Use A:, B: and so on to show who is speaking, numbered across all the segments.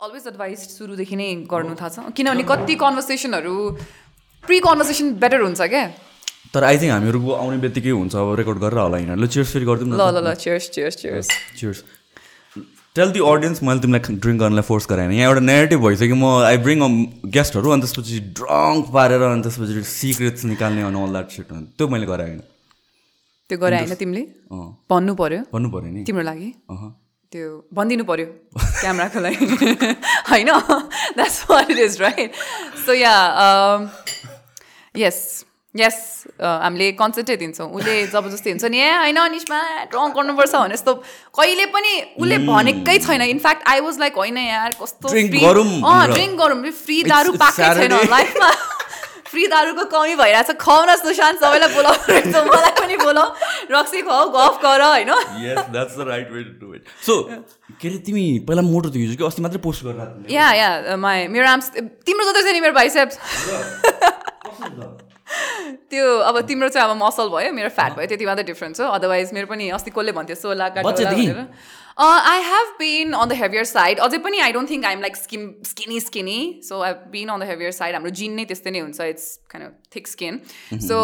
A: Always advice सुरुदेखि नै गर्नु थाहा छ। किनभने कति कन्भर्सेसनहरू प्रि कन्भर्सेसन बेटर हुन्छ क्या।
B: तर आई थिङ्क हामीहरूको आउने बित्तिकै हुन्छ अब रेकर्ड गरेर होला यिनीहरू ल चियर्स फेरि गरिदिउँ
A: ल
B: न
A: ल ल cheers cheers cheers
B: cheers tell the audience मैले तिमीलाई ड्रिङ्क गर्नलाई फोर्स गराएन यहाँ एउटा नेगेटिभ भइसक्यो। म आई ब्रिङ गेस्टहरू अनि त्यसपछि ड्रङ्क पारेर अनि त्यसपछि सिक्रेट्स निकाल्ने अनि अल द्याट सिट त्यो मैले गराएन
A: त्यो गरे होइन तिमीले? भन्नु पर्यो।
B: भन्नु पऱ्यो नि।
A: तिम्रो लागि। त्यो भनिदिनु पर्यो क्यामराको लागि। होइन? That's what it is right so yeah yes yes हामीले कन्सेन्टै दिन्छौँ। उसले जबरजस्ती हुन्छ नि ए होइन अनिसमा ड्रङ गर्नुपर्छ भने जस्तो कहिले पनि उसले भनेकै छैन। इनफ्याक्ट आई वाज लाइक होइन यार कस्तो। ड्रिङ्क गरौँ फ्री दारू पाएकै छैन. लाइफमा फ्री दारूको कमी भइरहेछ। खुवाउन सुशान्त सबैलाई बोलाउनु मलाई पनि बोलाऊ। रक्सी खुवाऊ गफ गर होइन?
B: सो के अरे तिमी पहिला मोटो थियो कि अस्ति मात्रै पोस्ट गरेर
A: या या माई मेरो आर्म्स तिम्रो जस्तो छ नि मेरो बाइसेप्स त्यो अब तिम्रो चाहिँ अब मसल भयो मेरो फ्याट भयो त्यति मात्रै डिफ्रेन्स हो। अदरवाइज मेरो पनि अस्ति कसले भन्थ्यो सोला
B: बच्चादेखि?
A: I have been on the heavier side अझै पनि I don't think I'm like skin skinny skinny so I been on the heavier side हाम्रो जिन नै त्यस्तै नै हुन्छ. It's kind thick skin so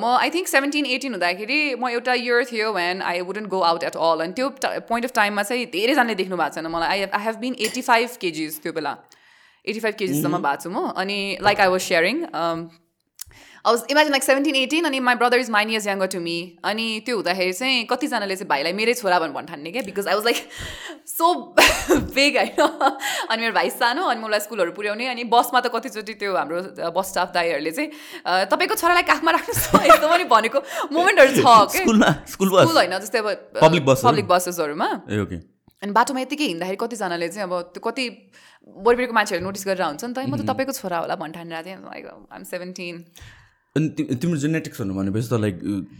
A: म आई थिङ्क सेभेन्टिन एटिन हुँदाखेरि म एउटा इयर थियो when I wouldn't go out at all अनि त्यो पोइन्ट अफ टाइममा चाहिँ धेरैजनाले देख्नु भएको छैन मलाई. I I have been eighty five kgs त्यो बेला. एटी फाइभ केजिसम्म भएको छु म. अनि like I was sharing was imagine like seventeen eighteen अनि my brother is nine years younger to me अनि त्यो हुँदाखेरि चाहिँ कतिजनाले चाहिँ भाइलाई मेरै छोरा भनेर भन्ठान्ने क्या because I was like so big होइन अनि मेरो भाइ सानो अनि मलाई स्कुलहरू पुर्याउने अनि बसमा त कतिचोटि त्यो हाम्रो बस स्टाफ दाईहरूले चाहिँ "अ, तपाईँको छोरालाई काखमा राख्नुहोस् यस्तो पनि भनेको मोमेन्टहरू छ
B: स्कुल बस?
A: होइन जस्तै अब
B: Public bus हरू?
A: पब्लिक बसेसहरूमा अनि बाटोमा यत्तिकै हिँड्दाखेरि कतिजनाले चाहिँ अब त्यो कति वरिपरिको मान्छेहरू नोटिस गरेर हुन्छ नि त म त तपाईँको छोरा होला भन्ठानेर थिएँ। लाइक आइम सेभेन्टिन
B: अनि तिम्रो जेनेटिक्सहरू भनेपछि त लाइक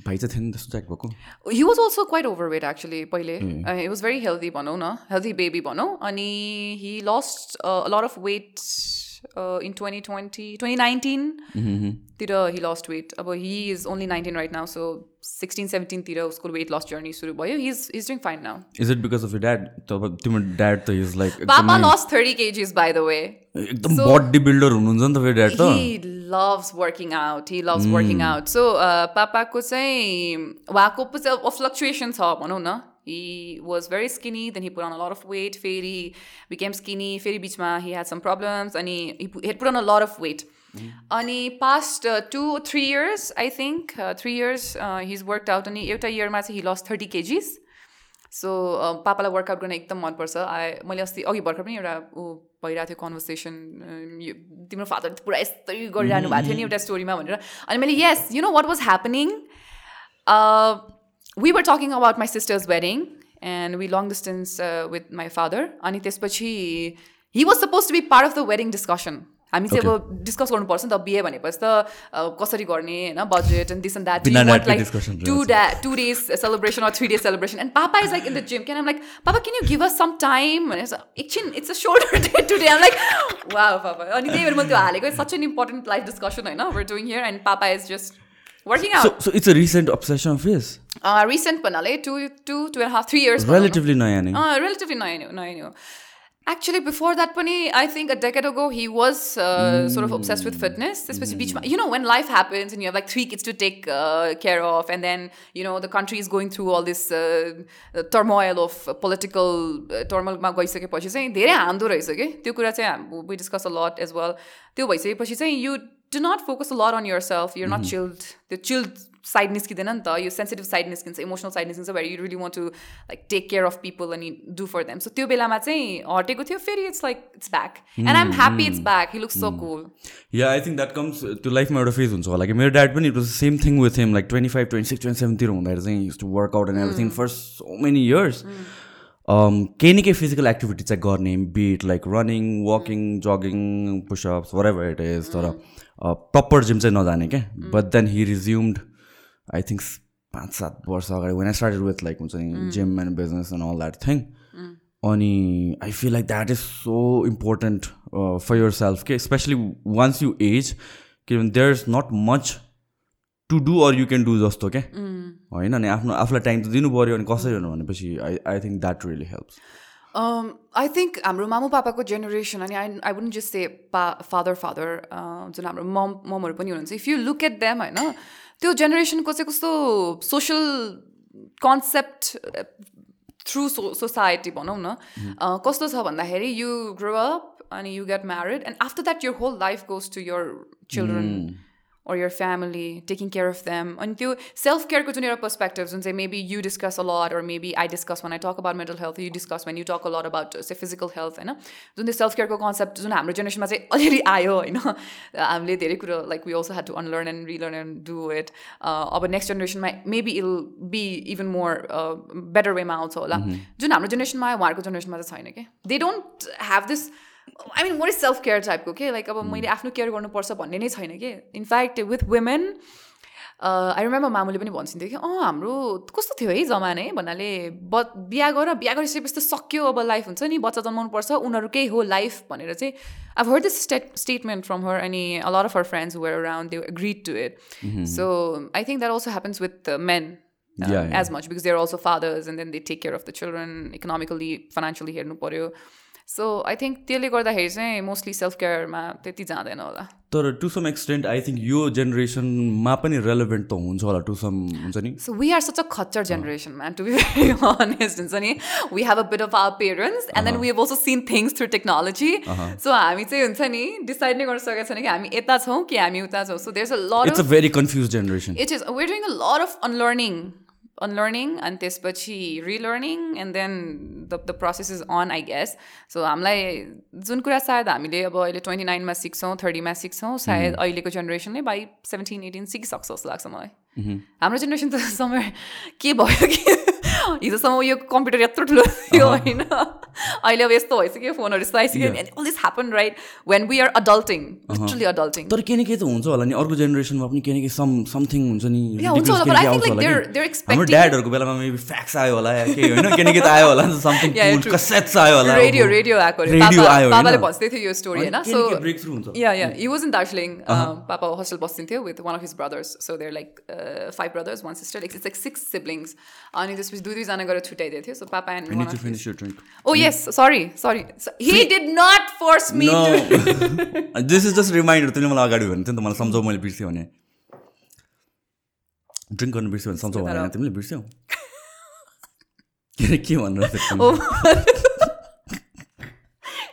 B: भाइ चाहिँ थिएन त्यस्तो ट्याक भएको।
A: He was also quite overweight actually पहिले हि वाज भेरी हेल्दी भनौँ न। हेल्दी बेबी भनौँ। अनि he lost lot of weight in twenty twenty twenty नाइन्टिनतिर he lost weight अब he is only nineteen right now so sixteen सेभेन्टिनतिर उसको weight loss journey सुरु भयो. He is is doing
B: fine now is it because of dad तिम्रो dad त is like
A: papa loss thirty kgs by the way
B: एकदम body builder हुनुहुन्छ नि त फेरि ड्याड त?
A: he loves working out. He loves working out. So uh, पापाको चाहिँ उहाँको फ्लक्चुएसन छ भनौँ न। He was very skinny then he put on a lot of weight फेरि became skinny फेरि बिचमा he had some problems अनि he put- he had put on a lot of weight अनि uh, three years I think uh, three years uh, he's worked out अनि एउटा इयरमा चाहिँ he lost thirty kgs सो पापालाई वर्कआउट गर्न एकदम मनपर्छ आई मैले अस्ति अघि भर्खर पनि एउटा ऊ भइरहेको थियो कन्भर्सेसन तिम्रो फादरले पुरा यस्तै गरिरहनु भएको थियो नि एउटा स्टोरीमा भनेर अनि मैले yes you know what was happening we were talking about my sister's wedding and we long distance with my father अनि त्यसपछि he was suppose to be part of the wedding discussion हामी चाहिँ अब डिस्कस गर्नुपर्छ नि त बिहे भनेपछि त uh, कसरी गर्ने होइन budget and this and that
B: बिना
A: वाट
B: dadको
A: लाइक
B: discussion
A: टु
B: रहेछ।
A: da- two days celebration or three days celebration. And Papa is like in the gym. Can I'm like, Papa, can you give us some time? And it's like, "Ichin, it's a shorter day today. I'm like, wow, Papa. अनि त्यही भएर मैले त्यो हालेको such an important life discussion होइन we're doing here and Papa is just working out.
B: So, so it's a recent obsession of his.
A: Uh, recent panale, two, two, two and a half, three years.
B: Relatively panale. No.
A: Uh, relatively new, new. Actually, before that, Pani, I think a decade ago, he was uh, mm. sort of obsessed with fitness, especially mm. beach. Hmm. You know, when life happens and you have like three kids to take uh, care of, and then, you know, the country is going through all this uh, uh turmoil of political uh, turmoil. We discuss a lot as well. You you do not focus a lot on yourself. You're not chilled. त्यो chilled side निस्किँदैन नि त यो sensitive side निस्किन्छ emotional side निस्किन्छ where you really want to like take care of people अनि do for them so त्यो बेलामा चाहिँ हटेको थियो फेरि it's like it's back and I'm happy it's back he looks so cool
B: yeah I think that comes त्यो लाइफमा एउटा फेज हुन्छ होला कि मेरो ड्याड पनि it was same thing with him like twenty five twenty six twenty सेभेनतिर हुँदाखेरि चाहिँ used to work out and everything for so many years केही न केही फिजिकल एक्टिभिटी चाहिँ गर्ने be it like running walking jogging pushups whatever it is तर proper gym चाहिँ नजाने क्या। But then he resumed I think पाँच सात वर्ष अगाडि when I started with like हुन्छ नि gym and business and all that thing अनि I feel like that is so important for yourself के स्पेसली वान्स यु एज किनभने there is not much to do or you can do जस्तो क्या होइन? अनि आफ्नो आफूलाई टाइम त दिनु पऱ्यो अनि कसरी भनेपछि I I think that really helps
A: I think हाम्रो मामु पापाको जेनेरेसन अनि I I wouldn't just say pa father father जुन हाम्रो मम ममहरू पनि हुनुहुन्छ if you look at them होइन त्यो जेनेरेसनको चाहिँ कस्तो social concept through so society भनौँ न अ, कस्तो छ भन्दाखेरि यु ग्रो अप अनि you get married and after that your whole life goes to your children or your family, taking care of them. And त्यो self care को जुन एउटा पर्सपेक्टिभ जुन चाहिँ maybe you discuss a lot or maybe I discuss when I talk about mental health, you discuss when you talk a lot about say physical health होइन जुन त्यो self केयरको concept जुन हाम्रो जेनेरेसनमा चाहिँ अलिअलि आयो होइन? हामीले धेरै कुरो like we also had to unlearn and relearn and do it अब नेक्स्ट जेनेरेसनमा maybe it'll be even more better वेमा आउँछ होला। जुन हाम्रो जेनेरेसनमा आयो उहाँहरूको जेनेरेसनमा चाहिँ छैन कि? They don't have this I mean what is self care टाइपको के लाइक अब मैले आफ्नो केयर गर्नुपर्छ भन्ने नै छैन कि? In fact with women I remember मामुले पनि भन्छन्थ्यो कि अँ हाम्रो कस्तो थियो है जमानै भन्नाले ब बिहा गर बिहा गरिसकेपछि त सक्यो अब लाइफ हुन्छ नि बच्चा जन्माउनुपर्छ उनीहरूकै हो लाइफ भनेर चाहिँ अब heard this state statement from her अनि a lot of her friends were around they agreed to it so I think that also happens with men
B: yeah.
A: as much because they're also fathers and then they take care of the children economically financially हेर्नु पऱ्यो so I think त्यसले गर्दाखेरि चाहिँ mostly self केयरमा त्यति जाँदैन होला।
B: तर to some extent I think यो जेनेरेसनमा पनि रेलेभेन्ट त हुन्छ होला टु सम हुन्छ नि?
A: So we are such a खच्चर generation man to be very honest हुन्छ नि? We have a bit of our parents and then we have also seen things through technology so हामी चाहिँ हुन्छ नि डिसाइड नै गर्न सकेको छैन कि हामी यता छौँ कि हामी उता छौँ। So there a lot
B: it's a very confuse generation
A: it is we're doing a lot of unlearning. Unlearning and त्यसपछि relearning and then the, the process is on I guess. So हामीलाई जुन कुरा सायद हामीले अब अहिले ट्वेन्टी नाइनमा सिक्छौँ थर्टीमा सिक्छौँ सायद अहिलेको जेनेरेसनले बाई सेभेन्टिन एटिन सिकिसक्छ जस्तो लाग्छ मलाई। हाम्रो जेनेरेसन त समय के भयो कि? हिजोसम्म यो कम्प्युटर यत्रो ठुलो थियो होइन अहिले अब यस्तो भइसक्यो फोनहरू यस्तो आइसक्यो all this happen right when we are adulting literally adulting
B: तर केही न केही त हुन्छ होला नि अर्को जेनेरेसनमा पनि केही न केही सम समथिङ हुन्छ नि हाम्रो ड्याडहरूको बेलामा मेबी फ्याक्स आयो होला या केही होइन केही न केही त आयो होला समथिङ. कसेट्स आयो होला
A: रेडियो रेडियो आएको अरे।
B: होइन?
A: भन्दै थियो यो स्टोरी
B: होइन,
A: सो
B: केही breakthrough हुन्छ।
A: Yeah yeah he was in Darjeeling papa hostel बस्दिन्थ्यो with one of his brothers so there like five brothers one sister like it's like six siblings अनि त्यसपछि दुई दुईजना गएर छुट्याइदिएको थियो so papa and. Oh yes sorry sorry he did not force
B: me. This is just reminder. तिमीले मलाई अगाडि भन्थ्यो नि त मलाई सम्झाउ मैले बिर्सेँ भने। ड्रिङ्क गर्नु बिर्स्यो भने सम्झाउ भने तिमीले बिर्स्यौ? के
A: ओ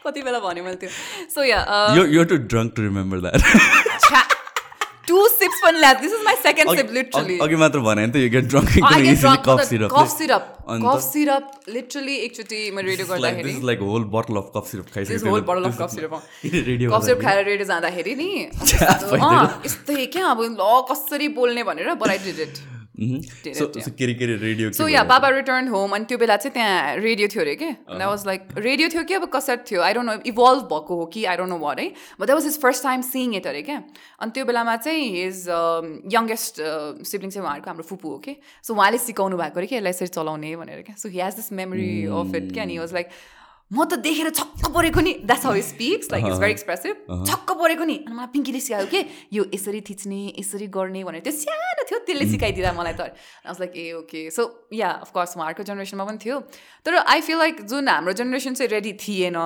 A: कति बेला भन्यो मैले त्यो। सो या
B: यो यो too drunk to remember that
A: two sips पनि ल्या this is my second sip literally
B: अघि मात्र भने त यो गेट ड्रङ्क एकदम
A: easily cough
B: syrup
A: cough syrup.
B: अन्त-
A: Cough syrup, literally एकचोटि म रेडियो गर्दाखेरि
B: like whole bottle of cough syrup
A: This
B: खाइसक्यो
A: whole bottle of cough syrup.
B: Radio
A: cough syrup खाएर रेडियो जाँदाखेरि नि यस्तै क्या अब ल कसरी बोल्ने भनेर but I did it so yeah बाबा रिटर्न होम अनि त्यो बेला चाहिँ त्यहाँ रेडियो थियो अरे कि? द्याट वाज लाइक रेडियो थियो कि? अब कसरी थियो? आई डोन्ट नो इभल्भ भएको हो कि? आई डोन्ट नो वाट है but that was his first time seeing it अरे क्या? अनि त्यो बेलामा चाहिँ हिज यङ्गेस्ट सिब्लिङ चाहिँ उहाँहरूको हाम्रो फुपू हो कि? सो उहाँले सिकाउनु भएको अरे कि यसलाई यसरी चलाउने भनेर क्या? So he has this memory of it क्या? नि वाज लाइक म त देखेर छक्क परेको नि that's how speaks like it's very expressive छक्क परेको नि अनि मलाई पिङ्कीले सिकायो कि यो यसरी थिच्ने यसरी गर्ने भनेर त्यो सानो थियो त्यसले सिकाइदिँदा मलाई त। Like ah okay so yeah of course उहाँहरूको जेनेरेसनमा पनि थियो। तर आई फिल लाइक जुन हाम्रो जेनेरेसन चाहिँ रेडी थिएन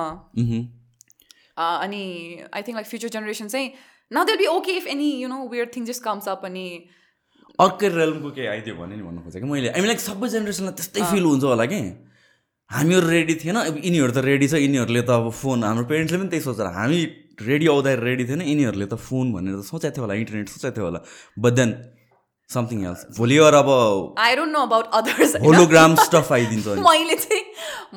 A: Uh, अनि I think like future generation चाहिँ न they'll be okay if any you know where thing just comes up अनि
B: अर्कै रेलमको केही आइदियो भने नि भन्नु खोजेँ कि मैले हामी लाइक सबै जेनेरेसनलाई त्यस्तै फिल हुन्छ होला कि? हामीहरू रेडी थिएन। अब यिनीहरू त रेडी छ यिनीहरूले त अब फोन हाम्रो पेरेन्ट्सले पनि त्यही सोचेर हामी रेडी आउँदाखेरि रेडी थिएन यिनीहरूले त फोन भनेर त सोचेको थियो होला इन्टरनेट सोचेको थियो होला। बट देन समथिङ एल्स भोलि अब
A: I don't know about others
B: hologram stuff आइदिन्छ
A: मैले चाहिँ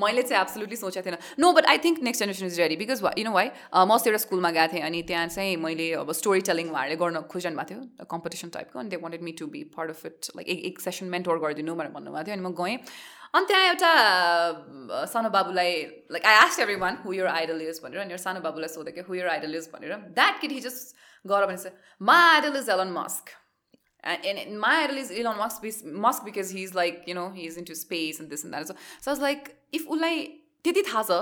A: मैले चाहिँ एब्सोल्युटली सोचेको थिएन। No but I think next generation is ready because you know why म अस्ति एउटा स्कुलमा गएको थिएँ अनि त्यहाँ चाहिँ मैले अब स्टोरी टेलिङ उहाँहरूले गर्न खोजिरहनु भएको थियो कम्पिटिसन टाइपको अनि they wanted me to be part of it like एक एक सेसन मेन्टोर गरिदिनु भनेर भन्नुभएको थियो। अनि म गएँ। अनि त्यहाँ एउटा सानो बाबुलाई like I asked everyone who your idol is भनेर अनि सानो बाबुलाई सोधेँ कि हु यर आइडल इज भनेर द्याट किड हि गर भने चाहिँ my idol is Elon Musk And, and, and my idol is Elon Musk, bes- Musk because he's like, you know, he's into space and this and that. So, so I was like, if Ulai Titi Thaza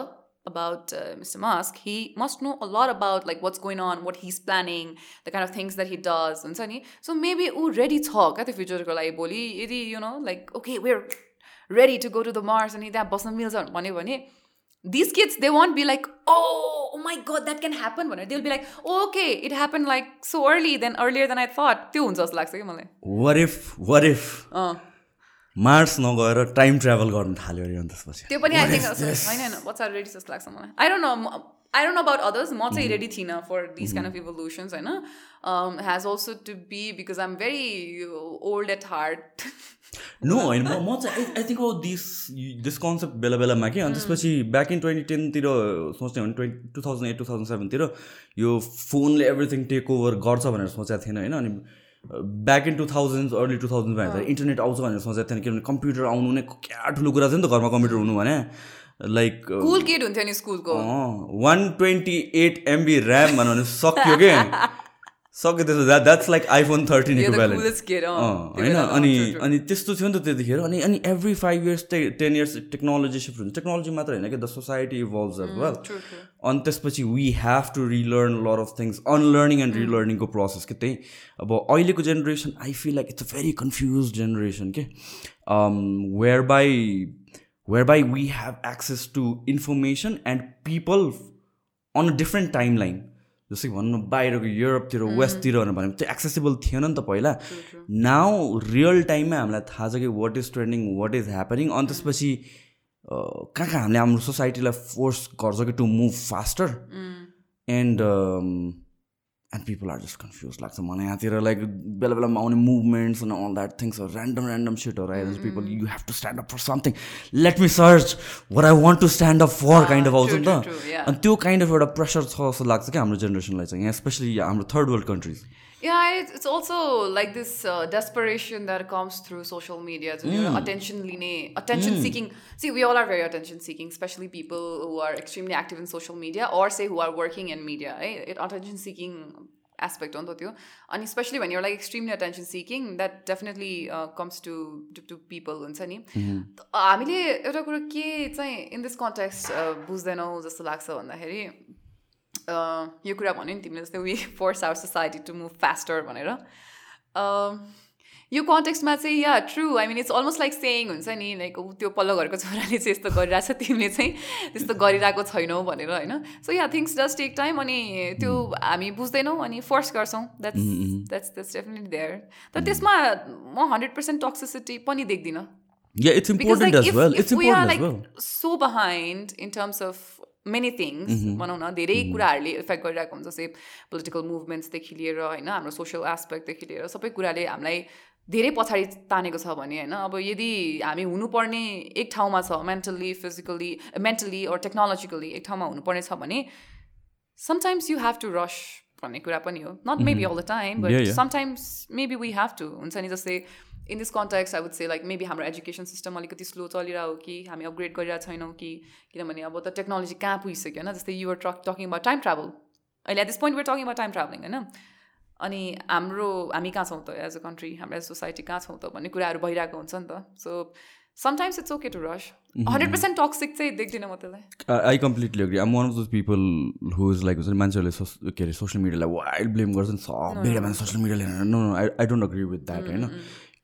A: about uh, Mr. Musk, he must know a lot about like what's going on, what he's planning, the kind he does. And so, ni- so maybe ऊ ready talk at the future को लागि भोलि यदि you know like okay we're ready to go to the Mars अनि त्यहाँ बस्न मिल्छ भन्यो भने these kids they won't be like oh oh my god that can happen भनेर be like oh, okay it happened like so early then earlier than I thought त्यो हुन्छ जस्तो लाग्छ कि मलाई
B: वर इफ वर इफ
A: अँ
B: Mars नगएर time travel गर्नु थाल्यो अरे त्यसपछि
A: त्यो पनि आई थिङ्क होइन होइन आर रेडी जस्तो लाग्छ मलाई I don't know I don't about others म चाहिँ रेडी थिइनँ for this kind of evolutions होइन has also to be because I am very old at heart
B: no होइन म चाहिँ I think this this concept बेला बेलामा कि अनि त्यसपछि ब्याक इन ट्वेन्टी टेनतिर सोच्ने भने twenty two thousand eight two thousand सेभेनतिर यो फोनले एभ्रिथिङ टेक ओभर गर्छ भनेर सोचेको थिएन होइन? अनि back in two thousand early two थाउजन्डमा हेर्दा इन्टरनेट आउँछ भनेर सोचेको थिएन किनभने कम्प्युटर आउनु नै क्या ठुलो कुरा थियो नि त घरमा कम्प्युटर हुनु भने। लाइक
A: कुल किड हुन्थ्यो नि स्कुलको।
B: One twenty eight MB RAM भने सक्यो के? सक्यो त्यसो that that's like iPhone thirteen होइन अनि अनि त्यस्तो थियो नि त त्यतिखेर अनि अनि every five years ten years technology shift हुन्छ। टेक्नोलोजी मात्र होइन कि द सोसाइटी इभल्भ वेल अनि त्यसपछि we have to relearn lot of things unlearning and रिलर्निङको process कि त्यही? अब अहिलेको generation I feel like it's a very confuse generation के? Whereby whereby we have access to information and people on a different timeline जस्तै भनौँ बाहिरको युरोपतिर वेस्टतिर भनेको त्यो एक्सेसिबल थिएन नि त पहिला। नाउ रियल टाइममा हामीलाई थाहा छ कि what is trending what is happening अनि त्यसपछि कहाँ कहाँ हामीले हाम्रो सोसाइटीलाई फोर्स गर्छ कि to move faster and and people are just confuse लाग्छ मलाई यहाँतिर लाइक बेला बेलामा आउने movements and all that things random random सिटहरू आइरहेको people you have to stand up for something let me search what I want to stand up for kind of आउँछ नि त अनि त्यो काइन्ड अफ एउटा प्रेसर छ जस्तो लाग्छ कि हाम्रो जेनेरेसनलाई चाहिँ यहाँ स्पेसली हाम्रो third world countries
A: Yeah, it's also like this uh, desperation that comes through social media. So, you know, attention line, attention seeking. See, we all are very attention seeking, especially people who are extremely active in social media or say who are working in media. Right? It, attention seeking aspect on त्यो अनि especially when you're like extremely attention seeking that definitely uh, comes to to, to people हुन्छ नि हामीले एउटा कुरो के चाहिँ in this context बुझ्दैनौँ जस्तो लाग्छ भन्दाखेरि यो कुरा भन्यो नि तिमीले जस्तै we force our society to move faster भनेर। यो कन्टेक्स्टमा चाहिँ yeah true I mean it's almost like saying हुन्छ नि लाइक त्यो पल्लो घरको छोराले चाहिँ यस्तो गरिरहेको छ तिमीले चाहिँ त्यस्तो गरिरहेको छैनौ भनेर होइन? So yeah things does take time अनि त्यो हामी बुझ्दैनौँ अनि फोर्स गर्छौँ। That's that's that's definitely there तर त्यसमा म हन्ड्रेड पर्सेन्ट टक्सिसिटी पनि देख्दिनँ। So behind in terms of many things भनौँ न धेरै कुराहरूले इफेक्ट गरिरहेको हुन्छ जस्तै पोलिटिकल मुभमेन्ट्सदेखि लिएर होइन हाम्रो सोसियल एस्पेक्टदेखि लिएर सबै कुराले हामीलाई धेरै पछाडि तानेको छ भने होइन अब यदि हामी हुनुपर्ने एक ठाउँमा छ mentally physically mentally or technologically एक ठाउँमा हुनुपर्ने छ भने समटाइम्स यु हेभ टु रस भन्ने कुरा पनि हो। Not maybe all the time but sometimes maybe we have to हुन्छ नि जस्तै in this context I would say like maybe हाम्रो एजुकेसन सिस्टम अलिकति स्लो चलिरहेको कि हामी अपग्रेड गरिरहेको छैनौँ कि किनभने अब त टेक्नोलोजी कहाँ पुगिसक्यो होइन? जस्तै you're truck talking about time travel अहिले at this point we're talking about time travelling होइन? अनि हाम्रो हामी कहाँ छौँ त एज अ कन्ट्री हाम्रो एज सोसाइटी कहाँ छौँ त भन्ने कुराहरू भइरहेको हुन्छ नि त। So sometimes it's okay to rush hundred percent toxic चाहिँ देख्दिनँ म त्यसलाई।
B: I completely agree I'm one of those people who is like हुन्छ नि मान्छेहरूले के अरे सोसियल मिडियालाई वाइल्ड ब्लेम गर्छन् सबैले मान्छे सोसियल मिडियाले no no I I don't agree with that होइन?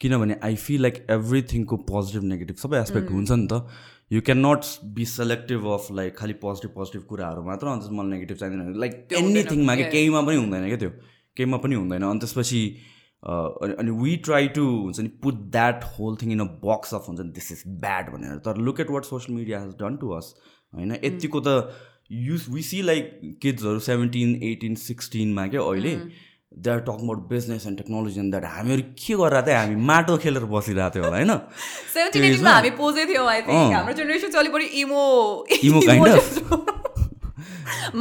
B: किनभने आई फिल लाइक एभ्रिथिङको पोजिटिभ नेगेटिभ सबै एस्पेक्ट हुन्छ नि त। You can not be selective of like खालि पोजिटिभ पोजिटिभ कुराहरू मात्र अन्त मलाई नेगेटिभ चाहिँदैन। लाइक एनिथिङमा क्या केहीमा पनि हुँदैन क्या त्यो? केहीमा पनि हुँदैन। अनि त्यसपछि अनि वी ट्राई टु हुन्छ नि put that whole thing in a box of हुन्छ नि दिस इज ब्याड भनेर। तर look at what social media has done to us होइन? यतिको त युज वी सी लाइक किड्सहरू सेभेन्टिन एटिन सिक्सटिनमा क्या अहिले। They are talk about business and technology and that हामीहरू के गरेर चाहिँ हामी माटो खेलेर बसिरहेको थियो होला होइन?
A: हामी पोजै थियौँ हाम्रो जेनेरेसन चाहिँ अलिक बढी इमो
B: इमो काइन्ड अफ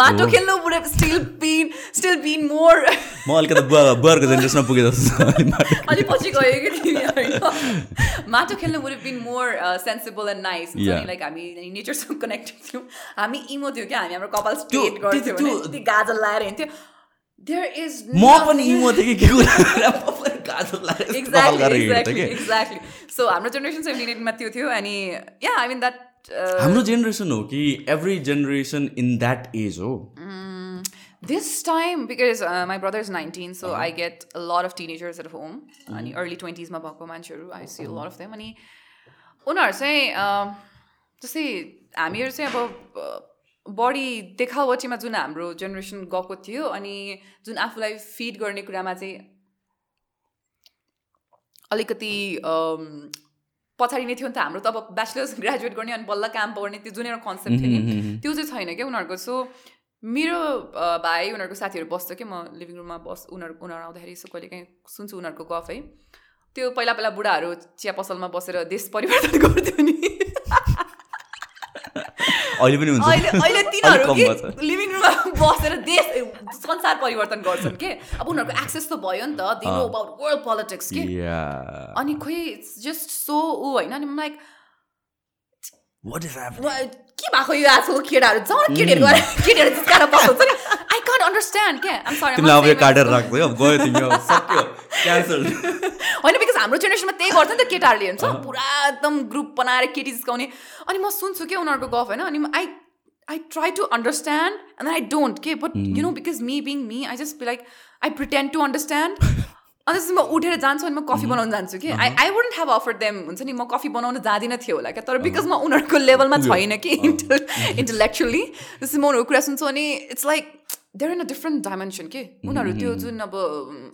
A: माटो खेल्नु बुढा still been still been more
B: म अलिकति बुवा बुवाहरूको जेनेरेसनमा पुगे जस्तो
A: अलिक पछि गयो कि तिमी माटो खेल्नु बुढा been more sensible and nice like हामी नेचरसँग कनेक्टेड थियौँ। हामी इमो थियौँ क्या हामी हाम्रो कपाल स्ट्रेट गर्थ्यौँ भने गाजल लगाएर हिँड्थ्यौँ there is
B: म पनि इमो थिएँ कि के
A: एक्ज्याक्टली एक्ज्याक्टली सो हाम्रो जेनेरेसन सेभेन्टिन एटमा त्यो थियो अनि या आई मिन द्याट
B: हाम्रो जेनेरेसन हो कि every generation in that age हो?
A: This time because uh, my brother is 19 so i get a lot of teenagers at home. अनि early 20s मा भएको मान्छेहरू i see a lot of them. अनि उनीहरू चाहिँ जस्तै हामीहरू चाहिँ अब अ, बढी देखावटीमा जुन हाम्रो जेनेरेसन गएको थियो अनि जुन आफूलाई फिड गर्ने कुरामा चाहिँ अलिकति अम, पछाडि नै थियो नि त हाम्रो त अब ब्याचलर्स ग्रेजुएट गर्ने अनि बल्ल काम पाउने त्यो जुन एउटा कन्सेप्ट थियो नि त्यो चाहिँ छैन क्या उनीहरूको। सो मेरो भाइ उनीहरूको साथीहरू बस्छ कि म लिभिङ रुममा बस उनीहरू उनीहरू आउँदाखेरि यसो कहिले काहीँ सुन्छु उनीहरूको गफ है। त्यो पहिला पहिला बुढाहरू चिया पसलमा बसेर देश परिवर्तन गर्थ्यो नि।
B: अहिले पनि हुन्छ।
A: अहिले अहिले तिनीहरू के। लिभिङ रुममा बसेर देश संसार परिवर्तन गर्छन् के? अब उनीहरूको एक्सेस त भयो नि त। They know about world politics के. अनि खोइ जस्ट सो ऊ होइन अनि लाइक? के भएको यो आजकल केटाहरू? जहाँ केटीहरू गएर केटीहरू जिस्काएर बसाउँछ नि? आई कान्ट अन्डरस्ट्यान्ड सरी
B: तिमीलाई अब काटेर राख्दै गयो तिमी सक्यो। क्यान्सल
A: होइन बिकज हाम्रो जेनेरेसनमा त्यही गर्छ नि त केटाहरूले हुन्छ पुरा एकदम ग्रुप बनाएर केटी जिस्काउने अनि म सुन्छु क्या उनीहरूको गफ होइन? अनि I I try to understand and I don't के? But you know because me being me I just be like I pretend to understand अनि त्यसपछि म उठेर जान्छु अनि म कफी बनाउन जान्छु कि? I I wouldn't have offer them हुन्छ नि म कफी बनाउन जाँदिनँ थियो होला क्या? तर बिकज म उनीहरूको लेभलमा छैन कि? इन्टलेक्चुअली त्यसपछि म उनीहरूको कुरा सुन्छु अनि it's like they're in a different dimension के? उनीहरू त्यो जुन अब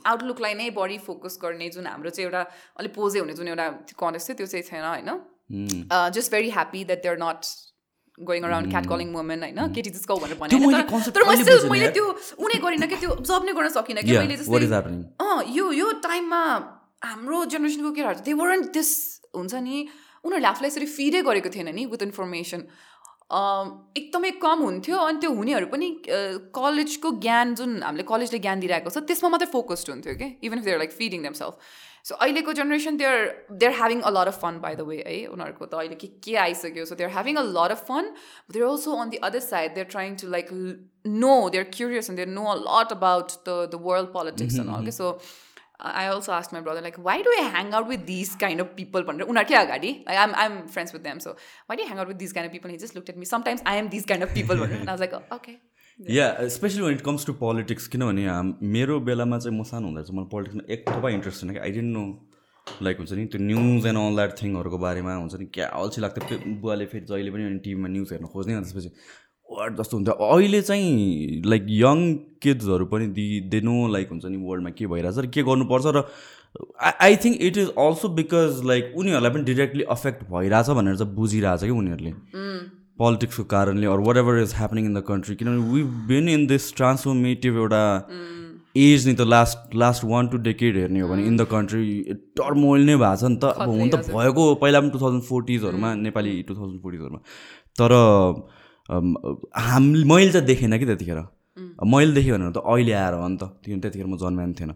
A: आउटलुकलाई नै बढी फोकस गर्ने जुन हाम्रो चाहिँ एउटा अलिक पोजे हुने जुन एउटा कन्टेक्स्ट थियो त्यो चाहिँ छैन होइन? Just very happy that they are not going around cat calling women होइन? केटी जिस्काउ भनेर भने तर- मैले। त्यो उनी गरिनँ कि? त्यो जब नै गर्न सकिनँ कि? मैले जस्तै? अँ यो यो टाइममा हाम्रो जेनेरेसनको केटाहरू दे वरन्ट दिस हुन्छ नि। उनीहरूले आफूलाई यसरी फिडै गरेको थिएन नि विथ इन्फर्मेसन एकदमै कम हुन्थ्यो अनि त्यो हुनेहरू पनि कलेजको ज्ञान जुन हामीले कलेजले ज्ञान दिइरहेको छ त्यसमा मात्रै फोकस्ड हुन्थ्यो कि? Even if they're like feeding them self so अहिलेको generation they're they're having a lot of fun by the way है? उनीहरूको त अहिले के के आइसक्यो? So they're having a lot of fun they're also on the other side they're trying to like know they're curious and they're know a lot about the the world politics and all के so I also asked my brother, like, why do I hang out with these kind of people? भनेर उनीहरूकै अगाडि I'm friends with them, so why do you hang out with these kind of people? And he just looked at me. Sometimes I am these kind of people, भनेर. oh, okay.
B: Yeah specially when it comes to politics किनभने मेरो बेलामा चाहिँ म सानो हुँदा चाहिँ मलाई पोलिटिक्समा एक थोपा इन्ट्रेस्ट छैन कि आई डेन्ट नो लाइक हुन्छ नि त्यो न्युज एन्ड अल द्याट थिङहरूको बारेमा हुन्छ नि क्या अल्छी लाग्थ्यो बुवाले फेरि जहिले पनि अनि टिभीमा न्युज हेर्न खोज्ने अनि त्यसपछि वाट जस्तो हुन्थ्यो अहिले चाहिँ लाइक यङ किड्सहरू पनि दि दे नो लाइक हुन्छ नि वर्ल्डमा के भइरहेछ र के गर्नुपर्छ र I think it is also because like उनीहरूलाई पनि डिरेक्टली अफेक्ट भइरहेछ भनेर चाहिँ बुझिरहेछ कि उनीहरूले। पोलिटिक्सको कारणले or whatever is happening in the country किनभने we been in this transformative एउटा एज नि त last last one two decade हेर्ने हो भने इन द कन्ट्री टर्मोइल नै भएको छ नि त। अब हुन त भएको पहिला पनि टु थाउजन्ड फोर्टिजहरूमा नेपाली टु थाउजन्ड फोर्टिजहरूमा तर हाम मैले चाहिँ देखेन कि त्यतिखेर। मैले देखेँ भनेर त अहिले आएर हो नि त। किनभने त्यतिखेर म जन्माएको थिएन।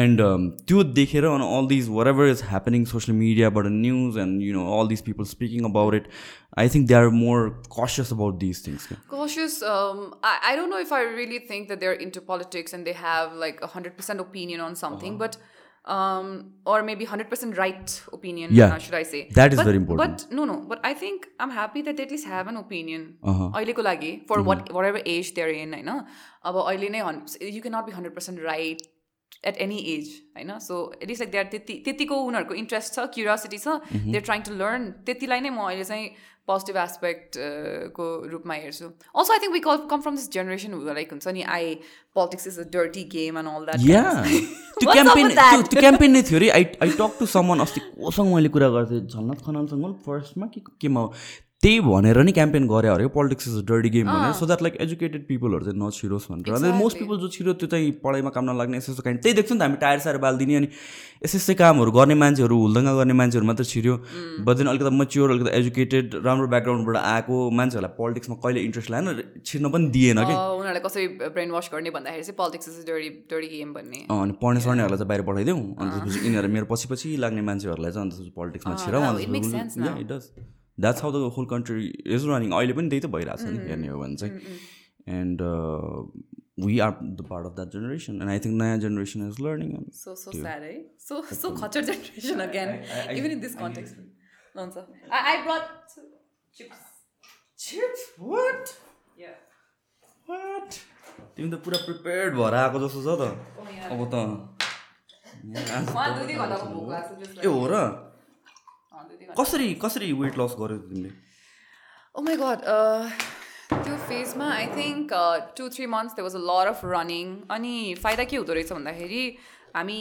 B: एन्ड त्यो देखेर अनि all these whatever is happening social मिडियाबाट news and you know all these people speaking about it I think they are more conscious about
A: these things I don't know if I really think that they're into politics and they have like a hundred percent opinion on something, but um, or maybe hundred percent right opinion.
B: Yeah,
A: uh, should I say?
B: that is
A: But-
B: very important.
A: But no, no. But I think I'm happy that they at least have an opinion.
B: Uh-huh.
A: अहिलेको लागि for what whatever age they're in होइन अब अहिले नै you cannot be hundred percent right at any age होइन so at least like there त्यति त्यतिको उनीहरूको इन्ट्रेस्ट छ क्युरियोसिटी छ देयर ट्राइङ टु लर्न त्यतिलाई नै म अहिले चाहिँ पोजिटिभ एस्पेक्ट को रूपमा हेर्छु also I think we call come from this generation like हुन्छ नि I politics is a dirty game and all that
B: या त्यो क्याम्पेन? त्यो क्याम्पेन नै थियो अरे I I talk to someone अस्ति कोसँग मैले कुरा गर्थेँ झलनाथ खनालसँग फर्स्टमा कि केमा त्यही भनेर नि क्याम्पेन गरे अरे। पोलिटिक्स इज डर्डी गेम भनेर। सो द्याट लाइक एजुकेटेड पिपलहरू चाहिँ नछिरोस् भनेर। अन्त मोस्ट पिपल जो छिरो त्यो चाहिँ पढाइमा काम नलाग्ने यस्तो यस्तो काइन्ड त्यही देख्छ नि त हामी टायर सायर बालिदिने अनि यस्तो यस्तै कामहरू गर्ने मान्छेहरू हुल्दङ्गा गर्ने मान्छेहरू मात्रै छिर्यो। बट देन अलिकति मच्योर अलिकति एजुकेटेड राम्रो ब्याकग्राउन्डबाट आएको मान्छेहरूलाई पोलिटिक्समा कहिले इन्ट्रेस्ट लागेन छिर्न पनि दिएन कि
A: उनीहरूलाई कसरी ब्रेन वास गर्ने भन्दाखेरि चाहिँ politics is dirty dirty game भन्ने।
B: अनि पढ्ने सर्नेहरूलाई चाहिँ बाहिर पठाइदिउँ अनि त्यसपछि यिनीहरू मेरो पछि पछि लाग्ने मान्छेहरूलाई चाहिँ अन्त पोलिटिक्समा छिराउँ.
A: It
B: does that's how the whole country is running अहिले पनि त्यही त भइरहेको छ नि हेर्ने हो भने चाहिँ। And we are the part of that generation and I think नयाँ generation is learning and
A: So so sad, eh? So so खच्चर generation again, even in this context. हुन्छ I I brought chips.
B: Chips what
A: Yeah.
B: What तिमी त पुरा prepared भएर आएको जस्तो छ त।
A: Oh yeah.
B: अब त। ए हो र
A: like- अँ, दुई दुई घन्टा।
B: कसरी कसरी वेट लस गर्यो तिमीले?
A: Oh my god. Uh, त्यो फेजमा I think two three months they was a lot of running अनि फाइदा के हुँदो रहेछ भन्दाखेरि हामी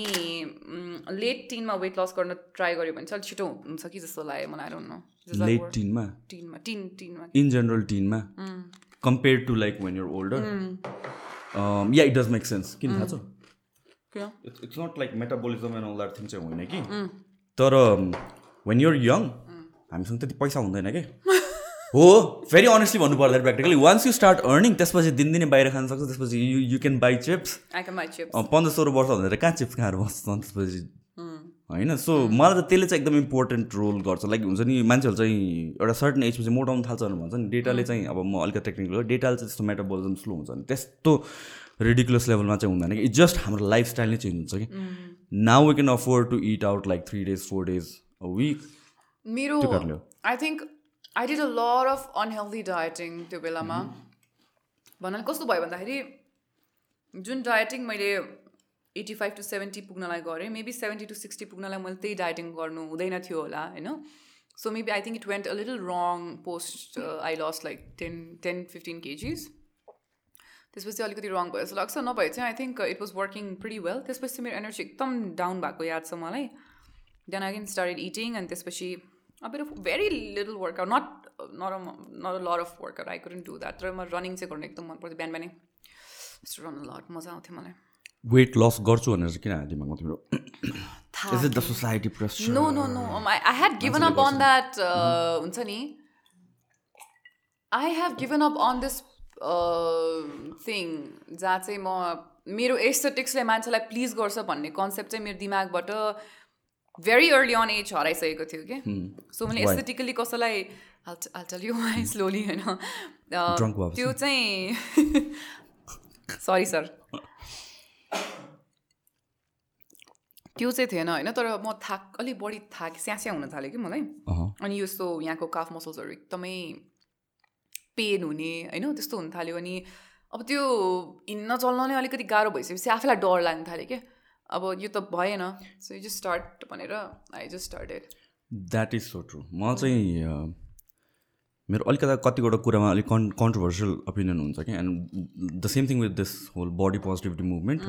A: लेट टिनमा वेट लस गर्न ट्राई गऱ्यो भने चाहिँ अलिक छिटो हुन्छ कि जस्तो लाग्यो मलाई डोन्ट नो
B: लेट टिनमा
A: टिनमा टिन टिनमा
B: in general टिनमा compare to like when your older yeah it does make sense किन थाहा छ? It's not like metabolism and all that thing चाहिँ होइन कि? तर वेन युर यङ हामीसँग त्यति पैसा हुँदैन कि? हो भेरी अनेस्टली भन्नु पर्दा practically once you start earning त्यसपछि दिनदिनै बाहिर खान सक्छ त्यसपछि you
A: you can buy chips
B: पन्ध्र सोह्र वर्ष भनेर कहाँ चिप्स खाएर बस्छ त्यसपछि? होइन सो मलाई त त्यसले चाहिँ एकदम इम्पोर्टेन्ट रोल गर्छ। लाइक हुन्छ नि मान्छेहरू चाहिँ एउटा सर्टन एजपछि मोटाउनु थाल्छ भनेर भन्छ नि। डेटाले चाहिँ अब म अलिकति टेक्निकल डेटाले चाहिँ त्यस्तो मेटाबोलिजम स्लो हुन्छ नि। त्यस्तो रिडिकुलस लेभलमा चाहिँ हुँदैन कि। इट जस्ट हाम्रो लाइफस्टाइल नै चेन्ज हुन्छ कि। Now we can afford to eat out like three days four days week
A: मेरो। I think I did a lot of unhealthy dieting त्यो बेलामा भन्नाले कस्तो भयो भन्दाखेरि जुन डायटिङ मैले एट्टी फाइभ टु सेभेन्टी पुग्नलाई गरेँ मेबी सेभेन्टी टु सिक्सटी पुग्नलाई मैले त्यही डायटिङ गर्नु हुँदैन थियो होला होइन so maybe I think it went a little wrong post I lost like ten ten fifteen KGs त्यसपछि अलिकति रङ भयो जस्तो लाग्छ नभए चाहिँ I think it was working pretty well त्यसपछि मेरो एनर्जी एकदम डाउन भएको याद छ मलाई देन अगेन स्टार्टेड इटिङ अनि त्यसपछि अब very little workout not not not a lot of workout I couldn't do that तर म रनिङ चाहिँ गर्नु एकदम मन पर्थ्यो बिहान बिहानै रन लट मजा आउँथ्यो मलाई.
B: वेट लस गर्छु भनेर चाहिँ किन दिमागमा तिम्रो? It the society pressure
A: no no no I had given up on that हुन्छ नि. I have given up on this thing जहाँ चाहिँ म मेरो एस्थेटिक्सले मान्छेलाई प्लिज गर्छ भन्ने कन्सेप्ट चाहिँ मेरो दिमागबाट भेरी अर्ली अन एज हराइसकेको थियो कि। सो मैले? एस्थेटिकली कसैलाई टेल यु वाइ स्लोली होइन। त्यो चाहिँ सरी सर त्यो चाहिँ थिएन होइन तर म थाक अलिक बढी थाक स्यास्या हुन थाल्यो कि मलाई। अनि यस्तो यहाँको काफ मसल्सहरू एकदमै पेन हुने होइन त्यस्तो हुन थाल्यो। अनि अब त्यो हिँड्न चल्न नै अलिकति गाह्रो भइसकेपछि आफैलाई डर लाग्न थाल्यो क्या। अब यो त भएन सो यु जस्ट स्टार्ट भनेर I just started
B: that is so true म चाहिँ मेरो अलिकता कतिवटा कुरामा अलिक कन् कन्ट्रोभर्सियल ओपिनियन हुन्छ कि and the same thing with this whole body positivity movement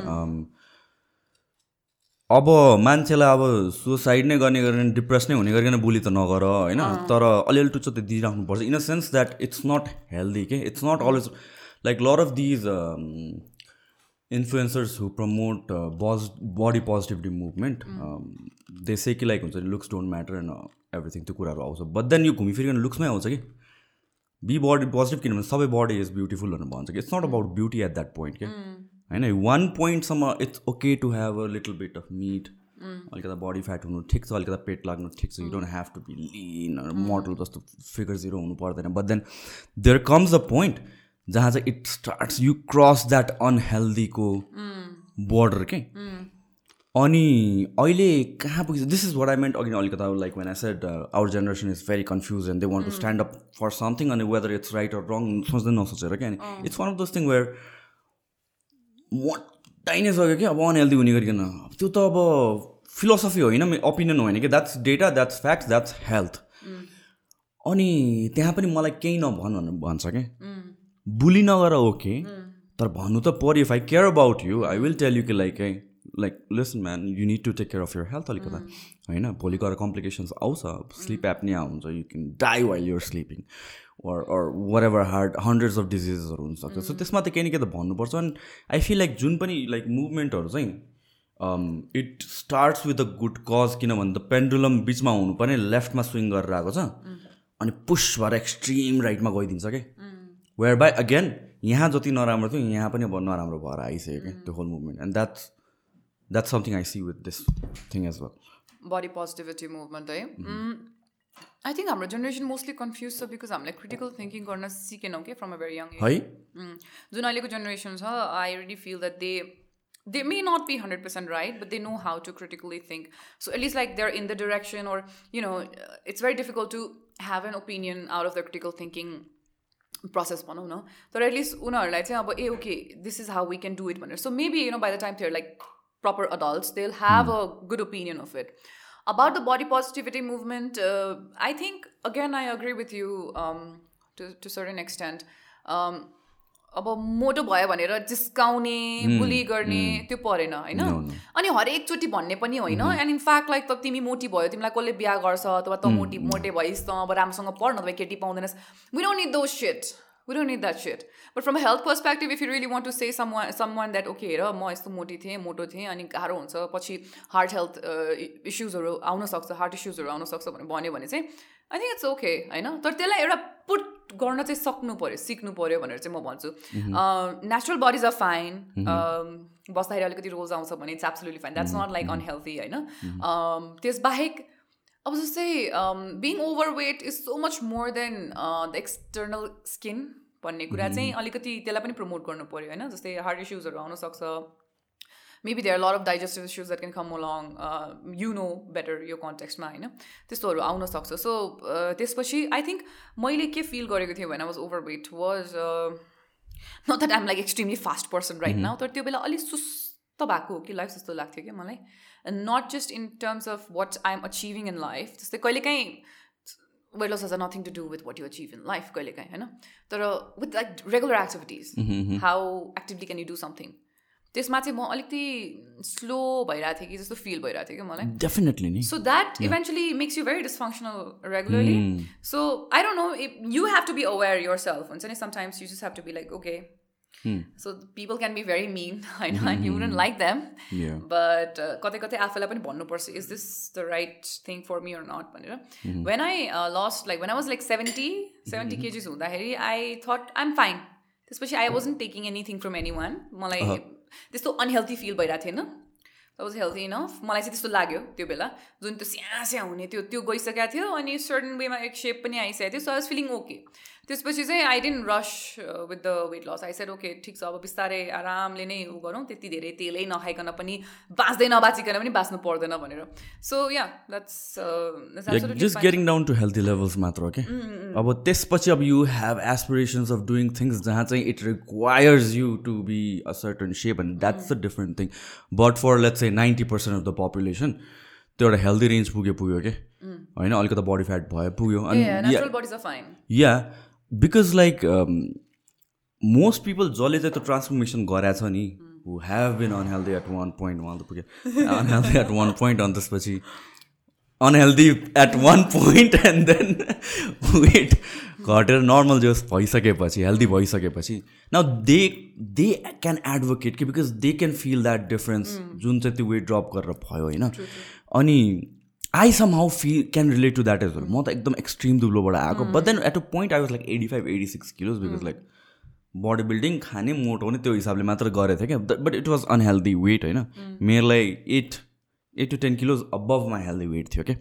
B: अब मान्छेलाई अब सुसाइड नै गर्ने गरेर डिप्रेस नै हुने गरिकन बुली त नगर होइन? तर अलिअलि टुच्चो त दिइराख्नुपर्छ in a sense that it's not healthy के it's not always like lot of these influencers who promote buzz body positivity movement they say कि लाइक हुन्छ नि looks don't matter and everything त्यो कुराहरू आउँछ। बट देन यो घुमिफिरिकन लुक्समै आउँछ कि? बी बडी पोजिटिभ किनभने सबै बडी इज ब्युटिफुल भनेर भन्छ कि? It's not about beauty at that point के? होइन one पोइन्टसम्म it's okay to have a little bit of meat अलिकता बडी फ्याट हुनु ठिक छ अलिकता पेट लाग्नु ठिक छ you don't have to be lean model जस्तो फिगर जिरो हुनु पर्दैन। But then there comes the point जहाँ चाहिँ it starts you cross that अनहेल्दीको border के अनि अहिले कहाँ पुगिन्छ this is what I meant अघि अलिकता like when I said our generation is very confuse and they want to stand up for something अनि whether it's right or wrong सोच्दै नसोचेर क्या अनि it's one of those thing where मोटाइ नै सक्यो कि अब अनहेल्दी हुने गरिकन त्यो त अब फिलोसफी होइन ओपिनियन होइन कि that's data that's fact that's health अनि त्यहाँ पनि मलाई केही नभन भनेर भन्छ क्या बुली नगर ओके तर भन्नु त पऱ्यो if I care about you I will tell you कि like like listen man you need to take care of your health अलिकता। होइन भोलि गएर कम्प्लिकेसन्स आउँछ स्लिप एप्निया हुन्छ you can die while your sleeping or or whatever hard hundreds of डिजिजेसहरू हुनसक्छ so त्यसमा त केही न केही त भन्नुपर्छ अनि आई फिल लाइक जुन पनि लाइक मुभमेन्टहरू चाहिँ it starts with a good cause किनभने त पेन्डुलम बिचमा हुनुपर्ने लेफ्टमा स्विङ गरेर आएको छ अनि पुस भएर एक्सट्रिम राइटमा गइदिन्छ कि वेयर बाई अगेन यहाँ जति नराम्रो थियो यहाँ पनि अब नराम्रो भएर आइसक्यो क्या त्यो whole movement and that's that's something I see with this thing as well
A: body positivity movement है? आई थिङ्क हाम्रो जेनेरेसन मोस्टली कन्फ्युज छ बिकज हामीले क्रिटिकल थिङ्किङ गर्न सिकेनौँ कि from a very young age
B: है?
A: Mm. जुन अहिलेको जेनेरेसन छ I really feel that they they may not be hundred percent right but they know how to critically think so at least like they are in the direction or you know it's very difficult to have an opinion out of the critical thinking process भनौँ न तर at least उनीहरूलाई चाहिँ अब ए okay this is how we can do it भनेर so maybe you know by the time there like proper adults, they'll have a good opinion of it. About the body positivity movement, uh, I think, again, I agree with you. Um, to to certain extent Um, अब मोटो भयो भनेर जिस्काउने बुली गर्ने त्यो परेन होइन? अनि हरेकचोटि भन्ने पनि होइन। एन्ड इनफ्याक्ट लाइक त तिमी मोटी भयो तिमीलाई कसले बिहा गर्छ? अथवा त मोटी मोटे भइस् त? अब राम्रोसँग पढ्न अथवा केटी पाउँदैनस्। We don't need though shit we don't need that shit but from health perspective if you really want to say some someone that okay हेर म यस्तो मोटी थिएँ मोटो थिएँ अनि गाह्रो हुन्छ पछि हार्ट हेल्थ इस्युजहरू आउन सक्छ हार्ट इस्युजहरू आउन सक्छ भनेर भन्यो भने चाहिँ आई थिङ्क इट्स ओके होइन? तर त्यसलाई एउटा पुट गर्न चाहिँ सक्नु पऱ्यो सिक्नु पऱ्यो भनेर चाहिँ म भन्छु। नेचुरल बडिज आर फाइन बस्दाखेरि अलिकति रोज आउँछ भने it's absolutely fine that's not like unhealthy होइन? Um, त्यसबाहेक अब जस्तै being over weight is so much more than the external skin भन्ने कुरा चाहिँ अलिकति त्यसलाई पनि प्रमोट गर्नु पऱ्यो होइन? जस्तै हार्ट इस्युजहरू आउनसक्छ maybe there lot of digestive issue that can come along you know better यो कन्टेक्स्टमा होइन त्यस्तोहरू आउन सक्छ। सो त्यसपछि आई थिङ्क मैले के फिल गरेको थिएँ भने was over weight was not that I'm like extremely fast person right now तर त्यो बेला अलिक सुस्त भएको हो कि लाइफ जस्तो लाग्थ्यो क्या मलाई। Not just in terms of what I am achieving in life जस्तै कहिलेकाहीँ weight loss has a nothing to do with what you achieve in life कहिलेकाहीँ होइन तर with like regular activities how actively can you do something त्यसमा चाहिँ म अलिकति slow भइरहेको थिएँ कि जस्तो फिल भइरहेको थियो कि मलाई
B: डेफिनेटली नि
A: So that eventually makes you very dysfunctional regularly. So I don't know if you have to be aware yourself. And sometimes you just have to be like, okay. So people can be very mean, I know, and you wouldn't like them.
B: Yeah.
A: But uh, कतै कतै आफूलाई पनि भन्नुपर्छ is this the right thing for me or not भनेर when I uh, lost like when I was like 70 70 kgs हुँदाखेरि I thought I'm fine त्यसपछि I wasn't taking anything from anyone मलाई त्यस्तो अनहेल्थी फिल भइरहेको थिएन was healthy enough मलाई चाहिँ त्यस्तो लाग्यो त्यो बेला। जुन त्यो स्या स्या हुने त्यो त्यो गइसकेको थियो अनि सर्टन वेमा एक सेप पनि आइसकेको थियो so I was feeling okay त्यसपछि चाहिँ I didn't rush with the weight loss I said okay ठिक छ अब बिस्तारै आरामले नै उ गरौँ त्यति धेरै तेलै नखाइकन पनि बाँच्दै नबाँचिकन पनि बाँच्नु पर्दैन भनेर। So yeah that's
B: just getting down to healthy levels मात्र कि अब त्यसपछि अब you have aspirations of doing things जहाँ चाहिँ it requires you to be a certain shape and that's a different thing but for let's चाहिँ ninety percent of the population त्यो एउटा हेल्दी रेन्ज पुग्यो पुग्यो कि होइन अलिकति बडी फ्याट भयो पुग्यो अनि yeah because like most people जसले चाहिँ त्यो ट्रान्सफर्मेसन गराएको छ नि who have been unhealthy at one point उहाँ त पुग्यो अनहेल्दी एट वान पोइन्ट अनि त्यसपछि unhealthy at one point and then weight घटेर नर्मल जस भइसकेपछि हेल्दी भइसकेपछि न दे दे क्यान एडभोकेट कि because they can feel that difference जुन चाहिँ त्यो वेट ड्रप गरेर भयो होइन अनि I somehow feel can relate to that as well म त एकदम एक्सट्रिम दुब्लोबाट आएको but then at a point I was like eighty five eighty six kilos because like body building खाने मोटो पनि त्यो हिसाबले मात्र गरेको थिएँ क्या but it was unhealthy weight होइन मेरोलाई eight eight to ten kilos above my healthy weight थियो क्या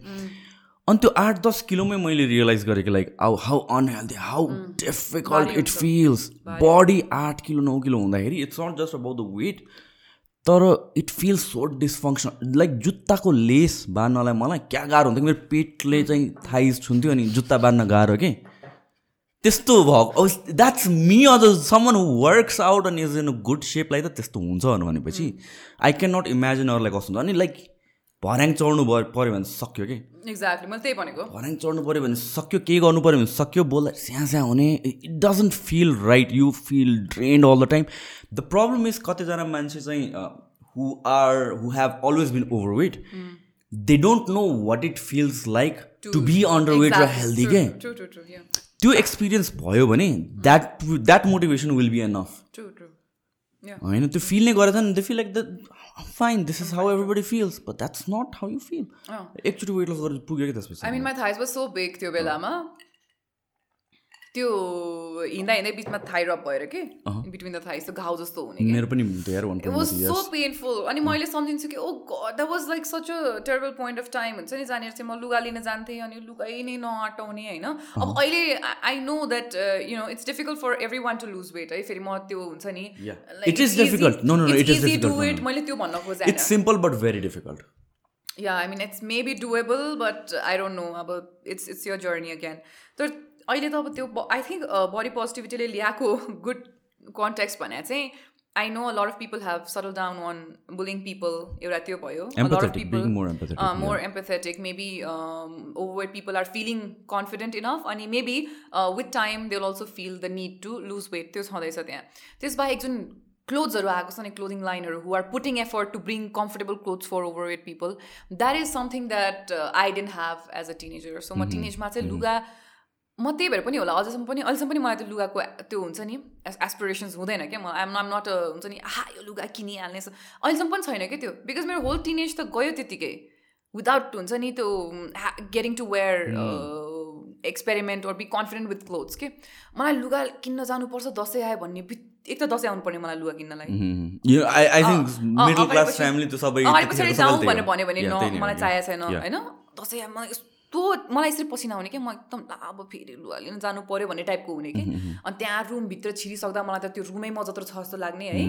B: अनि त्यो आठ दस किलोमै मैले रियलाइज गरेँ कि like how how unhealthy how difficult it feels body आठ किलो नौ किलो हुँदाखेरि it's not just about the weight तर it feels so dysfunction like जुत्ताको लेस बाँध्नलाई मलाई क्या गाह्रो हुन्थ्यो मेरो पेटले चाहिँ थाइज छुन्थ्यो अनि जुत्ता बाँध्न गाह्रो के? त्यस्तो भएको। द्याट्स मी अझ समन वर्क्स आउट अनि इज इन अ गुड सेपलाई त त्यस्तो हुन्छ भनेपछि आई क्यान नट इमेजिन अरूलाई कस्तो हुन्छ। अनि लाइक भर्याङ चढ्नु भयो पऱ्यो भने सक्यो कि?
A: एक्ज्याक्टली मैले त्यही भनेको।
B: भर्याङ चढ्नु पऱ्यो भने सक्यो केही गर्नु पऱ्यो भने सक्यो बोल्दा स्या स्या हुने it doesn't feel right you feel drained all the time the problem is कतिजना मान्छे चाहिँ who are who have always been overweight they don't know what it feels like to be underweight र हेल्दी के त्यो experience भयो भने that that motivation
A: will be enough
B: होइन त्यो फिल नै गरेछ नि त्यो feel like the fine this is how everybody feels but that's not how you feel. Oh. actually I mean
A: my thighs were so big Theobelama oh. त्यो हिँड्दा हिँड्दै बिचमा थाइ रप भएर के? बिट्विन द त्यो घाउ जस्तो हुने
B: मेरो पनि
A: वाज सो पेनफुल अनि मैले सम्झिन्छु कि ओ that was like such a terrible point of time हुन्छ नि? जहाँनिर चाहिँ म लुगा लिन जान्थेँ अनि लुगै नै नआटाउने होइन? अब अहिले I know that you know it's difficult for everyone to lose weight है? फेरि म त्यो हुन्छ नि. मैले त्यो भन्न खोजेँ
B: simple but very difficult
A: yeah I mean it's maybe doable but I don't know अब it's it's your journey again तर अहिले त अब त्यो आई थिङ्क बडी पोजिटिभिटीले ल्याएको गुड कन्ट्याक्स भने चाहिँ I know a lot of people have settled down on bullying people. एउटा त्यो भयो. A lot of
B: empathetic
A: people
B: being more empathetic
A: uh,
B: yeah.
A: more empathetic. Maybe um, overweight people are feeling confident enough, अनि maybe uh, with time they'll also feel the need to lose weight. त्यो छँदैछ त्यहाँ. त्यसबाहेक जुन क्लोथ्सहरू आएको छ नि clothing लाइनहरू who are putting effort to bring comfortable clothes for overweight people that is something that I didn't have as a teenager so म टिनेजमा चाहिँ लुगा म त्यही भएर पनि होला अझसम्म पनि अहिलेसम्म पनि मलाई त्यो लुगाको त्यो हुन्छ नि एसपिरेसन्स हुँदैन क्या। म आइम आम नट हुन्छ नि आहा यो लुगा किनिहाल्ने अहिलेसम्म पनि छैन क्या त्यो। बिकज मेरो होल टिनेज त गयो त्यतिकै। विदाउट हुन्छ नि त्यो getting to wear experiment or be confident with clothes के। मलाई लुगा किन्न जानुपर्छ दसैँ आयो भन्ने एक त दसैँ आउनु पर्ने मलाई लुगा किन्नलाई। पछाडि जाउँ भनेर भन्यो भने न मलाई चाहिएको छैन होइन? दसैँ मलाई यस्तो मलाई यसरी पसिना आउने क्या म एकदम अब फेरि लुगा लिन जानु पऱ्यो भन्ने टाइपको हुने कि? अनि त्यहाँ रुमभित्र छिरिसक्दा मलाई त त्यो रुमै म जत्रो छ जस्तो लाग्ने है।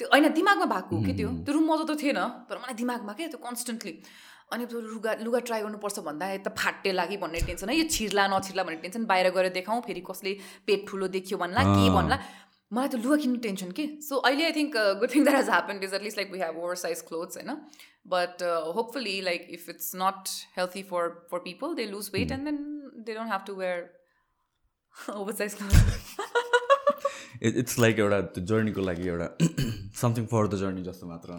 A: त्यो होइन दिमागमा भएको हो कि त्यो? त्यो रुम म जत्रो थिएन तर मलाई दिमागमा क्या त्यो कन्सटेन्टली अनि त्यो लुगा लुगा ट्राई गर्नुपर्छ भन्दा त फाटे लागि भन्ने टेन्सन है। यो छिर्ला नछिर्ला भन्ने टेन्सन बाहिर गएर देखाउँ फेरि कसले पेट ठुलो देखियो भन्ला के भन्ला। मलाई त लुगा किन्नु टेन्सन के? सो अहिले I think good thing that has happened is at least like we have oversize clothes होइन but hopefully like if it's not healthy for for people they lose weight and then they don't have to wear oversize cloth
B: it's like एउटा त्यो जर्नीको लागि एउटा something for the journey जस्तो मात्र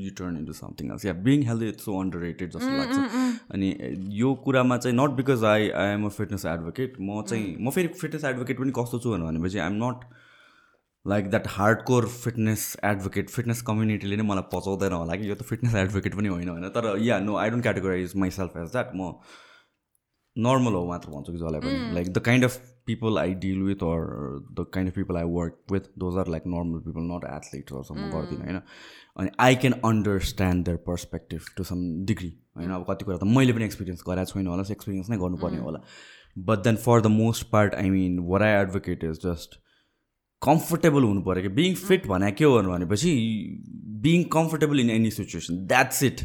B: you turn into something else yeah being healthy it's so underrated जस्तो लाग्छ। अनि यो कुरामा चाहिँ not because I I am a fitness advocate म चाहिँ म फेरि फिटनेस एडभोकेट पनि कस्तो छु भनेपछि I am not like that hardcore fitness advocate fitness कम्युनिटीले नै मलाई पचाउँदैन होला कि। यो त फिटनेस एडभोकेट पनि होइन होइन। तर yeah no I don't categorise myself as that म नर्मल हो मात्र भन्छु कि जसलाई पनि। Like the kind of people I deal with or the kind of people I work with those are like normal people not एथलिट्सहरूसम्म गर्दिनँ होइन। अनि I can understand their perspective to some degree होइन। अब कति कुरा त मैले पनि एक्सपिरियन्स गरेको छैन होला एक्सपिरियन्स नै गर्नुपर्ने होला। But then for the most part I mean what I advocate is just comfortable हुनु पऱ्यो कि बिङ फिट भने के हो भनेपछि being comfortable in any situation that's it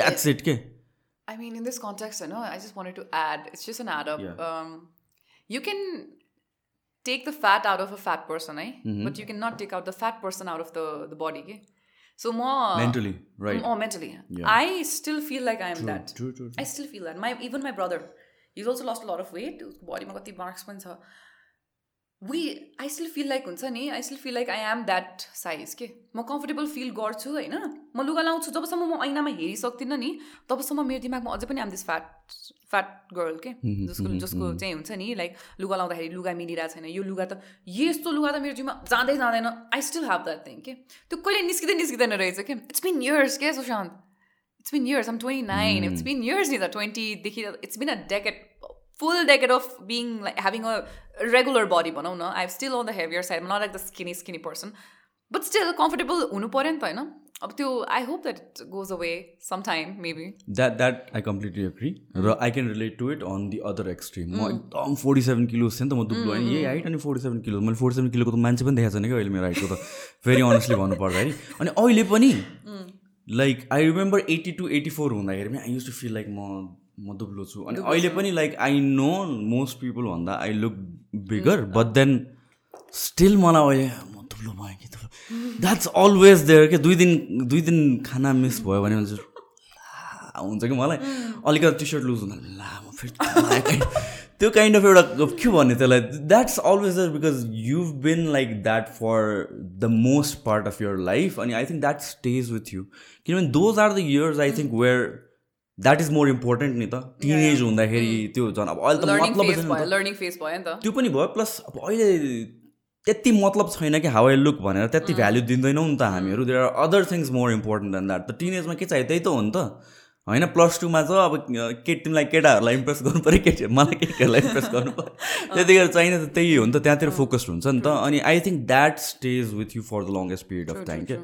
B: that's it के
A: I mean, in this context, I know I just wanted to add. It's just an add up.
B: Yeah.
A: Um, you can take the fat out of a fat person, eh?
B: Mm-hmm.
A: But you cannot take out the fat person out of the the body. Okay? So more
B: mentally right
A: Oh, mentally.
B: Yeah.
A: I still feel like I am that.
B: true, true,
A: I still feel that. My even my brother, he's also lost a lot of weight. Body ma kati marks We, I still feel like हुन्छ नि I still feel like I am that size के? म comfortable feel गर्छु होइन? म लुगा लाउँछु जबसम्म म ऐनामा हेरिसक्दिनँ नि तबसम्म मेरो दिमागमा अझै पनि आम दिस फ्याट फ्याट गर्ल के? जसको जसको चाहिँ हुन्छ नि लाइक लुगा लाउँदाखेरि लुगा मिलिरहेको छैन यो लुगा त यस्तो लुगा त मेरो जिउमा जाँदै जाँदैन I still have that thing के? त्यो कहिले निस्किँदै निस्किँदैन रहेछ के? इट्स बिन इयर्स के Sushant? It's been years um twenty nine it's been years नि त ट्वेन्टीदेखि it's been a decade full decade of being like having a regular body भनौँ न I still on the heavier side not like the skinny skinny person but still comfortable हुनु पऱ्यो नि त होइन अब त्यो I hope that it goes away some time maybe
B: that that I completely agree र I can relate to it on the other extreme म एकदम फोर्टी सेभेन किलोज थिएँ नि त म दुब्लो होइन यही हाइट अनि फोर्टी सेभेन किलो मैले फोर्टी सेभेन किलोको त मान्छे पनि देखाएको छैन कि अहिले मेरो हाइटको त भेरी अनेस्टली भन्नुपर्दाखेरि अनि अहिले पनि like I remember eighty two eighty four हुँदाखेरि पनि I use to feel like म म दुब्लो छु। अनि अहिले पनि like I know most people भन्दा I look bigger but then still मलाई अहिले म दुब्लो भएँ कि दुब्लो। द्याट्स अलवेज देयर के दुई दिन दुई दिन खाना मिस भयो भने चाहिँ हुन्छ कि मलाई? अलिकति टी सर्ट लुज हुँदा ला म फेरि त्यो काइन्ड अफ एउटा के भन्ने त्यसलाई that's always there because you been like that for the most part of your life अनि I think that stays with you किनभने those are the years I think where that is more important नि त. Teenage हुँदाखेरि त्यो झन् अब अहिले त मतलब
A: लर्निङ फेज भयो नि त।
B: त्यो पनि भयो प्लस अब अहिले त्यति मतलब छैन कि हाउ आई लुक भनेर त्यति भ्याल्यु दिँदैनौँ नि त हामीहरू। There are other things more important than that त टिनेजमा के चाहियो त्यही त हो नि त। होइन प्लस टूमा चाहिँ अब केट तिमीलाई केटाहरूलाई इम्प्रेस गर्नु पऱ्यो केटी मलाई केटीहरूलाई इम्प्रेस गर्नु पऱ्यो। त्यतिखेर चाहिने त त्यही हो नि त त्यहाँतिर फोकस्ड हुन्छ नि त। अनि I think that stays with you for the longest period of time क्या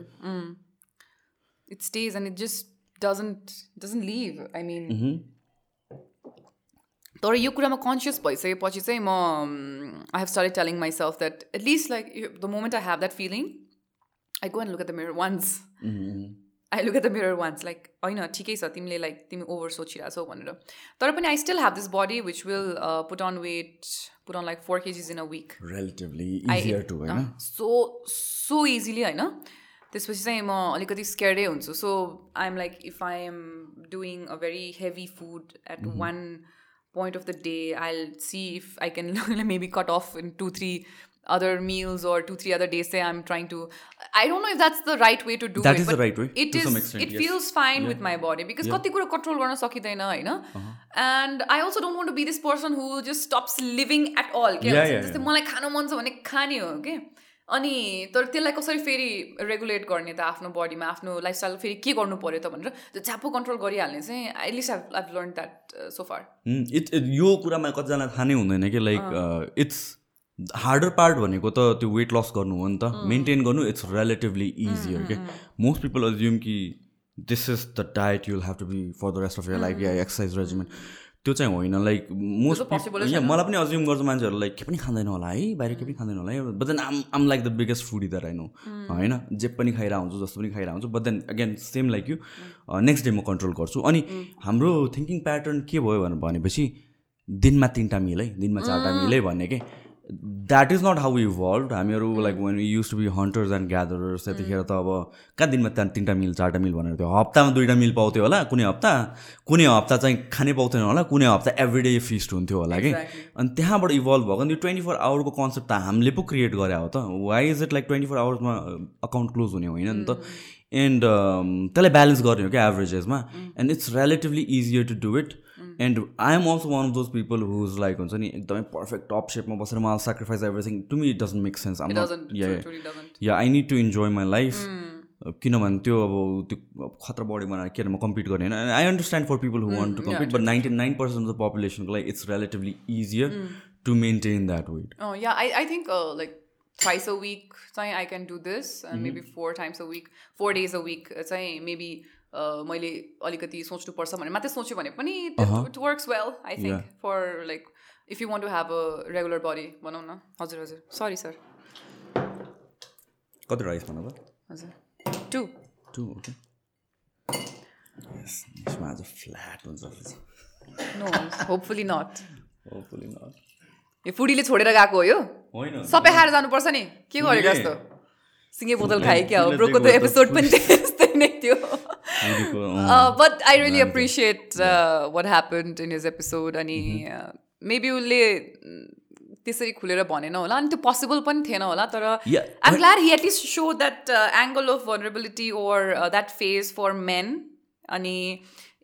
A: it stays and it just doesn't doesn't leave. I mean तर यो कुरामा कन्सियस भइसकेपछि चाहिँ म I have start telling myself that at least like the moment I have that feeling I go and look at the mirror once I look at the mirror once like होइन ठिकै छ तिमीले like तिमी over सोचिरहेछौ भनेर तर पनि I still have this body which will put on weight put on like four KGs in a week
B: relatively easier to होइन
A: so so easily होइन त्यसपछि चाहिँ म अलिकति स्केयर्डै हुन्छु so I am like if I am doing a very heavy food at one point of the day I see if I can maybe cut off in two three other meals or two three other days say i'm trying to i don't know if that's the right way to do
B: That
A: it
B: is the right way,
A: it
B: to
A: is
B: some extent,
A: it
B: yes.
A: feels fine with my body because
B: Yeah.
A: कति कुरो control गर्न सकिँदैन होइन and I also don't want to be this person who just stops living at all के
B: Yeah, yeah,
A: जस्तै
B: yeah.
A: मलाई खानु मन छ भने खाने हो कि अनि तर त्यसलाई कसरी फेरि रेगुलेट गर्ने त आफ्नो बडीमा आफ्नो लाइफस्टाइल फेरि के गर्नु पऱ्यो त भनेर त्यो झ्याप्पो कन्ट्रोल गरिहाल्ने चाहिँ at least I I learn that so
B: far it यो कुरामा कतिजना थाहा नै हुँदैन कि लाइक इट्स हार्डर पार्ट भनेको त त्यो वेट लस गर्नु हो नि त। मेन्टेन गर्नु इट्स रिलेटिभली इजियर के मोस्ट पिपल अज्युम कि this is the diet you'll have to be for the rest of your life yeah exercise regiment त्यो चाहिँ होइन लाइक मोस्ट यहाँ मलाई पनि अज्युम गर्छ मान्छेहरू लाइक के पनि खाँदैन होला है बाहिर के पनि खाँदैन होला है। But then um um like the biggest food either I know होइन? जे पनि खाइरहेको हुन्छु जस्तो पनि खाइरहेको हुन्छु but then again same like you next day म कन्ट्रोल गर्छु। अनि हाम्रो थिङ्किङ प्याटर्न के भयो भनेर भनेपछि दिनमा तिनवटा मिल है दिनमा चारवटा मिल है भन्ने के? That is not how evolve हामीहरू like when you to be hunters and gatherers त्यतिखेर त अब कहाँ दिनमा त्यहाँ तिनवटा मिल चारवटा मिल भनेर थियो? हप्तामा दुइटा मिल पाउँथ्यो होला कुनै हप्ता? कुनै हप्ता चाहिँ खानै पाउँथेन होला कुनै हप्ता एभ्री डे फिस्ट हुन्थ्यो होला कि. अनि त्यहाँबाट इभल्भ भएको यो ट्वेन्टी फोर आवरको कन्सेप्ट त हामीले पो क्रिएट गरे हो त। Why is it like twenty four आवर्समा account close हुने होइन नि त? एन्ड त्यसलाई ब्यालेन्स गर्ने हो क्या एभरेजेसमा and it's relatively easier to do it and I am also one of those people who's like हुन्छ नि एकदमै पर्फेक्ट टप सेपमा बसेर मलाई sacrifice everything to me it doesn't make sense
A: It doesn't.
B: Yeah
A: Truly, truly doesn't.
B: Yeah I need to enjoy my life किनभने त्यो अब त्यो खतरा बडी बनाएर के अरे म कम्पिट गर्ने होइन I understand for people who want to compete but ninety nine percent of the पपुलेसनको लागि it's relatively easier to maintain that weight
A: Oh yeah, I, I think uh, like twice a week चाहिँ I can do this and maybe four times a week, four days a week uh, चाहिँ maybe uh, मैले अलिकति सोच्नुपर्छ भने मात्रै सोच्यो भने पनि works well I think
B: Yeah.
A: for like if you want to have a regular body भनौँ न। हजुर हजुर। सरी सर
B: कति राइस भन त
A: हजुर टु
B: टु ओके यसमा आज फ्ल्याट हुन्छ
A: no hopefully not
B: hopefully not
A: यो फुडीले छोडेर गएको हो यो?
B: होइन।
A: सबै खाएर जानुपर्छ नि। के गरेको? जस्तो सिङ्गे बोतल खायो क्या हो ब्रोको त एपिसोड पनि त्यस्तै नै थियो I really appreciate uh, what happened in his episode. अनि मेबी उसले त्यसरी खुलेर भनेन होला अनि त्यो पोसिबल पनि थिएन होला तर
B: I'm
A: glad he at least saw that angle of vulnerability or that phase for men अनि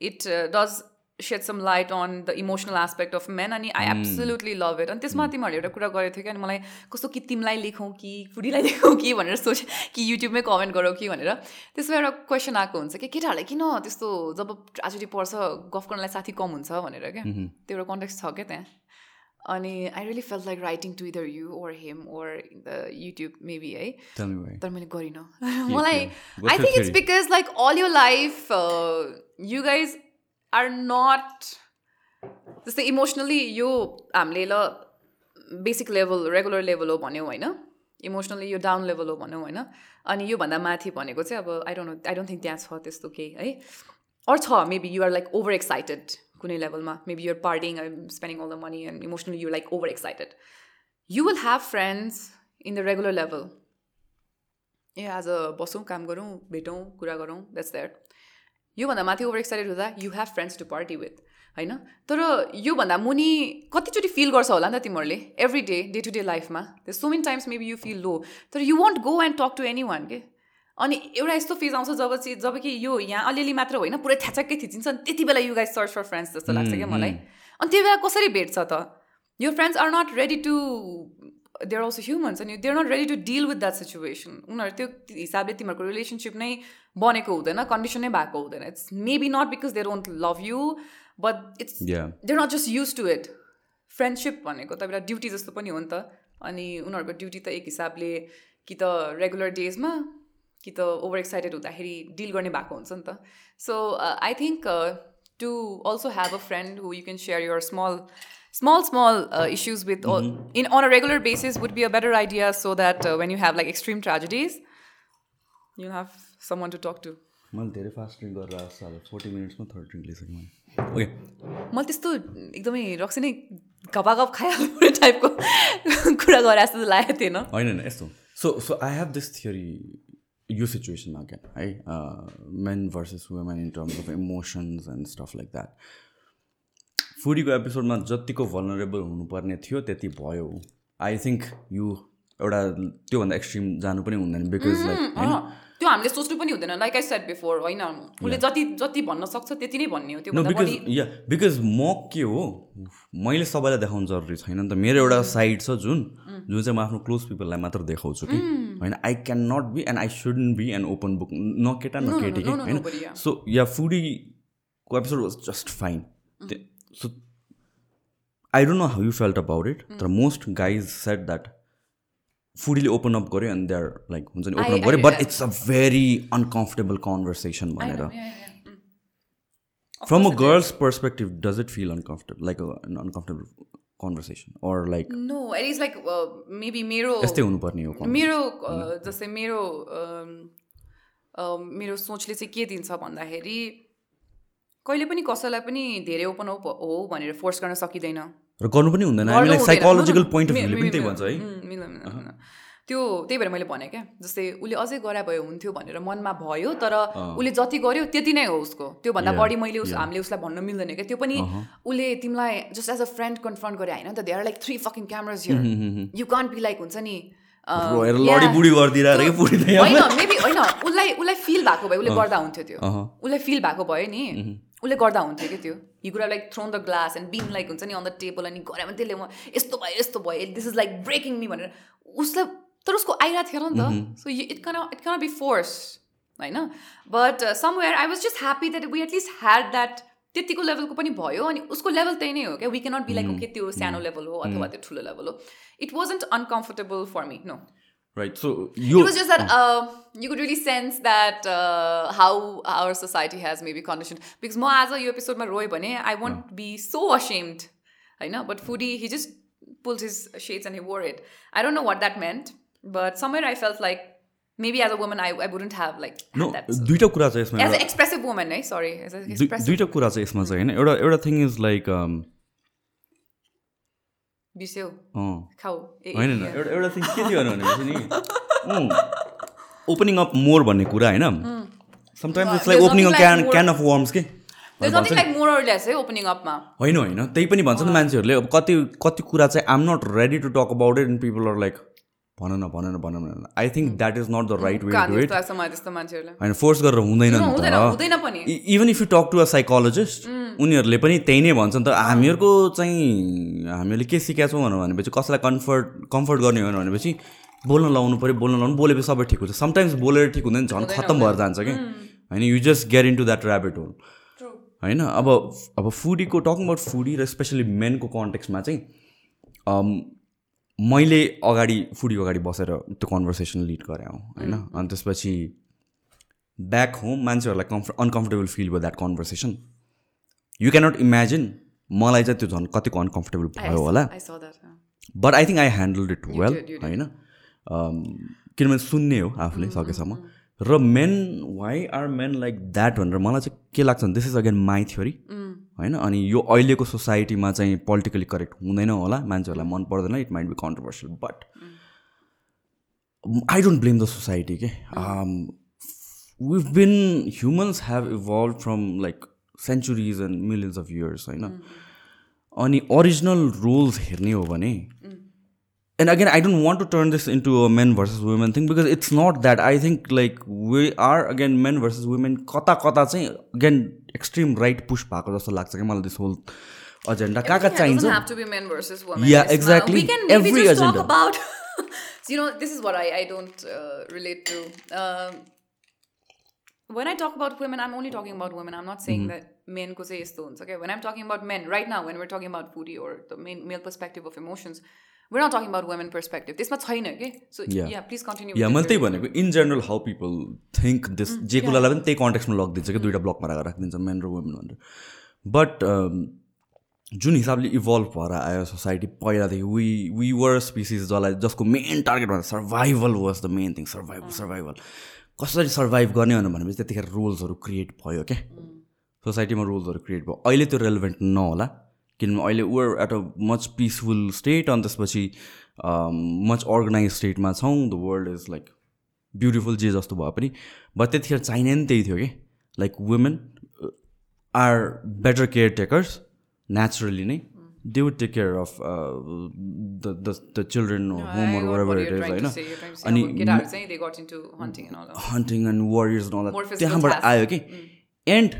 A: it does shed some light on the emotional aspect of men अनि आई एब्सोल्युटली लभ इट अनि त्यसमा तिमीहरूले एउटा कुरा गरेको थियो कि अनि मलाई कस्तो कि तिमीलाई लेखौँ कि फुडीलाई लेखौँ कि भनेर सोच कि युट्युबमै कमेन्ट गरौँ कि भनेर। त्यसमा एउटा क्वेसन आएको हुन्छ कि केटाहरूलाई किन त्यस्तो जब ट्राजेडी पर्छ गफ गर्नलाई साथी कम हुन्छ भनेर क्या। त्यो एउटा कन्टेक्स्ट छ क्या त्यहाँ। अनि I really feel like writing to either you or him or in the YouTube maybe है।
B: Tell me why.
A: तर मैले गरिनँ। मलाई I think
B: it's?
A: Because like all यो life you guys are not जस्तै इमोसनली यो हामीले ल बेसिक लेभल रेगुलर लेभल हो भन्यौँ होइन। इमोसनली यो डाउन लेभल हो भन्यौँ होइन। अनि योभन्दा माथि भनेको चाहिँ अब I don't I don't think त्यहाँ छ त्यस्तो केही है। अरू छ maybe you're like over excited कुनै लेभलमा maybe you're partying spending all the money and emotionally you like over excited you will have friends in the regular level ए आज बसौँ काम गरौँ भेटौँ कुरा गरौँ द्याट्स द्याट योभन्दा माथि ओभर एक्साइटेड हुँदा you have friends to party with होइन? तर योभन्दा मुनि कतिचोटि फिल गर्छ होला नि त तिमीहरूले every day day to day लाइफमा त्यो so many times maybe you feel low तर you won't go and talk to anyone के? अनि एउटा यस्तो फेज आउँछ जब चाहिँ जब कि यो यहाँ अलिअलि मात्र होइन पुरै थ्याचक्कै थिचिन्छ अनि त्यति बेला you guys search for friends जस्तो लाग्छ क्या मलाई। अनि त्यो बेला कसरी भेट्छ त? यो friends are not ready to they're also humans अनि they're not ready to deal with that situation उनीहरू त्यो हिसाबले तिमीहरूको रिलेसनसिप नै बनेको हुँदैन कन्डिसन नै भएको हुँदैन it's maybe not because they don't love you but it's
B: Yeah.
A: They're not just used to it friendship भनेको त एउटा ड्युटी जस्तो पनि हो नि त अनि उनीहरूको ड्युटी त एक हिसाबले कि त रेगुलर डेजमा कि त ओभर एक्साइटेड हुँदाखेरि डिल गर्ने भएको हुन्छ नि त so I think to also have a friend who you can share your small small small uh, issues with all, in on a regular basis would be a better idea so that uh, when you have like extreme tragedies you have someone to talk to.
B: मैले धेरै fast drink गरेर आएको अब forty मिनट्समा third drink लिइसकेँ मैले। Okay
A: मैले त्यस्तो एकदमै रक्सी नै गपागप खाइहाल्ने टाइपको कुरा गरे जस्तो लागेको थिएन।
B: होइन होइन यस्तो so so I have this theory यो सिचुएसनमा क्या है men versus women in terms of emotions and stuff like that फुडीको एपिसोडमा जतिको भलनरेबल हुनुपर्ने थियो त्यति भयो। आई थिङ्क यु एउटा त्योभन्दा एक्सट्रिम जानु पनि हुँदैन बिकज लाइक होइन?
A: त्यो हामीले सोच्नु पनि हुँदैन लाइक आई सेट बिफोर होइन? उसले जति जति भन्न सक्छ त्यति नै भन्ने हो त्यो
B: बिकज या बिकज म के हो मैले सबैलाई देखाउनु जरुरी छैन नि त। मेरो एउटा साइड छ जुन जुन चाहिँ म आफ्नो क्लोज पिपललाई मात्र देखाउँछु कि। होइन? I can not be and I shouldn't be an open book न केटा न केटी कि होइन? So yeah फुडीको episode was just fine so I don't know how you felt about it तर मोस्ट गाइज सेट द्याट फुडीले ओपन अप गऱ्यो and they are like हुन्छ नि ओपन अप गऱ्यो. But it's a very uncomfortable conversation भनेर। From a girl's perspective does it feel uncomfortable like uncomfortable conversation or like
A: no it is like maybe मेरो
B: यस्तै हुनुपर्ने हो
A: मेरो जस्तै मेरो मेरो सोचले चाहिँ के दिन्छ भन्दाखेरि कहिले पनि कसैलाई पनि धेरै ओपन अप हो भनेर फोर्स गर्न सकिँदैन।
B: र गर्नु पनि हुँदैन। हामीलाई साइकोलोजिकल पोइन्ट अफ भ्यूले पनि त्यही भन्छ है।
A: त्यो त्यही भएर मैले भने क्या जस्तै उसले अझै गरा भयो हुन्थ्यो भनेर मनमा भयो तर उसले जति गर्यो त्यति नै हो उसको। त्योभन्दा बढी मैले उस हामीले उसलाई भन्न मिल्दैन क्या। त्यो पनि उसले तिमीलाई just as a friend confront गरे होइन त? Are like three fucking cameras here you can't be like हुन्छ नि होइन मेबी होइन उसलाई उसलाई फिल भएको भयो उसले गर्दा हुन्थ्यो त्यो। उसलाई फिल भएको भयो नि। उसले गर्दा हुन्थ्यो कि त्यो? हि कुरा like thrown the glass and been like हुन्छ नि अन द टेबल अनि गऱ्यो भने त्यसले म यस्तो भयो यस्तो भयो this is like breaking me भनेर। उसलाई तर उसको आइरहेको थिएन नि त। So it can it can be force होइन? But somewhere I was just happy that we at least had that त्यतिको लेभलको पनि भयो अनि उसको लेभल त्यही नै हो क्या we cannot be like okay त्यो सानो लेभल हो अथवा त्यो ठुलो लेभल हो। It wasn't uncomfortable for me no
B: right so
A: you it was just that uh, you could really sense that uh, how our society has maybe conditioned because more as a you episode my roy bane i won't be so ashamed i know but foodie he just pulled his shades and he wore it i don't know what that meant but somewhere i felt like maybe as a woman i, I wouldn't have like
B: no दुईटा कुरा छ यसमा
A: as an expressive woman है sorry as an expressive
B: दुईटा कुरा छ यसमा चाहिँ हैन एउटा एउटा थिङ इज लाइक
A: बिस्यौ
B: खाऊ। होइन एउटा एउटा थिङ के थियो भनेपछि नि ओपनिङ अप मोर भन्ने कुरा होइन? Sometimes it's like opening can can of worms के? होइन होइन। त्यही पनि भन्छ नि मान्छेहरूले। अब कति कति कुरा चाहिँ I'm not ready to talk about it and people are like भन न भन न भन न I think that is not the right way to it होइन फोर्स गरेर हुँदैन नि त even if you talk to a psychologist उनीहरूले पनि त्यही नै भन्छ नि त हामीहरूको चाहिँ हामीले के सिकाएको छौँ भनेपछि कसैलाई कम्फर्ट कम्फर्ट गर्ने हो भनेपछि बोल्न लाउनु पऱ्यो बोल्न लाउनु बोलेपछि सबै ठिक हुन्छ। समटाइम्स बोलेर ठिक हुँदैन झन् खत्तम भएर जान्छ कि। होइन you just get into that rabbit hole होइन अब अब फुडीको टकिङ अबाउट फुडी र स्पेसली मेनको कन्टेक्समा चाहिँ मैले अगाडि फुडीको अगाडि बसेर त्यो कन्भर्सेसन लिड गरेँ होइन? अनि त्यसपछि ब्याक होम मान्छेहरूलाई कम्फर्ट अनकम्फर्टेबल फिल भयो that conversation you cannot imagine मलाई चाहिँ त्यो झन् कतिको अनकम्फर्टेबल भयो होला। But I think I handle it well होइन? किनभने सुन्ने हो आफूले सकेसम्म। र men why are men like that भनेर मलाई चाहिँ के लाग्छ भने this is again my theory होइन? अनि यो अहिलेको सोसाइटीमा चाहिँ पोलिटिकली करेक्ट हुँदैन होला। मान्छेहरूलाई मन पर्दैन। It might be controversial but I don't blame the society के we been humans have evolve from like centuries and millions of years होइन? अनि ओरिजिनल रुल्स हेर्ने हो भने And again I don't want to turn this into a men versus women thing because it's not that I think like we are again men versus women कता कता चाहिँ again extreme right पुस भएको जस्तो लाग्छ कि मलाई दिस होल एजेन्डा कहाँ कहाँ चाहिन्छ yeah exactly every agenda
A: you know this is what i i don't uh, relate to uh, when I talk about women, I'm only talking about women. I'm not saying mm-hmm. that men ko say okay? When I'm talking about men, right now, when we're talking about foodie or the main male perspective of emotions, we're not talking about women perspective. This much छैन? So yeah, yeah please continue.
B: Yeah, मैले त्यही भनेको in general how people think this जे कुरालाई पनि त्यही कन्टेक्समा लगिदिन्छ कि दुइटा ब्लकमा राखेर राखिदिन्छ मेन र वुमेन भनेर बट जुन हिसाबले इभल्भ भएर आयो सोसाइटी पहिलादेखि वी वी वर स्पिसिस जसलाई जसको मेन टार्गेट भन्दा survival was the main thing survival survival कसरी सर्भाइभ गर्ने भनेर भनेपछि त्यतिखेर रुल्सहरू क्रिएट भयो क्या सोसाइटीमा रुल्सहरू क्रिएट भयो अहिले त्यो रेलिभेन्ट नहोला किनभने अहिले we're at a much peaceful state अनि त्यसपछि मच अर्गनाइज स्टेटमा छौँ। The world is like beautiful जे जस्तो भए पनि। बट त्यतिखेर चाहिने नि त्यही थियो कि? Like women are better caretakers naturally नै। They would take care of the the children home होइन अनि हन्टिङ एन्ड वरियर्स त्यहाँबाट आयो कि एन्ड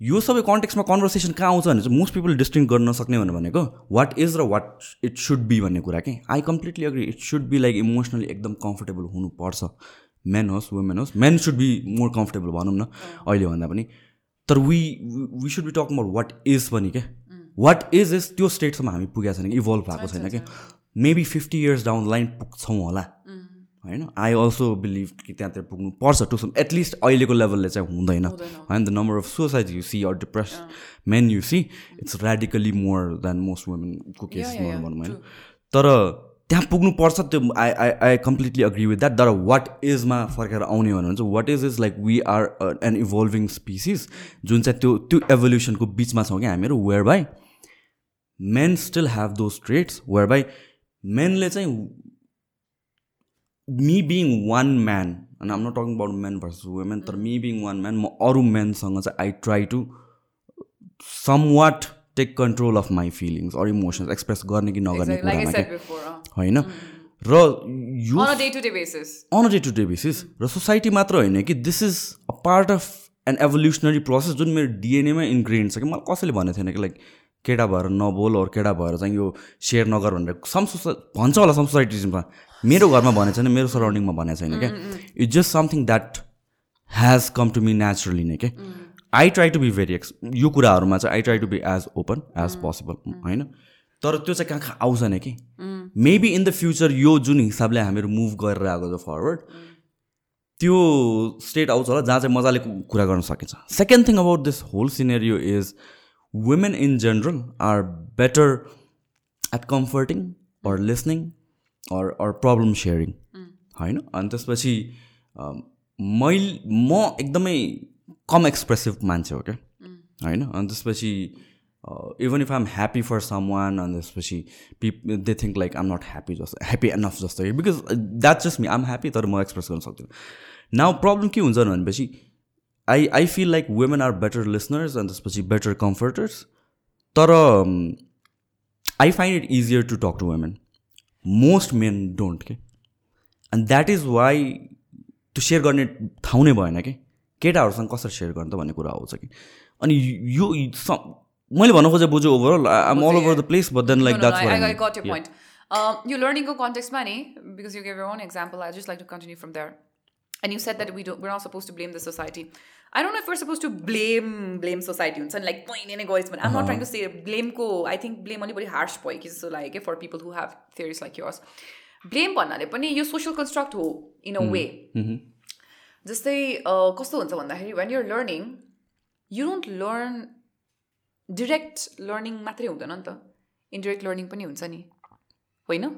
B: यो सबै कन्टेक्समा कन्भर्सेसन कहाँ आउँछ भने चाहिँ मोस्ट पिपल डिस्टिङ गर्न सक्ने भनेको वाट इज र वाट इट सुड बी भन्ने कुरा कि? I completely agree it should be like emotionally एकदम कम्फर्टेबल हुनुपर्छ। मेन होस् वुमेन होस् men should be more comfortable भनौँ न अहिले भन्दा पनि। तर we we should be talk about what is पनि क्या वाट इज इज त्यो स्टेटसम्म हामी पुगेको छैन कि इभल्भ भएको छैन क्या maybe fifty years down line पुग्छौँ होला। होइन? आई अल्सो बिलिभ कि त्यहाँतिर पुग्नु पर्छ टु सम एटलिस्ट अहिलेको लेभलले चाहिँ हुँदैन। होइन the number of suicide you see or depress men you see it's radically more than most वुमेनको केसमा भनौँ होइन तर त्यहाँ पुग्नुपर्छ त्यो I I I completely agree with that तर वाट इजमा फर्केर आउने भनेर चाहिँ what is is like we are an evolving species जुन चाहिँ त्यो त्यो एभोल्युसनको बिचमा छौँ कि हामीहरू whereby men still have those traits whereby मेनले चाहिँ मी बिङ वान म्यान अनि I'm not talking about men versus women तर मी बिङ वान म्यान म अरू मेनसँग चाहिँ I try to somewhat take control of my feelings or emotions express गर्ने कि नगर्ने कुरामा होइन र यो on a day to day basis र सोसाइटी मात्र होइन कि this is a part of an evolutionary process जुन मेरो डिएनएमा इन्ग्रिडियन्ट छ कि मलाई कसैले भनेको थिएन कि लाइक केटा भएर नबोल अरू केटा भएर चाहिँ यो सेयर नगर भनेर सम सोसा भन्छ होला सम सोसाइटिजमा मेरो घरमा भनेको छैन मेरो सराउन्डिङमा भनेको छैन क्या it's just something that has come to me naturally नै क्या I try to be very ex यो कुराहरूमा चाहिँ I try to be as open as possible होइन? तर त्यो चाहिँ कहाँ कहाँ आउँछ नै कि मेबी इन द फ्युचर यो जुन हिसाबले हामीहरू मुभ गरेर आएको छ फरवर्ड त्यो स्टेट आउँछ होला जहाँ चाहिँ मजाले कुरा गर्न सकिन्छ। Second thing about this whole scenario is women in general are better at comforting or listening or or problem sharing होइन अनि त्यसपछि मैले म एकदमै कम एक्सप्रेसिभ मान्छे हो क्या होइन अनि त्यसपछि even if I am happy for someone अनि त्यसपछि people they think like I'm not happy जस्तो ह्याप्पी एनफ जस्तो because that just me I'm happy तर म एक्सप्रेस गर्न सक्दिनँ नाउ प्रब्लम के हुन्छ भनेपछि I I feel like women are better listeners अनि त्यसपछि बेटर कम्फर्टर्स तर I find it easier to talk to women most men don't के एन्ड द्याट इज वाइ त्यो सेयर गर्ने ठाउँ नै भएन कि केटाहरूसँग कसरी सेयर गर्ने त भन्ने कुरा आउँछ कि अनि यो मैले भन्नु खोजेँ बुझ्यो overall I'm all over the place but then like that's
A: यो लर्निङको कन्टेक्समा नि because you gave your own example I just like to continue from there and you said that we don't we're not supposed to blame the society i don't know if we're supposed to blame blame society and like i'm not trying to say blame ko i think blame only very harsh boy so like for people who have theories like yours blame भन्नाले पनि यो social construct हो in a way जस्तै कस्तो हुन्छ भन्दाखेरि when you're learning you don't learn direct learning मात्रै हुँदैन नि त इन्डिरेक्ट लर्निङ पनि हुन्छ नि होइन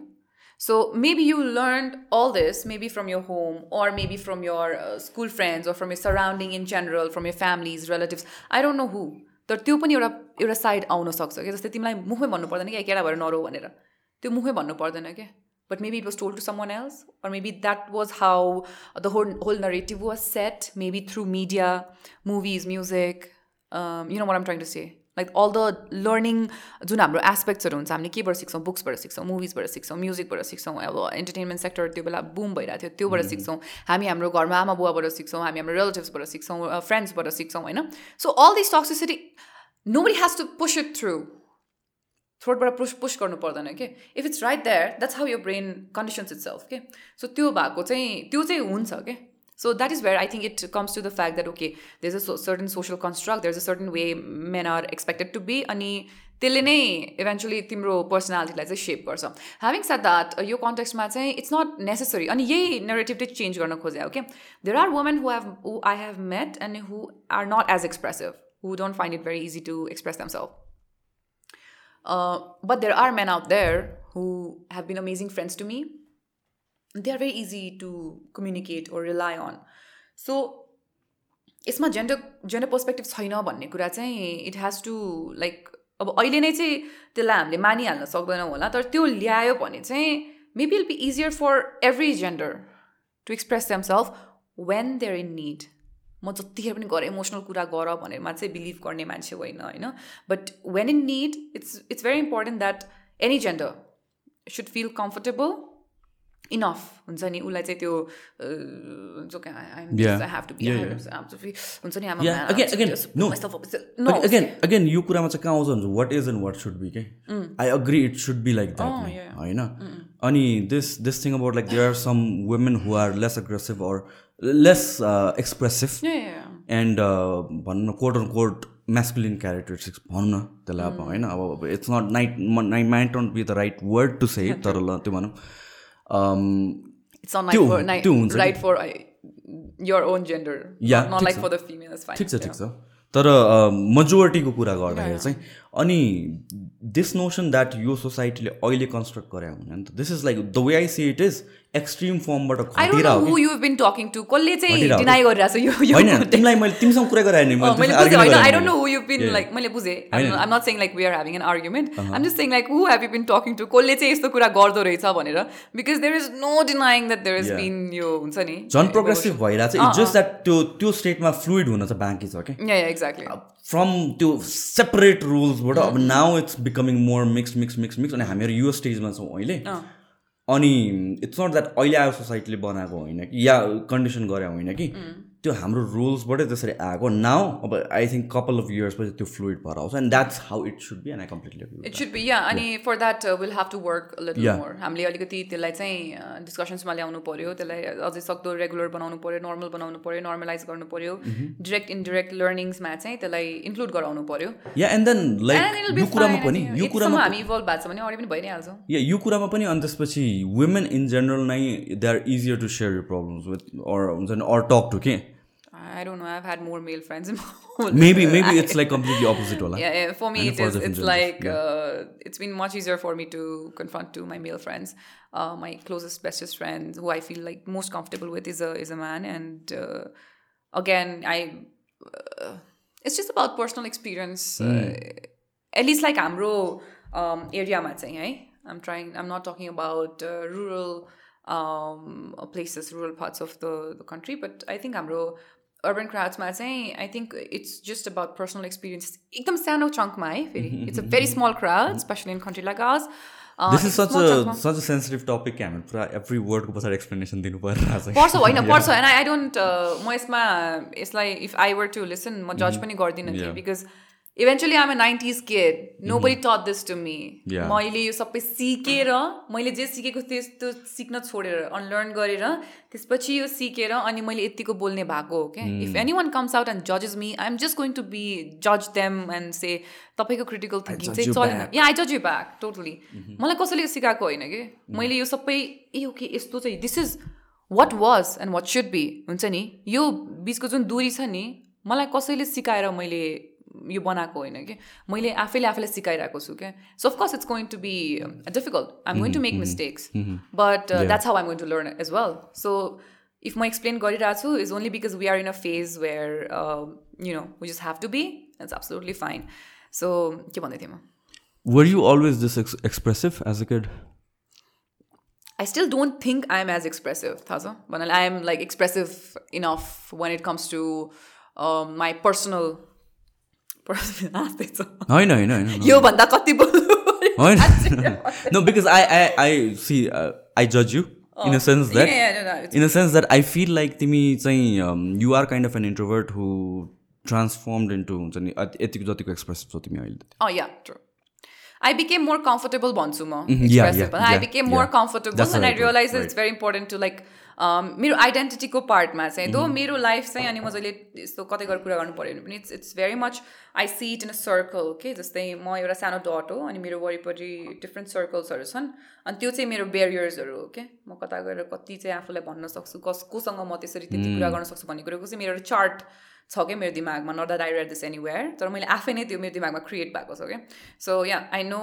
A: so maybe you learned all this, maybe from your home or maybe from your uh, school friends or from your surrounding in general, from your families, relatives. I don't know who. तर त्यो पनि एउटा एउटा side आउन सक्छ क्या जस्तै तिमीलाई मुखमै भन्नु पर्दैन क्या केटा भएर नरो भनेर त्यो मुखमै भन्नु पर्दैन क्या but maybe it was told to someone else or maybe that was how the whole whole narrative was set maybe through media movies music um, you know what i'm trying to say like all the learning जुन हाम्रो एस्पेक्ट्सहरू हुन्छ हामीले केबाट सिक्छौँ बुक्सबाट सिक्छौँ मुभिजबाट सिक्छौँ म्युजिकबाट सिक्छौँ अब इन्टरटेनमेन्ट सेक्टर त्यो बेला बुम भइरहेको थियो त्योबाट mm-hmm. सिक्छौँ। हामी हाम्रो घरमा आमा बुवाबाट सिक्छौँ हामी हाम्रो रिलेटिभ्सबाट सिक्छौँ फ्रेन्ड्सबाट सिक्छौँ होइन? So all this toxicity nobody has to push it through थ्रोटबाट push push गर्नु पर्दैन कि if it's right that that's how your brain conditions itself के सो त्यो भएको चाहिँ त्यो चाहिँ हुन्छ क्या So that is where I think it comes to the fact that okay, there's a so, certain social construct, there's a certain way men are expected to be, अनि त्यसले नै इभेन्चुली तिम्रो पर्सनालिटीलाई चाहिँ सेप गर्छ ह्याभिङ सेट द्याट यो कन्टेक्स्टमा चाहिँ it's not necessary अनि यही नेरेटिभ चाहिँ चेन्ज गर्न खोजे हो क्या there are women who have who I have met and who are not as expressive who don't find it very easy to express themself but there are men out there who have been amazing friends to me they are very easy to communicate or rely on. So यसमा gender gender perspective छैन भन्ने कुरा चाहिँ it has to like अब अहिले नै चाहिँ त्यसलाई हामीले मानिहाल्न सक्दैनौँ होला तर त्यो ल्यायो भने चाहिँ maybe it'll be easier for every gender to express themself when they're in need म जतिखेर पनि गर इमोसनल कुरा गर भनेरमा चाहिँ बिलिभ गर्ने मान्छे होइन होइन? But when in need it's it's very important that any gender should feel comfortable enough हुन्छ नि उसलाई चाहिँ त्यो हुन्छ नि
B: अगेन यो कुरामा चाहिँ कहाँ आउँछ हुन्छ what is and what should be के I agree it should be like that होइन? अनि this this thing about like there are some women who are less aggressive or less expressive and भनौँ न quote on coat masculine characteristics भनौँ न त्यसलाई अब होइन अब it's not might might don't be the right word to say तर ल त्यो भनौँ।
A: त्यो हुन्छ
B: ठिक छ ठिक छ तर मेजोरिटीको कुरा गर्दाखेरि चाहिँ अनि दिस नोसन द्याट यो सोसाइटीले अहिले कन्स्ट्रक्ट गरे हुने नि त. This is like the way I see it is extreme फर्मबाट तिमीलाई मैले तिमीसँग कुरा गराएँ नि
A: मैले बुझेँ I'm not saying like we are having an argument I'm just saying like who have you been talking to कसले चाहिँ यस्तो कुरा गर्दो रहेछ भनेर। Because there is no denying that there is been यो हुन्छ नि
B: झन् प्रोग्रेसिभ भइरहेको छ जस्ट द्याट त्यो त्यो स्टेटमा फ्लुइड हुन चाहिँ बाँकी छ
A: क्या एक्ज्याक्टली
B: फ्रम त्यो सेपरेट रुल्सबाट अब now it's becoming more mix mix mix mix अनि हामीहरू यो स्टेजमा छौँ अहिले। अनि इट्स नट द्याट अहिले आयो सोसाइटीले बनाएको होइन कि या कन्डिसन गरे होइन कि। त्यो हाम्रो रुल्सबाटै त्यसरी आएको। नाउ अब I think couple of years पछि त्यो फ्लुइड भएर आउँछ and that's how it should be and I completely
A: it should be yeah अनि for that will have to work more हामीले अलिकति त्यसलाई चाहिँ डिस्कसन्समा ल्याउनु पऱ्यो त्यसलाई अझै सक्दो रेगुलर बनाउनु पऱ्यो नर्मल बनाउनु पऱ्यो नर्मलाइज गर्नु पऱ्यो डिरेक्ट इनडिरेक्ट लर्निङ्समा चाहिँ त्यसलाई इन्क्लुड गराउनु पऱ्यो
B: या एन्ड देन लाइक यो कुरामा पनि यो कुरामा
A: हामी इभल्भ भएको छ भने अरू पनि भइरहेको
B: या यो कुरामा पनि अनि त्यसपछि वुमेन इन जेनरल नै they are easier to share your problems with or हुन्छ नि अर टक टु के?
A: I don't know. I've had more male friends in my whole
B: Maybe, life. maybe it's like completely opposite.
A: Yeah, yeah, for me, it is. It's like yeah. uh, it's been much easier for me to confront to my male friends. Uh, my closest, bestest friend, who I feel like most comfortable with, is a is a man. And uh, again, I uh, it's just about personal experience. Mm. at least like Amro um, area, I'm saying. Eh? I'm trying. I'm not talking about uh, rural. Um, places, rural parts of the, the country. But I think Amro urban क्राउड्समा चाहिँ I think it's just about personal experience एकदम सानो चङ्कमा है फेरि it's a very small crowd specially in country like ours
B: this is such such a sensitive topic कि हामी पुरा every वर्डको पछाडि एक्सप्लेनेसन दिनु परिरहेको छ
A: पर्छ होइन पर्छ होइन आई डोन्ट म यसमा यसलाई if I were to listen म जज पनि गर्दिनँ थिएँ because eventually um a nineties care nobody taught this to me मैले यो सबै सिकेर मैले जे सिकेको त्यस्तो सिक्न छोडेर अनलर्न गरेर त्यसपछि यो सिकेर अनि मैले यतिको बोल्ने भएको हो क्या if any one comes out and जजेस me I am just going to be जज देम एन्ड से तपाईँको क्रिटिकल थिङ्किङ चाहिँ चलेन या आई जज यु ब्याक टोटली मलाई कसैले सिकाएको होइन कि mm-hmm. मैले यो सबै ए ओके यस्तो चाहिँ this is what was and what should be हुन्छ नि? यो बिचको जुन दुरी छ नि मलाई कसैले सिकाएर मैले यो बनाएको होइन कि मैले आफैले आफैलाई सिकाइरहेको छु क्या so of course it's going to be difficult I'm going to make mistakes but that's how I'm going to learn as well so if म एक्सप्लेन गरिरहेको छु is only because we are in a phase where you know we just have to be it's absolutely fine so के भन्दै थिएँ म
B: were you always this expressive as a kid
A: I still don't think I'm as expressive, Thaza. But I am like expressive enough when it comes to um, my personal
B: होइन होइन होइन
A: योभन्दा कति
B: होइन no because I I I see I जज you in a sense that in a sense that I feel like तिमी चाहिँ you're kind of an introvert who transformed into हुन्छ नि यतिको जतिको एक्सप्रेसिभ छ तिमी
A: अहिले I became more comfortable भन्छु म expressive. I became more comfortable and I realized it's very important to like मेरो आइडेन्टिटीको पार्टमा चाहिँ दो मेरो लाइफ चाहिँ अनि म जहिले यस्तो कतै गएर कुरा गर्नु पऱ्यो भने पनि it's it's very much I see it in a circle के जस्तै म एउटा सानो डट हो अनि मेरो वरिपरि डिफ्रेन्ट सर्कल्सहरू छन् अनि त्यो चाहिँ मेरो बेरियर्सहरू हो क्या म कता गएर कति चाहिँ आफूलाई भन्न सक्छु कस कोसँग म त्यसरी त्यति कुरा गर्न सक्छु भन्ने कुरोको चाहिँ मेरो चार्ट छ क्या मेरो दिमागमा not that I read this anywhere तर मैले आफै नै त्यो मेरो दिमागमा क्रिएट भएको छ क्या so yeah I know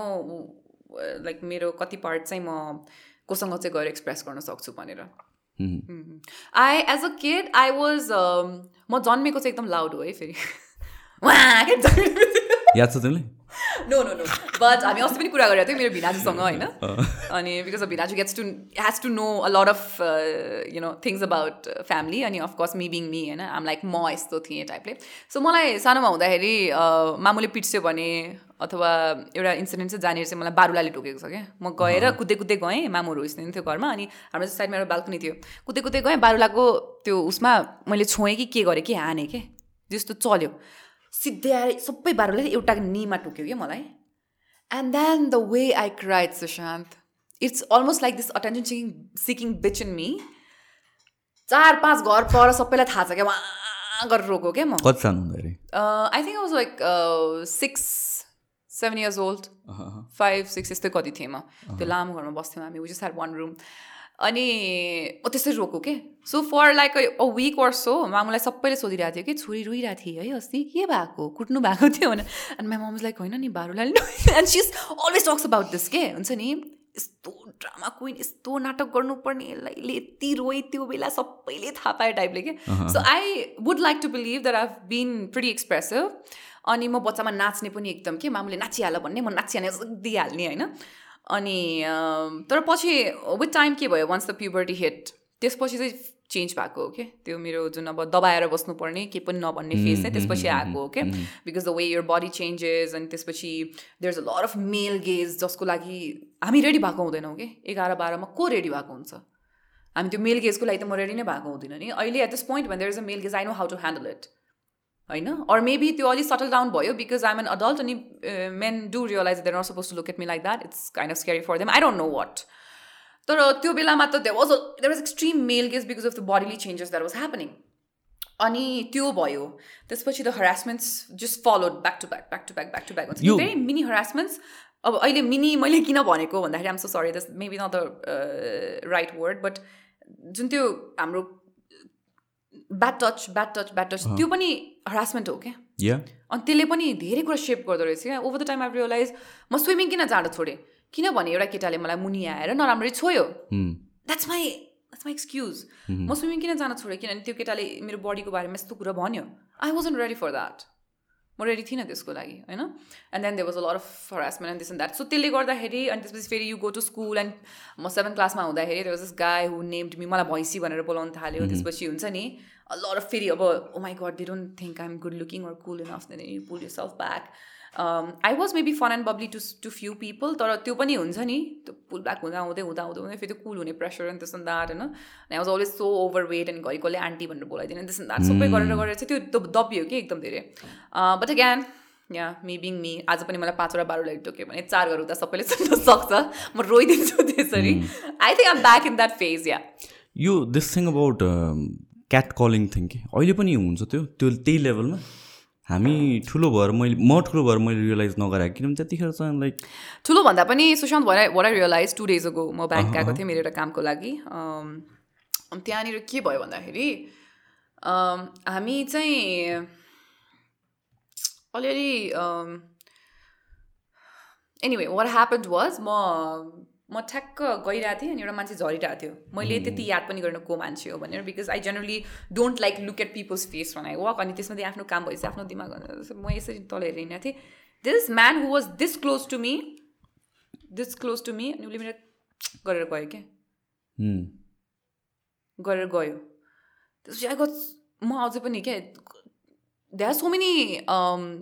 A: like मेरो कति पार्ट चाहिँ म कोसँग चाहिँ गएर एक्सप्रेस गर्न सक्छु भनेर। I as a kid I was म जन्मेको चाहिँ एकदम लाउड हो है फेरि।
B: याद छ तिमीलाई?
A: नो नो नो बट हामी अस्ति पनि कुरा गरेको थियौँ मेरो भिनाजुसँग होइन अनि because of भिनाजु gets to has to know a lot of you know things about family अनि of course me being me होइन आम लाइक म यस्तो थिएँ टाइपले सो मलाई सानोमा हुँदाखेरि मामुले पिट्स्यो भने अथवा एउटा इन्सिडेन्ट चाहिँ जहाँनिर चाहिँ मलाई बारुलाले टोकेको छ क्या। म गएर कुद्दै कुद्दै गएँ मामुहरू उयो थियो घरमा अनि हाम्रो साइडमा एउटा बाल्कनी थियो। कुद्दै कुद्दै गएँ बारुलाको त्यो उसमा मैले छोएँ कि के गरेँ कि हानेँ कि? जस्तो चल्यो। सिधै आएर सबै बारुलाई एउटा निमा टोक्यो क्या मलाई। And then the way I cried Sushant it's almost like this attention seeking seeking bitch in me चार पाँच घर पर सबैलाई थाहा छ क्या उहाँ गरेर रोको क्या म।
B: कति सानो हुँदाखेरि
A: I think was like six seven years old five six यस्तै कति थिएँ म। त्यो लामो घरमा बस्थ्यौँ हामी विच इज वान रुम अनि म त्यसरी रोको के? So for like a week worth so मामुलाई सबैले सोधिरहेको थियो कि छोरी रोइरहेको थिएँ है अस्ति। के भएको? कुट्नु भएको थियो भने अनि मामा मम्स लाइक होइन नि बारुलाई and she's always talks about this के? हुन्छ नि? यस्तो ड्रामा क्विन यस्तो नाटक गर्नुपर्ने यसलाई यति रोए त्यो बेला सबैले थाहा पायो टाइपले के? So I would like to believe that I've been pretty expressive अनि म बच्चामा नाच्ने पनि एकदम के? मामुले नाचिहाल भन्ने म नाचिहाल्ने दिइहाल्ने होइन? अनि तर पछि विथ टाइम के भयो? वान्स द प्युबर्टी हिट त्यसपछि चाहिँ चेन्ज भएको हो कि त्यो मेरो जुन अब दबाएर बस्नुपर्ने के पनि नभन्ने फेस चाहिँ त्यसपछि आएको हो कि because the way your body changes अनि त्यसपछि there is a lot of male gaze जसको लागि हामी रेडी भएको हुँदैनौँ कि एघार बाह्रमा को रेडी भएको हुन्छ? हामी त्यो मेल गेजको लागि त म रेडी नै भएको हुँदैन नि। अहिले एट दिस पोइन्ट भन there is a male gaze I know how to handle it होइन? अर मेबी त्यो अलिक सटल डाउन भयो बिकज आइम एन अडल्ट अनि men do realise they're not supposed to look at me like that it's kind of scary for them I don't know what तर त्यो बेलामा त there was there was extreme male gaze because of the bodily changes that was happening अनि त्यो भयो। त्यसपछि the harassments just followed back to back back to back back to back हुन्छ very mini harassments अब अहिले mini मैले किन भनेको भन्दाखेरि आम so sorry this maybe not the right word but जुन त्यो हाम्रो bad touch bad touch bad touch त्यो पनि हरासमेन्ट हो क्या? अनि त्यसले पनि धेरै कुरा सेप गर्दो रहेछ क्या। Over the time I realise म स्विमिङ किन जाँड छोडेँ? किनभने एउटा केटाले मलाई मुनि आएर नराम्ररी छोयो। That's my that's my excuse म स्विमिङ किन जान छोडेँ? किनभने त्यो केटाले मेरो बडीको बारेमा यस्तो कुरा भन्यो। I was ready for that म रेडी थिइनँ त्यसको लागि होइन? And then they was a lot of harassment and this and that so त्यसले गर्दाखेरि अनि त्यसपछि फेरि you go to school and म सेभेन क्लासमा हुँदाखेरि त्यो this guy who named me मलाई भैँसी भनेर बोलाउनु थाल्यो। त्यसपछि हुन्छ नि लट अफ फेरि अब ओ my God they don't think I am good looking or cool enough then you pull yourself back I was maybe fun and bubbly to to few people तर त्यो पनि हुन्छ नि त्यो पुल ब्याक हुँदा हुँदै हुँदा हुँदै हुँदै फेरि त्यो कुल हुने प्रेसर अनि त्यस्तो द्याट होइन? I was always so overweight अनि घरि कसले आन्टी भनेर बोलाइदिने त्यस्तो द्याट सबै गरेर गरेर चाहिँ त्यो दबियो कि एकदम धेरै। But again yeah may being me आज पनि मलाई पाँचवटा बाह्र टोक्यो भने चार घर हुँदा सबैले सुन्न सक्छ म रोइदिन्छु त्यसरी। I think um back in that phase yeah
B: यो this thing about catcalling thing कि। अहिले पनि हुन्छ त्यो। त्यो त्यही लेभलमा हामी ठुलो भएर मैले म ठुलो भएर मैले रियलाइज नगराएको। किनभने त्यतिखेर चाहिँ लाइक
A: ठुलो भन्दा पनि सुशान्त भएर what I realise two days ago म ब्याङ्क गएको थिएँ मेरो एउटा कामको लागि। त्यहाँनिर के भयो भन्दाखेरि हामी चाहिँ अलिअलि एनिवे वाट ह्यापन्ड वाज म म ठ्याक्क गइरहेको थिएँ अनि एउटा मान्छे झरिरहेको थियो। मैले त्यति याद पनि गर्न को मान्छे हो भनेर because I generally don't like look at people's face भन आई वक अनि त्यसमा आफ्नो काम भएपछि आफ्नो दिमाग म यसरी तल हेरिरहेको थिएँ। This man who was this close to me this close to me अनि उसले मेरो गरेर गयो क्या। गरेर गयो। त्यसपछि आई गट म अझै पनि क्या there are so many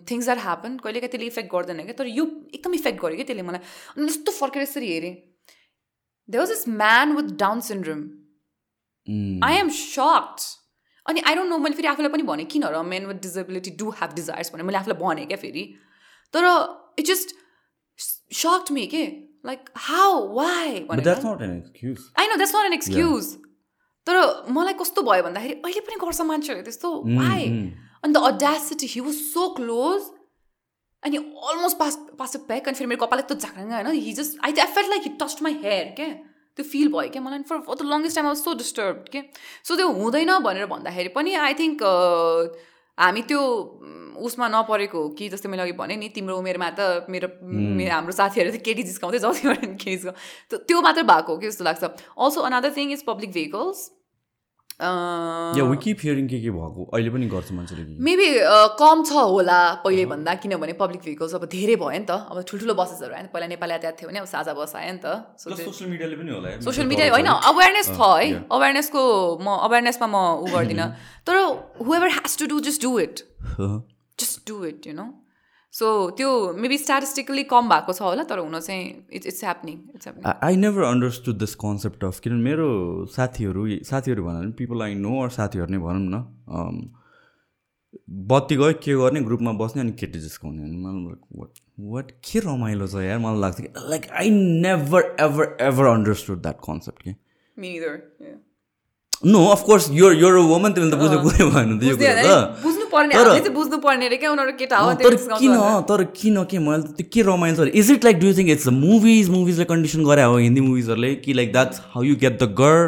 A: things are happen कहिलेकाहीँ त्यसले इफेक्ट गर्दैन क्या तर यो एकदम इफेक्ट गर्यो क्या त्यसले मलाई। अनि यस्तो फर्केर यसरी हेरेँ। There was this man with Down syndrome I am shocked अनि आई डोन्ट नो मैले फेरि आफूलाई पनि भनेँ किन र? Men with disability do have desires भनेर मैले आफूलाई भनेँ क्या फेरि। तर इट जस्ट सक्ड मी के? Like how why I know that's not an excuse तर मलाई कस्तो भयो भन्दाखेरि अहिले पनि गर्छ मान्छेहरूले त्यस्तो। वाइ अनि the audacity he was so close अनि अलमोस्ट पास पास ब्याक अनि फेरि मेरो कपाल यस्तो झाक्राङ होइन। He just I I like he tossed my hair क्या? त्यो फिल भयो क्या मलाई। For for the longest time was so disturb के सो त्यो हुँदैन भनेर भन्दाखेरि पनि आई थिङ्क हामी त्यो उसमा नपरेको हो कि जस्तै मैले अघि भनेँ नि तिम्रो उमेरमा त मेरो हाम्रो साथीहरू चाहिँ केटी जिस्काउँदै जति केटी जिस्काउ। त्यो मात्र भएको हो कि जस्तो लाग्छ। Also another thing is public vehicles
B: yeah hearing के के भएको? अहिले पनि गर्छ मान्छेले
A: मेबी कम छ होला पहिले भन्दा किनभने पब्लिक भेहिकल्स अब धेरै भयो नि त। अब ठुल्ठुलो बसेसहरू आयो पहिला नेपाली यातायात थियो भने अब साझा बस आयो नि त।
B: सोसियल मिडियाले पनि होला
A: सोसियल मिडिया होइन अवेरनेस छ। है। अवेरनेसको म अवेरनेसमा म उ गर्दिनँ। तर however has to do just do it just do it you know so त्यो मेबी स्ट्याटिस्टिकली कम भएको छ होला तर हुन चाहिँ it's it's happening it's happening
B: I never understood this concept of किनभने मेरो साथीहरू साथीहरू भनौँ भने पिपल आई नो अर साथीहरू नै भनौँ न um, बत्ती गयो के गर्ने ग्रुपमा बस्ने अनि केटी जिस्काउने अनि मलाई वाट वाट के रमाइलो छ यार मलाई लाग्छ कि like I never ever ever understood that concept कि? नो अफकोर्स यो यो वुमन तिमीले त बुझ्नु कुरै भएन त यो कुरा त। तर किन तर किन के मैले त्यो के रमाइलो छ is it like do think it's movies मुभिजले condition गरे हो हिन्दी मुभिजहरूले कि like that's how you get the girl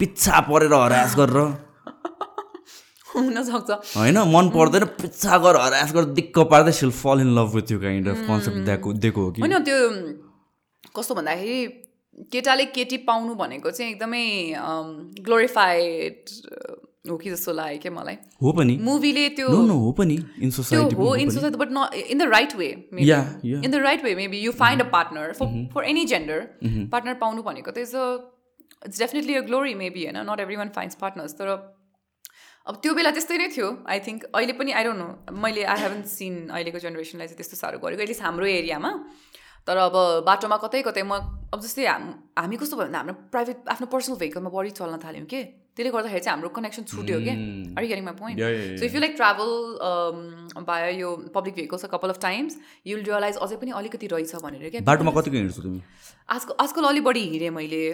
B: पिच्छा परेर हरास गरेर।
A: हुनसक्छ।
B: होइन मन पर्दैन पिच्छा गरेर हरास गरेर दिक्क पार्दै सिल fall in love with you kind of concept दिएको दिएको हो कि।
A: होइन त्यो कस्तो भन्दाखेरि केटाले केटी पाउनु भनेको चाहिँ एकदमै ग्लोरिफाइड हो कि जस्तो लाग्यो क्या मलाई।
B: हो पनि।
A: मुभीले त्यो
B: हो पनि। इन सोसाइटी
A: हो in society but not in the
B: right way.
A: In the right way maybe you find a partner for for any gender partner पाउनु भनेको। त is a it's definitely a glory maybe होइन not every one finds partners तर अब त्यो बेला त्यस्तै नै थियो आई थिङ्क अहिले पनि आई डोन्ट नो मैले आई हेभन सिन अहिलेको जेनेरेसनलाई चाहिँ त्यस्तो साह्रो गरेको। एटलिस्ट हाम्रो एरियामा। तर अब बाटोमा कतै कतै म अब जस्तै हाम हामी कस्तो भयो भने हाम्रो प्राइभेट आफ्नो पर्सनल भेहिकलमा बढी चल्न थाल्यौँ कि? त्यसले गर्दाखेरि चाहिँ हाम्रो कनेक्सन छुट्यो क्या are
B: getting my point.
A: So if you like travel by यो public vehicles a couple of times you will realise अझै पनि अलिकति रहेछ भनेर क्या
B: बाटोमा कतिको हिँड्छौ तिमी?
A: आजकल आजकल अलि बढी हिँडेँ मैले।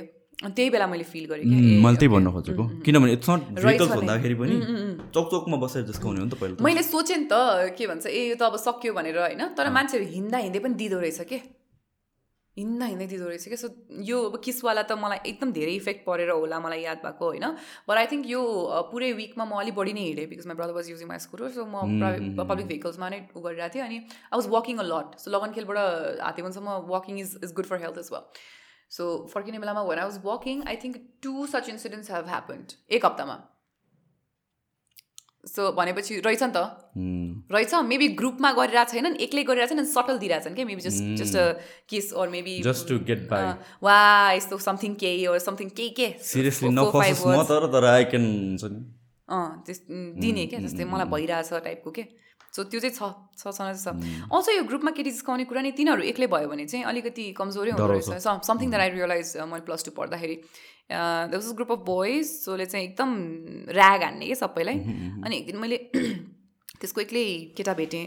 A: त्यही बेला मैले फिल गरेँ क्या
B: मैले त्यही भन्न खोजेको। किनभने इट्स नट
A: रहेछ
B: भेहिकल्स
A: नै।
B: भन्दाखेरि पनि चौक चौकमा बसेर जिस्काउने हो नि त पहिला।
A: मैले सोचेँ नि त के भन्छ ए यो त अब सक्यो भनेर होइन? तर मान्छेहरू हिँड्दा हिँड्दै पनि दिँदो रहेछ के? हिँड्दा हिँड्दै दिँदो रहेछ क्या सो यो अब किसवाला त मलाई एकदम धेरै इफेक्ट परेर होला मलाई याद भएको होइन? बट आई थिङ्क यो पुरै विकमा म अलिक बढी नै हिँडेँ because my brother was using my scooter so म पब्लिक भेहिकल्समा नै उ गरिरहेको थिएँ अनि I was walking a lot so लगनखेलबाट हातेवनसम्म walking is is good for health is well so फर्किने बेलामा when I was walking I think two such incidents have happened एक हप्तामा। सो भनेपछि रहेछ नि त। रहेछ मेबी ग्रुपमा गरिरहेको छैनन् एक्लै गरिरहेको छैनन् सटल दिइरहेछन् क्या maybe just just a kiss और maybe
B: Just to get by.
A: वा यस्तो समथिङ केही और समथिङ केही के
B: सिरियसली नफसोस् म. तर तर आई क्यान हुन्छ नि।
A: अँ त्यस दिने क्या जस्तै मलाई भइरहेछ टाइपको के सो त्यो चाहिँ छ छ छन छ। अल्सो यो ग्रुपमा केटी जिस्काउने कुरा नि तिनीहरू एक्लै भयो भने चाहिँ अलिकति कमजोरै हुँदो रहेछ। समथिङ द्याट आई रियलाइज मैले प्लस टू पढ्दाखेरि। This is group of boys सोले चाहिँ एकदम ऱ्याग हान्ने कि सबैलाई। अनि एक दिन मैले त्यसको एक्लै केटा भेटेँ।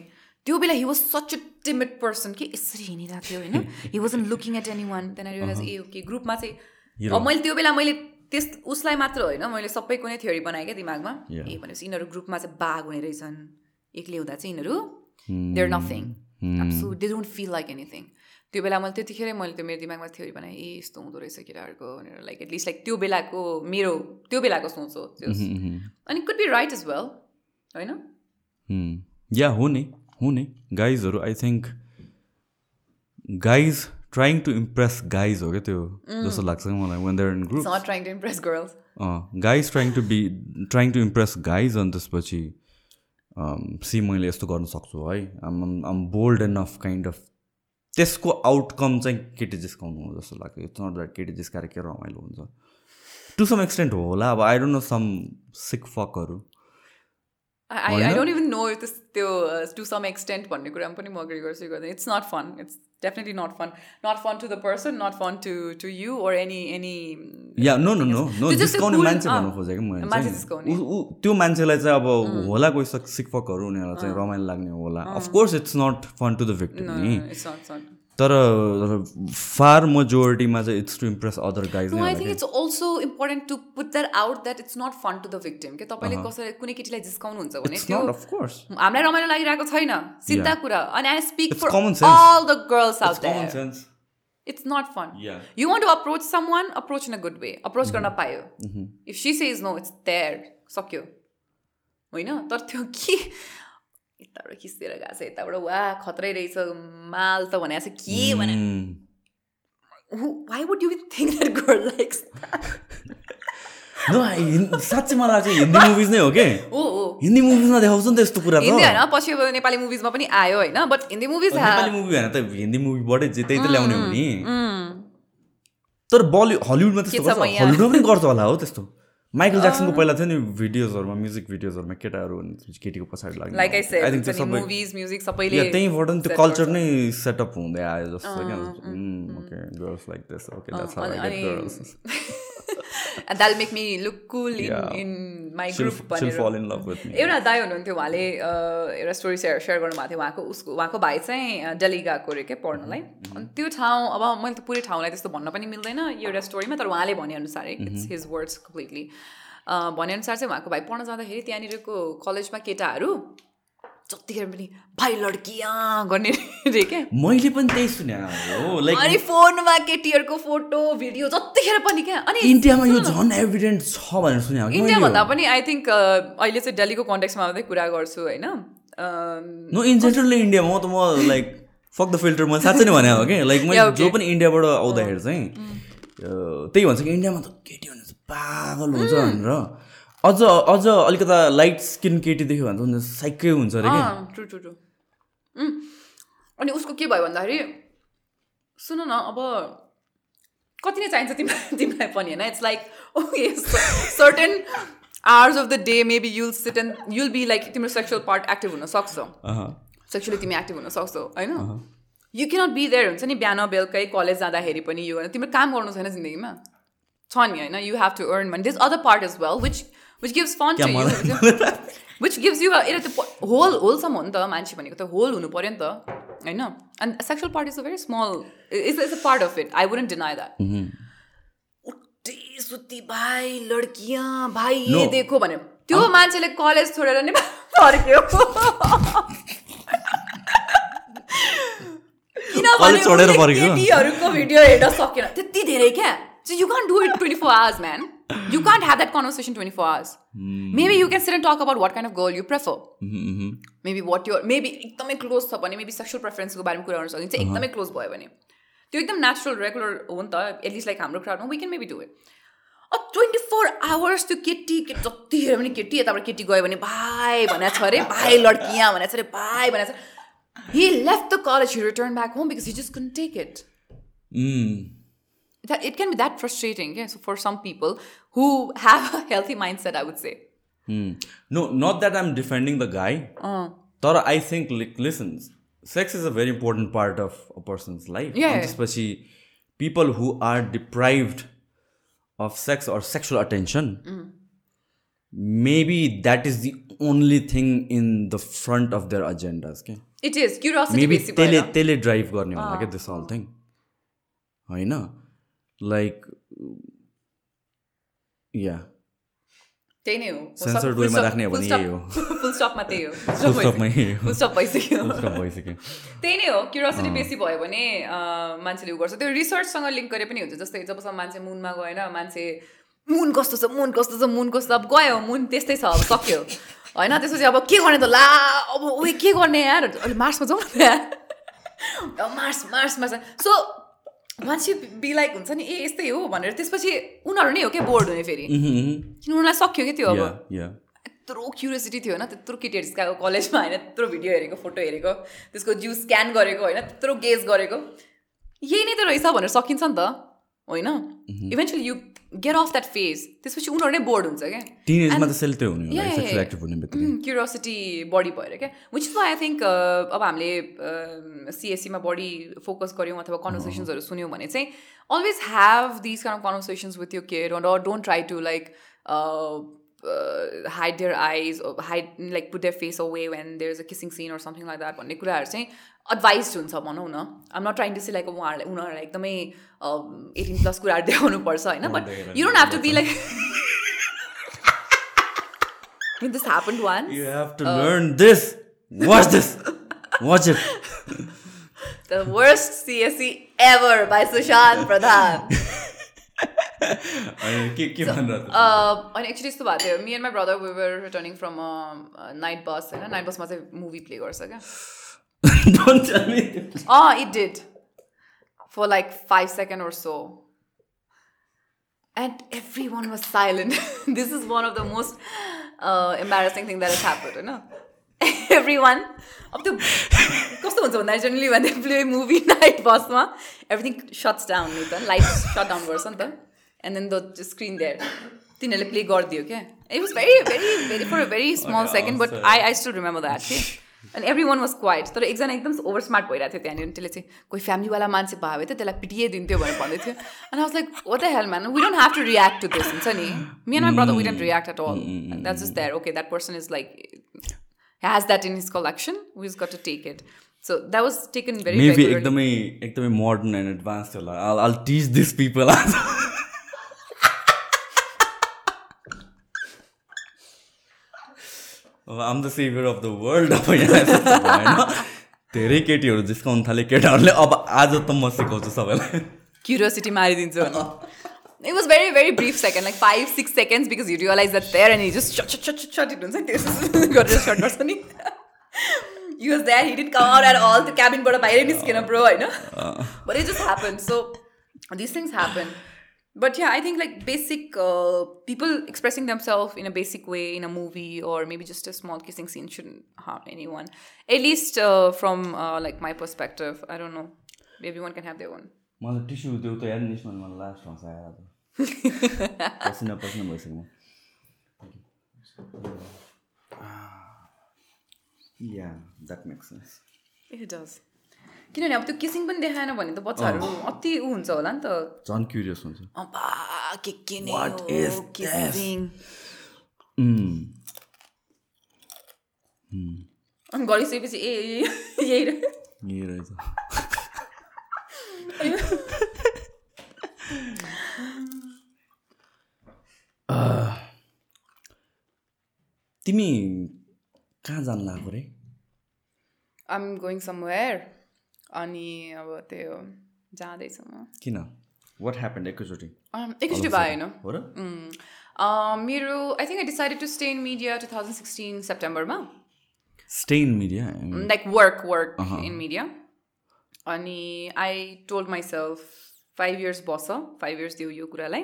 A: त्यो बेला he was such a timid person कि यसरी हिँडिरहेको थियो होइन? He was looking at any one I realise A okay ग्रुपमा चाहिँ मैले त्यो बेला मैले त्यस उसलाई मात्र होइन मैले सबैको नै थ्योरी बनाएँ क्या दिमागमा. ए भनेपछि यिनीहरू ग्रुपमा चाहिँ बाघ हुने रहेछन्। एक्लै हुँदा चाहिँ यिनीहरू there nothing so they don't feel like anything त्यो बेला मैले त्यतिखेरै मैले त्यो मेरो दिमागमा थ्योरी बनाएँ ए यस्तो हुँदो रहेछ केटाहरूको भनेर लाइक एटलिस्ट लाइक त्यो बेलाको मेरो त्यो बेलाको सोच हो त्यो अनि could be right is well होइन?
B: या हो नि हो नि। गाइजहरू I think guys trying to impress guys हो क्या त्यो जस्तो लाग्छ मलाई when there in
A: group trying to impress girls
B: guys trying to be trying to impress guys अनि त्यसपछि सी मैले यस्तो गर्न सक्छु है। Um um bold enough kind of त्यसको आउटकम चाहिँ केटी जिस्काउनु हो जस्तो लाग्यो। इट्स नट द्याट केटी जिस्काएर के रमाइलो हुन्छ। टु सम एक्सटेन्ट होला अब I don't know some sick फकहरू
A: I I don't even know if त्यो टु सम एक्सटेन्ट भन्ने कुरामा पनि म अग्री गर्छु गर्दैन it's not fun it's definitely not fun not fun to the person not fun to to you or any any
B: yeah no no no no जिस्काउने मान्छे
A: अँ,
B: भन्नु खोजेको मैले त्यो मान्छेलाई चाहिँ अब होला कोही सक सिकफकहरू उनीहरूलाई चाहिँ रमाइलो लाग्ने होला। Of course it's not fun to
A: the victim नि।
B: तर फार मेजोरिटीमा चाहिँ it's to impress other
A: guys I think it's also important to put that out that it's not fun to the victim. के तपाईँले कसैले कुनै केटीलाई जिस्काउनुहुन्छ भने
B: इट्स
A: त्यो
B: नट
A: हामीलाई रमाइलो लागिरहेको छैन सिधा कुरा अनि I speak for out
B: common
A: there.
B: Sense
A: It's not fun.
B: Yeah.
A: You want to approach someone, approach in a good way. Approach गर्न पायो. If she says no, it's there. सक्यो. होइन तर त्यो के यताबाट खिचेर गएको छ यताबाट वा खत्रै रहेछ माल त भने के भने why would you think that
B: girl likes साँच्चै मलाई लाग्छ हिन्दी मुभिज नै हो कि हिन्दी मुभिजमा देखाउँछ नि त यस्तो कुरा
A: हिन्दी होइन पछि अब नेपाली मुभिजमा पनि आयो होइन but Hindi movies
B: Nepali movie होइन त हिन्दी मुभीबाटै जे त्यही त ल्याउने हो नि तर बलिउड हलिउडमा त्यस्तो गर्छ? हलिउडमा पनि गर्छ होला हो त्यस्तो माइकल ज्याक्सनको पहिला थियो नि भिडियोजहरूमा म्युजिक भिडियोजहरूमा केटाहरू केटीको पछाडि लाग्ने।
A: लाइक आई
B: सबै
A: मुभिज म्युजिक सबैले
B: त्यहीँबाट नि त्यो कल्चर। नै सेटअप हुँदै आयो जस्तो क्या okay girls like this okay that's how I
A: अनि-
B: get girls
A: and that'll make me look cool in,
B: Yeah.
A: in my
B: she'll,
A: group
B: she'll
A: भनेर।
B: fall in love with me.
A: एउटा दाई हुनुहुन्थ्यो उहाँले एउटा स्टोरी सेयर सेयर गर्नुभएको थियो उहाँको उसको उहाँको भाइ चाहिँ दिल्ली गएको अरे क्या पढ्नलाई। अनि त्यो ठाउँ अब मैले त पुरै ठाउँलाई त्यस्तो भन्न पनि मिल्दैन यो एउटा स्टोरीमा तर उहाँले भनेअनुसारै इट्स हिज वर्ड्स कम्प्लिटली भनेअनुसार चाहिँ उहाँको भाइ पढ्न जाँदाखेरि त्यहाँनिरको कलेजमा केटाहरू जतिखेर पनि भाइ लड्किया गर्ने रे क्या
B: मैले पनि त्यही सुने हो। लाइक
A: अनि फोनमा केटीहरूको फोटो भिडियो जतिखेर पनि क्या। अनि
B: इन्डियामा यो झन् एभिडेन्ट छ भनेर सुने
A: इन्डिया भन्दा पनि आई थिङ्क अहिले चाहिँ दिल्लीको कन्टेक्समा मात्रै कुरा गर्छु होइन?
B: नो इन जेनरली इन्डियामा म त म लाइक फक द फिल्टर मैले साँच्चै नै भने हो कि। लाइक मैले. जो पनि इन्डियाबाट आउँदाखेरि चाहिँ त्यही भन्छ कि इन्डियामा त केटी भने चाहिँ पागल हुन्छ भनेर। अझ अझ अलिकता लाइट स्किन केटी देख्यो भने त साइकै हुन्छ अरे
A: ट्रु ट्रु ट्रु अनि उसको के भयो भन्दाखेरि सुन न अब कति नै चाहिन्छ तिमीलाई तिमीलाई पनि होइन? It's like okay certain hours of the day maybe you'll sit and you'll be like तिम्रो सेक्सुअल पार्ट एक्टिभ हुन सक्छ। सेक्सुअली तिमी एक्टिभ हुन सक्छौ होइन? यु क्यानट बी देयर हुन्छ नि? बिहान बेलुकै कलेज जाँदाखेरि पनि यो होइन तिम्रो काम गर्नु छैन जिन्दगीमा। छ नि होइन? You have to earn money this other part is well which which
B: gives
A: fun
B: to
A: you which gives you एउटा त्यो होल होलसम्म हो नि त मान्छे भनेको त होल हुनु पऱ्यो नि त होइन and sexual part is a very small is is a part of it I wouldn't deny that भाइ लड्किया भाइ ये. देखो भन्यो त्यो मान्छेले कलेज छोडेर नै फर्क्यो भिडियो हेर्न सकेन त्यति धेरै क्या? You can do it twenty four hours man you can't have that conversation twenty four hours maybe you can sit and talk about what kind of girl you prefer
B: hmm, hmm.
A: Maybe what यो maybe एकदमै close छ भने maybe sexual प्रेफरेन्सको बारेमा कुरा गर्न सकिन्छ एकदमै क्लोज भयो भने। त्यो एकदम नेचुरल रेगुलर हो नि त। एटलिस्ट लाइक हाम्रो क्राउडमा we can maybe do it twenty four hours त्यो केटी जति हेऱ्यो भने केटी यताबाट केटी गयो भने भाइ भनेको छ अरे भाइ लड्की यहाँ भनेको छ अरे भाइ भनेको छ he left the college he return back home because he just कुन take it
B: Mm.
A: that it can be that frustrating yeah so for some people who have a healthy mindset i would say
B: Mm. No, not that I'm defending the guy.
A: uh,
B: तर I think like listen, sex is a very important part of a person's life.
A: Yeah,
B: अनि
A: yeah.
B: त्यसपछि people who are deprived of sex or sexual attention,
A: Mm.
B: maybe that is the only thing in the front of their agendas. Okay?
A: it is curiosity
B: Maybe
A: basic
B: त्यसले
A: भएर।
B: त्यसले drive गर्ने होला क्या this whole thing होइन like या
A: त्यही नै हो
B: Censored way मा राख्ने हो भने यही हो।
A: फुल स्टपमा त्यही हो। फुल स्टप भइसक्यो
B: भइसक्यो
A: त्यही नै हो क्युरियोसिटी बेसी भयो भने मान्छेले उ गर्छ त्यो रिसर्चसँग लिङ्क गरे पनि हुन्छ जस्तै जबसम्म मान्छे मुनमा गएन मान्छे मुन कस्तो छ मुन कस्तो छ मुन कस्तो अब गयो मुन त्यस्तै छ अब सक्यो होइन त्यसपछि अब के गर्ने त ला अब उयो के गर्ने यार अहिले मार्समा जाउँ न यार मार्स मार्स मार्स सो मान्छे बी लाइक हुन्छ नि ए यस्तै हो भनेर त्यसपछि उनीहरू नै हो क्या बोर्ड हुने फेरि। किन उनीहरूलाई सक्यो क्या त्यो अब। यत्रो क्युरियोसिटी थियो होइन त्यत्रो केटीहरू गएको कलेजमा होइन त्यत्रो भिडियो हेरेको फोटो हेरेको त्यसको जिउ स्क्यान गरेको होइन त्यत्रो गेज गरेको। यही नै त रहेछ भनेर सकिन्छ नि त होइन? Eventually you get off that phase त्यसपछि उनीहरू नै बोर्ड हुन्छ क्या।
B: टिनेजमा त हुने सेक्सुअल. एक्टिभ हुने बित्तिकै।
A: क्युरियोसिटी बढी भएर क्या। विच इज आई थिङ्क अब हामीले सिएससीमा बढी फोकस गऱ्यौँ अथवा कन्भर्सेसन्सहरू सुन्यौँ भने चाहिँ always have this kind of conversations with यो केयर र don't try to like hide their eyes hide like put their face away when there is a kissing scene or something like that भन्ने कुराहरू चाहिँ advise हुन्छ भनौँ न आम not trying to see like उहाँहरूलाई उनीहरूलाई एकदमै एटिन प्लस कुराहरू देखाउनुपर्छ होइन but you don't have to be like this happen one
B: You have to learn this. Watch this. Watch it.
A: The worst CSE ever by Sushant Pradhan.
B: अनि के के भनेर
A: Uh, अनि एक्चुली यस्तो भएको थियो me and my brother we were returning from night bus होइन night बसमा चाहिँ मुभी प्ले गर्छ क्या
B: डोन्ट टेल मी
A: अँ it did for like five second or so and everyone was silent. this is one of the most uh, embarrassing thing that has happened, you know. everyone अब त्यो कस्तो हुन्छ भन्दाखेरि generally when they play movie night बसमा everything shuts down नि त light shut down गर्छ नि त and then the screen there तिनीहरूले प्ले गरिदियो क्या it was very very very for a very small second but I I still remember that के अनि एभ्री वान वाज क्वाइट तर एकजना एकदम ओभर स्मार्ट भइरहेको थियो त्यहाँनिर। त्यसले चाहिँ कोही फ्यामिलीवाला मान्छे भयो भने त त्यसलाई पिटिएदिन्थ्यो भनेर भन्दै थियो। अनि I was like oh the hell man we don't have to react to this हुन्छ नि? Me and my brother we don't react at all that's is there okay that person is like in his collection. We just got to take it. So that was taken very
B: Maybe
A: regularly.
B: एकदमै एकदमै modern and advanced होला. I'll, I'll teach these अब आम the saviour of the world अब यहाँ धेरै केटीहरू जिस्काउनु थाले केटाहरूले अब आज त म सिकाउँछु सबैलाई
A: curiosity मारिदिन्छु second, like five, six seconds, because you realize that's there and he just shut, shut, shut, shut, shut. It was got just shut person. He was there, he didn't come out at all. The cabin brought a bite skin up, bro, I know. But it just happened. So these things happen. But yeah, I think like basic uh, people expressing themselves in a basic way in a movie or maybe just a small kissing scene shouldn't harm anyone. At least uh, from uh, like my perspective, I don't know. Everyone can have their own.
B: मलाई tissue त्यो त याद निस्कनु मलाई last ठाउँ आएर त पसिना पसिना भइसक्यो म yeah that makes sense
A: It does. किनभने अब त्यो किसिङ पनि देखाएन भने त बच्चाहरू अति ऊ हुन्छ होला नि त।
B: झन् क्युरियस हुन्छ।
A: के के नै. अनि गरिसकेपछि ए यही।
B: यही रहेछ. तिमी कहाँ जानु लाग्यो रे?
A: I'm going somewhere अनि अब त्यो जाँदैछु म।
B: किन? वाट ह्यापन्ड एकैचोटि?
A: अम्, एकैचोटि भएन। मेरो I think I decided to stay in media two thousand sixteen सेप्टेम्बरमा
B: stay in media
A: like work work in media अनि I told myself five years bus five years दियो यो कुरालाई।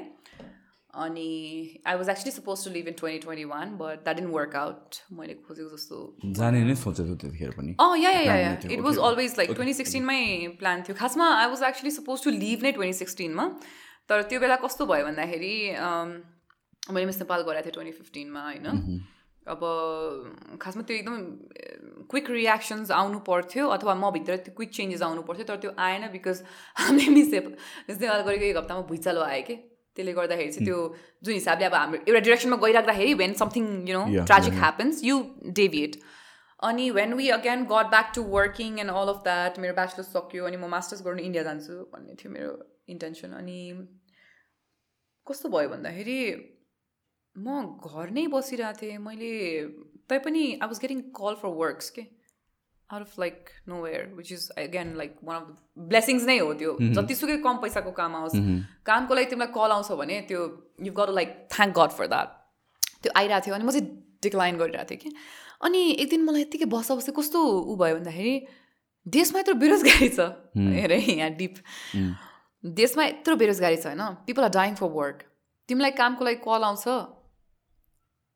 A: अनि I was actually suppose to leave in twenty twenty one but that in work out मैले खोजेको जस्तो
B: जाने नै सोचेको त्यतिखेर पनि।
A: अँ yeah
B: yeah
A: yeah it
B: was.
A: Always like twenty सिक्सटिनमै plan थियो। खासमा I was actually suppose to leave नै ट्वेन्टी सिक्सटिनमा तर त्यो बेला कस्तो भयो भन्दाखेरि मैले मिस नेपाल गराएको थिएँ ट्वेन्टी फिफ्टिनमा होइन। अब खासमा त्यो एकदम क्विक रियाक्सन्स आउनु पर्थ्यो अथवा म भित्र त्यो क्विक चेन्जेस आउनु पर्थ्यो। तर त्यो आएन बिकज हामीले मिस मिस नेपाल गरेको एक हप्तामा भुइँचालो आयो कि। त्यसले गर्दाखेरि चाहिँ त्यो जुन हिसाबले अब हाम्रो एउटा डिरेक्सनमा गइराख्दाखेरि when something
B: you
A: know
B: tragic
A: happens you deviate अनि when we again got back to working and all of that मेरो ब्याचलर्स सक्यो अनि म मास्टर्स गर्नु इन्डिया जान्छु भन्ने थियो मेरो इन्टेन्सन अनि कस्तो भयो भन्दाखेरि म घर नै बसिरहेको थिएँ। मैले तैपनि I was getting call for works के? Out of like nowhere which is again like one of the blessings नै हो त्यो जतिसुकै कम पैसाको काम आओस् कामको लागि तिमीलाई कल आउँछ भने त्यो you got like thank God for that त्यो आइरहेको थियो अनि म चाहिँ डिक्लाइन गरिरहेको थिएँ कि अनि एक दिन मलाई यत्तिकै बस्दा बस्दै कस्तो ऊ भयो भन्दाखेरि देशमा यत्रो बेरोजगारी छ हेर यहाँ डिप देशमा यत्रो बेरोजगारी छ होइन people are dying for work तिमीलाई कामको लागि कल आउँछ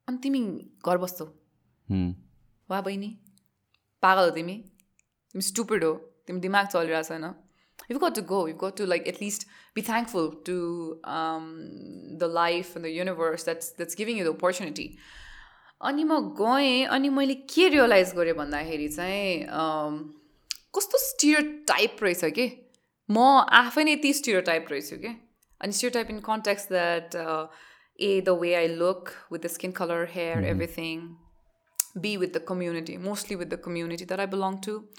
A: अनि तिमी घर बस्छौ वा बहिनी पागल हो तिमी तिमी स्टुपिड हो तिमी दिमाग चलिरहेको छैन you got to go you got to like at least be thankful to the life the universe that's that's giving you the opportunity अनि म गएँ अनि मैले के रियलाइज गरेँ भन्दाखेरि चाहिँ कस्तो स्टियर टाइप रहेछ कि म आफै नै यति स्टियर टाइप रहेछु कि अनि stereotype in context that a the way I look with the skin colour hair everything be with the community, mostly with the community that I belong to,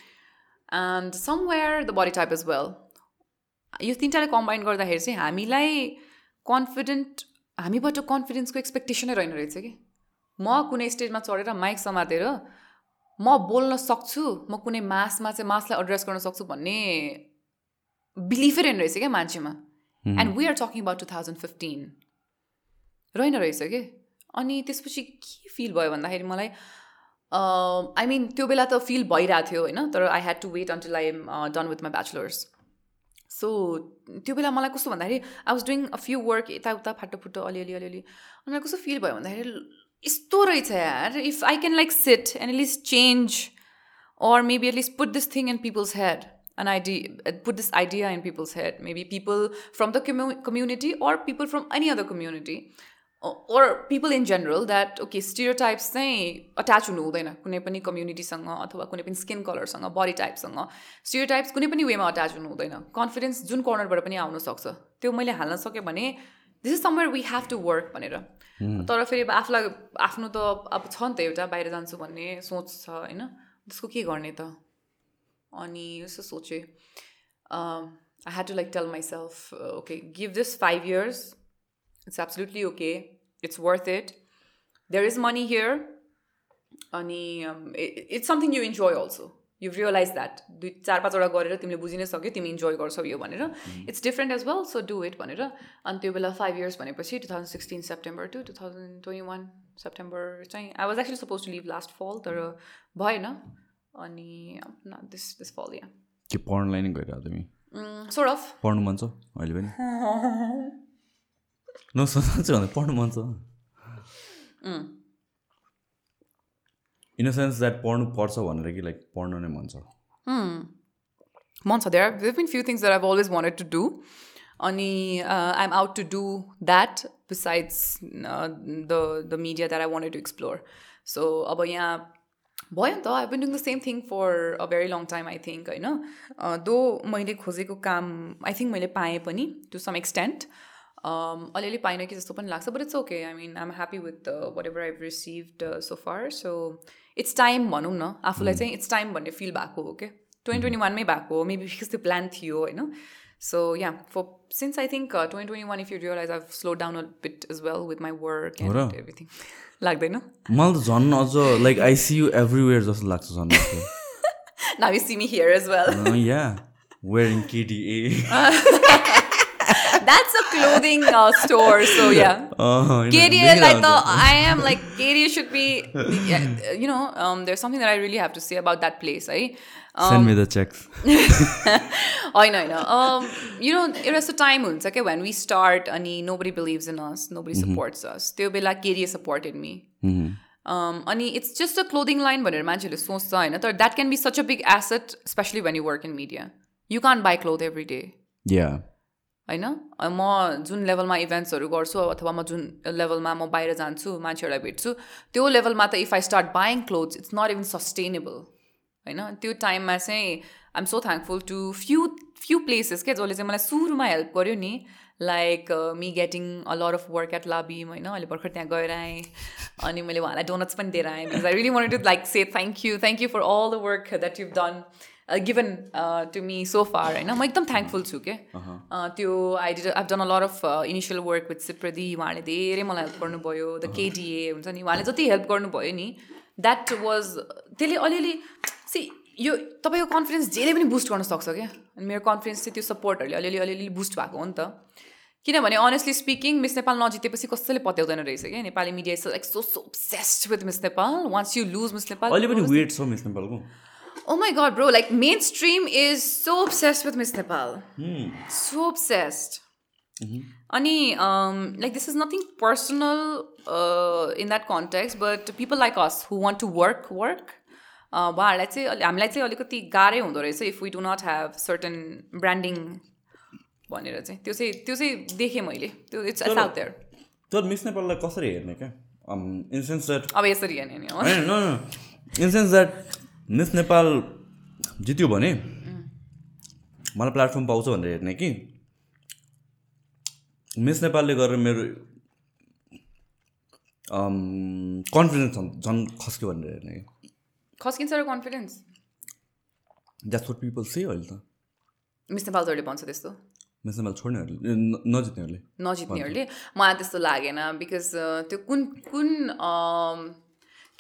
A: and somewhere the body type as well. यो तिनवटाले combine गर्दाखेरि चाहिँ हामीलाई confident हामीबाट कन्फिडेन्सको एक्सपेक्टेसनै रहेन रहेछ कि? म कुनै स्टेजमा चढेर माइक समातेर म बोल्न सक्छु म कुनै मासमा चाहिँ मासलाई एड्रेस गर्न सक्छु भन्ने बिलिफै रहेन रहेछ क्या मान्छेमा. And we are talking about two thousand fifteen रहेन रहेछ कि? अनि त्यसपछि के फिल भयो भन्दाखेरि मलाई आई मिन त्यो बेला त फिल भइरहेको थियो होइन? तर I had to wait until I am done with my bachelors so त्यो बेला मलाई कस्तो भन्दाखेरि I was doing a few work यताउता फाटोफुटो अलिअलि अलिअलि। अनि मलाई कस्तो फिल भयो भन्दाखेरि यस्तो रहेछ यार। If I can like sit and at least change or maybe at least put this thing in people's head an idea put this idea in people's head. Maybe people from the commu- community or people from any other community. Or, or people in general that okay stereotypes चाहिँ attach हुनु हुँदैन। कुनै पनि कम्युनिटीसँग अथवा कुनै पनि skin कलरसँग बडी टाइपसँग स्टिरियोटाइप्स कुनै पनि वेमा अट्याच हुनु हुँदैन। कन्फिडेन्स जुन कर्नरबाट पनि आउन सक्छ। त्यो मैले हाल्न सकेँ भने this is somewhere we have to work भनेर। तर फेरि अब आफूलाई आफ्नो त अब छ नि त एउटा बाहिर जान्छु भन्ने सोच छ होइन? त्यसको के गर्ने त? अनि यसो सोचेँ। I had to like tell myself okay give this five years it's absolutely okay it's worth it there is money here अनि it's something you enjoy also you realise that दुई चार पाँचवटा गरेर तिमीले बुझि नै सक्यो तिमी इन्जोय गर्छौ यो भनेर it's different as well so do it भनेर अनि त्यो बेला फाइभ इयर्स भनेपछि two thousand sixteen September two two thousand twenty one September चाहिँ I was actually suppose to live last fall तर भएन अनि दिस दिस फल या
B: के पढ्नलाई नै गइरहेको तिमी
A: सोर्ट अफ
B: पढ्नु मन छ अहिले पनि नसोच्छु भन्दा पढ्नु मन छ इन अ सेन्स द्याट पढ्नु पर्छ भनेर कि लाइक पढ्नु नै मन छ
A: मन छ there there been few things that I've always wanted to do अनि I am out to do that besides the the media that I wanted to explore so अब यहाँ भयो नि त I been doing the same thing for a very long time I think होइन though मैले खोजेको काम आई थिङ्क मैले पाएँ पनि to some extent अलिअलि पाइनँ कि जस्तो पनि लाग्छ but it's okay I mean I am happy with whatever I received so far so it's time भनौँ न आफूलाई चाहिँ इट्स टाइम भन्ने फिल भएको हो क्या ट्वेन्टी ट्वेन्टी वानमै भएको हो मेबी बिकज त्यो प्लान थियो होइन so yeah for since I think twenty twenty one if you realize I slow down a bit as well with my work and everything लाग्दैन
B: मलाई त झन् अझ like I see you everywhere जस्तो लाग्छ झन्
A: now you see me here as well
B: yeah wearing KDA
A: That's a clothing uh, store, so yeah. KDA, like the I am like KDA should be, yeah, you know. Um, there's something that I really have to say about that place, right?
B: Send me the checks.
A: I know, I know. Um, you know, it was a time okay, when we start, and nobody believes in us, nobody supports us. They will be like KDA supported me. Um, अनि it's just a clothing line भनेर मान्छेहरूले सोच्छ होइन तर that can be such a big asset especially when you work in media you can buy cloth every day
B: Yeah.
A: होइन? म जुन लेभलमा इभेन्ट्सहरू गर्छु अथवा म जुन लेभलमा म बाहिर जान्छु मान्छेहरूलाई भेट्छु त्यो लेभलमा त if I start buying clothes it's not even sustainable होइन? त्यो टाइममा चाहिँ I am so thankful to few few places क्या जसले चाहिँ मलाई सुरुमा हेल्प गर्यो नि like me getting a lot of work at लाबिम होइन? अहिले भर्खर त्यहाँ गएर आएँ अनि मैले उहाँलाई डोनट्स पनि दिएर आएँ because I really wanted to like say thank you thank you for all the work that you've done given to me so far होइन म एकदम थ्याङ्कफुल छु के त्यो I did I've done a lot of initial work with सिप्रदी उहाँले धेरै मलाई help गर्नुभयो द केडिए हुन्छ नि उहाँले जति हेल्प गर्नुभयो नि द्याट वाज त्यसले अलिअलि सी यो तपाईँको कन्फिडेन्स जेले पनि बुस्ट गर्न सक्छ क्या अनि मेरो कन्फिडेन्स चाहिँ त्यो सपोर्टहरूले अलिअलि अलिअलि बुस्ट भएको हो नि त। किनभने अनेस्टली स्पिकिङ मिस नेपाल नजितेपछि कसैले पत्याउँदैन रहेछ क्या Nepali media is like so so obsessed with miss Nepal once you lose miss Nepal
B: अहिले पनि वेट छ मिस नेपालको
A: Oh my god, bro, like mainstream is so obsessed with Miss Nepal. So obsessed. Ani, um, like this is nothing personal uh, in that context, but people like us who want to work, work, उहाँहरूलाई चाहिँ हामीलाई चाहिँ अलिकति गाह्रै हुँदो रहेछ if we do not have certain branding भनेर चाहिँ त्यो चाहिँ त्यो चाहिँ देखेँ मैले त्यो इट्स आउट देयर
B: तर मिस नेपाललाई कसरी हेर्ने क्या इन सेन्स द्याट
A: अब यसरी हेर्ने हो
B: in sense that miss Nepal जित्यो भने मलाई प्लेटफर्म पाउँछ भनेर हेर्ने कि। मिस नेपालले गरेर मेरो कन्फिडेन्स झन् झन् खस्क्यो भनेर हेर्ने कि।
A: खस्किन्छ र confidence
B: that's what people say अहिले त।
A: मिस नेपालहरूले भन्छ त्यस्तो?
B: मिस नेपाल छोड्नेहरूले नजित्नेहरूले।
A: नजित्नेहरूले? मलाई त्यस्तो लागेन बिकज त्यो कुन कुन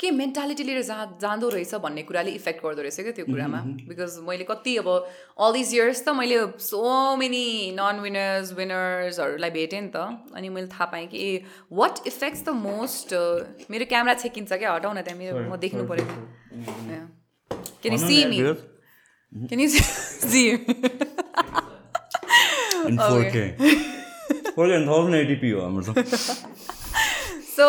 A: के मेन्टालिटी लिएर जा जाँदो रहेछ भन्ने कुराले इफेक्ट गर्दो रहेछ क्या त्यो कुरामा? बिकज मैले कति अब अल दिज इयर्स त मैले सो मेनी नन विनर्स विनर्सहरूलाई भेटेँ नि त। अनि मैले थाहा पाएँ कि a what effects the most मेरो क्यामेरा छेकिन्छ क्या? हटाउ न त्यहाँ मेरो म देख्नु पऱ्यो क्यान यु मी
B: हो हाम्रो
A: सो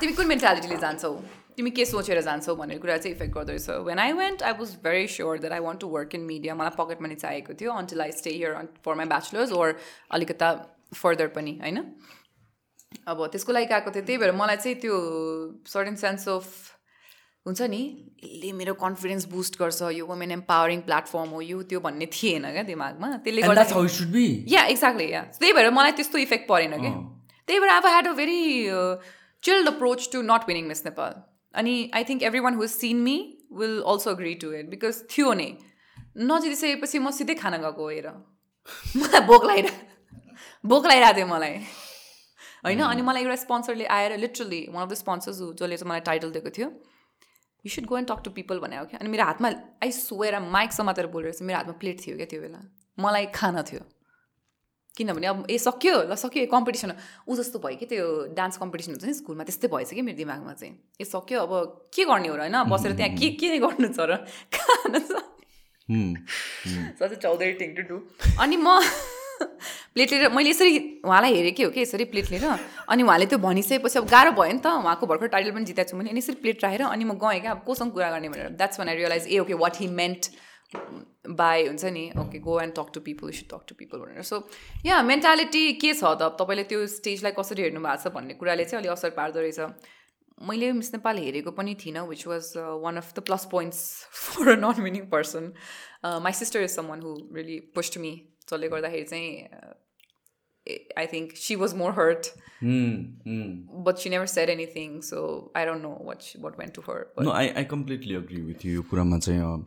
A: तिमी कुन मेन्टालिटीले जान्छौ? तिमी के सोचेर जान्छौ भन्ने कुरा चाहिँ इफेक्ट गर्दो रहेछ when I went I was very sure that I want to work in media मलाई पकेट मनी चाहिएको थियो until I stay here for my bachelors or अलिकता फर्दर पनि होइन अब त्यसको लागि गएको थियो त्यही भएर मलाई चाहिँ त्यो सर्टेन सेन्स अफ हुन्छ नि यसले मेरो कन्फिडेन्स बुस्ट गर्छ यो वुमेन एम्पावरिङ प्लेटफर्म हो यो त्यो भन्ने थिएन क्या दिमागमा। त्यसले गर्दा. या एक्ज्याक्टली या त्यही भएर मलाई त्यस्तो इफेक्ट परेन कि त्यही भएर अब had a very chilled approach to not winning miss Nepal अनि I think everyone who seen me will also agree to it because थियो नै. नजितिसकेपछि म सिधै खाना गएको हेर। मलाई भोक लगाइरह भोक लगाइरहेको थियो मलाई। होइन? अनि मलाई एउटा स्पोन्सरले आएर literally one of the sponsors जसले चाहिँ मलाई टाइटल दिएको थियो। You should go and talk to people भने हो क्या। अनि मेरो हातमा आई सोएर माइक समातेर बोलेर चाहिँ मेरो हातमा प्लेट थियो क्या त्यो बेला। मलाई खाना थियो। किनभने अब ए सक्यो ल सक्यो कम्पिटिसन ऊ जस्तो भयो कि त्यो डान्स कम्पिटिसन हुन्छ नि स्कुलमा त्यस्तै भएछ कि मेरो दिमागमा चाहिँ। ए सक्यो अब के गर्ने हो र होइन? बसेर त्यहाँ के के गर्नु छ र? टु डु अनि म प्लेट लिएर मैले यसरी उहाँलाई हेरेँ कि हो कि यसरी प्लेट लिएर अनि उहाँले त्यो भनिसकेपछि अब गाह्रो भयो नि त। उहाँको भर्खर टाइटल पनि जिताएको छु मैले। अनि यसरी प्लेट राखेर अनि म गएँ क्या अब कोसँग कुरा गर्ने भनेर। That's one I realise a okay what he meant by हुन्छ नि? Okay go and talk to people you should talk to people भनेर। सो या मेन्टालिटी के छ त? तपाईँले त्यो स्टेजलाई कसरी हेर्नु भएको छ भन्ने कुराले चाहिँ अलिक असर पार्दो रहेछ। मैले मिस नेपाल हेरेको पनि थिइनँ which was one of the plus points for a non winning person my sister is someone who really pushed me जसले गर्दाखेरि चाहिँ I think she was
B: more hurt.
A: But she never said anything so I don't know what what went to her
B: No, I, I completely agree with you. यो कुरामा चाहिँ अँ,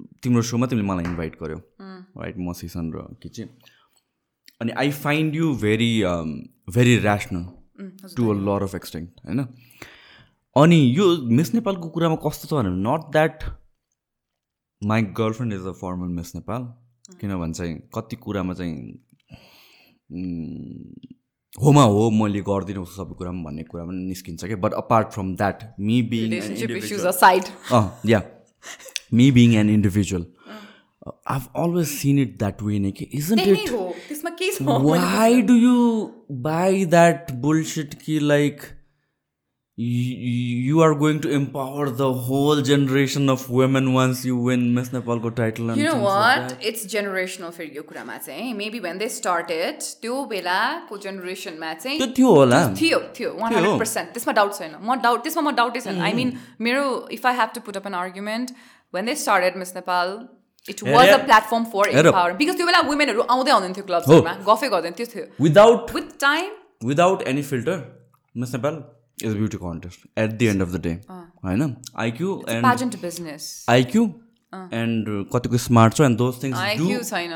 B: तिम्रो सोमा तिमीले मलाई इन्भाइट गर्यो राइट म सिसन र के चाहिँ अनि I find you very very rational to a lot of extent होइन? अनि यो मिस नेपालको कुरामा कस्तो छ भने not that my girlfriend is a formal miss Nepal किनभने चाहिँ कति कुरामा चाहिँ होमा हो मैले गर्दिनँ उसको सबै कुरामा भन्ने कुरा पनि निस्किन्छ क्या। But apart from
A: that me being
B: yeah Me being an individual I've always seen it that way, Nikki. Isn't
A: त्यही
B: it?
A: नै हो त्यसमा केही छ
B: Why do you buy that bullshit ki like you, you are going to empower the whole generation of women once you win Miss Nepal ko title and
A: You know
B: things like
A: what?
B: that?
A: It's generational फेरि यो कुरामा चाहिँ maybe when they started त्यो बेलाको जेनेरेसनमा चाहिँ
B: त्यो थियो होला
A: थियो थियो वान हन्ड्रेड पर्सेन्ट त्यसमा डाउट छैन म डाउट त्यसमा म डाउटै छैन आई मिन मेरो if I have to put up an argument when they started Miss Nepal it was a platform for
B: her.
A: Empower because त्यो बेला वुमेनहरू आउँदै आउँदैन थियो क्लब्सहरूमा गफै गर्दैन त्यो थियो।
B: Without
A: with time
B: without any filter, Miss Nepal is a beauty contest at the end of the day. होइन? IQ and
A: pageant business.
B: IQ and uh, कतिको स्मार्ट छ and
A: those
B: things
A: do.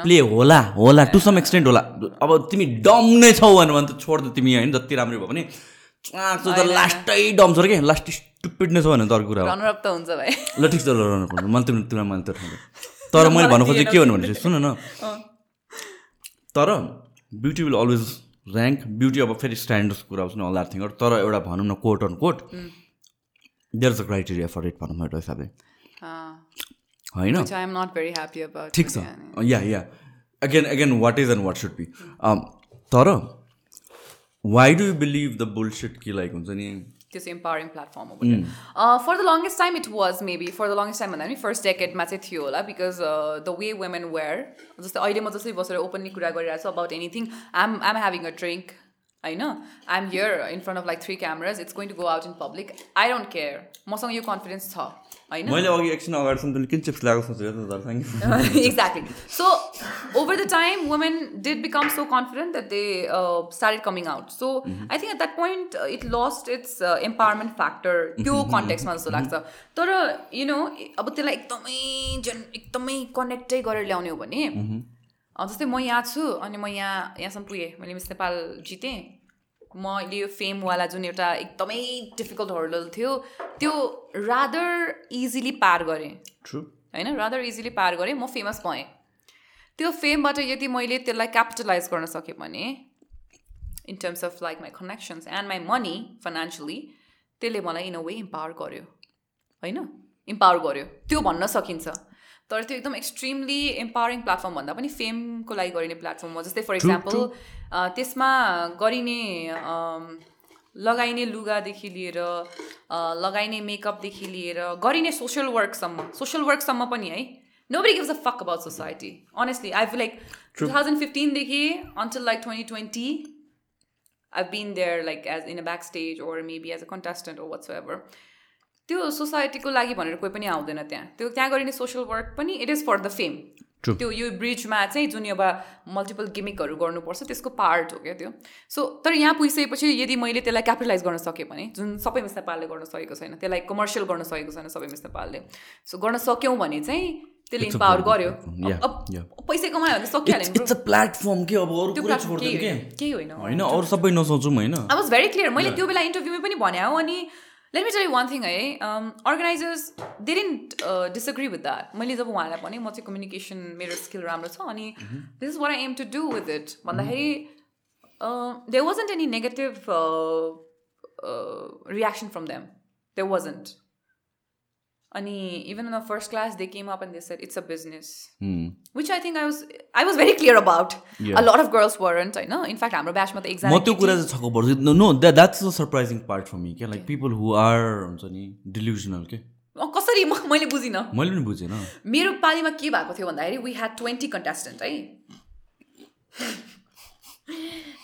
B: Play होला होला to some extent होला। अब तिमी डम नै छौ भने त छोड्दै तिमी होइन? जति राम्रो भयो भने। त लास्टै डम छ र के? लास्ट स्टुपिड नै छ भने त अर्को कुरा
A: हुन्छ भाइ।
B: ल ठिक छ ल मैले तिमीले तिमीलाई मैले त ठाउँदा तर मैले भन्नु खोजेको के भन्नु भने सुन न। तर beauty will always rank beauty अब फेरि स्ट्यान्डर्ड्स कुरा आउँछ न अल द्याट थिङ तर एउटा भनौँ न quote on quote there is a criteria for it भनौँ एउटा हिसाबले। होइन. ठिक छ। Yeah yeah again again what is and what should be तर why do you believe the bullshit कि लाइक हुन्छ नि
A: त्यो चाहिँ इम्पावरिङ प्लेटफर्म हो for the longest time it was maybe for the longest time भन्दा पनि फर्स्ट डेकेटमा चाहिँ थियो होला because the way women were जस्तै अहिले म जसरी बसेर ओपनली कुरा गरिरहेको छु about anything um um having a drink होइन I am here in front of like three cameras it's going to go out in public I don't care मसँग यो कन्फिडेन्स छ होइन
B: मैले अघि एकछिन अगाडिसम्म किन चिप्स ल्याएको सोचेको
A: the time, women did become so confident that they uh, started coming out. So I think at that point uh, it lost its uh, empowerment factor. त्यो कन्टेक्समा जस्तो लाग्छ. तर यु नो अब त्यसलाई एकदमै जन एकदमै कनेक्टै गरेर ल्याउने हो भने अँ, जस्तै म यहाँ छु अनि म यहाँ यहाँसम्म पुगेँ। मैले मिस नेपाल जितेँ। मैले यो फेमवाला जुन एउटा एकदमै डिफिकल्ट हर्डल थियो त्यो रादर इजिली पार गरेँ।
B: ट्रु
A: होइन? रादर इजिली पार गरेँ। म फेमस भएँ। त्यो फेमबाट यदि मैले त्यसलाई क्यापिटलाइज गर्न सकेँ भने in terms of like my connections and my money financially त्यसले मलाई इन अ वे इम्पावर गर्यो। होइन? इम्पावर गर्यो। त्यो भन्न सकिन्छ। तर त्यो एकदम एक्सट्रिमली इम्पावरिङ प्लेटफर्म भन्दा पनि फेमको लागि गरिने प्लेटफर्म हो। जस्तै फर इक्जाम्पल त्यसमा गरिने लगाइने लुगादेखि लिएर अ, लगाइने मेकअपदेखि लिएर गरिने सोसियल वर्कसम्म सोसियल वर्कसम्म पनि है। Nobody gives a fuck about society honestly I feel like two thousand फिफ्टिनदेखि until like twenty twenty I've been there like as in a backstage or maybe as a contestant or whatsoever. त्यो सोसाइटीको लागि भनेर कोही पनि आउँदैन त्यहाँ। त्यो त्यहाँ गरिने सोसियल वर्क पनि it is for the
B: fame.
A: त्यो यो ब्रिजमा चाहिँ जुन अब मल्टिपल गिमिकहरू गर्नुपर्छ त्यसको पार्ट हो क्या त्यो। सो तर यहाँ पुगिसकेपछि यदि मैले त्यसलाई क्यापिटलाइज गर्न सकेँ भने जुन सबै मिस नेपालले गर्न सकेको छैन त्यसलाई कमर्सियल गर्न सकेको छैन सबै मिस नेपालले। सो गर्न सक्यौँ भने चाहिँ त्यसले इम्पावर गर्यो। अब-. अब पैसा कमायो भने सकिहाल्यो
B: प्लेटफर्म के अब अरू
A: त्यो
B: कुरा
A: platform
B: छोड्दैन
A: केही
B: के?
A: होइन केही होइन।
B: होइन अरू सबै नसोचौँ होइन।
A: आई वाज भेरी क्लियर मैले त्यो बेला इन्टरभ्यूमै पनि भने हो अनि let me tell one thing है organisers they didn't disagree with that मैले जब उहाँलाई भने म चाहिँ कम्युनिकेसन मेरो स्किल राम्रो छ अनि this is what I am to do with it भन्दाखेरि they wasn't any negative reaction from them they wasn't अनि even in first class they came up and they said it's
B: a
A: business. Which I think I was I was very clear
B: about.
A: A lot of girls weren't होइन in fact हाम्रो ब्याचमा त
B: म
A: exam
B: त्यो कुरा चाहिँ छक्क पर्छु। No that that's the surprising part for me क्या? लाइक पिपल हु आर हुन्छ नि डिल्युजनल के
A: अँ, कसरी म मैले बुझिनँ।
B: मैले पनि बुझेन।
A: मेरो पालीमा के भएको थियो भन्दाखेरि वी ह्याड ट्वेन्टी कन्टेस्टेन्ट है?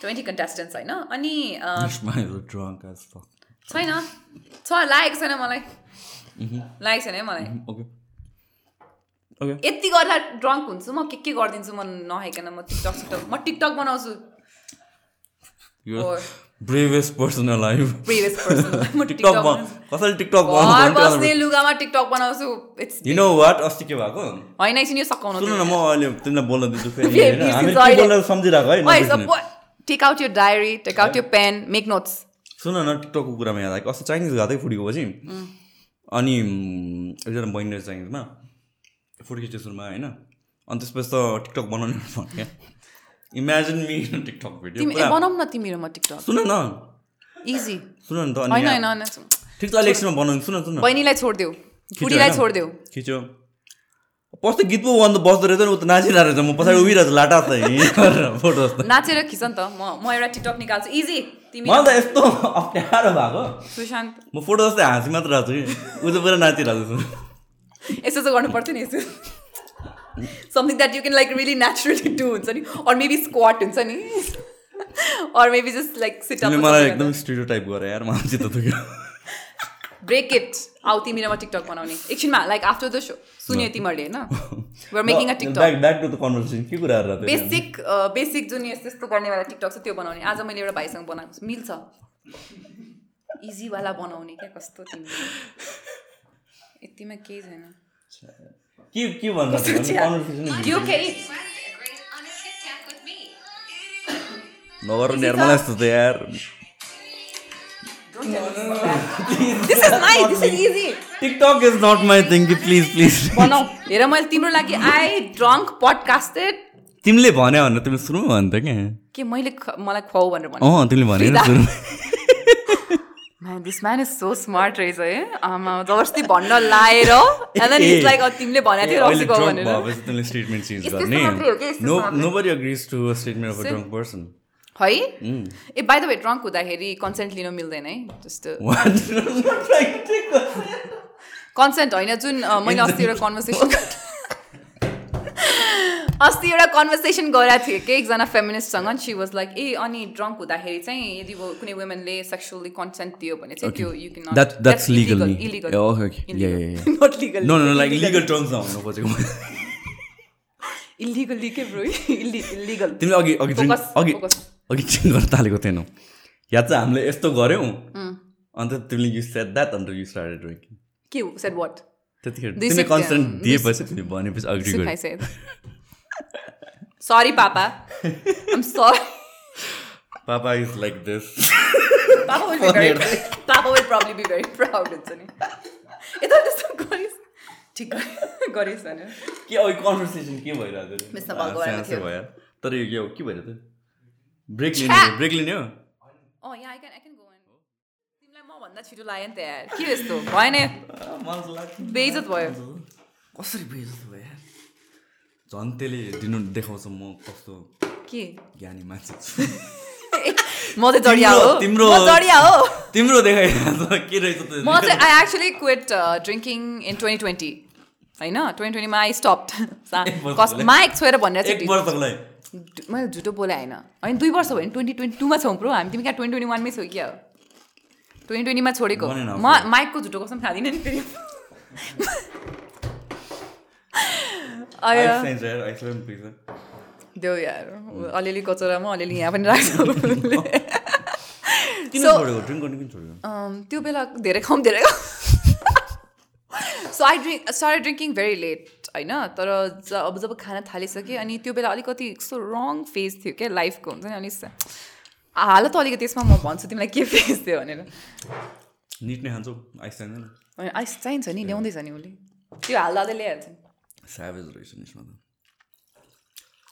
A: ट्वेन्टी कन्टेस्टेन्ट्स होइन? अनि अँ, छैन। छ लागेको छैन मलाई। लागेको छैन है मलाई।
B: ओके ओके
A: यति गर्दा ड्रङ्क हुन्छु म के के गरिदिन्छु म नखाइकन म टिकटक सिकटक म टिकटक बनाउँछु।
B: यो
A: Or-
B: bravest person life
A: previous person म
B: टिकटक
A: टिकटक
B: कसैले टिकटक
A: घर बस्ने
B: बनाउँछ
A: लुगामा टिकटक बनाउँछु। इट्स
B: यु नो वाट अस्ति के भएको?
A: होइन एकछिन यो सकाउनु
B: सुन न म अहिले तिमीलाई बोल्न दिन्छु फेरि।
A: फेरि
B: होइन हामी
A: बिर्सिन्छ
B: के
A: अहिले।
B: बोल्न सम्झिरहेको है? नबिर्सिनु।
A: Take out your diary take out your pen make notes
B: सुन न टिकटकको कुरामा याद आयो। अस्ति चाइनिज गएको थिएँ फुडीको पछि। अनि एकजना बहिनी रहेछ चाइनिजमा फुड स्टेसनमा होइन? अनि त्यसपछि त टिकटक बनाउने भने क्या इमेजिन मी टिकटक भिडियो
A: बनाऊ न तिमी र म टिकटक।
B: सुन न।
A: इजी
B: सुन न त ठिक छ अहिले एकछिनमा बनाउनु सुन सुन
A: बहिनीलाई छोडिदेऊ।
B: होइन?
A: छोडिदेऊ।
B: खिच्यो। पस्तो गीत पो भन्दा बस्दो रहेछ नि ऊ त नाचिरहेको रहेछ। म पछाडि उभिरहेको छु लाटा त फोटो जस्तो।
A: नाचेर खिच नि त। म म एउटा टिकटक निकाल्छु। इजी तिमी
B: मलाई त यस्तो अप्ठ्यारो भएको।
A: सुशान्त।
B: म फोटो जस्तै हाँसी मात्र रहेको छु कि। ऊ त पुरा नाचिरहेको छु
A: यसो चाहिँ गर्नु पर्थ्यो नि यसो something that you can like really naturally do हुन्छ नि। अर मेबी स्क्वाट हुन्छ नि। Or maybe just like
B: sit मलाई एकदम स्टुडियो टाइप गरे यार मलाई चित्त दुख्यो
A: ब्रेक इट आऊ तिमी र म टिकटक बनाउने. एकछिनमा लाइक आफ्टर द सो सुन्यो तिमीहरूले होइन?
B: Making a TikTok
A: basic basic जुन यस्तो यस्तो गर्नेवाला टिकटक छ त्यो बनाउने। आज मैले एउटा भाइसँग बनाएको छु। मिल्छ। इजीवाला बनाउने क्या कस्तो तिमी। यतिमा केही छैन।
B: के के भन्नु
A: कस्तो चिया?
B: कन्भर्सेसन
A: यो के अरे
C: agree on a Kit Kat with me.
B: नगर नि यार मलाई यस्तो त यार।
A: This is nice this is easy
B: TikTok is not my thing कि प्लिज प्लिज
A: बनाऊ हेर मैले तिम्रो लागि आई ड्रङ्क पडकास्टेड
B: तिमीले भन्यो भनेर तिमीले सुरु भन्थ्यो क्या
A: के मैले मलाई खुवाऊ भनेर भने
B: अँ तिमीले भने
A: man this man is so smart रहेछ है आमा जबरजस्ती भन्न लाएर एन्ड देन इज लाइक तिमीले भनेको थियो
B: अहिले
A: रक्सी
B: drunk
A: भनेर।
B: भएपछि तिमीले स्टेटमेन्ट चेन्ज
A: यस्तो
B: गर्ने।
A: मात्रै हो कि, यस्तो
B: नो
A: मात्रै।
B: नो बडी अग्रिज
A: है? A by the way drunk हुँदाखेरि कन्सेन्ट लिन मिल्दैन है जस्तो। कन्सेन्ट होइन जुन मैले अस्ति एउटा कन्भर्सेसन अस्ति एउटा कन्भर्सेसन गरेको थिएँ कि एकजना फेमिनिस्टसँग सी वाज लाइक ए अनि ड्रङ्क हुँदाखेरि चाहिँ यदि कुनै वुमेनले सेक्सुअली कन्सेन्ट दियो भने चाहिँ त्यो you can.
B: Illegal. Not legal no no like legal terms भन्नु खोजेको
A: इलिगली के ब्रो इलिगल
B: तिमीले अघि अघि ड्रिङ्क
A: Focus,
B: अघि
A: focus.
B: अघि ड्रिङ्क गर्न थालेको थिएनौ। या चाहिँ हामीले यस्तो गऱ्यौँ। अन्त तिमीले यु सेट द्याट अन्त यु स्टार्टेड ड्रिङ्किङ
A: के सेड वाट
B: त्यतिखेर तिमीले
A: त्यहाँ,
B: दिएपछि तिमीले भनेपछि
A: agree said. Sorry papa. I'm sorry
B: papa is like this
A: papa will be very papa will probably be very proud हुन्छ नि। यता त्यस्तो गरिस्। ठिक गरी- गरिस् भने
B: के अब कन्भर्सेसन के भइरहेको
A: थियो।
B: तर यो के हो के भइरहेको थियो? ब्रेक! लिने ब्रेक लिने हो?
A: अँ यहाँ I can I can go तिमीलाई म भन्दा छिटो लाग्यो नि त यार। के यस्तो? भएन। बेइज्जत भयो।
B: कसरी बेइज्जत भयो यार? झन् त्यसले दिनु देखाउँछ म कस्तो
A: के?
B: ज्ञानी मान्छे छु।
A: म चाहिँ जडिया हो।
B: तिम्रो-
A: म जडिया हो।
B: तिम्रो देखाइरहेको के रहेछ त?
A: म चाहिँ I actually quit drinking in twenty twenty होइन? ट्वेन्टी ट्वेन्टीमा आई स्टप। माइक छोएर भनेर
B: एक
A: चाहिँ
B: वर्षको लागि
A: ढु- मैले झुटो बोले होइन होइन दुई वर्ष भयो भने ट्वेन्टी ट्वेन्टी टूमा छौँ प्रो हामी तिमी कहाँ ट्वेन्टी ट्वेन्टी वानमै छौ क्या ट्वेन्टी ट्वेन्टीमा छोडेको। म. माइकको झुटो कसम खाँदिनँ नि फेरि। देऊ यार अलिअलि कचौरामा अलिअलि यहाँ पनि राख्छ त्यो बेला धेरै खाउँ धेरै so I drink start drinking very late होइन तर अब जब खाना थालिसकेँ अनि त्यो बेला अलिकति यस्तो रङ फेज थियो क्या लाइफको हुन्छ नि अनि हाल त अलिकति त्यसमा म भन्छु तिमीलाई के फेज थियो भनेर।
B: निट नै खान्छौ आइस चाहिँदैन।
A: आइस चाहिन्छ नि ल्याउँदैछ नि उसले। त्यो हाल्दा ल्याइहाल्छ नि।
B: स्याभेज रहेछ निस्मा त।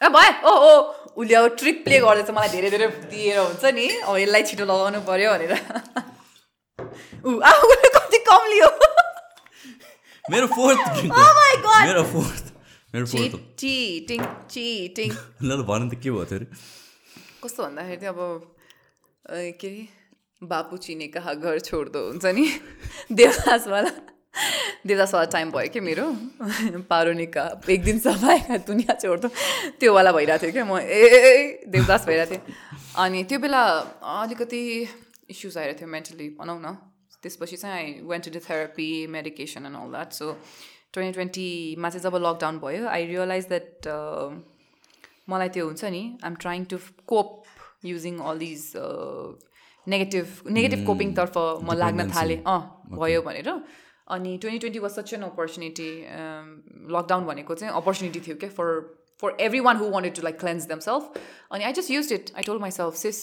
A: ए भयो ओ ओ उसले अब ट्रिक प्ले गर्दैछ मलाई धेरै धेरै दिएर हुन्छ नि। अब यसलाई छिटो लगाउनु पर्यो भनेर। ऊ उसले कति कम लियो?
B: मेरो फोर्थ! मेरो फोर्थ मेरो फोर्थ ल ल भन त के भयो थियो अरे
A: कस्तो भन्दाखेरि चाहिँ अब के अरे बापु चिने कहाँ घर छोड्दो हुन्छ नि। देवदासवाला देवदासवाला टाइम भयो कि मेरो? पारोने का एक दिन सफाएका दुनियाँ छोड्दो। त्योवाला भइरहेको थियो क्या म ए देवदास भइरहेको थिएँ। अनि त्यो बेला अलिकति इस्युज आइरहेको थियो मेन्टली भनौँ न। त्यसपछि चाहिँ I went to the therapy medication and all that so twenty ट्वेन्टीमा चाहिँ जब लकडाउन भयो आई रियलाइज द्याट मलाई त्यो हुन्छ नि I'm trying to cope using all these negative negative कोपिङतर्फ म लाग्न थालेँ अँ भयो भनेर अनि twenty twenty was such an opportunity lockdown भनेको चाहिँ अपर्च्युनिटी थियो क्या for for everyone who wanted to like cleanse them self अनि I just use it I told myself sis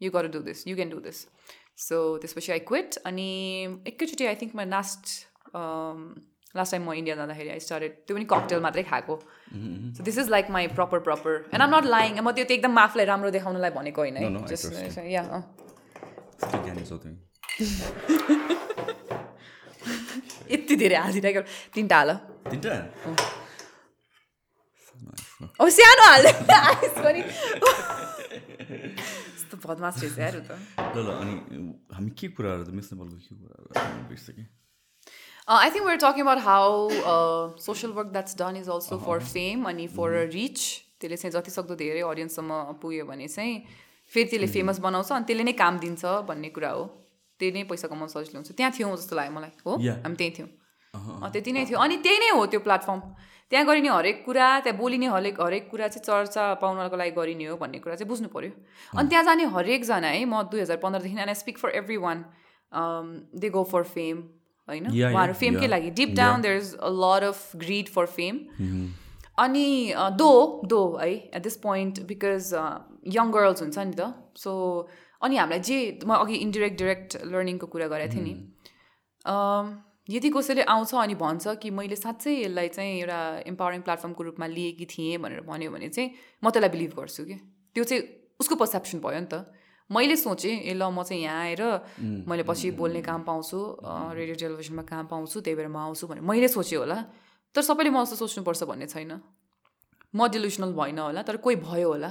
A: you गर do this you can do this so त्यसपछि I quit अनि एकैचोटि I think मै last last time म India जाँदाखेरि I started त्यो पनि ककटेल मात्रै खाएको. So this is like my proper proper and I'm not lying म त्यो त एकदम आफूलाई राम्रो देखाउनलाई भनेको होइन है? या यति धेरै हालिदिरहेको तिनवटा हाल अब सानो हाल्दै आइस पनि। बदमास रहेछ यार त
B: ल ल अनि हामी के कुराहरू त मिस नेपालको के कुराहरू
A: think we're talking about how uh, social work that's done is also for fame अनि for a reach. त्यसले चाहिँ जति सक्दो धेरै अडियन्ससम्म पुग्यो भने चाहिँ फेरि त्यसले फेमस बनाउँछ अनि त्यसले नै काम दिन्छ भन्ने कुरा हो त्यही नै पैसा कमाउनु सजिलो हुन्छ त्यहाँ थियौँ जस्तो लाग्यो मलाई हो. हामी त्यहीँ थियौँ अँ, त्यति नै थियो अनि त्यही नै हो त्यो प्लेटफर्म त्यहाँ गरिने हरेक कुरा त्यहाँ बोलिने हरेक हरेक कुरा चाहिँ चर्चा पाउनको लागि गरिने हो भन्ने कुरा चाहिँ बुझ्नु पऱ्यो अनि त्यहाँ जाने हरेकजना है म दुई हजार पन्ध्रदेखि I speak for everyone they go for fame होइन? उहाँहरू फेमकै. लागि? Deep down there is a lot of greed for fame अनि दो दो है at this point because young girls हुन्छ नि त। सो अनि हामीलाई जे म अघि इन्डिरेक्ट डिरेक्ट लर्निङको कुरा गरेको थिएँ नि। अम, यदि कसैले आउँछ अनि भन्छ कि मैले साँच्चै यसलाई चाहिँ एउटा इम्पावरिङ प्लेटफर्मको रूपमा लिएकी थिएँ भनेर भन्यो भने चाहिँ म त्यसलाई बिलिभ गर्छु कि? त्यो चाहिँ उसको पर्सेप्सन भयो नि त। मैले सोचेँ ए ल म चाहिँ यहाँ आएर मैले पछि बोल्ने काम पाउँछु रेडियो टेलिभिजनमा काम पाउँछु त्यही भएर म आउँछु भनेर मैले सोचेँ होला। तर सबैले म जस्तो सोच्नुपर्छ भन्ने छैन। म डिलुसनल भइन होला तर कोही भयो होला।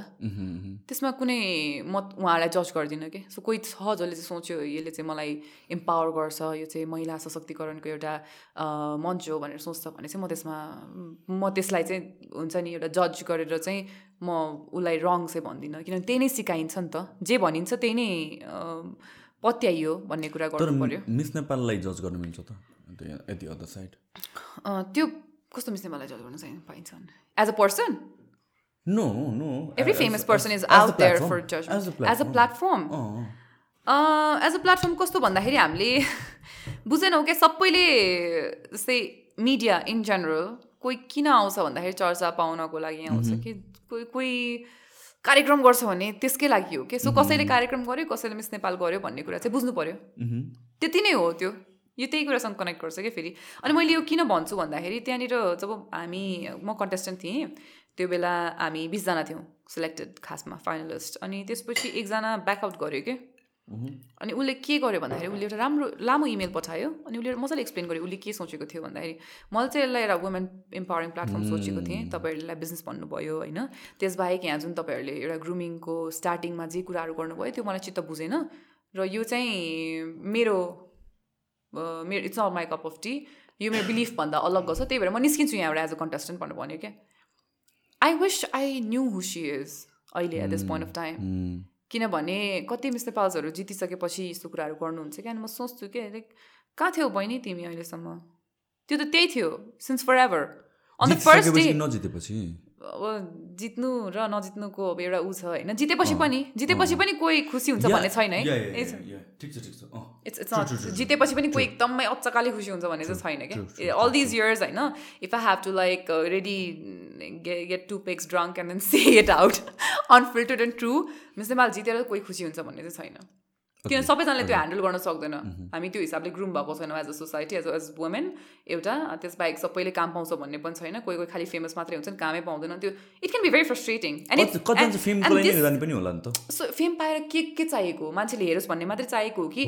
A: त्यसमा कुनै म उहाँलाई जज गर्दिनँ कि? सो कोही छ जसले चाहिँ सोच्यो यसले चाहिँ मलाई इम्पावर गर्छ यो चाहिँ महिला सशक्तिकरणको एउटा मञ्च हो भनेर सोच्छ भने चाहिँ म त्यसमा म त्यसलाई चाहिँ हुन्छ नि एउटा जज गरेर चाहिँ म उसलाई रङ चाहिँ भन्दिनँ। किनभने त्यही नै सिकाइन्छ नि त। जे भनिन्छ त्यही नै पत्याइयो भन्ने कुरा गर्नु पऱ्यो
B: मिस नेपाललाई जज गर्न मिल्छ त?
A: त्यो कस्तो मिस्ने मलाई जज गर्न चाहिँ पाइन्छ? As a person
B: no no
A: Every famous person is out there for judgment. As a platform. As a platform कस्तो भन्दाखेरि हामीले बुझेनौँ क्या सबैले जस्तै मिडिया इन जेनरल कोही किन आउँछ भन्दाखेरि चर्चा पाउनको लागि आउँछ कि कोही कोही कार्यक्रम गर्छ भने त्यसकै लागि हो कि? सो कसैले कार्यक्रम गर्यो कसैले मिस नेपाल गर्यो भन्ने कुरा चाहिँ बुझ्नु पर्यो। त्यति नै हो त्यो। यो त्यही कुरासँग कनेक्ट गर्छ क्या फेरि। अनि मैले यो किन भन्छु भन्दाखेरि त्यहाँनिर जब हामी म कन्टेस्टेन्ट थिएँ त्यो बेला हामी बिसजना थियौँ सिलेक्टेड खासमा फाइनलिस्ट अनि त्यसपछि एकजना ब्याकआउट गऱ्यो कि। अनि उसले के गर्यो भन्दाखेरि उसले एउटा राम्रो लामो इमेल पठायो। अनि उसले मजाले एक्सप्लेन गर्यो उसले के सोचेको थियो भन्दाखेरि। मैले चाहिँ यसलाई एउटा वुमेन इम्पावरिङ प्लेटफर्म सोचेको थिएँ। तपाईँहरूलाई बिजनेस भन्नुभयो होइन। त्यसबाहेक यहाँ जुन तपाईँहरूले एउटा ग्रुमिङको स्टार्टिङमा जे कुराहरू गर्नुभयो त्यो मलाई चित्त बुझेन। र यो चाहिँ मेरो मेरो it's not my cup of tea यो मेरो बिलिफभन्दा अलग छ त्यही भएर म निस्किन्छु यहाँबाट एज अ कन्टेस्टेन्ट भनेर भन्यो क्या। I wish I knew who she is अहिले at this point of time किनभने कति मिस नेपाल्सहरू जितिसकेपछि यस्तो कुराहरू गर्नुहुन्छ क्या अनि म सोच्छु कि लाइक कहाँ थियौ बहिनी तिमी अहिलेसम्म? त्यो त त्यही थियो since forever on the first
B: day नजितेपछि।
A: अब जित्नु र नजित्नुको अब एउटा ऊ छ होइन। जितेपछि पनि जितेपछि पनि कोही खुसी हुन्छ भन्ने छैन है। जितेपछि पनि कोही एकदमै अचकाले खुसी हुन्छ भन्ने चाहिँ छैन क्या। अल दिज इयर्स होइन if I have to like ready get to pegs drunk and then say it out unfiltered and true miss Nepal जितेर कोही खुसी हुन्छ भन्ने चाहिँ छैन। किन सबैजनाले त्यो ह्यान्डल गर्न सक्दैन। हामी त्यो हिसाबले ग्रुम भएको छैनौँ as a society as as women एउटा त्यसबाहेक सबैले काम पाउँछ भन्ने पनि छैन। कोही कोही खालि फेमस मात्रै हुन्छन् कामै पाउँदैन त्यो
B: it can be very frustrating नै नि त।
A: सो फेम पाएर के के चाहिएको? मान्छेले हेरोस् भन्ने मात्रै चाहिएको हो कि।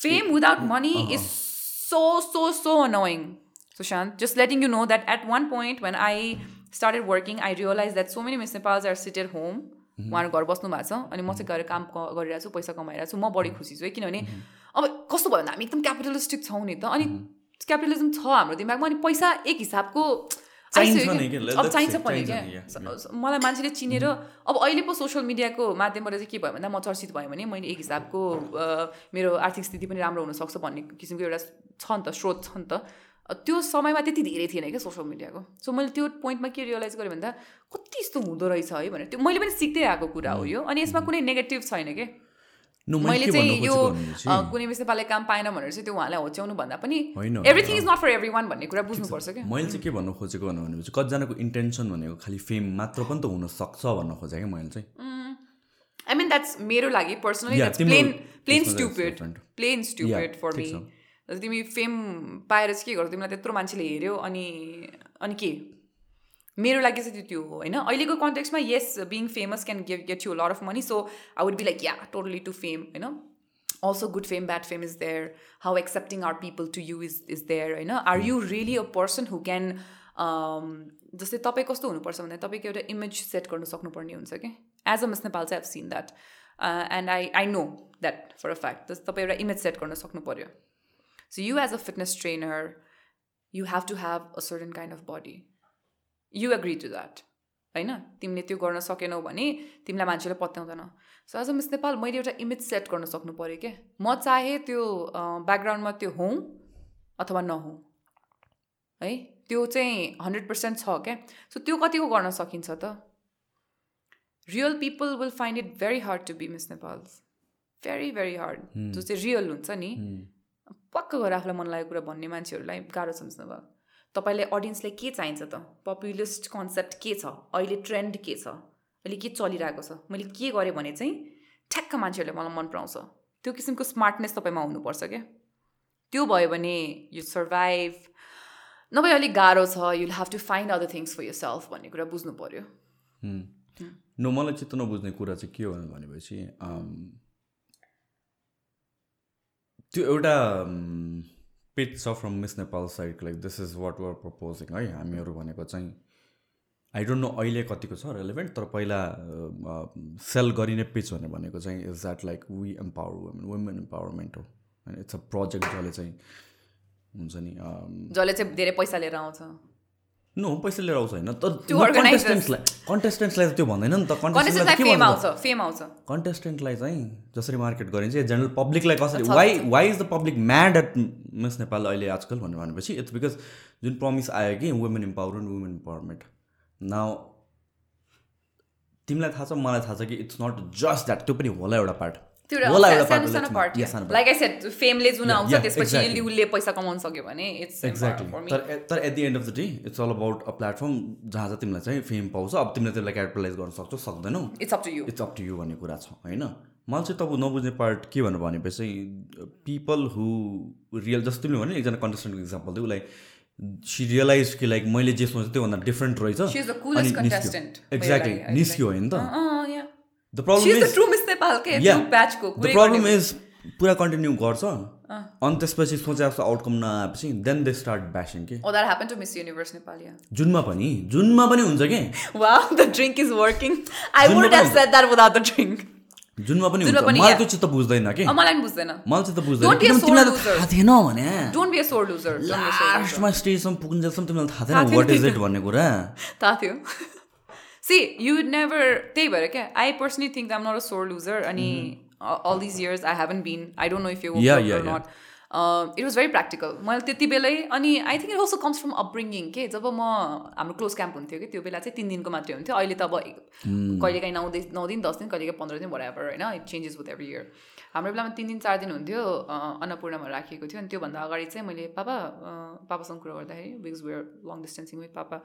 A: Fame without money is so so so annoying Sushant just letting you know that at one point when I started working I realize that so many miss Nepals are seated home उहाँहरू घर बस्नु भएको छ अनि म चाहिँ गएर काम क- गरिरहेको छु पैसा कमाइरहेको छु म बढी खुसी छु है किनभने अब कस्तो भयो भन्दा हामी एकदम क्यापिटलिस्टिक छौँ नि त अनि क्यापिटलिजम छ हाम्रो दिमागमा अनि पैसा एक हिसाबको अब चाहिन्छ पनि क्या। मलाई मान्छेले चिनेर अब अहिले पो सोसियल मिडियाको माध्यमबाट चाहिँ के भयो भन्दा म चर्चित भयो भने मैले एक हिसाबको मेरो आर्थिक स्थिति पनि राम्रो हुनसक्छ भन्ने किसिमको एउटा छ नि त स्रोत छ नि त। त्यो समयमा त्यति धेरै थिएन क्या सोसियल मिडियाको सो मैले त्यो पोइन्टमा के रियलाइज गरेँ भन्दा कति यस्तो हुँदो रहेछ है? भनेर। त्यो मैले पनि सिक्दै आएको कुरा हो यो। अनि यसमा कुनै नेगेटिभ छैन
B: नो
A: मैले
B: के
A: चाहिँ यो कुनै नेपालले काम पाएन भनेर चाहिँ त्यो उहाँलाई होच्याउनु भन्दा पनि
B: होइन,
A: everything is not for everyone भन्ने कुरा बुझ्नुपर्छ क्या।
B: मैले चाहिँ के भन्नु खोजेको भन्नु भनेपछि कतिजनाको इन्टेन्सन भनेको खालि फेम मात्र पनि त हुनसक्छ भन्न खोजेँ क्या मैले चाहिँ।
A: आई मिन द्याट्स मेरो लागि
B: personally
A: plain plain
B: stupid.
A: Plain
B: stupid
A: for
B: me.
A: जस्तै तिमी फेम पाएर चाहिँ के गर्छौ? तिमीलाई त्यत्रो मान्छेले हेऱ्यो अनि अनि के? मेरो लागि चाहिँ त्यो हो होइन? अहिलेको कन्टेक्समा yes being famous can give get you lot of money so I would be like yeah totally to fame होइन? Also good fame bad fame is there how accepting are people to you is is there होइन? Are you really a person who can जस्तै तपाईँ कस्तो हुनुपर्छ भन्दा तपाईँको एउटा image set गर्नु सक्नुपर्ने हुन्छ कि? एज अ मिस नेपाल चाहिँ have seen that and I I know that for a fact जस्तो तपाईँ एउटा इमेज सेट गर्न सक्नु पऱ्यो so you as a fitness trainer you have to have a certain kind of body you agree to that होइन? तिमीले त्यो गर्न सकेनौ भने तिमीलाई मान्छेले पत्याउँदैन। So as a miss Nepal मैले एउटा इमेज सेट गर्न सक्नु पऱ्यो क्या म चाहे त्यो ब्याकग्राउन्डमा त्यो हौँ अथवा नहौँ है? त्यो चाहिँ हन्ड्रेड पर्सेन्ट छ क्या सो त्यो कतिको गर्न सकिन्छ त? Real people will find it very hard to be miss Nepals very very hard जो चाहिँ रियल हुन्छ नि पक्क गरेर आफूलाई मन लागेको कुरा भन्ने मान्छेहरूलाई गाह्रो मिस नेपाल तपाईँलाई अडियन्सलाई के चाहिन्छ त? पपुलिस्ट कन्सेप्ट के छ? अहिले ट्रेन्ड के छ? अहिले के चलिरहेको छ? मैले के गरेँ भने चाहिँ ठ्याक्क मान्छेहरूले मलाई मन पराउँछ। त्यो किसिमको स्मार्टनेस तपाईँमा हुनुपर्छ क्या। त्यो भयो भने यु सर्भाइभ नभए अलिक गाह्रो छ। You'll have to find other things for yourself भन्ने कुरा बुझ्नु पऱ्यो
B: नो मलाई चित्त नबुझ्ने कुरा चाहिँ के हो भनेपछि त्यो एउटा पिच छ from miss Nepal side like this is what we're proposing है हामीहरू भनेको चाहिँ आई डोन्ट नो अहिले कतिको छ रेलिभेन्ट तर पहिला सेल गरिने पिच भनेर भनेको चाहिँ is that like we empower women women empowerment हो होइन इट्स अ प्रोजेक्ट जसले चाहिँ हुन्छ नि
A: जसले चाहिँ धेरै पैसा लिएर आउँछ।
B: नो पैसा लिएर आउँछ होइन. कन्टेस्टेन्ट्सलाई कन्टेस्टेन्ट्सलाई त त्यो भन्दैन नि त। कन्टेस्टेन्ट्सलाई कन्टेस्टेन्टलाई चाहिँ जसरी मार्केट गरिन्छ जेनरल पब्लिकलाई कसरी why why is the public mad at miss Nepal अहिले आजकल भनेर भनेपछि इट्स बिकज जुन प्रमिस आयो कि women empowerment women empowerment now तिमीलाई थाहा छ मलाई थाहा छ कि इट्स नट जस्ट द्याट त्यो पनि होला एउटा पार्ट
A: फेमले जुन आउँछ त्यसपछि पैसा कमाउन सक्यो भने इट्स
B: एक्ज्याक्टली तर तर at the end of the day it's all about a platform जहाँ चाहिँ तिमीलाई चाहिँ फेम पाउँछ अब तिमीले त्यसलाई क्यापिटलाइज गर्न सक्छौ सक्दैनौ।
A: It's up to you
B: it's up to you भन्ने कुरा छ होइन? मलाई चाहिँ तपाईँ नबुझ्ने पार्ट के भनेर भनेपछि पिपल हु रियल जस्तो तिमीले भने एकजना कन्टेस्टेन्टको इक्जाम्पल थियो उसलाई सी रियलाइज कि लाइक मैले जे सोचेँ त्योभन्दा डिफ्रेन्ट रहेछ। एक्ज्याक्टली निस्क्यो। होइन त?
A: The
B: problem
A: is the
B: is
A: true miss Nepal के
B: Yeah.
A: ट्रु ब्याचको
B: द प्रब्लम इज पुरा कन्टिन्यू गर्छ अनि त्यसपछि सोचे जस्तो आउटकम नआएपछि देन दे स्टार्ट ब्यासिङ के
A: that happened to Miss Universe Nepal, yeah.
B: जुनमा पनि जुनमा पनि हुन्छ कि
A: drink is working. I
B: Zunma
A: wouldn't have
B: pani.
A: said that without the drink.
B: जुनमा पनि हुन्छ मलाई. त्यो चित्त बुझ्दैन कि
A: मलाई पनि बुझ्दैन
B: मलाई चाहिँ त बुझ्दैन तिमीलाई त. थाहा थिएन भने
A: don't be a sore loser
B: लास्टमा स्टेजसम्म पुग्नुजेलसम्म तिमीलाई थाहा थिएन वाट इज। इट भन्ने कुरा
A: थाहा थियो सी यु नेभर त्यही भएर क्या I personally think I'm not a sore loser अनि all these years I haven't been I don't
B: know if you
A: not it was very practical मैले त्यति बेलै अनि I think it also comes from upbringing के? जब म हाम्रो close camp हुन्थ्यो कि त्यो बेला चाहिँ तिन दिनको मात्रै हुन्थ्यो। अहिले त अब
B: Hmm.
A: कहिलेकाहीँ नौ दिन नौ दिन दस दिन कहिलेकाहीँ पन्ध्र दिन बराबर होइन? It changes with every year हाम्रो बेलामा तिन दिन चार दिन हुन्थ्यो अन्नपूर्णमा राखिएको थियो। अनि त्योभन्दा अगाडि चाहिँ मैले पापा पापासँग कुरा गर्दाखेरि because we're long distancing with papa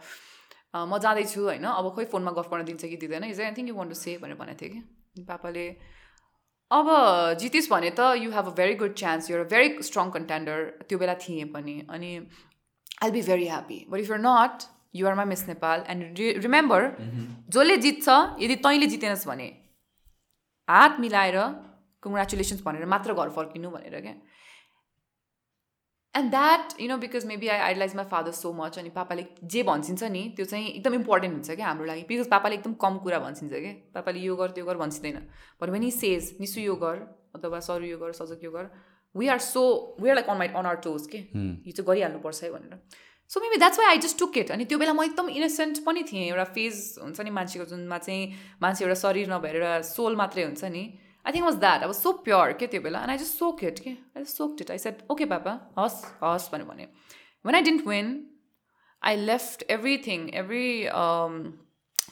A: म जाँदैछु होइन। अब खोइ फोनमा गफ गर्न दिन्छ कि दिँदैन। Is I think you want to say भनेर भनेको थियो कि। पापाले अब जितिस् भने त you have a very good chance you're a very strong contender त्यो बेला थिएँ पनि। अनि I be very happy but if you're not you're my miss Nepal and remember जसले जित्छ यदि तैँले जितेनस् भने हात मिलाएर कङ्ग्रेचुलेसन्स भनेर मात्र घर फर्किनु भनेर क्या। And that you know because maybe I idealize my father so much अनि पापाले जे भन्छिन्छ नि त्यो चाहिँ एकदम इम्पोर्टेन्ट हुन्छ क्या हाम्रो लागि। बिकज पापाले एकदम कम कुरा भन्छिन्छ क्या। पापाले यो गर त्यो गर भन्छिँदैन। But when he says Nisu यो गर अथवा सरु यो गर सजक यो गर we are so we are like on my on our toes के। यो चाहिँ गरिहाल्नुपर्छ है भनेर। So maybe that's why I just took it अनि त्यो बेला म एकदम इनोसेन्ट पनि थिएँ। एउटा फेज हुन्छ नि मान्छेको जुनमा चाहिँ मान्छे एउटा शरीर नभएर एउटा सोल मात्रै हुन्छ नि। आई थिङ्क वाज द्याट अब सो प्योर के त्यो बेला? And I just soak it के I just soak it I said okay papa हस् हस् भनेर भने when I didn't win I left everything every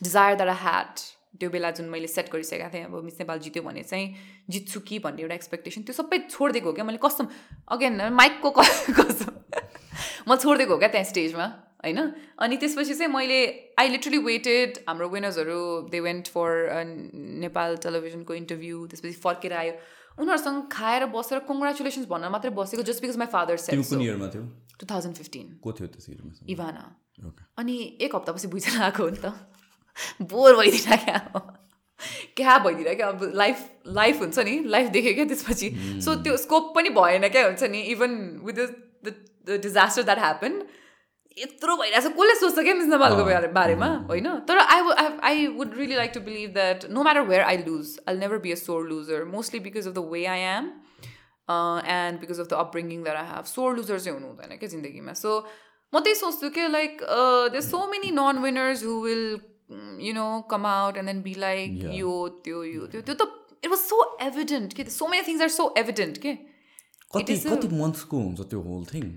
A: desire that I had त्यो बेला जुन मैले सेट गरिसकेको थिएँ अब मिस नेपाल जित्यो भने चाहिँ जित्छु कि भन्ने एउटा एक्सपेक्टेसन त्यो सबै छोडिदिएको हो क्या? मैले कस्तो अगेन माइकको कसम म छोडिदिएको हो क्या त्यहाँ स्टेजमा होइन? अनि त्यसपछि चाहिँ मैले आई लिटरली वेटेड हाम्रो विनर्सहरू दे वेन्ट फर नेपाल टेलिभिजनको इन्टरभ्यू त्यसपछि फर्केर आयो। उनीहरूसँग खाएर बसेर कङ्ग्रेचुलेसन्स भन्न मात्रै बसेको जस्ट बिकज माई फादर
B: थियो?
A: टु थाउजन्ड फिफ्टिन
B: को थियो
A: इभाना। अनि एक हप्तापछि बुझेर आएको हो नि त। बोर भइदिएर क्या क्या भइदिएर क्या? अब लाइफ लाइफ हुन्छ नि। लाइफ देख्यो क्या त्यसपछि। सो त्यो स्कोप पनि भएन क्या हुन्छ नि। Even with the disaster that happen यत्रो भइरहेको छ कसले सोच्छ क्या मिस नेपालको बारे बारेमा? होइन? तर I I would really like to believe that no matter where I lose I never be a sore loser mostly because of the way I am and because of the upbringing that I have sore loser चाहिँ हुनु हुँदैन क्या जिन्दगीमा। So म त्यही सोच्छु कि like there so many non winners who will you know come out and then be
B: like.
A: यो त्यो यो त्यो त्यो त इट वाज सो एभिडेन्ट कि so many things are so evident के
B: कति कति मन्थ्सको हुन्छ त्यो होल थिङ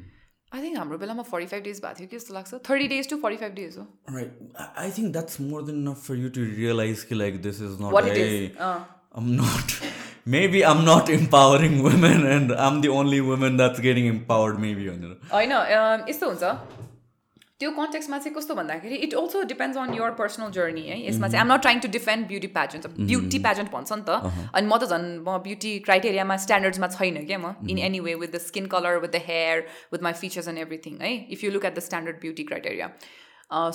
A: आई थिङ्क हाम्रो बेलामा फोर्टी फाइभ डेज भएको थियो कि जस्तो लाग्छ thirty days to forty five days हो
B: enough for you to realize ki, like this is not
A: What it
B: hey,
A: is. Uh.
B: I'm not maybe I'm not empowering women and I'm the only woman that's getting empowered maybe you know.
A: होइन यस्तो हुन्छ त्यो कन्टेक्समा चाहिँ कस्तो भन्दाखेरि it also depends on your personal journey है। यसमा चाहिँ I'm not trying to defend beauty pageant beauty pageant भन्छ नि त। अनि म त झन् म ब्युटी क्राइटेरियामा स्ट्यान्डर्ड्समा छैन क्या म। In any way with the skin colour with the hair with my features and everything है। If you look at the standard beauty criteria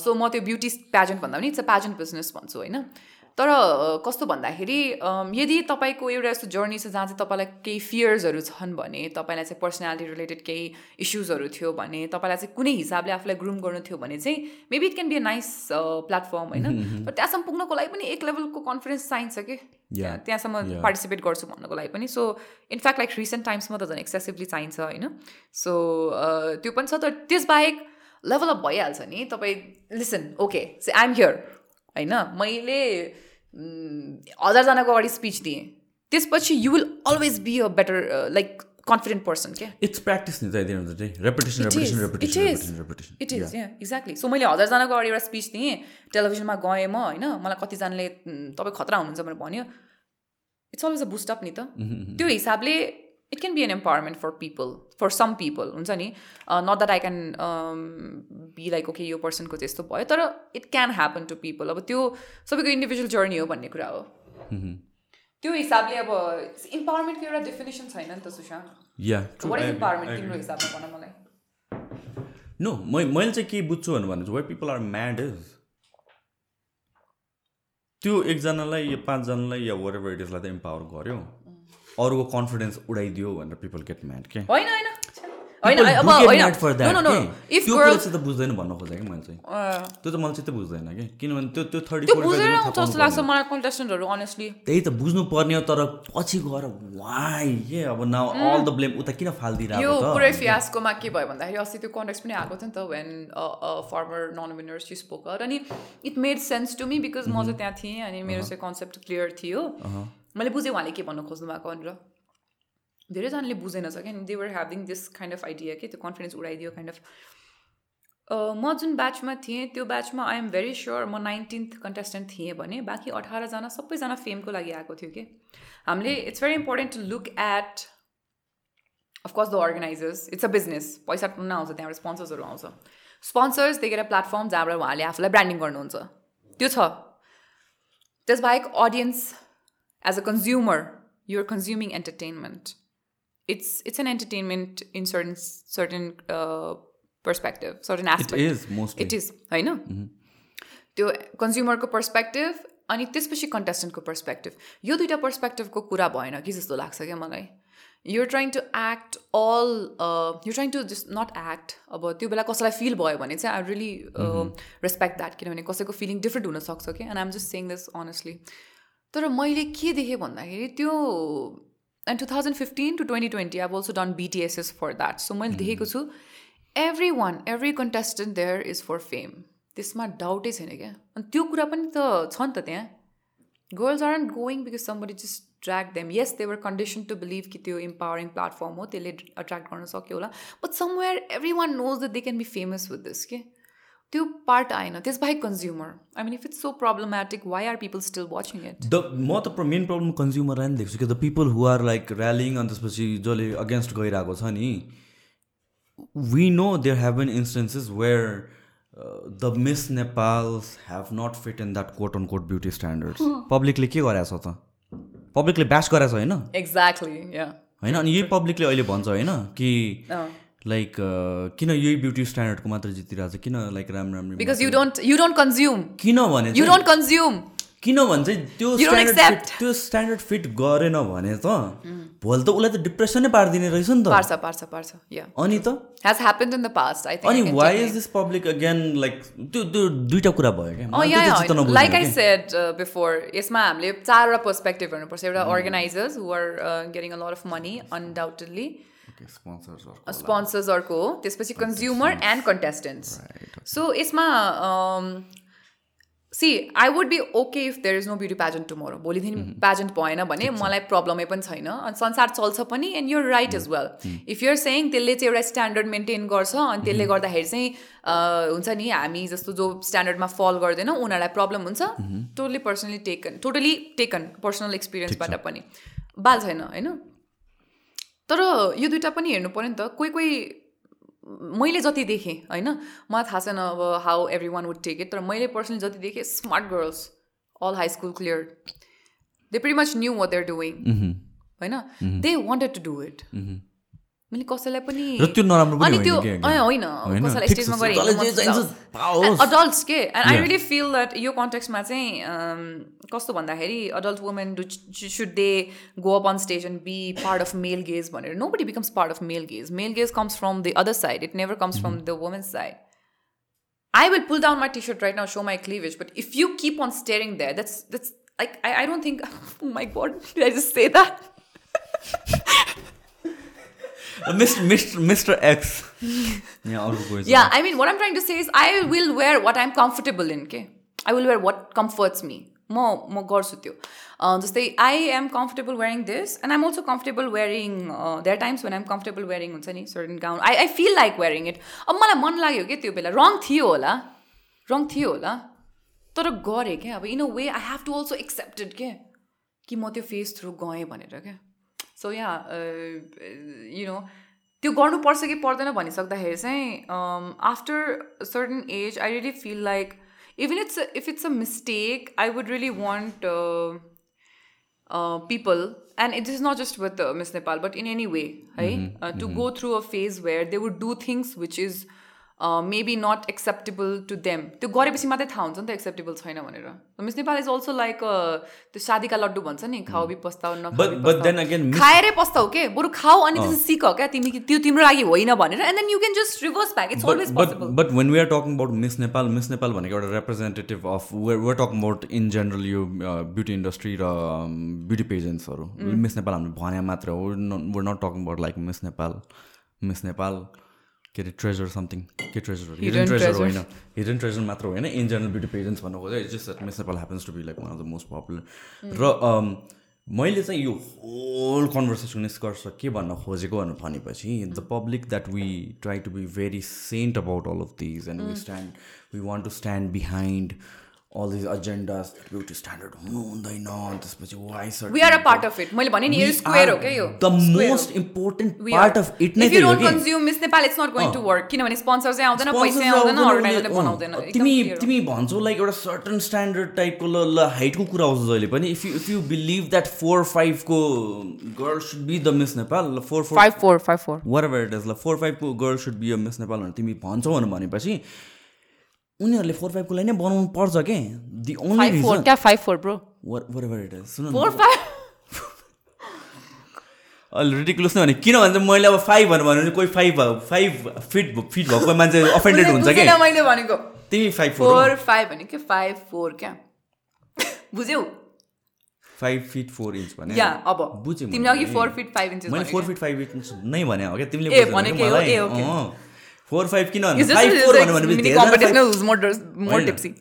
A: so म त्यो ब्युटी प्याजेन्ट भन्दा पनि इट्स अ प्याजेन्ट बिजनेस भन्छु होइन। तर कस्तो भन्दाखेरि यदि तपाईँको एउटा यस्तो जर्नी छ जहाँ चाहिँ तपाईँलाई केही फियर्सहरू छन् भने तपाईँलाई चाहिँ पर्सनालिटी रिलेटेड केही इस्युजहरू थियो भने तपाईँलाई चाहिँ कुनै हिसाबले आफूलाई ग्रुम गर्नु थियो भने चाहिँ maybe it can be a nice platform होइन तर त्यहाँसम्म पुग्नको लागि पनि एक लेभलको कन्फिडेन्स चाहिन्छ कि? त्यहाँ त्यहाँसम्म. पार्टिसिपेट गर्छु भन्नको लागि पनि। So in fact like recent टाइम्समा त झन् एक्सेसिभली चाहिन्छ होइन? सो त्यो पनि छ। तर त्यसबाहेक लेभल अप भइहाल्छ नि। तपाईँ listen okay say I'm here होइन? मैले हजारजनाको अगाडि स्पिच दिएँ। त्यसपछि you will always be a better like confident person क्या?
B: Repetition, repetition.
A: It is yeah exactly so मैले हजारजनाको अगाडि एउटा स्पिच दिएँ। टेलिभिजनमा गएँ म होइन? मलाई कतिजनाले "उम्, तपाईँ खतरा हुनुहुन्छ भनेर भन्यो। इट्स अलवेज अ बुस्टअप नि त। त्यो हिसाबले it can be an empowerment for people for some people हुन्छ नि? Not that I can be like okay यो पर्सनको चाहिँ यस्तो भयो तर it can happen to people अब त्यो सबैको इन्डिभिजुअल जर्नी हो भन्ने कुरा हो। त्यो हिसाबले अब इम्पावरमेन्टको एउटा डेफिनेसन छैन नि त Sushant
B: yeah
A: what is empowerment तिम्रो हिसाबमा भन मलाई।
B: नो मै मैले चाहिँ के बुझ्छु भनेर भने way people are mad is त्यो एकजनालाई या पाँचजनालाई या वर एभर इट इजलाई त इम्पावर गर्यो। अरूको कन्फिडेन्स उडाइदियो भनेर पिपल गेट म्याड के?
A: होइन होइन।
B: बुझ्दैन भन्न खोजेँ कि मैले चाहिँ। त्यो त मैले चाहिँ बुझ्दैन कि? किनभने त्यो त्यो थर्टी
A: जस्तो लाग्छ मलाई कन्टेस्टेन्टहरू अनेस्टली
B: त्यही त बुझ्नु पर्ने हो तर पछि गएर वाइ के? अब अल द ब्लेम उता किन
A: यो
B: फालिदिरहेको
A: पुरै फियासकोमा के भयो भन्दाखेरि अस्ति त्यो कन्टेक्स्ट पनि आएको थियो नि त when former non winners she spoke अनि it made sense to me because म चाहिँ त्यहाँ थिएँ अनि मेरो चाहिँ कन्सेप्ट क्लियर थियो। मैले बुझेँ उहाँले के भन्नु खोज्नु भएको भनेर। धेरैजनाले बुझेन छ क्या। They were having this kind of idea कि त्यो कन्फिडेन्स उडाइदियो काइन्ड अफ म जुन ब्याचमा थिएँ त्यो ब्याचमा आई एम भेरी स्योर म नाइन्टिन्थ कन्टेस्टेन्ट थिएँ भने बाँकी अठारजना सबैजना फेमको लागि आएको थियो कि। हामीले it's very important to look at of course the organizers it's a business पैसा टुन्न आउँछ त्यहाँबाट स्पोन्सर्सहरू आउँछ। स्पोन्सर्स देखेर प्लेटफर्म जहाँबाट उहाँले आफूलाई ब्रान्डिङ गर्नुहुन्छ। त्यो छ। त्यसबाहेक audience as a consumer you're consuming entertainment it's it's an entertainment in certain certain perspective certain
B: it
A: aspect
B: is most
A: it is होइन त्यो कन्ज्युमरको पर्सपेक्टिभ अनि त्यसपछि कन्टेस्टेन्टको पर्सपेक्टिभ यो दुइटा पर्सपेक्टिभको कुरा भएन कि जस्तो लाग्छ क्या मलाई you're trying to act all you trying to just not act अब त्यो बेला कसैलाई फिल भयो भने चाहिँ आई रियली रेस्पेक्ट द्याट किनभने कसैको फिलिङ डिफ्रेन्ट हुनसक्छ कि and I'm just saying this honestly तर मैले के देखेँ भन्दाखेरि त्यो and two thousand fifteen to twenty twenty I also done BTSS for that so मैले देखेको छु every one every contestant there is for fame त्यसमा डाउटै छैन क्या। अनि त्यो कुरा पनि त छ नि त त्यहाँ। Girls are going because somebody just drag them yes they were condition to believe कि त्यो इम्पावरिङ प्लेटफर्म हो त्यसले अट्र्याक्ट गर्न सक्यो होला। But somewhere every one knows that they can be famous with this के त्यो पार्ट आएन. त्यसबाहेक consumer I mean if it's so problematic why are people still watching it
B: the म त मेन प्रब्लम कन्ज्युमरलाई नि देख्छु कि the people who are like rallying अनि त्यसपछि जसले अगेन्स्ट गइरहेको छ नि we know there have been instances where the Miss Nepal have not fit in that quote on quote beauty standards पब्लिकले के गरेछ त? पब्लिकले ब्यास गरेछ होइन?
A: एक्ज्याक्टली
B: होइन? अनि यही पब्लिकले अहिले भन्छ होइन कि लाइक किन यही ब्युटी स्ट्यान्डर्डको मात्र जितिरहेको छ किन लाइक राम्रो राम्रो
A: because you don't you don't consume
B: किनभने
A: यु डोन्ट कन्ज्युम
B: किनभने चाहिँ त्यो स्ट्यान्डर्ड. त्यो स्ट्यान्डर्ड फिट गरेन भने त भोलि त उसलाई त डिप्रेसनै पारिदिने रहेछ नि त।
A: पार्छ पार्छ पार्छ
B: अनि त?
A: Has happened in the past i think
B: अनि
A: tell is.
B: This public again like त्यो त्यो दुइटा कुरा भयो क्या?
A: Oh,
B: मलाई
A: yeah,
B: त्यो
A: yeah.
B: चाहिँ चित्त नबुझ्ने
A: Like I
B: हो कि।
A: said uh, before, यसमा हामीले चारवटा पर्सपेक्टिभ हेर्नुपर्छ। एउटा organizers who are getting a lot
B: of money undoubtedly
A: स्पोन्सर्सहरूको त्यसपछि कन्ज्युमर एन्ड कन्टेस्टेन्ट्स सो यसमा see I would be okay if there is no beauty pageant tomorrow भोलिदेखि प्याजेन्ट भएन भने मलाई प्रब्लमै पनि छैन। अनि संसार चल्छ पनि and you're right is well if you're saying त्यसले चाहिँ एउटा स्ट्यान्डर्ड मेन्टेन गर्छ अनि त्यसले गर्दाखेरि चाहिँ हुन्छ नि हामी जस्तो जो स्ट्यान्डर्डमा फल गर्दैनौँ उनीहरूलाई प्रब्लम हुन्छ। Totally personally taken totally taken personal एक्सपिरियन्सबाट पनि। बाल छैन होइन? तर यो दुइटा पनि हेर्नु पऱ्यो नि त। कोही कोही मैले जति देखेँ होइन? मलाई थाहा छैन अब how every one would take it तर मैले पर्सनली जति देखेँ smart girls all high school clear they pretty much knew what they're doing होइन? They wanted to do it मैले कसैलाई पनि
B: र त्यो नराम्रो पनि
A: अनि
B: होइन
A: त्यो
B: कि
A: अँ, होइन
B: होइन,
A: कसैलाई
B: ठिक छ,
A: स्टेजमा
B: जसलाई जे चाहिन्छ
A: गएर
B: पाओस्।
A: अडल्ट्स के and I
B: Yeah.
A: Really feel that यो कन्टेक्समा चाहिँ अम, कस्तो भन्दाखेरि adult women do should they go up on stage and be part of male gaze भनेर nobody becomes part of male gaze male gaze comes from the other side it never comes from the women's side I will pull down my t-shirt right now, show my cleavage. But if you keep on staring there, that's that's like I, I don't think. Oh my god, did I just say that?
B: Mister mister mister X.
A: Yeah, I mean, what I'm trying to say is, I will wear what I'm comfortable in. Okay, I will wear what comforts me. म म गर्छु त्यो जस्तै I am comfortable wearing this and I'm also comfortable wearing there times when I'm comfortable wearing हुन्छ नि certain gown I I feel like wearing it अब मलाई मन लाग्यो क्या त्यो बेला रङ थियो होला रङ थियो होला तर गरेँ क्या अब in a way I have to also accepted के कि म त्यो फेज थ्रु गएँ भनेर क्या सो या यु नो त्यो गर्नुपर्छ कि पर्दैन भनिसक्दाखेरि चाहिँ after certain age I really feel like even it's if it's a mistake I would really want people and it is not just with uh, miss nepal but in any way right uh, to go through a phase where they would do things maybe not acceptable to them. त्यो गरेपछि मात्रै थाहा हुन्छ नि त acceptable छैन भनेर। Miss Nepal is also like त्यो शादीका लड्डु भन्छ नि खाऊ बि पस्ताउ
B: But-
A: नखाऊ बि पस्ताउ।
B: miss-
A: खाएरै पस्ताउ के? बरु खाऊ अनि त्यसपछि सिक क्या तिमी त्यो तिम्रो लागि होइन भनेर। And then you can just reverse back it's
B: always
A: possible
B: but when we are talking about Miss Nepal, Miss Nepal भनेको एउटा representative of we're, we're talking about in general यो ब्युटी इन्डस्ट्री र ब्युटी पेजेन्ट्सहरू Miss Nepal हामीले भने मात्र हो। We're not talking about like Miss Nepal Miss Nepal के अरे ट्रेजर समथिङ के ट्रेजर हिडन ट्रेजर
A: treasure.
B: होइन। हिडन ट्रेजर मात्र होइन? इन जेनरल ब्युटी पेजेन्ट्स भन्नु it's just Miss Nepal happens to be like one of the most popular र um, मैले चाहिँ यो होल कन्भर्सेसन निष्कर्ष के भन्न खोजेको भनेर भनेपछि the public that we try to be very sent about all of these and we stand we want to stand behind all these agendas beauty standard हुनु हुँदैन त्यसपछि why sir
A: we are a part of it मैले भने नि यो square हो क्या यो the.
B: Most important
A: We
B: part
A: are.
B: Of it नै
A: If you
B: त्यही हो
A: don't
B: कि
A: consume Miss Nepal, it's not going to work. किनभने स्पोन्सर चाहिँ आउँदैन पैसा
B: Sponsors
A: आउँदैन अर्गनाइजरले बनाउँदैन
B: तिमी। तिमी भन्छौ लाइक एउटा सर्टन स्ट्यान्डर्ड टाइपको ल ल हाइटको कुरा आउँछ जहिले पनि if you if you believe that four फाइभको girl should be the Miss Nepal ल four four
A: Five four, five four.
B: Whatever it is ल फोर फाइभको girl should be a Miss Nepal भनेर तिमी भन्छौ भनेर भनेपछि उनीहरूले फोर फाइभको लागि नै बनाउनु पर्छ के? दि ओन्ली
A: क्या five four, bro?
B: Whatever it is soon
A: Four five.
B: अलि रिडिकुलस नै भने किन भन्छ मैले अब फाइभ भनेर भन्यो भने कोही फाइभ फाइभ फिट फिट भएको मान्छे अफेन्डेड हुन्छ क्या
A: मैले भनेको।
B: तिमी फाइभ फोर
A: फोर फाइभ भनेको फाइभ फोर क्या? बुझ्यौ?
B: फाइभ फिट फोर इन्च भने।
A: या अब।
B: बुझेँ
A: तिमीले अघि। फोर फिट फाइभ इन्चेस
B: मैले फोर फिट फाइभ इन्च नै भने हो क्या? तिमीले
A: ए, भनेको? ए, okay.
B: फोर फाइभ किन.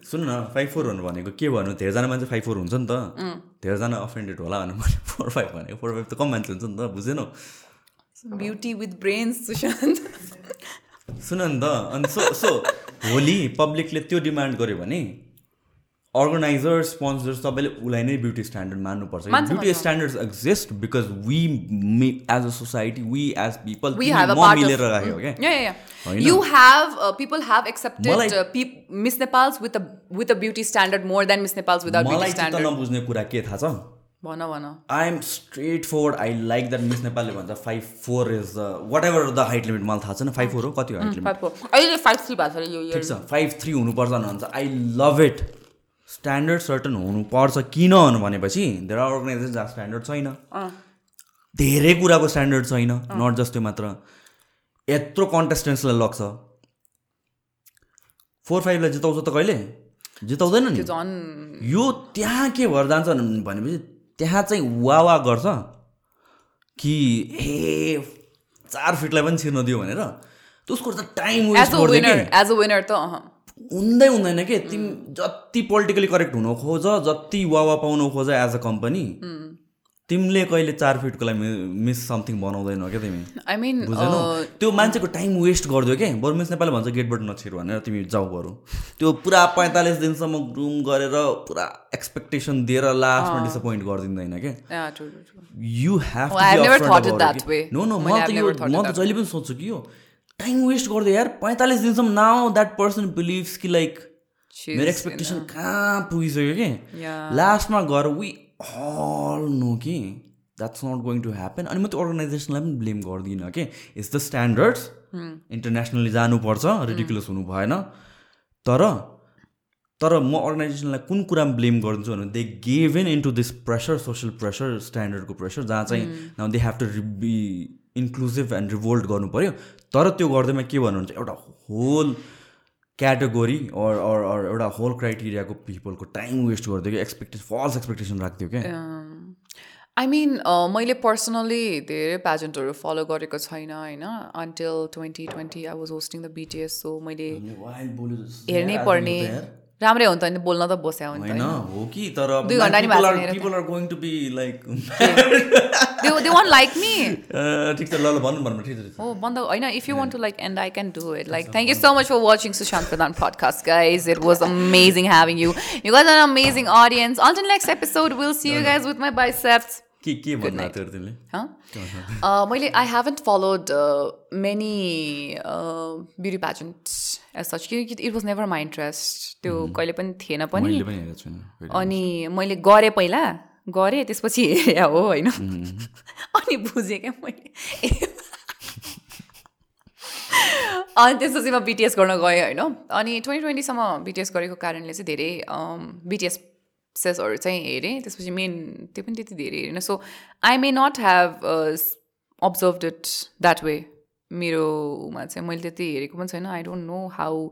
B: सुन्नु न फाइभ फोर भनेर भनेको के भन्नु? धेरैजना मान्छे फाइभ फोर हुन्छ नि त। धेरैजना अफेन्डेड होला भनेर मैले फोर फाइभ भनेको। फोर फाइभ त कम मान्छे हुन्छ नि त बुझेनौ?
A: Beauty with brains Sushant.
B: सुन नि त अनि सो सो भोलि पब्लिकले त्यो डिमान्ड गर्यो भने अर्गनाइजर स्पोन्सर सबैले उसलाई नै ब्युटी स्ट्यान्डर्ड मान्नुपर्छ। ब्युटी
A: मान्छ।
B: Standards exist because we as a society
A: we as people
B: म मिलेर राख्यो क्या मलाई-
A: uh, peop- miss nepals with a with a beauty standard more than miss nepals without
B: मलाई
A: beauty
B: चित्त
A: standard.
B: नबुझ्ने कुरा के थाहा छ?
A: भन भन।
B: I am straight four I like that Miss नेपालले भन्छ five four is the whatever the height limit मलाई थाहा छैन। फाइभ फोर हो? कति हो हाइट लिमिट
A: फाइभ थ्री भएको यो
B: छ। फाइभ थ्री हुनुपर्छ भन्छ I love it standard certain हुनुपर्छ किन भनेपछि धेरै अर्गनाइजेसन जहाँ स्ट्यान्डर्ड छैन। धेरै कुराको स्ट्यान्डर्ड छैन नट जस्ट त्यो मात्र। यत्रो कन्टेस्टेन्ट्सलाई लग्छ। फोर फाइभलाई जिताउँछ त कहिले? जिताउँदैन नि। यो त्यहाँ के भएर जान्छ भने- भनेपछि त्यहाँ चाहिँ वा वा गर्छ कि ए चार फिटलाई पनि छिर्न दियो भनेर। त्यसको त
A: time
B: as
A: waste
B: a
A: winner
B: के?
A: एज अ विनर त
B: हुँदै हुँदैन के? तिमी जति पोलिटिकली करेक्ट हुन खोज जति वावा पाउन खोज एज अ कम्पनी तिमीले कहिले चार फिटको लागि मिस समथिङ बनाउँदैनौ क्या तिमी?
A: आई मिन
B: बुझेनौ त्यो मान्छेको टाइम वेस्ट गरिदियो क्या बरु मिस नेपाली भन्छ गेटबाट नछिर भनेर तिमी जाऊ बरु। त्यो पुरा पैँतालिस दिनसम्म ग्रुम गरेर पुरा एक्सपेक्टेसन दिएर लास्टमा डिसपोइन्ट गरिदिँदैन क्या यु हेभ. नो नो म त जहिले पनि सोध्छु कि यो टाइम वेस्ट गरिदियो यार पैँतालिस दिनसम्म नाउ द्याट पर्सन बिलिभ्स कि लाइक मेरो एक्सपेक्टेसन कहाँ पुगिसक्यो कि. लास्टमा गएर वी अल नो कि that's not going to happen अनि म त्यो अर्गनाइजेसनलाई पनि ब्लेम गर्दिनँ कि। इट्स द स्ट्यान्डर्ड्स इन्टरनेसनली जानुपर्छ रिडिकुलस हुनु भएन तर तर म अर्गनाइजेसनलाई कुन कुरामा ब्लेम गरिदिन्छु भने they gave in into this pressure social pressure स्ट्यान्डर्डको pressure जहाँ चाहिँ now they have to be inclusive and revolt गर्नु पऱ्यो तर त्यो गर्दैमा के भन्नुहुन्छ एउटा whole category or or or एउटा होल क्राइटेरियाको पिपलको टाइम वेस्ट गरिदियो कि एक्सपेक्टेसन फल्स एक्सपेक्टेसन राखिदियो क्या।
A: आई मिन uh, मैले पर्सनली धेरै पेजेन्टहरू फलो गरेको छैन होइन। Until twenty twenty I was hosting the BTS so मैले हेर्नै पर्ने राम्रै हो नि बोल्न त बस्या हो नि
B: होइन हो कि तर
A: दुई घन्टा नि भएको
B: people are going to be like
A: they want like me
B: ठिक छ ल ल भन्नु भन्नु ठिक छ
A: Oh, I know if you want to like end, I can do it. Like, thank you so much for watching Sushant Pradhan podcast, guys. It was amazing having you. You guys are an amazing audience. Until next episode, we'll see you guys with my biceps.
B: के के तिमीले?
A: मैले I haven't followed uh, many uh, beauty pageants as such. कि It was never my interest. त्यो कहिले पनि थिएन पनि। अनि मैले गरेँ पहिला गरेँ त्यसपछि हेरेँ हो होइन? अनि बुझेँ क्या मैले। अनि त्यसपछि म बिटिएस गर्न गएँ होइन? अनि ट्वेन्टी ट्वेन्टीसम्म बिटिएस गरेको कारणले चाहिँ धेरै बिटिएस सेसहरू चाहिँ हेरेँ त्यसपछि मेन त्यो पनि त्यति धेरै हेरेन so I may not have observe it that way मेरोमा चाहिँ मैले त्यति हेरेको पनि छैन I don't know how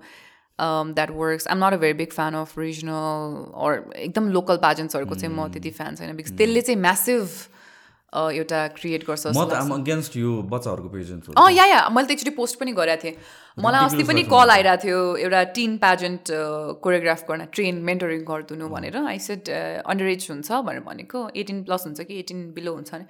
A: that works I'm not a very big fan of regional or एकदम लोकल पाजेन्ट्सहरूको चाहिँ म त्यति फ्यान छैन बिकज त्यसले चाहिँ म्यासिभ एउटा क्रिएट गर्छ
B: आम या
A: या मैले त एकचोटि पोस्ट पनि गरेको थिएँ मलाई अस्ति पनि कल आइरहेको थियो एउटा टिन प्याजेन्ट कोरियोग्राफ गर्न ट्रेन मेन्टरिङ गरिदिनु भनेर। आई सेड अन्डर एज हुन्छ भनेर भनेको। एटिन प्लस हुन्छ कि एटिन बिलो हुन्छ भने।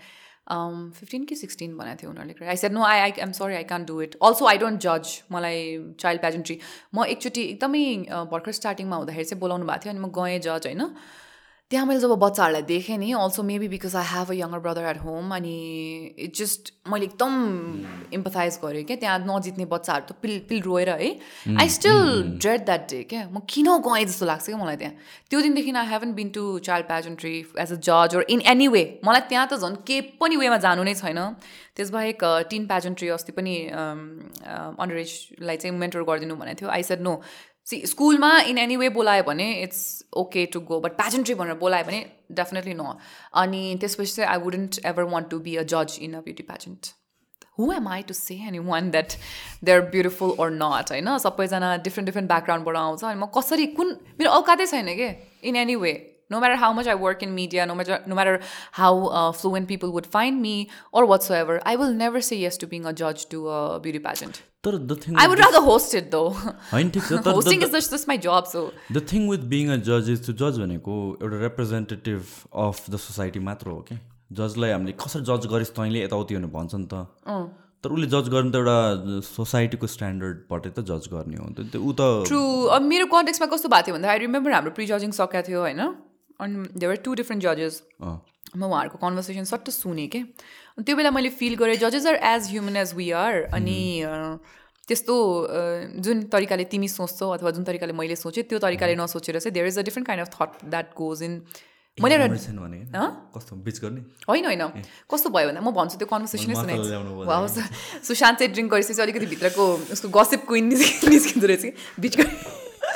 A: फिफ्टिन कि सिक्सटिन भनेको थियो उनीहरूले। I said no I I am sorry I can do it also I don't जज मलाई चाइल्ड प्याजेन्ट्री म एकचोटि एकदमै भर्खर स्टार्टिङमा हुँदाखेरि चाहिँ बोलाउनु भएको थियो अनि म गएँ जज होइन? त्यहाँ मैले जब बच्चाहरूलाई देखेँ नि also maybe because I have a younger brother at home अनि इट जस्ट मैले एकदम इम्पथाइज गरेँ क्या त्यहाँ नजित्ने बच्चाहरू त पिल पिल रोएर है। I still dread that day क्या। म किन गएँ जस्तो लाग्छ क्या मलाई त्यहाँ। त्यो दिनदेखि I haven't been to child pageantry as a जज or इन एनी वे मलाई त्यहाँ त झन् के पनि वेमा जानु नै छैन। त्यसबाहेक टिन प्याजेन्ट्री अस्ति पनि अन्डर एजलाई चाहिँ मेन्टर गरिदिनु भनेको थियो। आई सेड नो सी स्कुलमा इन एनी वे बोलायो भने it's okay to go but pageantry भनेर बोलायो भने डेफिनेटली न अनि त्यसपछि चाहिँ I wouldn't ever want to be a जज in a beauty pageant who am I to say any one that they are beautiful or not होइन? सबैजना डिफ्रेन्ट डिफ्रेन्ट ब्याकग्राउन्डबाट आउँछ अनि म कसरी कुन मेरो औकातै छैन कि? In any way no matter how much I work in media, no matter no matter how uh, fluent people would find me or whatsoever, I will never say yes to being a judge to a beauty pageant.
B: तर the thing
A: I would rather host it though.
B: होइन ठिक छ
A: is just, just my job, so.
B: The thing with being a जज is to जज भनेको एउटा representative of the society मात्र हो कि जजलाई हामीले कसरी जज गरिस् तैँले यताउति भनेर भन्छ नि त। तर उसले जज गर्नु त एउटा सोसाइटीको स्ट्यान्डर्डबाटै त जज गर्ने हो। नि त ऊ त
A: ट्रु अब मेरो कन्टेक्समा कस्तो भएको थियो भन्दा आई रिमेम्बर हाम्रो प्रि जजिङ सकेको थियो होइन? अनि देवर टु डिफ्रेन्ट जजेस म उहाँहरूको कन्भर्सेसन सट्ट सुनेँ कि? त्यो बेला मैले फिल गरेँ जजेस are as human as we are अनि त्यस्तो जुन तरिकाले तिमी सोच्छौ अथवा जुन तरिकाले मैले सोचेँ त्यो तरिकाले नसोचेर चाहिँ there is a different kind of thought that goes in मैले एउटा
B: बिच गर्ने?
A: होइन होइन। कस्तो भयो भन्दा म भन्छु त्यो कन्भर्सेसनै
B: माथि
A: सुने।
B: ल्याउनु भयो
A: वा सुशान्त चाहिँ ड्रिङ्क गरिसकेपछि अलिकति भित्रको उसको गसिप क्विन निस्किँदो रहेछ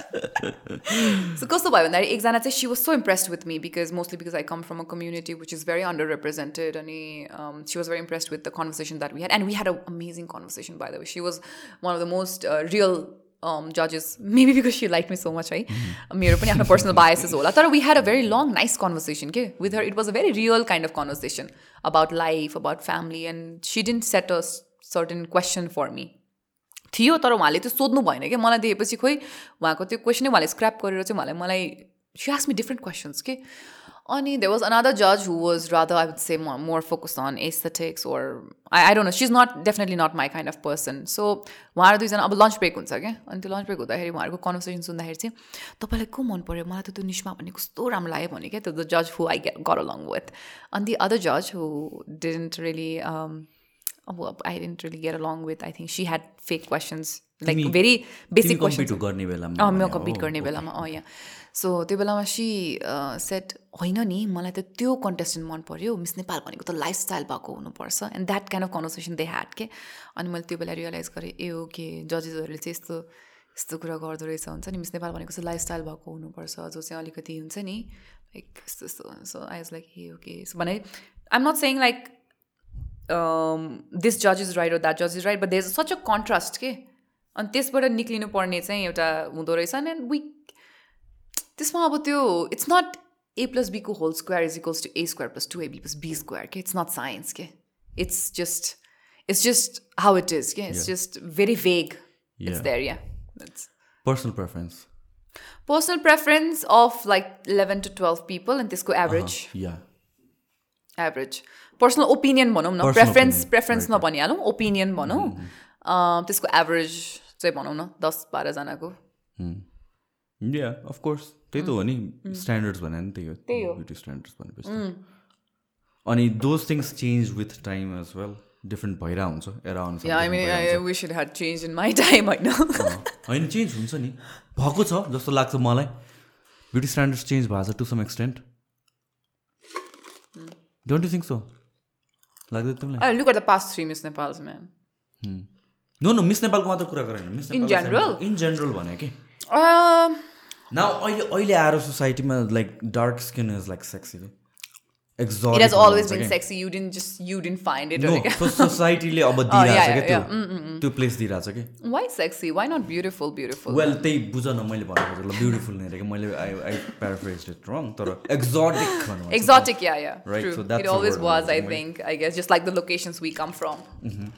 A: कि बिचको सो कस्तो भयो भन्दाखेरि एकजना चाहिँ she was so impressed with me because mostly because I come from a community which is very underrepresented अनि she was very impressed with the conversation that we had and we had a amazing conversation by the way she was one of the most real जजेस maybe because she like me so much है मेरो पनि आफ्नो personal biases होला तर we had a very long nice conversation के with her it was a very real kind of conversation about life about family and she didn't set a certain question for me थियो तर उहाँले त्यो सोध्नु भएन कि मलाई दिएपछि खोइ उहाँको त्यो क्वेसनै उहाँले स्क्रैप गरेर चाहिँ उहाँले मलाई she ask me different questions के? अनि दे वाज अनदर जज who was rather I would say more focus on aesthetics or I I don't know she is not definitely not my kind of person so उहाँहरू दुईजना अब lunch brake हुन्छ क्या? अनि त्यो लन्च ब्रेक हुँदाखेरि उहाँहरूको कन्भर्सेसन सुन्दाखेरि चाहिँ तपाईँलाई को मन पऱ्यो मलाई त त्यो निस्मा भन्ने कस्तो राम्रो लाग्यो भने क्या त्यो द जज हु आई गेट गर अलङ विथ अनि दि अदर जज हु डिडेन्ट रियली अब get along with. I think she had fake questions, like
B: तिमी-
A: very
B: तिमी
A: basic questions.
B: कम्पिट गर्ने बेलामा
A: अँ म कम्पिट गर्ने. बेलामा अँ या सो त्यो बेलामा सी सेट होइन नि मलाई त त्यो कन्टेस्टेन्ट मन पऱ्यो मिस नेपाल भनेको त लाइफस्टाइल भएको हुनुपर्छ। And that kind of conversation they had के अनि मैले त्यो बेला रियलाइज गरेँ ए ओके जजेसहरूले चाहिँ यस्तो यस्तो कुरा गर्दो रहेछ हुन्छ नि। मिस नेपाल भनेको चाहिँ लाइफस्टाइल भएको हुनुपर्छ। जो चाहिँ अलिकति हुन्छ नि लाइक यस्तो यस्तो। So I was like ah okay so भने I'm not saying like this जज इज राइट or द्याट जज is right but there is such a contrast के अनि त्यसबाट निक्लिनु पर्ने चाहिँ एउटा हुँदो रहेछ एन्ड वी त्यसमा अब त्यो it's not A plus बीको whole square is equals to A square plus two A B plus B square के इट्स नट साइन्स के it's just it's just how it is के it's just very vague it's
B: Yeah.
A: There yeah
B: personal preference
A: personal preference of like eleven to twelve people and त्यसको average
B: या
A: average personal opinion भनौँ न preference preference. नभनिहालौँ opinion भनौँ। अँ, त्यसको average चाहिँ भनौँ न दस बाह्रजनाको
B: या अफकोर्स त्यही त हो नि स्ट्यान्डर्ड्स भने नि त्यही हो। ब्युटी स्ट्यान्डर्ड्स भनेपछि अनि those things change with time as well different भइरहेको हुन्छ एरा अनुसार
A: चेन्ज इन माई टाइम होइन?
B: होइन चेन्ज हुन्छ नि। भएको छ जस्तो लाग्छ मलाई। ब्युटी स्ट्यान्डर्ड्स चेन्ज भएको छ to some extent don't you think so लाग्दैन तिमीलाई
A: look at the past three Miss Nepals, man.
B: No no Miss नेपालको मात्र कुरा गरेन Miss
A: In general?
B: In general भने कि
A: Um,
B: न अहिले अहिले आएर सोसाइटीमा like dark skin is like sexy
A: it
B: exotic
A: has always been sexy. You didn't just you didn't find it.
B: No
A: or like-
B: सोसाइटीले अब दिइरहेछ क्या. त्यो त्यो प्लेस दिइरहेछ कि
A: Why sexy? Why not beautiful? Beautiful.
B: Well त्यही बुझ न मैले भनेको ल ब्युटिफुल नै कि मैले I I paraphrase it wrong तर एक्जोटिक भन्नु
A: Exotic, yeah, yeah.
B: Right,
A: True.
B: so that's
A: it
B: the
A: always
B: word
A: was, I
B: I'm going.
A: think. I guess just like the locations we come from. Um,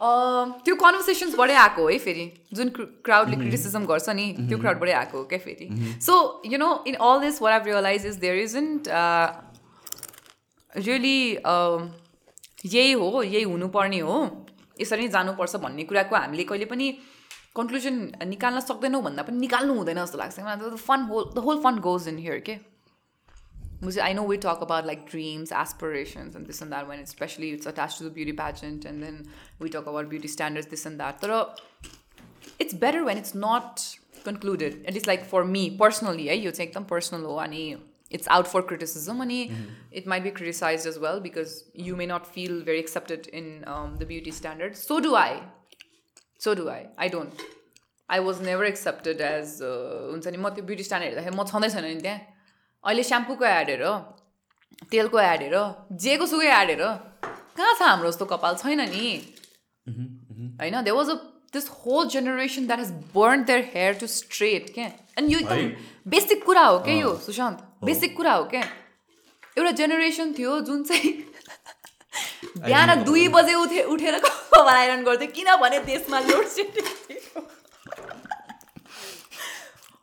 A: त्यो कन्भर्सेसन्सबाटै आएको है फेरि। जुन क्राउडले criticism गर्छ नि त्यो क्राउडबाटै आएको हो क्या फेरि। So you know in all this what I realize is there isn't really यही हो यही हुनुपर्ने हो। यसरी नै जानुपर्छ भन्ने कुराको हामीले कहिले पनि कन्क्लुजन निकाल्न सक्दैनौँ भन्दा पनि निकाल्नु हुँदैन जस्तो लाग्छ। Fun whole the whole fun goes in here के I know we talk about like dreams, aspirations, and this and that when especially it's attached to the beauty pageant, and then we talk about beauty standards, this and that. But it's better when it's not concluded. At least like for me personally, yeah, you take them personal oh, and it's out for criticism and it might be criticized as well because you may not feel very accepted in um, the beauty standards. So do I. So do I. I don't. I was never accepted as uh, हुन्छ नि म त्यो beauty stand हेर्दाखेरि म छँदै छैन नि त्यहाँ अहिले स्याम्पूको एड हेर तेलको एड हेर जेको सुकै एड हेर। कहाँ छ हाम्रो जस्तो कपाल? छैन नि। होइन? They was a this whole generation that has burn their hair to straight क्या अनि यो एकदम बेसिक कुरा हो क्या यो सुशान्त? बेसिक कुरा हो क्या एउटा जेनेरेसन थियो जुन चाहिँ बिहान दुई बजे उठे उठेर कपाल आइरन गर्थ्यो किनभने देशमा लोड सेडिङ थियो।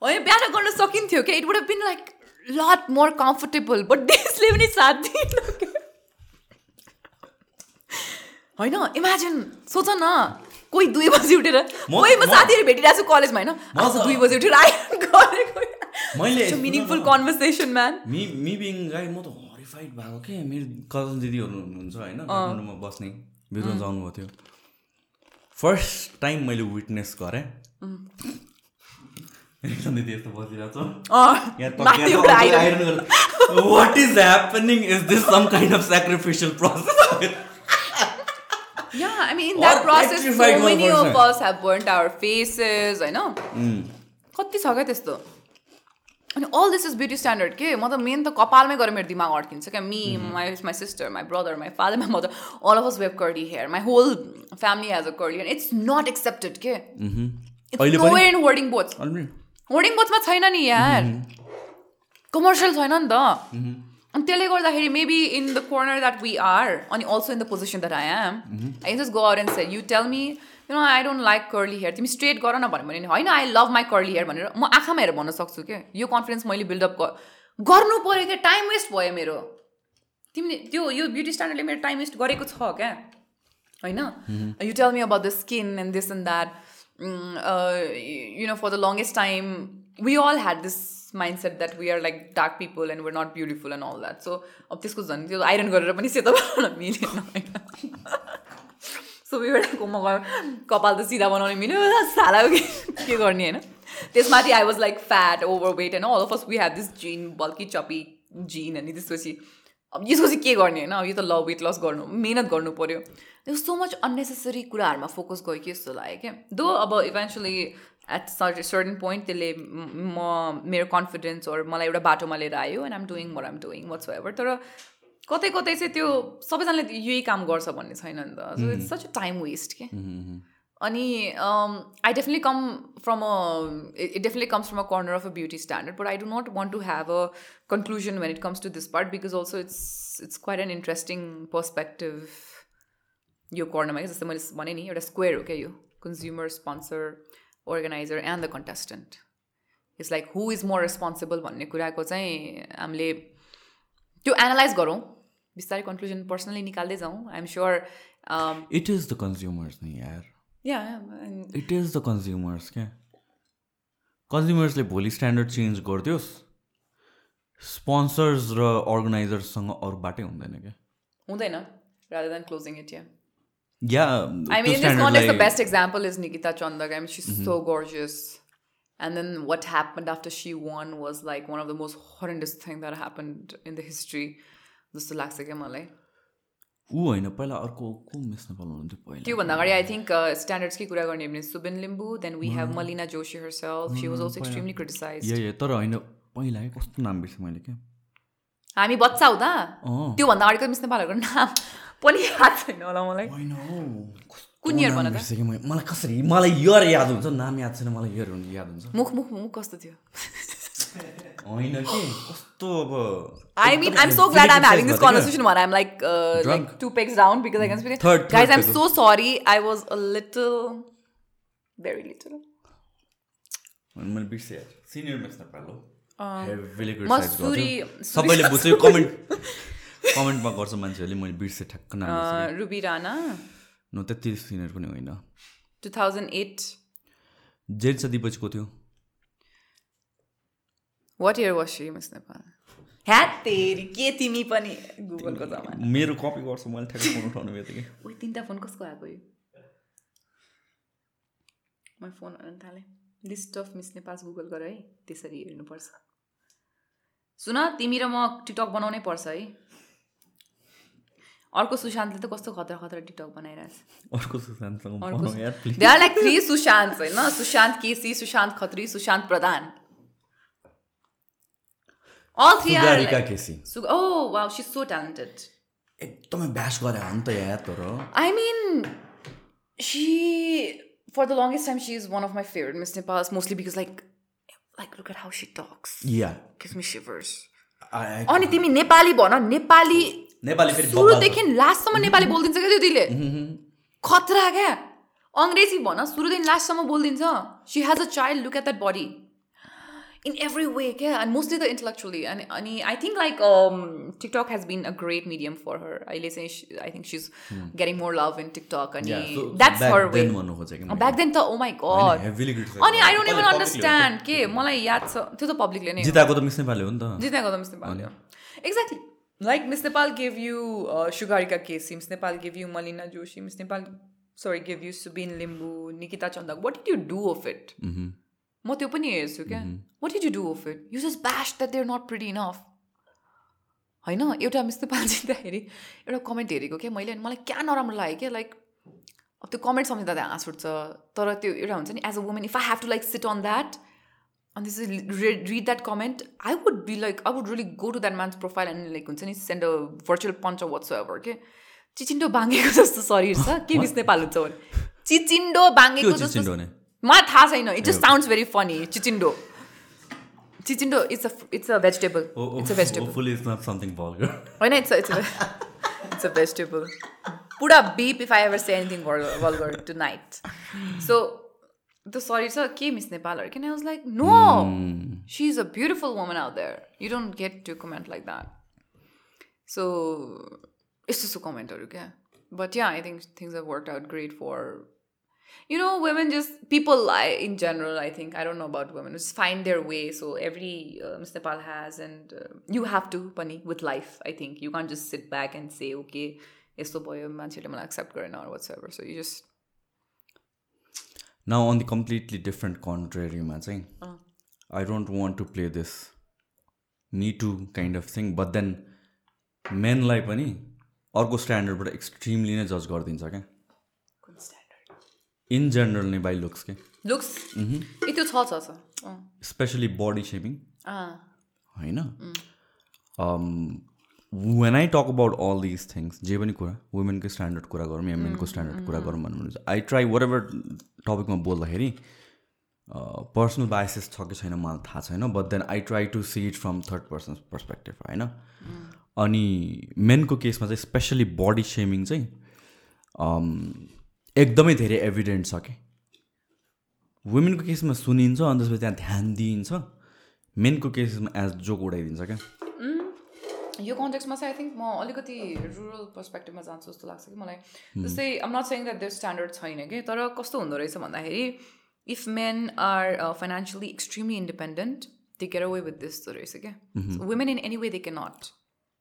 A: होइन? बिहान गर्न सकिन्थ्यो क्या it would been like lot more comfortable but देशले पनि साथ दिएन होइन इमेजिन सोच न कोही दुई बजी उठेर कोही म साथीहरू भेटिरहेको छु कलेजमा होइन? दुई बजी उठेर गरेको
B: मैले
A: meaningful conversation man
B: me me being guy म त हरिफाइड भएको के? मेरो कजन दिदीहरू हुनुहुन्छ होइन? काठमाडौँमा बस्ने बिरुवा जानुभएको थियो। फर्स्ट टाइम मैले विटनेस गरेँ। यस्तो बसिरहेको छ what is happening is this some kind of sacrificial process
A: Yeah, I mean, in
B: Or
A: that process, so
B: petrified
A: many of
B: motherfucker.
A: us have burnt our faces, होइन कति छ क्या त्यस्तो अनि all this is beauty standard के? म त main त कपालमै गएर मेरो दिमाग अड्किन्छ क्या। Me my my sister my brother my father my mother all of us have curly hair my whole family has a curly and it's not accepted के it's
B: no?
A: In hoarding boards hoarding बोट्समा छैन नि यार। Commercial छैन नि त। अनि त्यसले गर्दाखेरि maybe in the corner that we are अनि also in the position that I am I just go out and say you tell me you know I don't like curly hair तिमी straight गर न भन्यो भने होइन I love my curly hair भनेर म आँखामा हेरेर भन्न सक्छु क्या यो कन्फिडेन्स मैले बिल्डअप गर्नु पऱ्यो क्या टाइम वेस्ट भयो मेरो। तिमीले त्यो यो ब्युटी स्ट्यान्डर्डले मेरो टाइम वेस्ट गरेको छ क्या? होइन? You tell me about the skin and this and that you know for the longest time we all had this mindset that we are like dark people and were not beautiful and all that so अब त्यसको झन् त्यो iron गरेर पनि सेतो बनाउन मिलेन होइन। सो एउटा म गयो कपाल त सिधा बनाउने मिल्यो। साला के गर्ने होइन? त्यसमाथि I was like fat overweight होइन all of us we have this gene bulky chubby gene अनि त्यसपछि अब यसको चाहिँ के गर्ने होइन? अब यो त ल वेट लस गर्नु मिहिनेत गर्नु पऱ्यो त्यो सो मच अन्नेसेसरी कुराहरूमा फोकस गयो कि जस्तो लाग्यो क्या। दो अब eventually at cert certain point त्यसले म म- मेरो कन्फिडेन्स ओर मलाई एउटा बाटोमा लिएर आयो and I'm doing or I'm doing whatsoever तर कतै कतै चाहिँ त्यो सबैजनाले यही काम गर्छ भन्ने छैन नि त। So it's such a time waste के अनि I definitely come from a it definitely comes from a corner of a beauty standard but I do not want to have a conclusion when it comes to this part because also it's it's quite an interesting perspective यो कर्नरमा क्या जस्तै मैले भने नि एउटा square हो क्या यो consumer sponsor organizer and the contestant it's like who is more responsible भन्ने कुराको चाहिँ हामीले त्यो एनालाइज गरौँ। बिस्तारै कन्क्लुजन पर्सनली निकाल्दै जाउँ um, I am sure
B: it is the consumers नि यार।
A: या
B: इट इज़ द कन्ज्युमर्स क्या कन्ज्युमर्सले भोलि स्ट्यान्डर्ड चेन्ज गरिदियोस् स्पोन्सर्स र अर्गनाइजर्ससँग अरू बाटै हुँदैन क्या
A: हुँदैन rather than closing it yeah
B: yeah
A: I mean, in this context, the best example is Nikita Chandak. I mean, she's mm-hmm. so gorgeous. And then what happened after she won was like one of the most horrendous thing that happened in the history. जस्तो लाग्छ क्या मलाई
B: ऊ होइन पहिला अर्को को miss Nepal हुनुहुन्थ्यो पहिला?
A: त्योभन्दा अगाडि आई थिङ्क स्ट्यान्डर्ड्सकै कुरा गर्ने हो भने Subin Limbu then we have Malina Joshi herself she was also extremely criticize
B: या या तर होइन पहिला है कस्तो नाम बिर्सेँ मैले क्या?
A: हामी बच्चा हुँदा। त्योभन्दा अगाडिको मिस नेपालहरूको नाम पनि याद छैन होला मलाई।
B: होइन
A: कुन भन त?
B: मलाई कसरी? मलाई इयर याद हुन्छ। नाम याद छैन मलाई इयर याद हुन्छ।
A: मुख मुख मुख कस्तो थियो?
B: होइन कि कस्तो अब
A: I mean, I'm so glad I'm having this conversation when I'm like uh,
B: Drunk.
A: like two pegs down because I can speak.
B: Third-
A: Guys,
B: third
A: I'm
B: peg.
A: so sorry. I was a little, very little.
B: मैले बिर्सेँ senior miss Nepal हो
A: मसुरी
B: सबैले बुझ्यो comment कमेन्टमा गर्छ मान्छेहरूले मैले बिर्सेँ ठ्याक्क नाम
A: uh, Ruby Rana,
B: न त्यति सिनियर पनि होइन
A: 2008.
B: जेरिसा दिपजको थियो
A: What year was she, Miss Nepal? ह्याट तेरी के तिमी पनि गुगलको जमाना।
B: मेरो कपी गर्छ मैले ठ्याक्क फोन उठाउनु बित्तिकै।
A: तिनवटा फोन कसको आएको यो? म फोन हेर्न थालेँ। List of Miss Nepals Google गर है त्यसरी हेर्नुपर्छ। सुन तिमी र म टिकटक बनाउनै पर्छ है। अर्को सुशान्तले त कस्तो खतरा खतरा टिकटक लाइक थ्री सुशान्त होइन Sushant KC Sushant Khatri Sushant Pradhan All three are
B: Sugarika
A: KC oh wow, she's so talented.
B: एकदमै ब्यास गरे हो नि त यार तर
A: I mean, she for the longest time she is one of my favorite Miss Nepals, mostly because like, like look at how she talks.
B: Yeah
A: Gives me shivers.
B: I- I-
A: अनि तिमी नेपाली भन नेपाली
B: नेपाली फेरि
A: सुरुदेखि लास्टसम्म नेपाली बोलिदिन्छ क्या त्यो दिदीले खतरा क्या अङ्ग्रेजी भन सुरुदेखि लास्टसम्म बोलिदिन्छ she has a child look at that body in every way क्या एन्ड मोस्टली द इन्टलेक्चुअली अनि अनि I think like TikTok has been a great medium for her अहिले चाहिँ I think she is getting more love in TikTok अनि
B: Yeah, so- so
A: that's
B: back
A: her way
B: then भन्नु खोजेको मैले।
A: Back then त oh my
B: होइन,
A: God
B: heavily criticized.
A: अनि I don't
B: गरेको।
A: इभन
B: publicly
A: अन्डरस्ट्यान्ड के मलाई याद छ त्यो त पब्लिकले नै हो।
B: जिताएको त मिस नेपाली हो नि त
A: जितेको त मिस नेपाल हो exactly like Miss Nepal give you Sugarika KC Miss Nepal give you Malina Joshi Miss Nepal sorry give you Subin Limbu Nikita Chandak what did you do of it
B: hmm.
A: म त्यो पनि हेर्छु क्या। What did you do of it you just bash that they're not pretty enough होइन? एउटा miss जित्दाखेरि एउटा comment हेरेको क्या। मैले अनि मलाई क्या नराम्रो लाग्यो क्या लाइक अब त्यो कमेन्ट सम्झिँदा त हाँस उठ्छ। तर त्यो एउटा हुन्छ नि as a women if I have to like sit on that this is read, read that comment, I would be like, I would really go to that man's profile and like हुन्छ नि send a virtual punch or whatsoever के चिचिन्डो बाङ्गेको जस्तो शरीर छ। के Miss Nepal हुन्छ भने? चिचिन्डो बाङ्गेको
B: के हो चिचिन्डो
A: जस्तो? मलाई थाहा छैन it just sounds very funny चिचिन्डो चिचिन्डो it's a it's a vegetable
B: Oh, oh,
A: it's a vegetable
B: hopefully it's not something vulgar.
A: होइन it's it's it's a vegetable पुरा beep if I ever say anything vulgar tonight so the sorry sir के Miss Nepal can I was like no she's a beautiful woman out there you don't get to comment like that so it's just a commentहरू क्या but yeah I think things have worked out great for you know women just people lie in general i think i don't know about women just find their way so every uh, miss nepal has and uh, you have to pani with life i think you can't just sit back and say okay यस्तो भयो मान्छेले मलाई accept गरेन or whatsoever so you just
B: Now on the completely different contraryमा चाहिँ I don't want to play this need to kind of thing but then मेनलाई पनि अर्को स्ट्यान्डर्डबाट extremely नै जज गरिदिन्छ क्या In general नै बाई लुक्स के।
A: ए त्यो छ छ।
B: Especially body
A: shaping.
B: होइन when I talk about all these things जे पनि कुरा वुमेनकै स्ट्यान्डर्ड कुरा गरौँ या मेनको स्ट्यान्डर्ड कुरा गरौँ भन्नु आई ट्राई वाट एभर टपिकमा बोल्दाखेरि पर्सनल बायसेस छ कि छैन मलाई थाहा छैन but then I try to see it from third person perspective होइन अनि मेनको केसमा चाहिँ स्पेसली बडी सेमिङ चाहिँ um, एकदमै धेरै एभिडेन्ट छ कि? वुमेनको केसमा सुनिन्छ अनि त्यसपछि त्यहाँ ध्यान दिइन्छ। मेनको केसमा एज जोक उडाइदिन्छ क्या।
A: यो कन्टेक्समा चाहिँ आई थिङ्क म अलिकति रुरल पर्सपेक्टिभमा जान्छु जस्तो लाग्छ कि मलाई। जस्तै I'm not saying that there standard छैन कि तर कस्तो हुँदो रहेछ भन्दाखेरि if men are financially extremely independent they care away with this रहेछ क्या। Women in any way they can not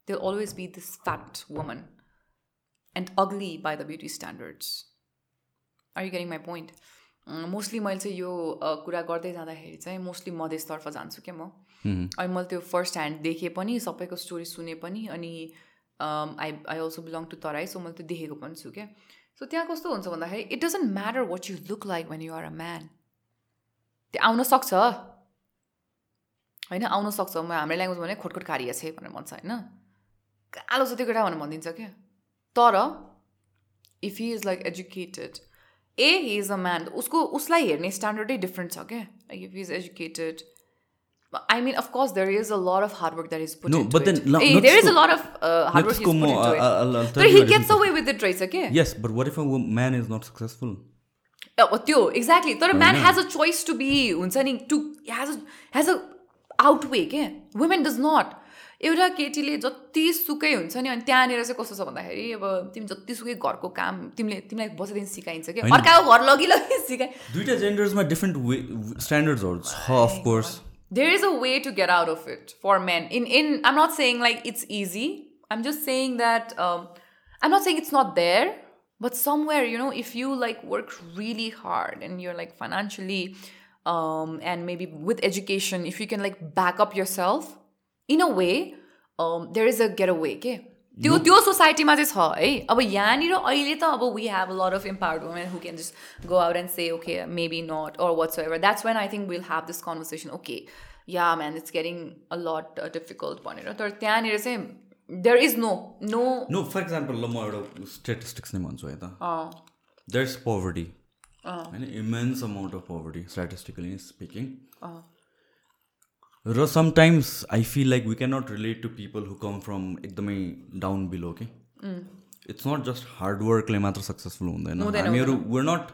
A: they always be this fat woman and ugly by the beauty standards are you getting my point mostly मैले चाहिँ यो कुरा गर्दै जाँदाखेरि चाहिँ mostly मधेसतर्फ जान्छु क्या म। अनि मैले त्यो फर्स्ट ह्यान्ड देखेँ पनि सबैको स्टोरी सुने पनि अनि I I also belong to Terai so मैले त्यो देखेको पनि छु क्या। सो त्यहाँ कस्तो हुन्छ भन्दाखेरि it doesn't matter what you look like when you are a man त्यो आउन सक्छ। होइन आउन सक्छ। म हाम्रो ल्याङ्ग्वेज भने खोटखोट कारिया छ भनेर भन्छ होइन? कालो छ त्यो केटा भनेर भनिदिन्छ क्या। तर if he is like educated uh he is a man उसको उसलाई हेर्ने स्ट्यान्डर्डै डिफ्रेन्ट छ क्या if is educated I mean, of course, there is a lot of hard work that is put
B: No,
A: into
B: but
A: it.
B: no,
A: Eh, there is a lot of uh, hard work he's put into it.
B: I'll- I'll-
A: but he
B: a
A: gets away with it रहेछ के
B: Yes, but what if a man is not successful?
A: त्यो exactly तर man has a choice to be हुन्छ नि to has has a out way के women does not एउटा केटीले जति सुकै हुन्छ नि अनि त्यहाँनिर चाहिँ कस्तो छ भन्दाखेरि अब तिमी जति सुकै घरको काम तिमीले तिमीलाई बसेदेखि सिकाइन्छ कि
B: होइन।
A: अर्काको घर लगी लगी सिकाइ
B: दुइटा जेन्डर्समा डिफ्रेन्ट वे स्ट्यान्डर्ड्सहरू छ of course
A: there is a way to get out of it for men in in i'm not saying like it's easy i'm just saying that um, i'm not saying it's not there but somewhere you know if you like work really hard and you're like financially um, and maybe with education if you can like back yourself in a way um, there is a getaway के त्यो त्यो सोसाइटीमा चाहिँ छ है? अब यहाँनिर अहिले त अब we have a lot of empowered women who can just go out and say okay maybe not or whatsoever. That's when i think we'll have this conversation okay yeah man it's getting a lot uh, difficult भनेर। तर त्यहाँनिर चाहिँ there is no no
B: no for example ल म एउटा statistics नै भन्छु है त।
A: अँ,
B: देयर इज पोभर्टी होइन immense amount of poverty statistically speaking
A: uh,
B: र sometimes I feel like we can not relate to people who come from एकदमै डाउन बिलो के इट्स नट जस्ट हार्ड वर्कले मात्र सक्सेसफुल हुँदैन। हामीहरू were not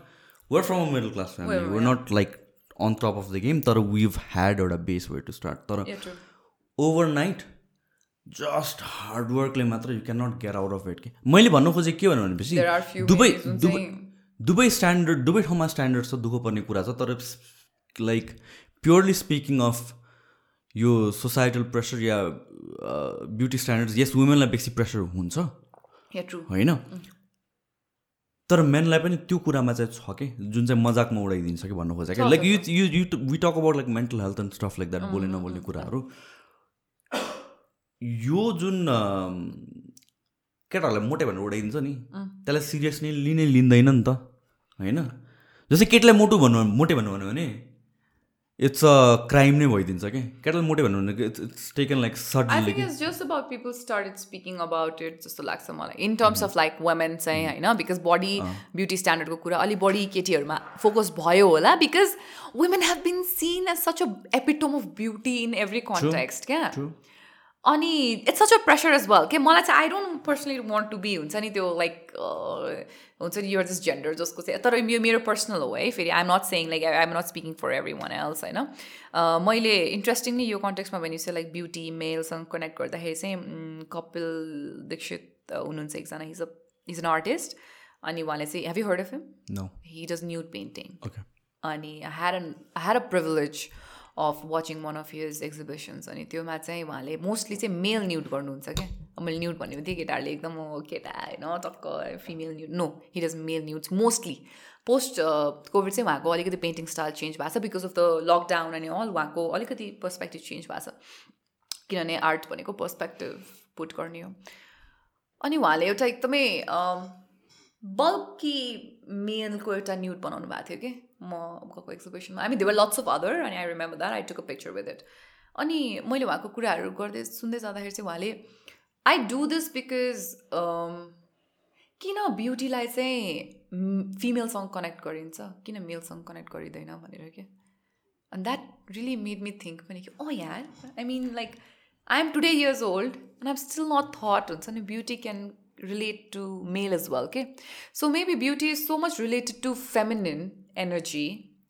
B: were from a middle class family were not like on top of the game तर we've had एउटा base way to start तर. Overnight just hard वर्कले मात्र you can not get out of it के मैले भन्नु खोजेँ के भन्नु भनेपछि दुबई दुबई दुबई स्ट्यान्डर्ड दुवै ठाउँमा स्ट्यान्डर्ड छ दुःख पर्ने कुरा छ तर लाइक प्योरली स्पिकिङ अफ यो सोसाइटल प्रेसर या ब्युटी स्ट्यान्डर्ड यस वुमेनलाई बेसी प्रेसर हुन्छ? होइन? तर मेनलाई पनि त्यो कुरामा चाहिँ छ कि? जुन चाहिँ मजाकमा उडाइदिन्छ कि भन्नु खोजेको? Like you you you we talk about like mental health and stuff like that बोल्ने नबोल्ने कुराहरू। यो जुन केटाहरूलाई मोटे भनेर उडाइदिन्छ नि त्यसलाई सिरियसली लिनै लिँदैन नि त होइन? जस्तै केटीलाई मोटु भन्नु मोटे भन्नु भन्यो भने इट्स अ क्राइम नै भइदिन्छ कि केटालाई मोटे भन्नु it's it's
A: taken
B: like
A: think it's just about people started speaking about it जस्तो लाग्छ मलाई in terms of like women चाहिँ होइन बिकज बडी ब्युटी स्ट्यान्डर्डको कुरा अलि बढी केटीहरूमा फोकस भयो होला because women have been seen as such a epitome of beauty in every context क्या? अनि it's such a pressure as well के मलाई चाहिँ I don't personally want to be हुन्छ नि त्यो लाइक हुन्छ नि युआर जस्ट जेन्डर जसको चाहिँ तर यो मेरो पर्सनल हो है फेरि I'm not saying like I am not speaking for everyone else होइन? अ, मैले इन्ट्रेस्टिङली यो कन्टेक्समा भने चाहिँ लाइक ब्युटी मेलसँग कनेक्ट गर्दाखेरि चाहिँ उम्, कपिल दीक्षित अ, हुनुहुन्छ एकजना his a is an artist अनि उहाँले चाहिँ have you heard of him
B: no
A: he does nude painting
B: okay
A: अनि I had an I had a privilege of watching one of his exhibitions अनि त्योमा चाहिँ उहाँले मोस्टली चाहिँ मेल न्युड गर्नुहुन्छ क्या। मैले न्युड भन्ने बित्तिकै केटाहरूले एकदम "ओ, केटा होइन टक्क female nude no he does male nudes mostly post COVID चाहिँ उहाँको अलिकति पेन्टिङ स्टाइल चेन्ज भएको छ बिकज अफ द लकडाउन अनि अल उहाँको अलिकति पर्सपेक्टिभ चेन्ज भएको छ। किनभने आर्ट भनेको पर्सपेक्टिभ पुट गर्ने हो। अनि उहाँले एउटा एकदमै बल्की मेलको एउटा न्युड बनाउनु भएको थियो कि। म गएको एक्जिबिसनमा I mean there were lots of other अनि I remember that I took a picture with it अनि मैले उहाँको कुराहरू गर्दै सुन्दै जाँदाखेरि चाहिँ उहाँले आई डु दिस बिकज किन ब्युटीलाई चाहिँ फिमेलसँग कनेक्ट गरिन्छ किन मेलसँग कनेक्ट गरिँदैन भनेर क्या And that really made me think when I, oh yeah, I mean like I'm today years old and I've still not thought and beauty can relate to male as well, okay? So maybe beauty is so much related to feminine energy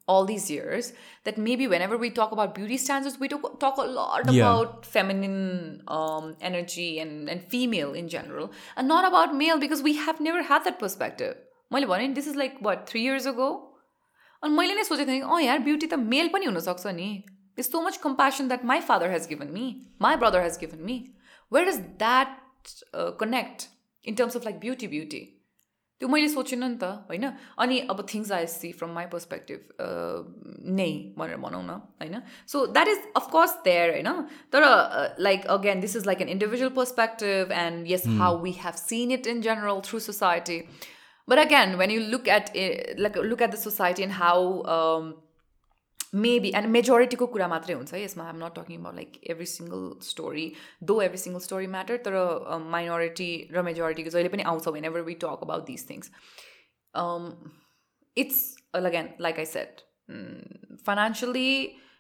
A: all these years that maybe whenever we talk about beauty standards, we talk, talk a lot
B: Yeah.
A: about feminine um, energy and, and female in general, and not about male because we have never had that perspective. मैले भने this is like what three years ago अनि मैले नै सोचेको थिएँ अँ यार beauty त मेल पनि हुनसक्छ नि there's so much compassion that my father has given me my brother has given me where does that uh, connect in terms of like beauty beauty त्यो मैले सोचिनँ नि त होइन? अनि अब things I see from my perspective नै भनेर भनौँ न होइन? So that is of course there होइन? तर like again this is like an individual perspective and yes how we have seen it in general through society but again when you look at like look at the society and how maybe and मेजोरिटीको कुरा मात्रै हुन्छ है यसमा I'm not talking about like every single story though every single story matter तर minority र मेजोरिटीको जहिले पनि आउँछ whenever we talk about this things it's again like I said financially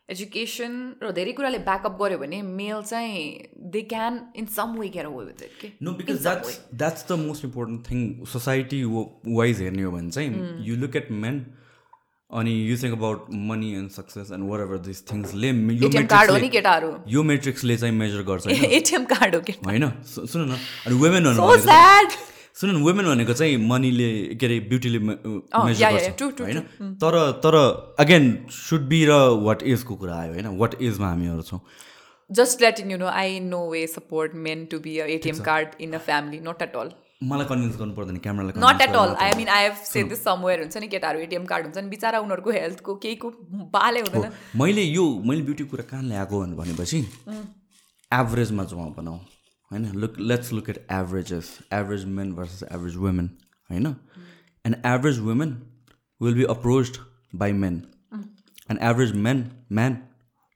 A: education र धेरै कुराले ब्याकअप गऱ्यो भने मेल चाहिँ they can in some way get away with it
B: no because that's that's the most important thing society wise हेर्ने हो भने चाहिँ यु लुक एट मेन अनि you think about money and success and what ever this थिङ्सले यो
A: ATM card नि
B: मेट्रिक्सले यो चाहिँ major गर्छ
A: एटिएम कार्ड हो
B: होइन? सुन न। अनि वुमेन सुन न वुमेन भनेको चाहिँ मनीले के अरे ब्युटीले मेजर
A: yeah,
B: गर्छ होइन? तर तर अगेन सुड बी र वाट एजको कुरा आयो होइन? वाट एजमा हामीहरू छौँ।
A: Letting you know, I no way support men to be a ATM card in a family. Not at all.
B: मलाई कन्भिन्स गर्नु पर्दैन क्यामरालाई
A: Not at all. I mean, I have said this somewhere. हुन्छ नि केटाहरू ATM card हुन्छ नि बिचरा उनीहरूको हेल्थको केहीको बालै हुँदैन
B: मैले यो मैले ब्युटी कुरा कहाँ ल्याएको भनेपछि एभरेजमा जाउँ बनाऊ होइन look let's look at averages average men versus average women होइन and average women will be approached by men and average men man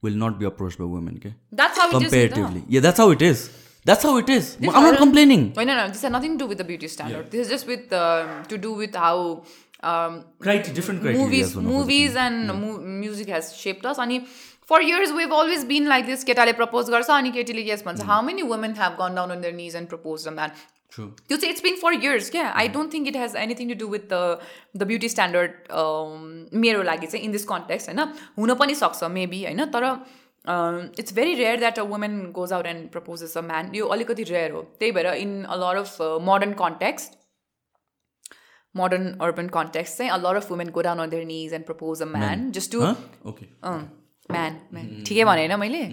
B: will not be approach by women के
A: That's how it is. नि त।
B: Yeah that's how it is that's how it is i'm not complaining
A: होइन no, this has nothing to do with the beauty standard. This is just with um, to do with how um,
B: Criteria- different criteria
A: movies,
B: the
A: movies and mu- music has shaped us. अनि for years we've always been like this. केटाले propose गर्छ अनि केटीले yes भन्छ. How many women have gone down on their knees and proposed a man?
B: true
A: it's been for years क्या I don't think it has anything to do with the the beauty standard मेरो लागि चाहिँ in this context होइन हुन पनि सक्छ maybe होइन तर it's very rare that a women goes out and proposes a man यो अलिकति रेयर हो त्यही भएर in a lot of modern context modern urban context चाहिँ a lot of women go down on their knees and propose a man just to
B: huh? Okay.
A: Man man ठिकै भने होइन मैले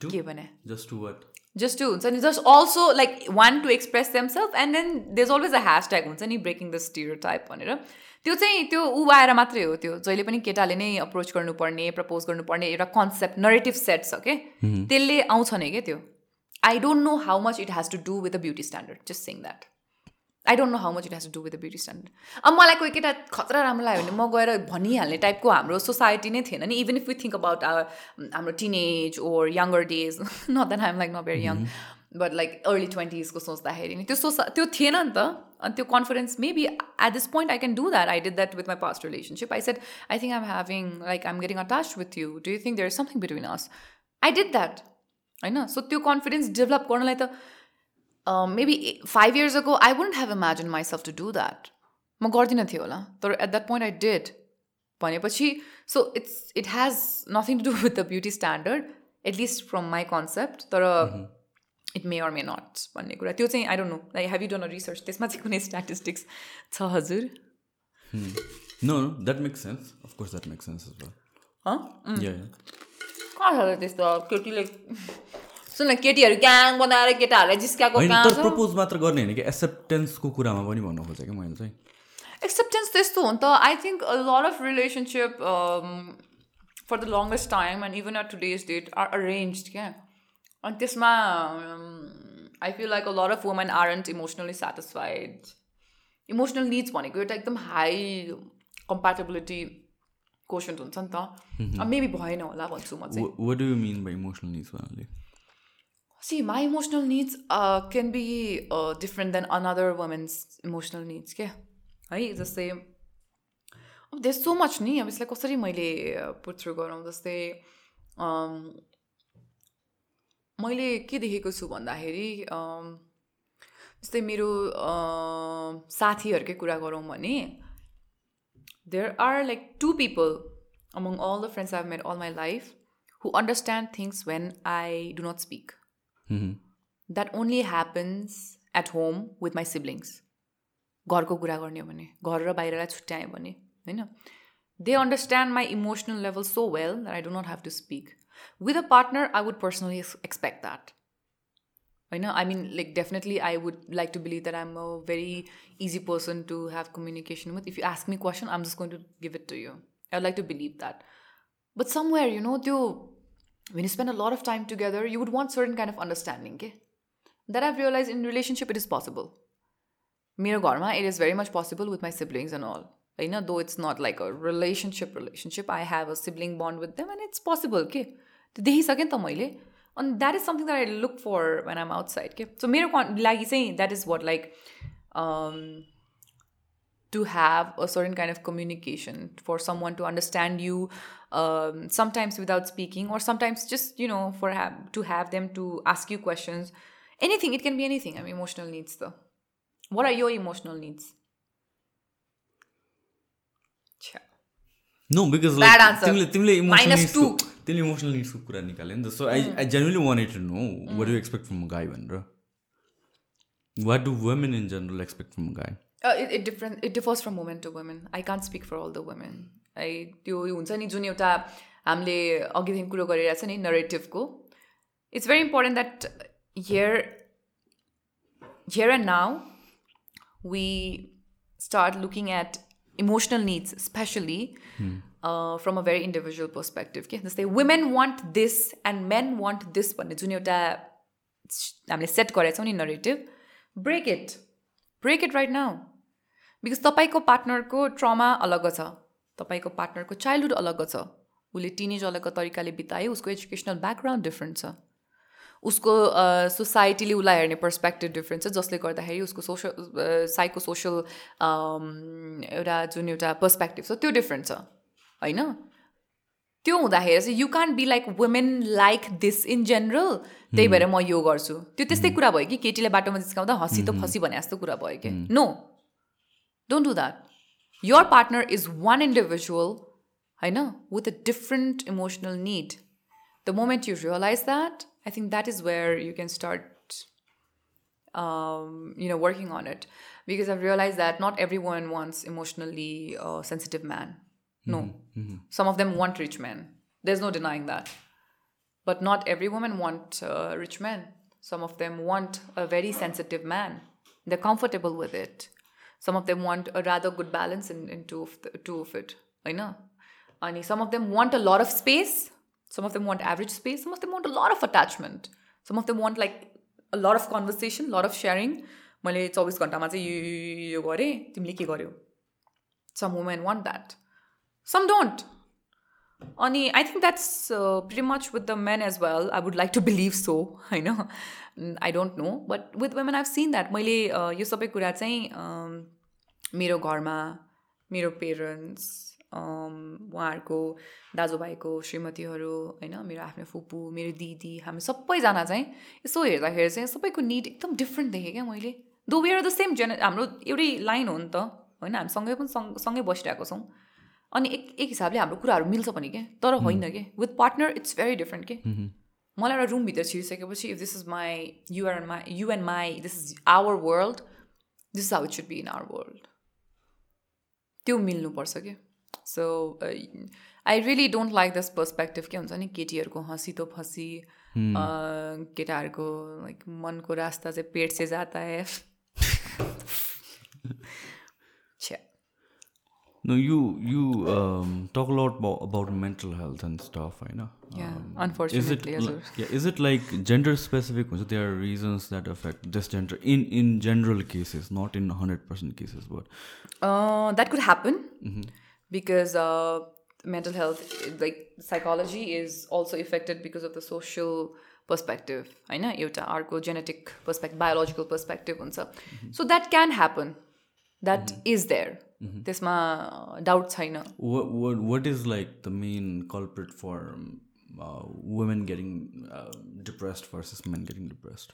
B: To?
A: के भने
B: just to what?
A: Just to. हुन्छ नि just also like want to express themselves and then there's always a hashtag हुन्छ नि breaking the stereotype भनेर त्यो चाहिँ त्यो ऊ आएर मात्रै हो त्यो। जहिले पनि केटाले नै अप्रोच गर्नुपर्ने प्रपोज गर्नुपर्ने एउटा कन्सेप्ट नरेटिभ सेट छ के? त्यसले आउँछ नि क्या त्यो? I don't know how much it has to do with a beauty standard just saying that I don't know how much it has to do with the beauty standard अब मलाई कोही केटा खतरा राम्रो लाग्यो भने म गएर भनिहाल्ने टाइपको हाम्रो सोसाइटी नै थिएन नि। Even if we think about हाम्रो teenage or younger days not that I'm like not very young but like early ट्वेन्टिजको सोच्दाखेरि नि त्यो सोचा त्यो थिएन नि त अनि त्यो confidence maybe at this point I can do that I did that with my past relationship I said I think I'm having like I'm getting attach with you do you think there is something between us I did that होइन so त्यो confidence develop गर्नलाई त maybe five years ago I won't have imagine myself to do that म गर्दिनँ थियो होला तर at that point I did भनेपछि so it's it has nothing to do with the beauty standard at least from my concept तर it may or may not भन्ने कुरा। त्यो चाहिँ I don't know like have you done a research त्यसमा चाहिँ कुनै statistics छ हजुर?
B: That makes sense. As well.
A: हँ
B: yeah, yeah.
A: कहाँ छ त त्यस्तो? केटीले सुन न केटीहरू ग्याङ बनाएर केटाहरूलाई जिस्काएको
B: प्रपोज मात्र गर्ने होइन कि? एक्सेप्टेन्सको कुरामा पनि भन्नु खोजेँ कि मैले चाहिँ?
A: एक्सेप्टेन्स त्यस्तो हो नि त। I think lot of relationship for the longest time and even at today's date are arrange क्या? अनि त्यसमा I feel like a lot of women aren't emotionally satisfied emotional needs भनेको एउटा एकदम हाई कम्प्याटेबिलिटी क्वेसन हुन्छ नि त अब मेबी भएन होला भन्छु म चाहिँ mean by emotional needs be uh, different than another woman's emotional needs क्या है जस्तै अब there's so much नि अब यसलाई कसरी मैले पुट थ्रु गरौँ जस्तै मैले के देखेको छु भन्दाखेरि um, जस्तै मेरो uh, साथीहरूकै कुरा गरौँ भने there are like two people among all the friends I've met all my life who understand things when I do not speak. That only happens at home with my siblings. घरको कुरा गर्ने हो भने घर र बाहिरलाई छुट्याएँ भने होइन they understand my emotional level so well that I do not have to speak With a partner, I would personally expect that. I know, I mean, like, definitely, I would like to believe that I'm a very easy person to have communication with. If you ask me a question, I'm just going to give it to you. I would like to believe that. But somewhere, you know, though when you spend a lot of time together, you would want certain kind of understanding. Okay? That I've realized in relationship, it is possible. Mira Gorma, it is very much possible with my siblings and all. You know, though it's not like a relationship relationship, I have a sibling bond with them and it's possible, okay? त्यो देखिसकेँ नि त मैले अनि that is something that I look for when I'm outside के so मेरो कन्- लागि चाहिँ that is what like to have a certain kind of communication for someone to understand you um, sometimes without speaking or sometimes just you know for have, to have them to ask you questions anything it can be anything i mean emotional needs though what are your emotional needs
B: No, because
A: Bad
B: like
A: answer.
B: तिमीले तिमीले emotional
A: Minus
B: needs
A: two.
B: को- तिमीले emotional निड्सको कुरा निकाल्यो नि त so I I genuinely wanted to know what you expect from guy भनेर what do women in general expect from guy
A: Uh, it, it different it differs from women to women. I can't speak for all the women. I त्यो हुन्छ नि जुन एउटा हामीले अघिदेखि कुरो गरिरहेछ नि नरेटिभको it's very important that here here and now we start looking at emotional needs, especially uh, from a very individual perspective. Okay? जस्तै women want this and men want this भन्ने जुन एउटा हामीले सेट गरेछौँ नि narrative break it break it right now because तपाईँको पार्टनरको trauma अलग छ तपाईँको पार्टनरको चाइल्डहुड अलग छ उसले टिनेज अलग तरिकाले बितायो उसको एजुकेसनल ब्याकग्राउन्ड डिफ्रेन्ट छ उसको सोसाइटीले उसलाई हेर्ने पर्सपेक्टिभ डिफ्रेन्ट छ जसले गर्दाखेरि उसको सोसल साइको सोसल एउटा जुन एउटा पर्सपेक्टिभ छ त्यो डिफ्रेन्ट छ होइन? त्यो हुँदाखेरि चाहिँ you can be like women like this in general त्यही भएर म यो गर्छु। त्यो त्यस्तै कुरा भयो कि केटीले बाटोमा जिस्काउँदा हँसी त खसी भने जस्तो कुरा भयो कि। No don't do that your partner is one individual होइन with a different emotional need the moment you realize that i think that is where you can start um, you know working on it. Because i've realized that not everyone wants emotionally uh, sensitive man. No. Some of them want rich men. There's no denying that. But not every woman want uh, rich men. Some of them want a very sensitive man. They're comfortable with it. Some of them want a rather good balance in, in two, of the, two of it. I know? And some of them want a lot of space some of them want average space some of them want a lot of attachment. Some of them want like a lot of conversation lot of sharing. मैले चौबिस घन्टामा चाहिँ यो यो- यो- यो गरेँ तिमीले के गर्यौ? Some women want that some don't अनि I think that's pretty much with the men as well I would like to believe so होइन I don't know but with women I've seen that मैले uh, यो सबै कुरा चाहिँ um, मेरो घरमा मेरो पेरेन्ट्स उहाँहरूको दाजुभाइको श्रीमतीहरू होइन मेरो आफ्नो फुपू मेरो दिदी हामी सबैजना चाहिँ यसो हेर्दाखेरि चाहिँ सबैको निड एकदम डिफ्रेन्ट देखेँ क्या मैले। दो वे आर द सेम जेने हाम्रो एउटै लाइन हो नि त होइन हामी सँगै पनि सँग सँगै बसिरहेको छौँ। अनि एक एक हिसाबले हाम्रो कुराहरू मिल्छ पनि के तर होइन कि with partner it's very different के। मलाई एउटा रुमभित्र छिरिसकेपछि if this is my you are my you and my this is our world this is how it should be in our world त्यो मिल्नुपर्छ कि। So I really don't like this perspective के हुन्छ नि केटीहरूको हँसी तो फँसी केटाहरूको लाइक मनको रास्ता चाहिँ पेट से जाता है छ्या
B: No, you you um, talk a lot about, about mental health and stuff, I know.
A: Yeah,
B: Um,
A: unfortunately,
B: is
A: as
B: it li- yeah, is it like gender specific? So there are reasons that affect this gender in in general cases, not in hundred percent cases, but
A: Uh, that could happen Because uh, mental health, like psychology, is also affected because of the social perspective. I know एउटा अर्को genetic perspective, biological perspective हुन्छ. So that can happen. That is there. त्यसमा doubt छैन
B: what what what is like the main culprit for um, uh, women getting uh, depressed versus men getting depressed?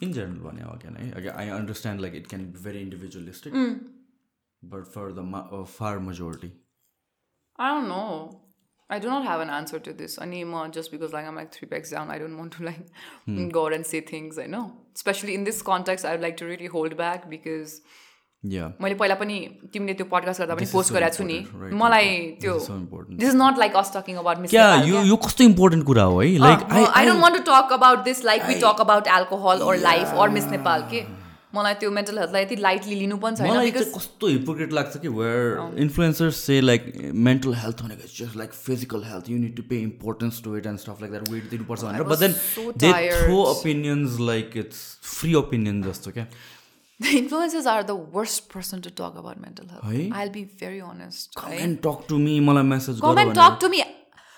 B: In general, one yeah, again, I, I understand like it can be very individualistic. But for the far majority
A: I don't know. I do not have an answer to this anymore just because like I'm like three pegs down. I don't want to like go out and say things I know. Especially in this context, I would like to really hold back because
B: yeah
A: मैले पहिला पनि तिमीले त्यो podcast गर्दा पनि
B: This is
A: post
B: so
A: गरेको छु नि
B: important, right,
A: मलाई
B: right.
A: त्यो
B: This is so important.
A: This is not like us talking about Miss
B: क्या यो यो कस्तो इम्पोर्टेन्ट कुरा हो है like
A: I don't want to talk about this like we talk about alcohol or life or Miss Nepal के मलाई त्यो मेन्टल हेल्थलाई यति लाइटली लिनु पनि छैन
B: मलाई चाहिँ कस्तो हिपोक्रेट लाग्छ कि where influencers say like mental health भनेको just like physical health you need to pay importance to it and stuff like that weight दिनुपर्छ भनेर
A: but
B: then
A: they.
B: Throw opinions like it's free opinion जस्तो क्या
A: the influencers are the worst person to talk about mental health.
B: है?
A: I'll be very honest. right?
B: And talk to me मलाई message
A: Come and talk to me.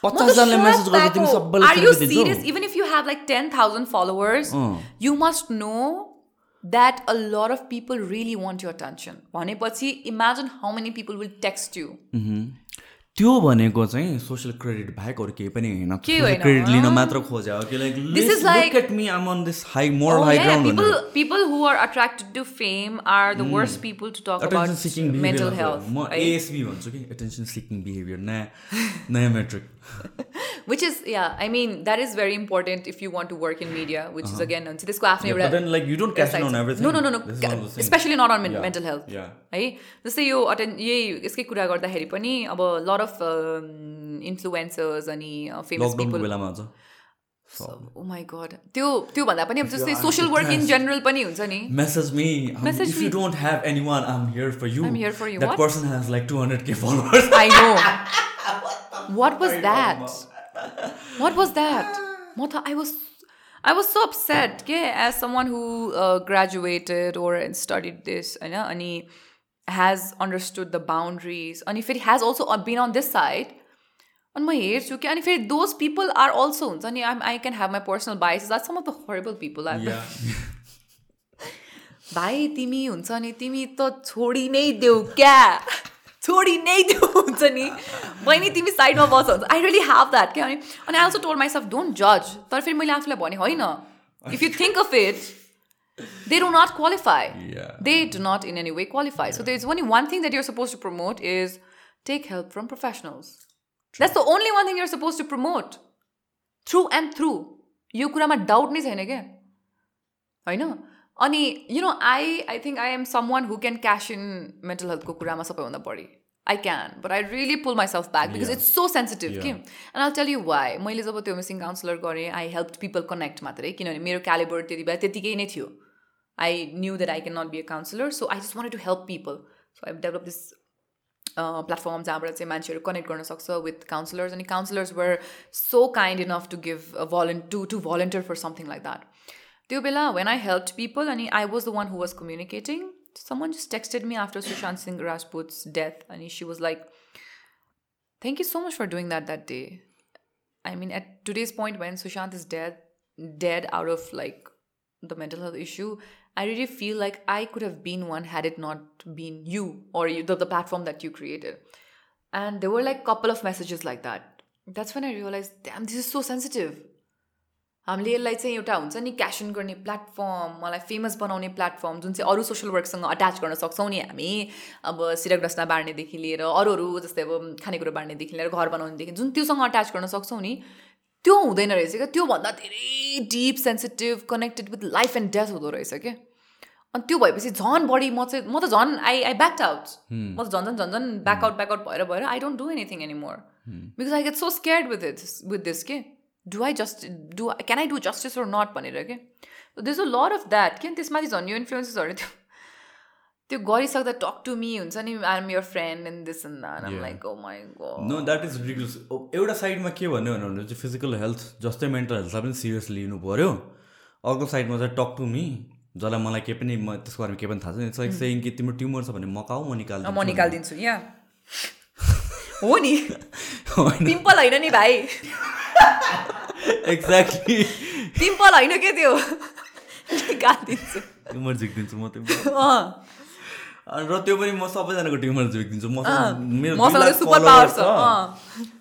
B: पचासजनाले message गर्दा तिमी सबैलाई
A: Are you
B: therapy दिन्छौ?
A: serious? Even if you have like 10,000 followers,
B: अँ.
A: you that a lot of people really want your attention. भनेपछि imagine how many people will text you.
B: त्यो भनेको चाहिँ सोसियल क्रेडिट बाहेक अरू केही पनि होइन क्रेडिट लिन
A: अँ।
B: मात्र खोजे हो कि like
A: This is like-
B: at me I'm on this high more
A: Oh
B: hi
A: yeah,
B: ground
A: people people who are attracted to fame are the worst people to talk
B: attention
A: about
B: seeking
A: mental health.
B: म
A: right?
B: एएसबी भन्छु कि attention seeking behaviour नयाँ नयाँ metric
A: Which is yeah, I mean that is very important if you want to work in media, which is again हुन्छ त्यसको आफ्नै
B: Uh-huh. Yeah,
A: एउटा
B: but then, like, you don't cash in on everything.
A: No, no, no, no.
B: This is one of those things.
A: Especially not on men-
B: Yeah,
A: mental health.
B: yeah.
A: है जस्तै यो attain यही यसकै कुरा गर्दाखेरि पनि अब लट अफ इन्फ्लुएन्सर्स अनि फेमस
B: लकडाउनको
A: पिपल
B: बेलामा अझ
A: ओ माई गड त्यो त्यो भन्दा पनि अब जस्तै सोसियल वर्क इन जेनरल पनि हुन्छ नि
B: Message me. Um,
A: Message
B: if you
A: me.
B: don't have anyone, I'm here for you.
A: I'm here for you.
B: That
A: What?
B: person has like 200k followers.
A: I know. what was that? What was that? म त I was I was so upset के as someone who uh, graduated or studied this होइन अनि has understood the boundaries अनि फेरि has also been on this side अनि म हेर्छु कि अनि फेरि those people are also हुन्छ नि I can have my personal biases that's some of the horrible people I've
B: yeah.
A: भाइ तिमी हुन्छ नि तिमी त छोडी नै देऊ क्या छोडी नै देऊ हुन्छ नि बहिनी तिमी साइडमा बस हुन्छ आई रियली ह्याभ द्याट क्या अनि अनि I also told myself don't जज तर फेरि मैले आफूलाई भने होइन if you think of it they do not qualify
B: Yeah.
A: they do not in any way qualify. So there's only one thing that you're supposed to promote is take help from professionals. That's the only one thing you're supposed to promote. Through and through. यो कुरामा doubt नै छैन क्या होइन अनि you know I I think I am someone who can cash in mental हेल्थको कुरामा सबैभन्दा बढी I can but I really pull myself back because
B: Yeah.
A: It's so sensitive कि
B: Yeah.
A: And I tell you why मैले जब त्यो missing counsellor गरेँ I help people connect मात्रै किनभने मेरो क्यालिबर त्यति बेला त्यतिकै नै थियो I knew that I can not be a counsellor so I just want to help people so I develop this platform जहाँबाट चाहिँ मान्छेहरू कनेक्ट गर्न सक्छ विथ काउन्सिलर्स अनि counsellors were so kind enough to give volun to to volunteer for something like that त्यो बेला when I help people अनि I was the one who was communicating someone just texted me after Sushant Singh Rajput's death, and she was like, "Thank you so much for doing that that day." I mean, at today's point, when Sushant is dead, dead out of like the mental health issue, I really feel like I could have been one had it not been you or you, the, the platform that you created. And there were like couple of messages like that. That's when I realized, damn, this is so sensitive. हामीले यसलाई चाहिँ एउटा हुन्छ नि cash in गर्ने platform मलाई famous बनाउने platform जुन चाहिँ अरू सोसियल वर्कसँग अट्याच गर्न सक्छौँ नि हामी अब सिरक डस्ना बाँड्नेदेखि लिएर अरूहरू जस्तै अब खानेकुरो बाँड्नेदेखि लिएर घर बनाउनेदेखि जुन त्योसँग अट्याच गर्न सक्छौँ नि त्यो हुँदैन रहेछ क्या। त्योभन्दा धेरै deep sensitive connected with life and death हुँदो रहेछ क्या। अनि त्यो भएपछि झन् बढी म चाहिँ म त झन् आई आई ब्याक आउट म त झन् झन् झन् झन् ब्याकआउट ब्याकआउट भएर भएर I don't do anything any more because I get so scared with it with this के? Do I just do can I do justice or not भनेर के? This a lot of that के? त्यसमाथि झन् यो इन्फ्लुएन्सेसहरू त्यो त्यो गरिसक्दा टक टु मी हुन्छ नि I am your friend and this and that um
B: Yeah.
A: Like oh my god
B: no that is ridiculous एउटा साइडमा के भन्यो भने चाहिँ फिजिकल हेल्थ जस्तै मेन्टल हेल्थलाई पनि सिरियसली लिनु पऱ्यो अर्को साइडमा चाहिँ टक टु मी जसलाई मलाई केही पनि म त्यसको बारेमा केही पनि थाहा छैन। इट्स लाइक सेङ कि तिम्रो ट्युमर छ भने मकाऊ म निकाल्छु
A: म निकालिदिन्छु यहाँ हो नि। पिम्पल होइन नि भाइ।
B: एक्ज्याक्टली
A: पिम्पल होइन के त्यो? निकालिदिन्छु।
B: ट्युमर झिकिदिन्छु म त्यो र त्यो पनि म सबैजनाको ट्युमर झिकिदिन्छु म मेरो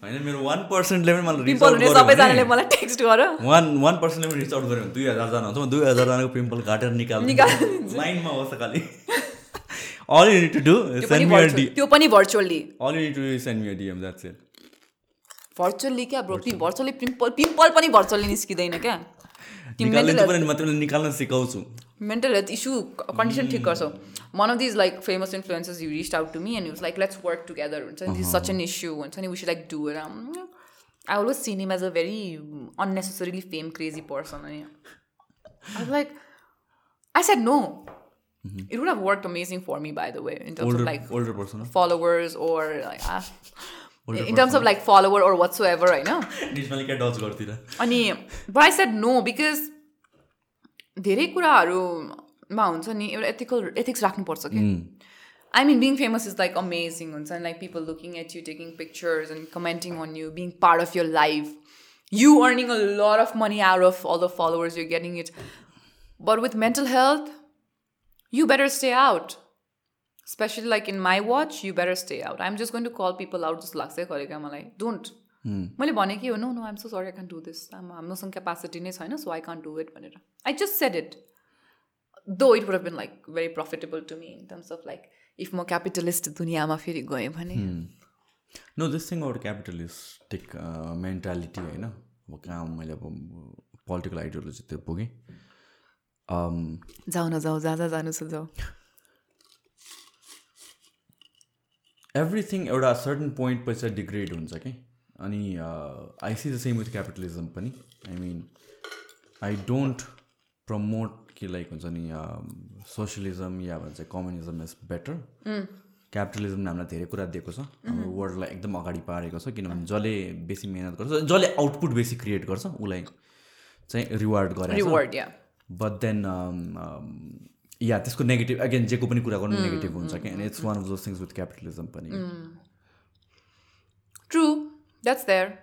B: होइन मेरो वान पर्सेन्टले पनि मलाई
A: पिम्पल हुने सबैजनाले मलाई टेक्स्ट गर
B: वान वान पर्सेन्टले पनि रिच आउट गऱ्यो भने दुई हजारजना हुन्छ। म दुई हजारजनाको पिम्पल काटेर
A: निकालिदिन्छु।
B: लाइनमा बस्छ खालि। Is
A: त्यो पनि
B: send me a
A: virtual-
B: D.
A: त्यो पनि
B: virtually to do is send me a DM. That's it.
A: Virtually क्या ब्रो भर्चुअली पिम्पल पिम्पल पनि भर्चुअली निस्किँदैन क्या। तिमी
B: निकाल्ने
A: मेन्टल
B: त पनि म तिमीलाई निकाल्न सिकाउँछु।
A: Mental health issue condition ठिक गर्छौ one of these like famous influencers you reached out to me and he was like let's work together हुन्छ नि this is such an issue हुन्छ नि we should like do it um, I always seen him as a very unnecessarily fame crazy person अनि I was like I said no it would have worked amazing for me by the way in terms
B: Older,
A: of like
B: older person.
A: followers or like ah, in terms of like follower or whatsoever होइन
B: डिसमाले क्या touch गर्तिर
A: अनि but I said no because धेरै कुराहरूमा हुन्छ नि एउटा ethical ethics राख्नुपर्छ कि I mean being famous is like amazing हुन्छ नि like people looking at you taking pictures and commenting on you being part of your life you earning a lot of money out of all the followers you getting it but with mental health you better stay out. Especially like in my watch, you better stay out. I'm just going to call people out just लाग्छ गरेको मलाई don't मैले भने कि हो no no I'm so sorry I can do this हाम्रोसँग capacity नै छैन so I can do it भनेर। I just said it though it would have been like very profitable to me in terms of like if म capitalist दुनियाँमा फेरि गएँ भने।
B: No this thing out capitalistic mentality होइन अब कहाँ मैले अब पोलिटिकल आइडियोलोजी त्यो पुगेँ
A: जाऊ न जाऊ जहाँ जहाँ जानु छ जाऊ
B: एभ्रिथिङ एउटा सर्टन पोइन्ट पछि डिग्रेड हुन्छ कि? अनि I see the same with capitalism पनि. I mean I don't promote कि लाइक हुन्छ नि सोसियलिजम या भन्छ कम्युनिजम इज बेटर क्यापिटलिजमले हामीलाई धेरै कुरा दिएको छ। हाम्रो वर्ल्डलाई एकदम अगाडि पारेको छ किनभने जसले बेसी मिहिनेत गर्छ जसले आउटपुट बेसी क्रिएट गर्छ उसलाई चाहिँ रिवार्ड
A: या
B: बट देन या त्यसको नेगेटिभ अगेन जेको पनि कुरा गर्नु नेगेटिभ हुन्छ कि and it's one of those things with capitalism पनि।
A: True, that's there.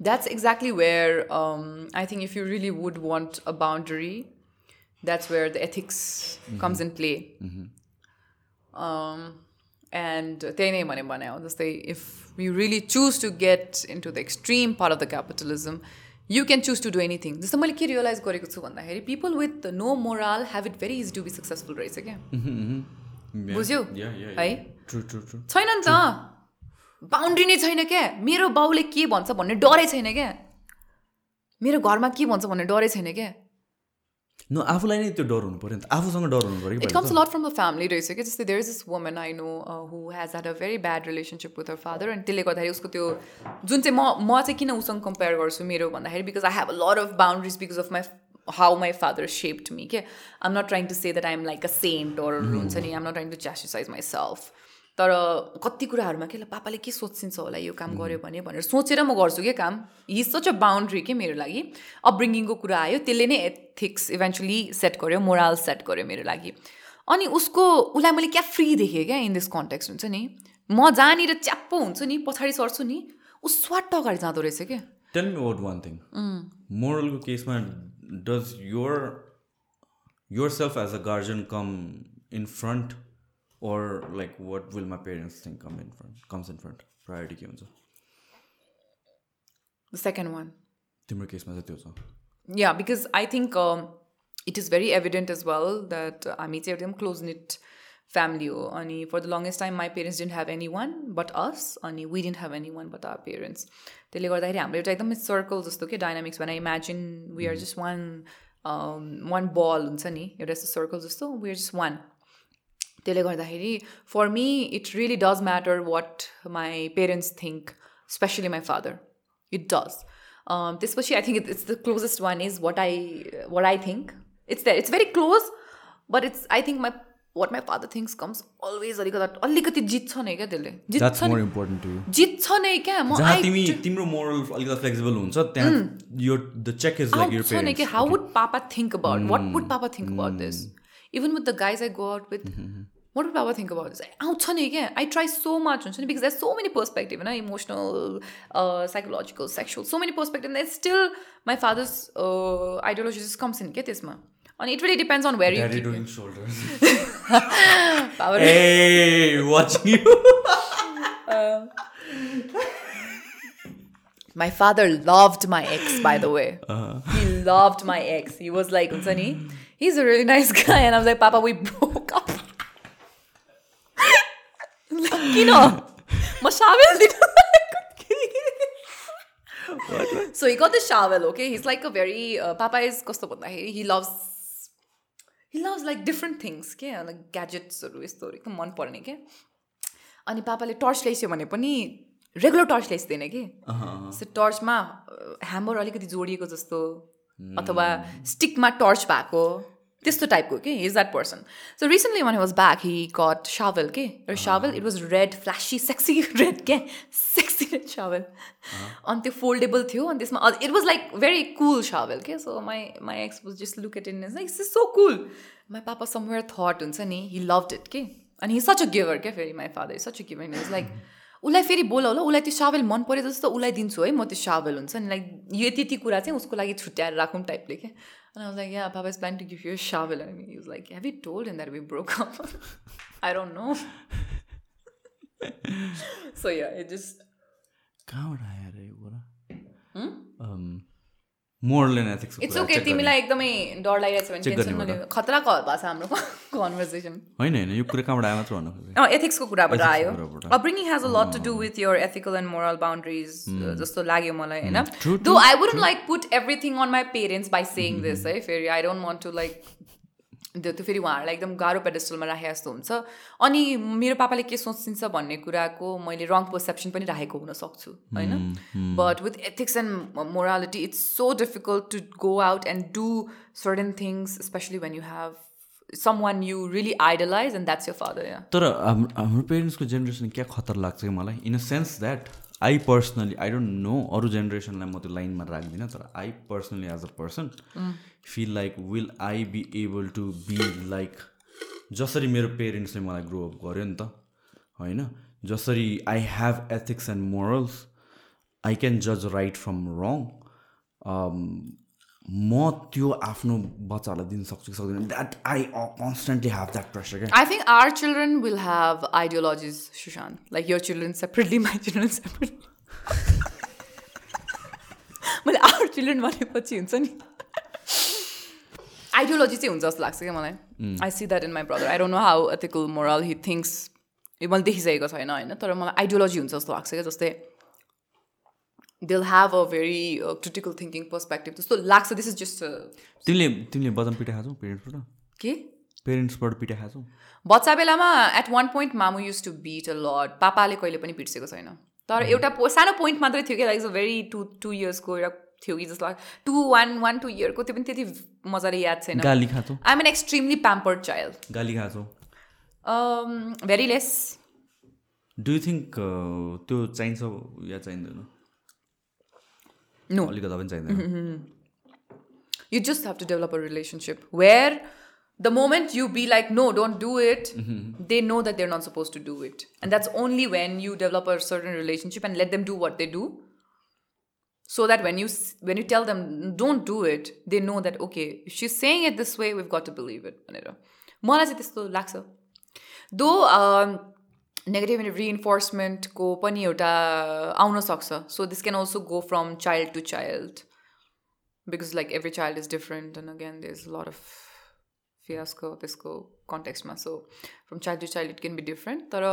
A: That's exactly where um, I think if you really would want a boundary, that's where the ethics comes in play. Um, and त्यही नै भने भने हो जस्तै if you really choose to get into the extreme part of the capitalism you can choose to do anything जस्तो मैले के realise गरेको छु भन्दाखेरि people with no moral have it very easy to be successful रहेछ क्या बुझ्यो है
B: ट्रु ट्रु ट्रु
A: छैन नि त बााउन्ड्री नै छैन क्या। मेरो बाउले के भन्छ भन्ने डरै छैन क्या। मेरो घरमा के भन्छ भन्ने डरै छैन क्या।
B: न आफूलाई नै त्यो डर हुनु पऱ्यो नि त। आफूसँग डर हुनु पऱ्यो
A: it comes lot from the family रहेछ कि जस्तै there is this woman I know who has had a very bad relationship with her father अनि त्यसले गर्दाखेरि उसको त्यो जुन चाहिँ म म चाहिँ किन उसँग कम्पेयर गर्छु मेरो भन्दाखेरि because I have a lot of boundaries because of my how my father shaped me के I'm not trying to say that I'm like a saint or हुन्छ नि। आम नट ट्राइङ टु च्यासिसाइज my self तर कति कुराहरूमा के ल पापाले के सोचिन्छ होला यो काम गर्यो भने भनेर सोचेर म गर्छु क्या काम? हि सच अ बााउन्ड्री के मेरो लागि। अपब्रिङ्गिङको कुरा आयो त्यसले नै एथिक्स इभेन्चुली सेट गर्यो मोरल सेट गर्यो मेरो लागि। अनि उसको उसलाई मैले क्या फ्री देखेँ क्या इन दिस कन्ट्याक्स हुन्छ नि? म जहाँनिर च्याप्पो हुन्छ नि पछाडि सर्छु नि ऊ स्वाट अगाडि जाँदो रहेछ क्या।
B: Tell me what one thing मोरलको केसमा does your your self as a guardian come in front or like what will my parents think come in front comes in front priority के हुन्छ
A: द सेकेन्ड वान
B: तिम्रो केसमा चाहिँ त्यो छ
A: yeah because i think um, it is very evident as well that हामी चाहिँ एकदम क्लोज निट फ्यामिली हो अनि for the longest time my parents didn't have any one but us अनि we didn't have any one but our parents त्यसले गर्दाखेरि हाम्रो एउटा एकदमै सर्कल जस्तो के डाइनामिक्स भने imagine we are just one one ball हुन्छ नि एउटा यस्तो सर्कल जस्तो वी आर जस्ट वान त्यसले गर्दाखेरि for me it really does matter what my parents think specially my father it does त्यसपछि I think it's the closest one is what I what I think it's that it's very close but it's I think my what my father things comes always अलिकति अलिकति जित्छ नै क्या त्यसले? जित्छ
B: that's more
A: नै
B: important to you
A: जित्छ नै क्या? म
B: जहाँ
A: I
B: तिमी तिम्रो मोरल अलिकति फ्लेक्सिबल हुन्छ त्यहाँ यो the check is like your
A: आउँछ नै कि
B: parents
A: how would papa think about what would papa think about this even with the guys I go out with what would Baba think about this? I try so much because there's so many perspectives, you know, emotional, uh, psychological, sexual, so many perspectives. And there's still my father's uh, ideology just comes in. Get this, ma. And it really depends on where
B: Daddy you. Daddy doing it. shoulders.
A: Baba
B: hey, watching you.
A: Um, my father loved my ex, by the way. Uh-huh. He loved my ex. He was like, Unsani, he's a really nice guy. And I was like, Papa, we broke up. किन? म Sewell he got the shovel, okay? He's like a very uh, Papa is कस्तो भन्दाखेरि he loves he loves like different things के? Like ग्याजेट्सहरू यस्तोहरू एकदम मन पर्ने के? अनि पापाले टर्च ल्याइस्यो भने पनि रेगुलर टर्च ल्याइसदैन कि? सो टर्चमा ह्यामर अलिकति जोडिएको जस्तो अथवा स्टिकमा टर्च भएको। त्यस्तो टाइपको के? Is that person so recently one was back he got shawl के? Shawl it was red flashy sexy red क्या सेक्सी रेड सावल अनि त्यो फोल्डेबल थियो अनि त्यसमा it was like very cool shawl के so my my ex was just look at in like is so cool my papa somewhere thought हुन्छ नि he लभड it के अनि हि सच अ गिभर क्या फेरि my father such a giver is like उसलाई फेरि बोला होला उसलाई त्यो सावेल मन पऱ्यो जस्तो उसलाई दिन्छु है म त्यो सावेल हुन्छ नि लाइक यो त्यति कुरा चाहिँ उसको लागि छुट्याएर राखौँ टाइपले क्या And I was like, yeah, Papa is planning to give you a shovel. And he was like, have you told him that we broke up? I don't know. so yeah, it just
B: कहाँबाट आयो अरे यो कुरा moral and ethics
A: it's okay तिमीलाई एकदमै डर लागिरहेको छ भने टेन्सन नलिनु। खतराको भएको छ हाम्रो कन्भर्सेसन
B: होइन होइन यो कुरा कहाँबाट आयो मात्र भन्नु
A: एथिक्सको कुराबाट आयो। Upbringing has a. Lot to do with your ethical and moral boundaries जस्तो लाग्यो मलाई होइन? Though I wouldn't like put everything on my parents by saying this है फेरि I don't want to like त्यो त्यो फेरि उहाँहरूलाई एकदम गाह्रो पेडेस्टलमा राखे जस्तो हुन्छ। अनि मेरो पापाले के सोचिन्छ भन्ने कुराको मैले रङ पर्सेप्सन पनि राखेको हुनसक्छु होइन? But with ethics and morality it's so difficult to go out and do certain things specially when you have someone you really idealise and that's your father या
B: तर हाम- हाम्रो पेरेन्ट्सको जेनेरेसन क्या खतर लाग्छ कि मलाई? In a sense that I personally I don't know अरू जेनेरेसनलाई म त्यो लाइनमा राख्दिनँ तर I personally as a person feel like will I be able to be like जसरी मेरो पेरेन्ट्सले मलाई ग्रो अप गर्यो नि त होइन जसरी I have ethics and morals I can जज राइट फ्रम रङ म त्यो आफ्नो बच्चाहरूलाई दिन सक्छु कि सक्दिनँ that I constantly have that pressure क्या
A: I think our children will have ideologies, Shushan. Like your children separately, my children separately. मैले आवर चिल्ड्रेन भनेपछि हुन्छ नि आइडियोलोजी चाहिँ हुन्छ जस्तो लाग्छ क्या मलाई। I see that in my brother I don't know how ethical moral he thinks यो मैले देखिसकेको छैन होइन तर मलाई आइडियोलोजी हुन्छ जस्तो लाग्छ क्या जस्तै दिल have a very critical thinking perspective जस्तो लाग्छ। दिस इज जस्ट
B: तिमीले तिमीले बदम पिठा खान्छौ पेरेन्ट्सबाट
A: के?
B: पेरेन्ट्सबाट पिठा खान्छौ
A: बच्चा बेलामा at one point मामु use to beat a lot पापाले कहिले पनि पिट्सेको छैन। तर एउटा सानो पोइन्ट मात्रै थियो कि लाइक भेरी टु टु इयर्सको एउटा थियो कि जस्तो लाग्यो टु वान वान टू इयरको त्यो पनि त्यति मजाले याद छैन
B: गाली खान्छौ
A: I am an extremely pampered child
B: गाली खान्छौ
A: very less
B: do you think त्यो चाहिन्छ या चाहिँदैन
A: नो
B: अलिकता पनि चाहिँदैन
A: you just have to develop a relationship where the moment you be like no don't do it they know that they're not supposed to do it and that's only when you develop a certain relationship and let them do what they do so that when you s- when you tell them don't do it they know that okay if she's saying it this way we've got to believe it भनेर मलाई चाहिँ त्यस्तो लाग्छ दो negative रिइन्फोर्समेन्टको पनि एउटा आउन सक्छ so this can also go from child to child because like every child is different and again there's a lot of fiasco त्यसको कन्टेक्स्टमा। So from child to child it can be different तर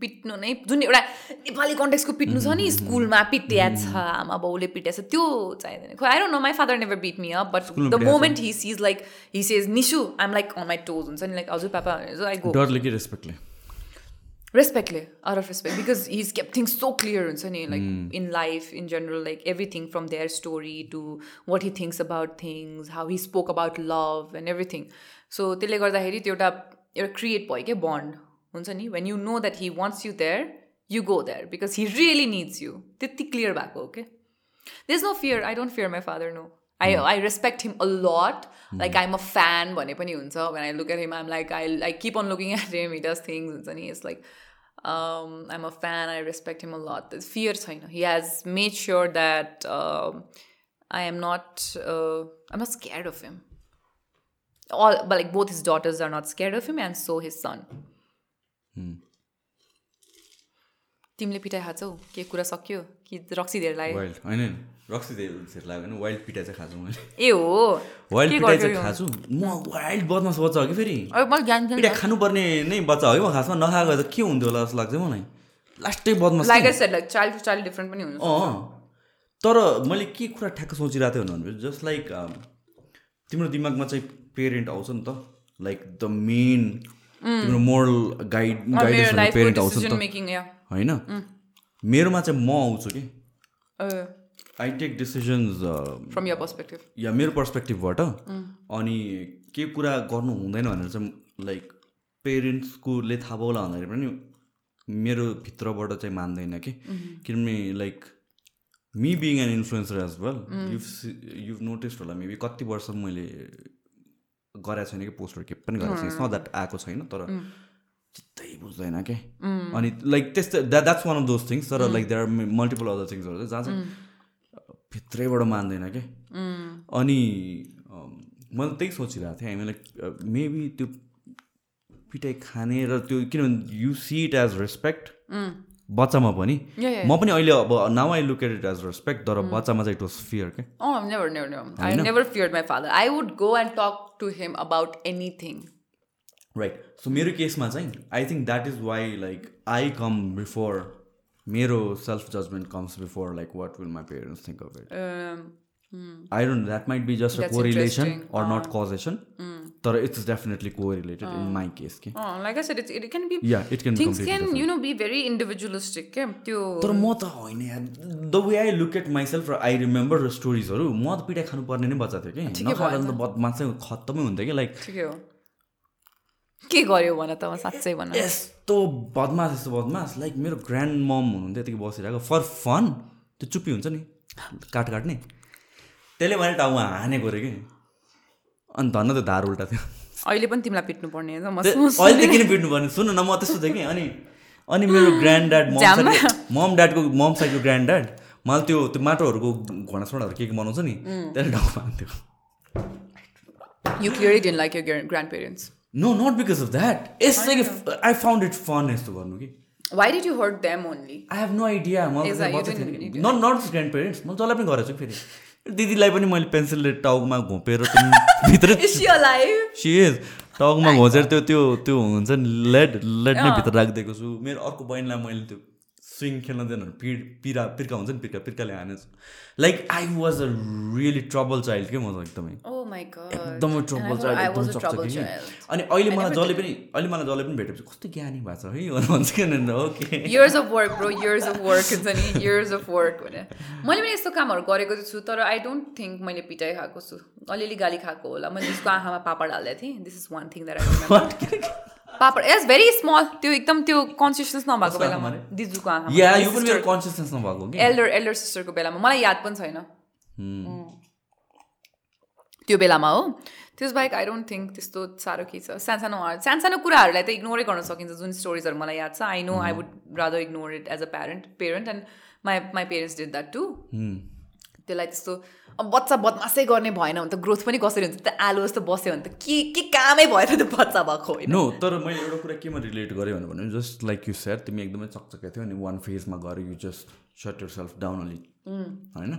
A: पिट्नु नै जुन एउटा नेपाली कन्टेक्स्टको पिट्नु छ नि स्कुलमा पिटिया छ आमा बाउले पिटिया छ त्यो चाहिँदैन। खै I don't know my father never beat
B: me
A: up
B: but the?
A: Moment he sees like he says निसु I'm like on my toes हुन्छ नि लाइक हजुर पापा आई गो
B: डरले कि रेस्पेक्टले
A: respectly out of respect because he's kept things so clear and sunny like in life in general like everything from their story to what he thinks about things how he spoke about love and everything. So त्यसले गर्दाखेरि त्यो एउटा एउटा create भयो क्या bond हुन्छ नि when you know that he wants you there you go there because he really needs you त्यति क्लियर भएको हो क्या there's no fear i don't fear my father no I, I respect him a lot like i'm a fan भने पनि हुन्छ when i look at him i'm like I, I keep on looking at him he does things हुन्छ नि um, i'm a fan i respect him a lot There's fear छैन has made sure that um, i am not uh, i'm not scared of him all but like both his daughters are not scared of him and so his son. तिमीले पिटाइ खान्छौ के कुरा सक्यो कि रक्सी धेरै लाग्यो
B: wild होइन रक्सी धेरै लाग्यो भने वाइल्ड पिटाइ चाहिँ मैले
A: ए हो
B: वाइल्ड पिटाइ चाहिँ म वाइल्ड बदमास बच्चा हो कि फेरि
A: अब मैले ज्ञान
B: पिटाइ खानुपर्ने नै बच्चा हो कि म खासमा नखाएको त के हुन्थ्यो होला जस्तो लाग्छ मलाई लास्टै बदमास
A: like child to child different पनि हुन्छ
B: अँ तर मैले के कुरा ठ्याक्क सोचिरहेको थिएँ भने जस्ट लाइक तिम्रो दिमागमा चाहिँ पेरेन्ट आउँछ नि त लाइक द मेन तिम्रो मोरल गाइड गाइडेन्स पेरेन्ट आउँछ नि त। होइन? मेरोमा चाहिँ म आउँछु कि? I take decisions
A: from your perspective
B: या मेरो पर्सपेक्टिभबाट अनि के कुरा गर्नु हुँदैन भनेर चाहिँ लाइक पेरेन्ट्सकोले थाहा पाउला भन्दाखेरि पनि मेरो भित्रबाट चाहिँ मान्दैन कि। किनभने like me being an influencer as well you you notice होला मेबी कति वर्ष मैले गरेको छैन कि पोस्टहरू के पनि गरेको छैन। इट्स नट द्याट आएको छैन तर चित्तै बुझ्दैन के। अनि लाइक त्यस्तो that that's one of those things तर like there are multiple other थिङ्सहरू चाहिँ जहाँ चाहिँ भित्रैबाट मान्दैन के। अनि मैले त्यही सोचिरहेको थिएँ हामी लाइक मेबी त्यो पिटाइ खाने र त्यो किनभने you see it as respect बच्चामा पनि. म पनि अहिले अब now I look at it as respect तर बच्चामा चाहिँ इट वाज फियर के
A: never, never. I never feared my father. I would go and talk to him about anything.
B: Right so मेरो केसमा चाहिँ I think that is why like I come before मेरो self judgement comes before like what will my parents
A: think
B: of it I don't that might be
A: just
B: correlation
A: interesting.
B: Or not causation तर it's definitely correlated in my case के
A: oh, like I said, it's, it can be.
B: Yeah, it can be
A: Things
B: completely
A: can, you know, be very individualistic. क्या त्यो
B: तर म त होइन यार the way I look at myself र I remember स्टोरिजहरू म त पिटाइ खानुपर्ने नै बच्चा थियो कि? नखाएर त बदमास चाहिँ खत्तमै हुन्थ्यो कि? लाइक
A: ठिकै हो। के गर्यो भन त म साँच्चै भन।
B: यस्तो बदमास यस्तो बदमास लाइक मेरो ग्रान्ड मम हुनुहुन्थ्यो यतिकै बसिरहेको फर फन त्यो चुप्पी हुन्छ नि काट काट्ने। त्यसले मैले टाउमा हानेको अरे कि? अनि धन्न त्यो धार उल्टा थियो।
A: अहिले पनि तिमीलाई पिट्नु पर्ने
B: अहिले किन पिट्नु पर्ने सुन न म त्यस्तो थिएँ कि अनि अनि मेरो ग्रान्ड ड्याड मम ड्याडको मम साइडको ग्रान्ड ड्याड मलाई त्यो त्यो माटोहरूको घोडा सोडाहरू के के बनाउँछ नि त्यसले टाउमा हान्थ्यो
A: You clearly didn't like your gran- grandparents.
B: No not because of that यस्तो कि आई फाउन्ड इट फन यस्तो गर्नु कि।
A: Why did you hurt them only?
B: I have no idea म नट नट ग्रान्ड पेरेन्ट्स म जसलाई पनि गरेको छु फेरि। दिदीलाई पनि मैले पेन्सिलले टाउकोमा घोपेर भित्र
A: Is she alive?
B: She is टाउकोमा घोचेर त्यो त्यो त्यो हुन्छ नि लेड लेड नै भित्र राखिदिएको छु। मेरो अर्को बहिनीलाई मैले त्यो स्विङ खेल्न दिएन। भने पिड पिरा पिर्का हुन्छ नि पिर्का पिर्काले हानेछु। Like I was a really trouble child के म त एकदमै।
A: Oh.
B: एकदमै ट्रबल चाइल्ड एकदमै
A: child.
B: कि। अनि अहिले मलाई जसले पनि अहिले मलाई जसले पनि भेटेपछि कस्तो ज्ञानी भएको छ है भन्छ किन ओके
A: हुन्छ नि भनेर मैले पनि यस्तो कामहरू गरेको छु तर आई डोन्ट थिङ्क मैले पिटाइ खाएको छु। अलिअलि गाली खाएको होला। मैले उसको आँखामा पापड हाल्दै थिएँ। This is one thing that I papad as very small त्यो एकदम त्यो कन्सियसनेस नभएको बेलामा। दिजुको आँखामा।
B: या यो पनि मेरो कन्सियसनेस नभएको कि?
A: एल्डर एल्डर सिस्टरको बेलामा। मलाई याद पनि छैन।
B: Hmm.
A: त्यो बेलामा हो। त्यस बाहेक आई डोन्ट थिङ्क त्यस्तो साह्रो के छ। सानसानो सानसानो कुराहरूलाई त इग्नोरै गर्न सकिन्छ। जुन स्टोरिजहरू मलाई याद छ I know I would rather ignore it as a parent parent and my my parents did that to
B: Hmm.
A: त्यसलाई त्यस्तो अब बच्चा बदमासै गर्ने भएन भने त ग्रोथ पनि कसरी हुन्छ? त्यो आलु जस्तो बस्यो भने त के के कामै त त्यो बच्चा भएको होइन।
B: नो तर मैले एउटा कुरा केमा रिलेट गरेँ भने जस्ट लाइक यु सेयर तिमी एकदमै चकचके थियो अनि वान फेजमा गएर you just shut yourself down अलि होइन?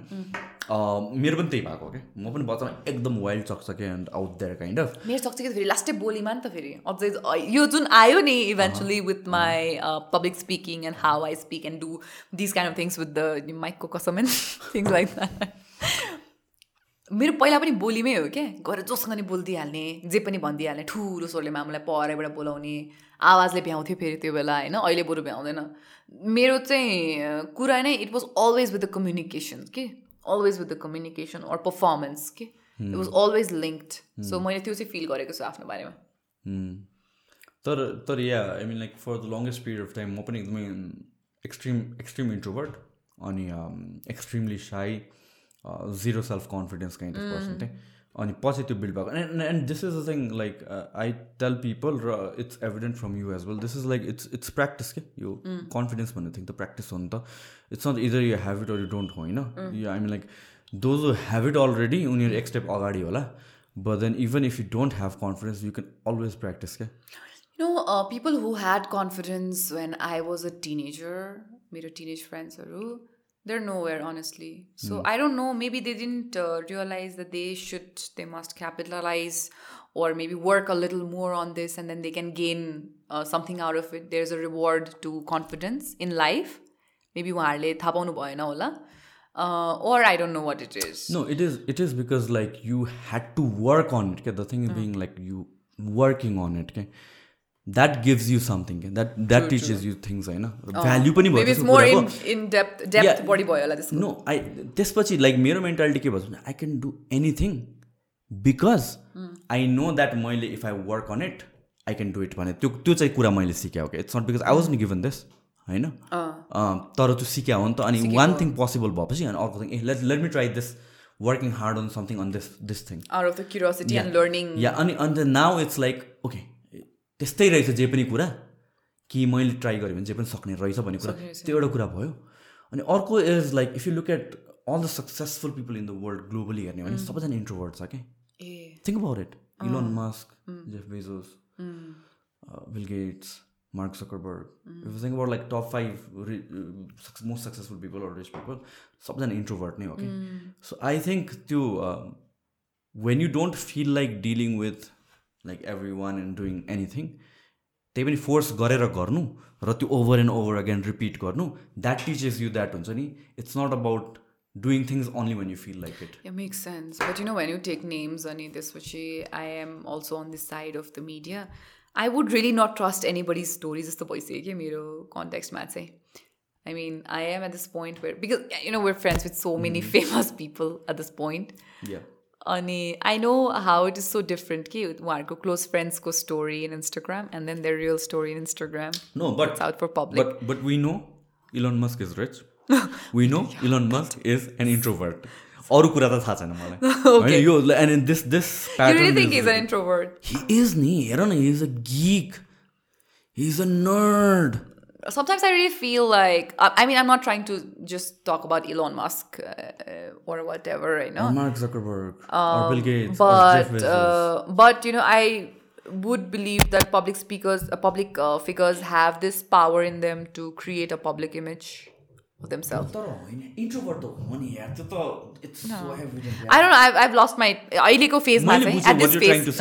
B: मेरो पनि त्यही भएको क्या। म पनि बच्चामा एकदम wild चकचके and out there kind of
A: मेरो सक्छ कि फेरि लास्टै बोलीमा नि त फेरि। अझै यो जुन आयो नि eventually with my public speaking and how I speak and do this kind of things with the माइकको कसम एन्ड थिङ्स लाइक द्याट मेरो पहिला पनि बोलीमै हो क्या। गएर जोसँग नि बोलिदिइहाल्ने जे पनि भनिदिइहाल्ने ठुलो स्वरले मामुलाई परेबाट बोलाउने आवाजले भ्याउँथ्यो फेरि त्यो बेला होइन? अहिले बरु भ्याउँदैन। मेरो चाहिँ कुरा नै it was always with the communication के? Always with the communication or performance के? It was always linked so मैले त्यो चाहिँ फिल गरेको छु आफ्नो बारेमा।
B: तर तर yeah I mean like for the longest period of time म पनि एकदमै एक्सट्रिम एक्सट्रिम इन्ट्रोभर्ट अनि extremely shy zero self confidence kind of person थिएँ अनि पछि त्यो बिल्ड भएको and and this is a thing like I tell people र it's evident from you as well this is like it's it's practice के यो confidence भन्ने thing त प्र्याक्टिस हो नि त। It's not either you have it or you don't होइन यो I mean like those have it already उनीहरू एक स्टेप अगाडि होला। But then even if you don't have confidence you can always practise क्या
A: uh, people who had confidence when I was a teenager, मेरो teenage friends, they're nowhere, honestly. So I don't know, maybe they didn't uh, realize that they should, they must capitalize or maybe work a little more on this and then they can gain uh, something out of it. There's a reward to confidence in life. Maybe उहाँहरूले थाहा पाउनु भएन होला or I don't know what it is.
B: No, it is it is because like you had to work on it. Okay? The thing is being like you working on it. Okay? That gives you something. Okay? That that teaches you things. होइन value पनि भयो no I त्यसपछि like मेरो mentality के भन्छ भने I can do anything because I know that मैले if I work on it I can do it भने त्यो त्यो चाहिँ कुरा मैले सिकेँ okay it's not because I was given this होइन? तर त्यो सिक्या हो नि त अनि वान थिङ पोसिबल भएपछि अनि अर्को thing A let let me try this working hard on something on this this thing
A: out of the curiosity and learning.
B: या अनि अन्त नाउ इट्स लाइक ओके त्यस्तै रहेछ जे पनि कुरा। कि मैले ट्राई गरेँ भने जे पनि सक्ने रहेछ भन्ने कुरा। त्यो एउटा कुरा भयो। अनि अर्को is like if you look at all the successful people in the world globally हेर्ने भने सबैजना इन्ट्रोभर्ट छ क्या।
A: ए।
B: Think about it Elon Musk Jeff Bezos Bill Gates Mark Zuckerberg if think about like top five most successful people or rich people सबजना introvert नै हो कि so I think त्यो when you don't feel like dealing with Like every one and doing anything त्यही पनि force गरेर गर्नु र त्यो over and over again repeat गर्नु द्याट टिचेस यु द्याट हुन्छ नि it's not about doing things only when you feel like it
A: Yeah, makes sense. But you know, when you take names, Ani Deswachi, I am also on this side of the media. I would really not trust anybody's stories जस्तो भइसक्यो कि मेरो कन्टेक्स्टमा चाहिँ I mean, I am at this point where, because, you know, we're friends with so many famous people at this point.
B: या
A: अनि I know how it is so different कि उहाँहरूको close फ्रेन्ड्सको story in Instagram and then their real story in Instagram
B: No, but
A: out for public
B: but but we know Elon Musk is rich. we know Elon Musk is an introvert. अरू कुरा त थाहा छैन मलाई। यो and this this is नि हेर न is a geek he is a nerd
A: Sometimes I really feel like I I mean I'm not trying to just talk about Elon Musk uh, uh, or whatever, you know.
B: Mark Zuckerberg or Bill Gates or Jeff
A: But
B: Bezos.
A: uh, but you know I would believe that public speakers, uh, public uh, figures have this power in them to create a public image of themselves.
B: तर होइन introvert त हो नि यार त्यो त it's so evident
A: I don't know. I've, I've lost my अहिलेको फेजमा
B: मैले
A: चाहिँ
B: बुझेँ
A: at
B: what
A: this
B: you're trying
A: phase
B: to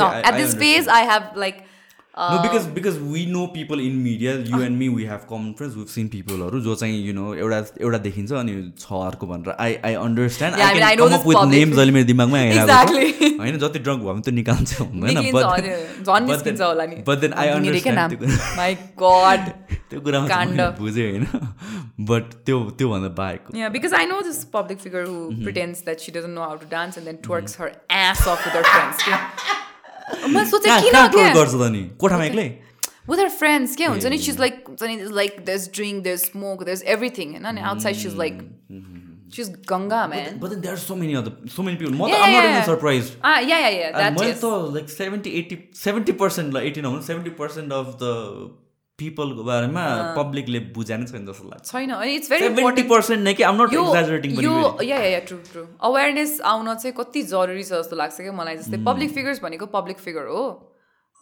B: say.
A: no,
B: I- I
A: I
B: because because we know people in media you and me we have common friends we've seen peopleहरू जो चाहिँ you know एउटा एउटा देखिन्छ अनि छ अर्को भनेर
A: I
B: I
A: understand I I
B: I
A: this
B: up
A: with
B: names अहिले मेरो दिमागमै. आइरहेको होइन जति ड्रग भयो भने त्यो निकाल्छ हुँदैन
A: नि
B: बट देन आई अन्डरस्ट्यान्ड
A: नाम
B: त्यो कुरामा बुझेँ होइन बट त्यो त्योभन्दा बाहेक
A: Yeah, because I know this public figure who
B: Mm-hmm.
A: pretends that she doesn't know how to dance and then twerks her ass off with her friends. मैले सोचेँ किन
B: गर्छ त नि कोठामा एक्लै
A: with her friends के हुन्छ नि she's like हुन्छ नि like there's drink there's smoke there's everything होइन अनि outside she's like
B: Mm-hmm.
A: she's Ganga man
B: but then there so many other so many people म त
A: Yeah,
B: I'm not
A: yeah, yeah.
B: Surprise
A: ah yeah yeah yeah that is
B: like seventy eighty seventy percent eighty नभनु seventy percent of the पिपलको बारेमा पब्लिकले बुझा नै छैन जस्तो लाग्छ।
A: छैन। अनि it's very
B: सेभेन्टी पर्सेन्ट नै कि आम नट एक्जाजरेटिङ
A: यो yeah yeah true true awareness आउन चाहिँ कति जरुरी छ जस्तो लाग्छ क्या मलाई जस्तै पब्लिक फिगर्स भनेको पब्लिक फिगर हो।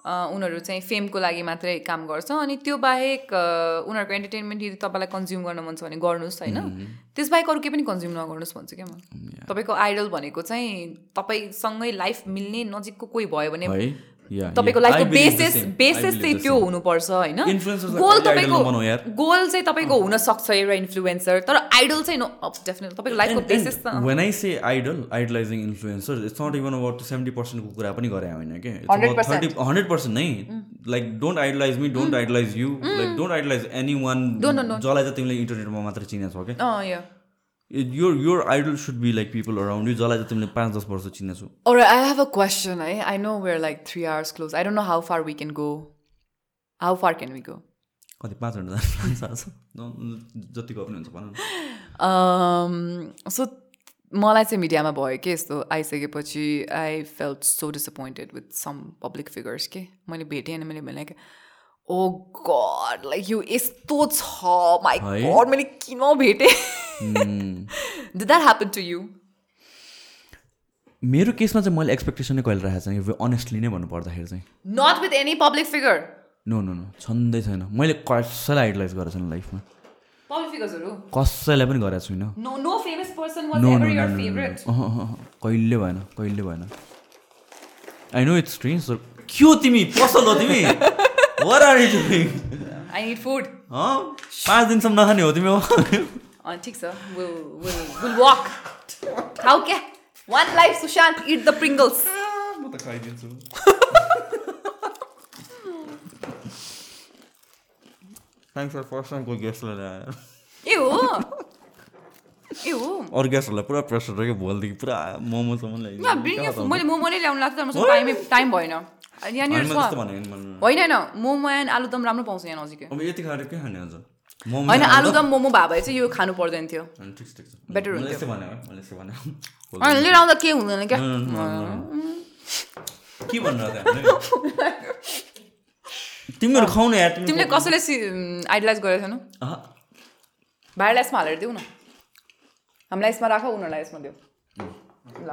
A: उनीहरू चाहिँ फेमको लागि मात्रै काम गर्छ। अनि त्यो बाहेक उनीहरूको इन्टरटेनमेन्ट यदि तपाईँलाई कन्ज्युम गर्न मन छ भने गर्नुहोस् होइन? त्यसबाहेक अरू केही पनि कन्ज्युम नगर्नुहोस् भन्छु क्या म। तपाईँको आइडल भनेको चाहिँ तपाईँसँगै लाइफ मिल्ने नजिकको कोही भयो भने तपाईँको लाइफको बेसिस बेसिस चाहिँ त्यो हुनुपर्छ होइन? गोल तपाईँको। गोल चाहिँ तपाईँको हुन सक्छ एउटा इन्फ्लुएन्सर तर आइडल चाहिँ नो डेफिनेटली तपाईँको लाइफको बेसिस त
B: when I say idol idolising influencer it's not even about seventy पर्सेन्टको कुरा पनि गरे होइन कि
A: 100%.
B: थर्टी हन्ड्रेड पर्सेन्ट नै। Like don't idolise me don't idolise you like don't idolise anyone जसलाई चाहिँ तिमीले इन्टरनेटमा मात्र चिनेछौ क्या your your idol should be like people around you जसलाई चाहिँ तिमीले पाँच दस वर्ष चिनेछौ
A: Alright, I have a question. I, I know we're like three hours close. I don't know how far we can go. How far can we go?
B: कति पाँच घन्टा जानु थाहा छ न- जति गयो पनि हुन्छ भन न
A: Um, so मलाई चाहिँ मिडियामा भयो कि यस्तो आइसकेपछि I felt so disappointed with some public figures के मैले भेटेँ अनि मैले भने कि ओ गड लाइक यो यस्तो छ
B: है?
A: गड मैले किन भेटेँ did that happen to you
B: मेरो केसमा चाहिँ मैले एक्सपेक्टेसन नै कहिले राखेको छैन अनेस्टली नै भन्नु पर्दाखेरि चाहिँ।
A: Not with any public figure
B: no no no छँदै छैन। मैले कसैलाई आइडलाइज गरेको छैन लाइफमा कसैलाई पनि गरेको छुइनँ। कहिले भएन कहिले भएन। आई नो इट्स स्ट्रेन्ज के हो तिमी? पसल हो तिमी? वर आर तिमी
A: आई निड फुड
B: पाँच दिनसम्म नखाने हो तिमी
A: अँ ठिक छ। विल विल विल वक खाऊ क्या one life Sushant eat the Pringles
B: म त खाइदिन्छु। थ्याङ्क्स फर फर्स्ट टाइमको गेस्टलाई ल्याएर
A: ए हो? ए हो
B: अरू गेस्टहरूलाई पुरा प्रेसर रह्यो भोलिदेखि पुरा मोमोसम्म.
A: मैले मोमो नै ल्याउनु लाग्छ तर मसँग टाइमै टाइम भएन। यहाँनिर होइन होइन मोमो एन्ड आलुदम राम्रो पाउँछ यहाँ नजिकै।
B: अब यति खाएर के खाने अझ
A: होइन आलुदम मोमो भए भए चाहिँ यो खानु पर्दैन थियो। हुन्थ्यो। अनि लिएर आउँदा के हुँदैन क्या?
B: के भनेर तिमीहरू खाउने यार तिमी
A: तिमीले कसैले आइडलाइज गरेको भाइलाई यसमा हालेर देऊ न। हामीलाई यसमा राख उनीहरूलाई यसमा देऊ. ल.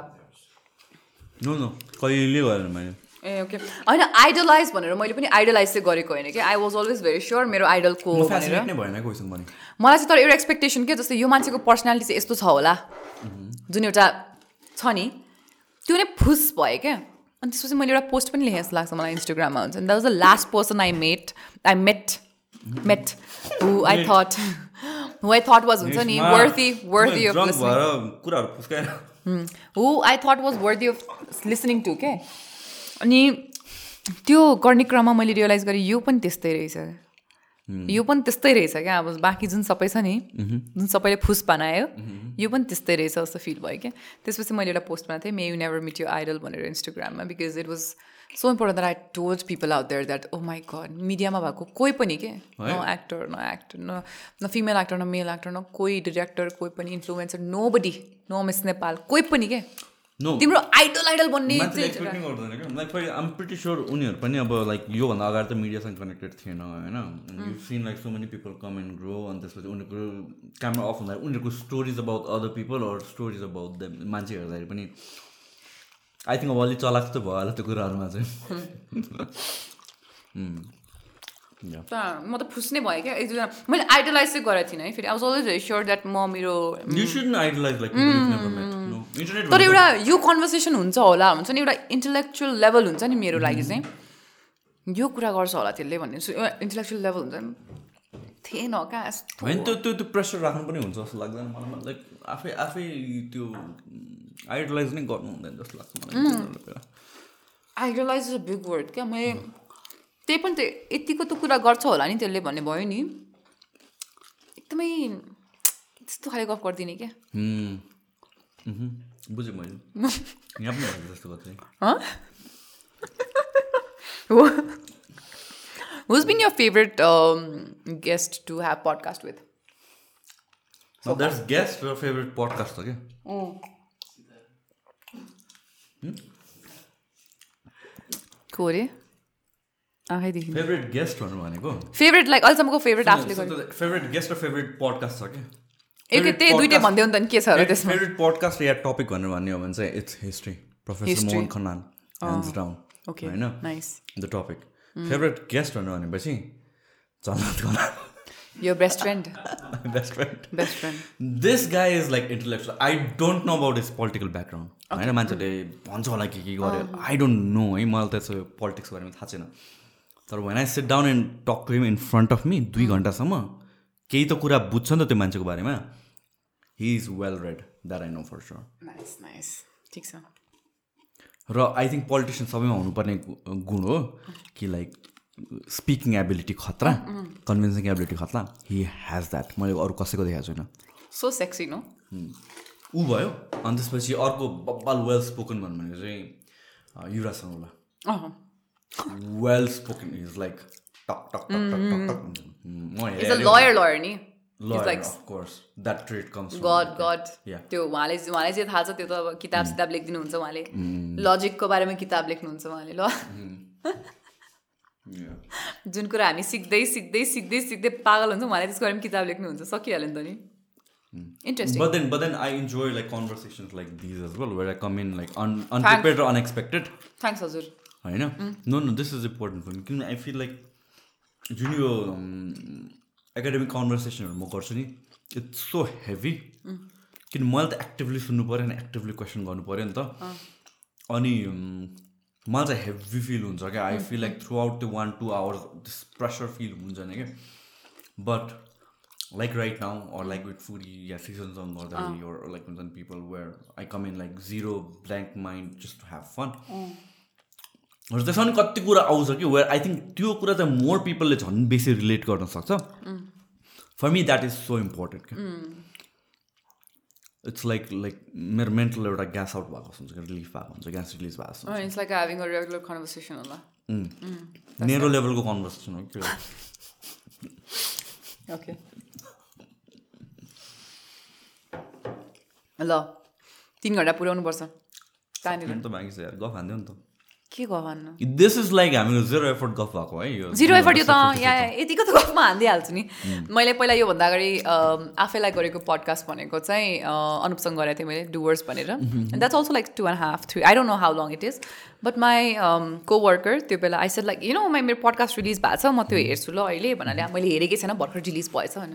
B: नो नो कहिले गरेन मैले
A: ए ओके होइन आइडलाइज भनेर मैले पनि आइडलाइज चाहिँ गरेको होइन कि? I was always very sure मेरो आइडल को भनेर। मलाई चाहिँ तर एउटा एक्सपेक्टेसन के जस्तै यो मान्छेको पर्सनालिटी चाहिँ यस्तो छ होला जुन एउटा छ नि त्यो नै फुस भयो क्या। अनि त्यसपछि मैले एउटा पोस्ट पनि लेखेँ जस्तो लाग्छ मलाई इन्स्टाग्राममा हुन्छ। That was the last person I met I met met who I thought I thought was हुन्छ नि वर्थी
B: drunk
A: अफ
B: भएर कुराहरू फुस्काएर
A: who I thought was worthy of listening to के अनि त्यो गर्ने क्रममा मैले रियलाइज गरेँ यो पनि त्यस्तै रहेछ। यो पनि त्यस्तै रहेछ क्या अब बाँकी जुन सबै छ नि जुन सबैले फुस बनायो यो पनि त्यस्तै रहेछ जस्तो फिल भयो क्या। त्यसपछि मैले एउटा पोस्ट बनाएको थिएँ may you never meet you idol भनेर इन्स्टाग्राममा because it was so important that I told people out there that oh my God मिडियामा भएको कोही पनि के न एक्टर न एक्टर न न फिमेल एक्टर न मेल एक्टर न कोही डिरेक्टर कोही पनि influencer nobody no Miss Nepal कोही पनि के तिम्रो आइडल आइडल बन्ने
B: आम प्रिटी स्योर उनीहरू पनि अब लाइक योभन्दा अगाडि त मिडियासँग कनेक्टेड थिएन होइन you seen like so many people come and grow अनि त्यसपछि उनीहरूको क्यामरा अफ हुँदा उनीहरूको stories about other people or stories about मान्छे हेर्दाखेरि पनि आई थिङ्क अब अलिक चलाक त भयो होला त्यो कुराहरूमा चाहिँ। Mm.
A: म त फुस्ने भएँ क्या। एक दुईजना मैले आइडलाइज चाहिँ गरेको थिइनँ है फेरि I was always sure that म मेरो
B: You shouldn't idolize like people you've never met. No. Internet
A: तर एउटा यो कन्भर्सेसन हुन्छ होला हुन्छ नि एउटा इन्टेलेक्चुअल लेभल हुन्छ नि मेरो लागि चाहिँ। यो कुरा गर्छ होला त्यसले भन्ने। इन्टेलेक्चुअल लेभल हुन्छ नि। थिएन
B: त्यो त्यो त्यो प्रेसर राख्नु पनि हुन्छ जस्तो लाग्दैन मलाई। लाइक आफै आफै त्यो आइडलाइज नै गर्नु हुँदैन जस्तो लाग्छ मलाई
A: idolise is a big word क्या मैले त्यही पनि त्यो यतिको त कुरा गर्छ होला नि त्यसले भन्ने भयो नि। एकदमै त्यस्तो खाले गफ गरिदिने क्या.
B: बुझेँ मैले। यहाँ पनि जस्तो गर्छ
A: Who's been your favorite um, guest to have podcast with?
B: Guest र फेभरेट पडकास्ट हो क्या
A: को अरे आँखैदेखि
B: फेभरेट गेस्ट भन्नु भनेको?
A: फेभरेट लाइक अहिलेसम्मको फेभरेट आफूले
B: फेभरेट गेस्ट र फेभरेट पडकास्ट छ क्या?
A: एक त्यही दुइटै भन्दै नि के छ र त्यसमा?
B: फेभरेट पडकास्ट या टपिक भनेर भन्ने हो भने चाहिँ इट्स हिस्ट्री प्रोफेसर. मोहन खन्नान ह्यान्ड्स डाउन
A: ओके
B: होइन?
A: Nice
B: the topic favourite guest भनेर भनेपछि जन्नत खन्नान
A: यो best friend
B: best friend
A: best friend
B: this guy is like intellectual I don't know about is political background होइन मान्छेले भन्छ होला के के गर्यो। आई डोन्ट नो है। मलाई त्यसो पोलिटिक्सको बारेमा थाहा छैन। तर when I sit down and talk to him in front of me दुई घन्टासम्म केही त कुरा बुझ्छ नि त त्यो मान्छेको बारेमा। He is well read that I know
A: for sure ठिक छ।
B: र आई थिङ्क पोलिटिसियन सबैमा हुनुपर्ने गुण हो कि लाइक स्पिकिङ एबिलिटी खतरा कन्भिन्सिङ एबिलिटी खतरा हि हेज द्याट मैले अरू कसैको देखाएको छुइनँ
A: सो सेक्सी नो
B: ऊ भयो अनि त्यसपछि अर्को बब्बाल वेल स्पोकन भन्नु भनेको चाहिँ Yuvraj सङ्गला well spoken is like talk talk talk talk talk talk. हुन्छ। म
A: इज अ लयर नि. त्यो उहाँले उहाँलाई जे थाहा छ त्यो त अब किताब सिताब लेखिदिनुहुन्छ उहाँले। लजिकको बारेमा किताब लेख्नुहुन्छ उहाँले ल। जुन कुरा हामी सिक्दै सिक्दै सिक्दै सिक्दै पागल हुन्छ उहाँले त्यसको बारेमा किताब लेख्नुहुन्छ सकिहाल्यो नि त नि। Interesting
B: But then, but then I enjoy like conversations like these as well, where I come in like un- unprepared or unexpected.
A: Thanks हजुर
B: होइन no no this is important for me किन आई फिल लाइक जुन यो academic कन्भर्सेसनहरू म गर्छु नि it's so heavy किन मैले त एक्टिभली सुन्नु पऱ्यो नि एक्टिभली क्वेसन गर्नु पऱ्यो नि त अनि मलाई चाहिँ हेभी फिल हुन्छ क्या. I feel like throughout त्यो one two hours this pressure feel हुन्छ नि क्या. But like right now or like with foodie या सिजन्समा गर्दाखेरि or लाइक हुन्छ नि people where I come in like zero blank mind just to have fun र त्यसमा पनि कति कुरा आउँछ कि वेयर आई थिङ्क त्यो कुरा चाहिँ मोर पिपलले झन् बेसी रिलेट गर्न सक्छ। For me that is so important क्या। इट्स लाइक लाइक मेरो मेन्टल एउटा ग्यास आउट भएको हुन्छ क्या रिलिफ भएको हुन्छ ग्यास रिलिज भएको जस्तो
A: it's like having a regular conversation होला।
B: मेरो लेभलको कन्भर्सेसन हो कि
A: ओके ल तिन घन्टा पुऱ्याउनु पर्छ कहाँनिर
B: त छ यार गफ हान्थ्यो नि त।
A: के
B: this is like zero effort गफ भएको है यो
A: जिरो एफर्ट यो त यहाँ यतिको त गफमा हानिदिइहाल्छु नि। मैले पहिला योभन्दा अगाडि आफैलाई गरेको पडकास्ट भनेको चाहिँ अनुपसँग गरेको थिएँ मैले डुवर्स भनेर। And that's also like two and half three I don't know how long it is but my coworker त्यो बेला I said like you know my मेरो पडकास्ट रिलिज भएको छ म त्यो हेर्छु ल अहिले भन्नाले मैले हेरेकै छैन भर्खर रिलिज भएछ होइन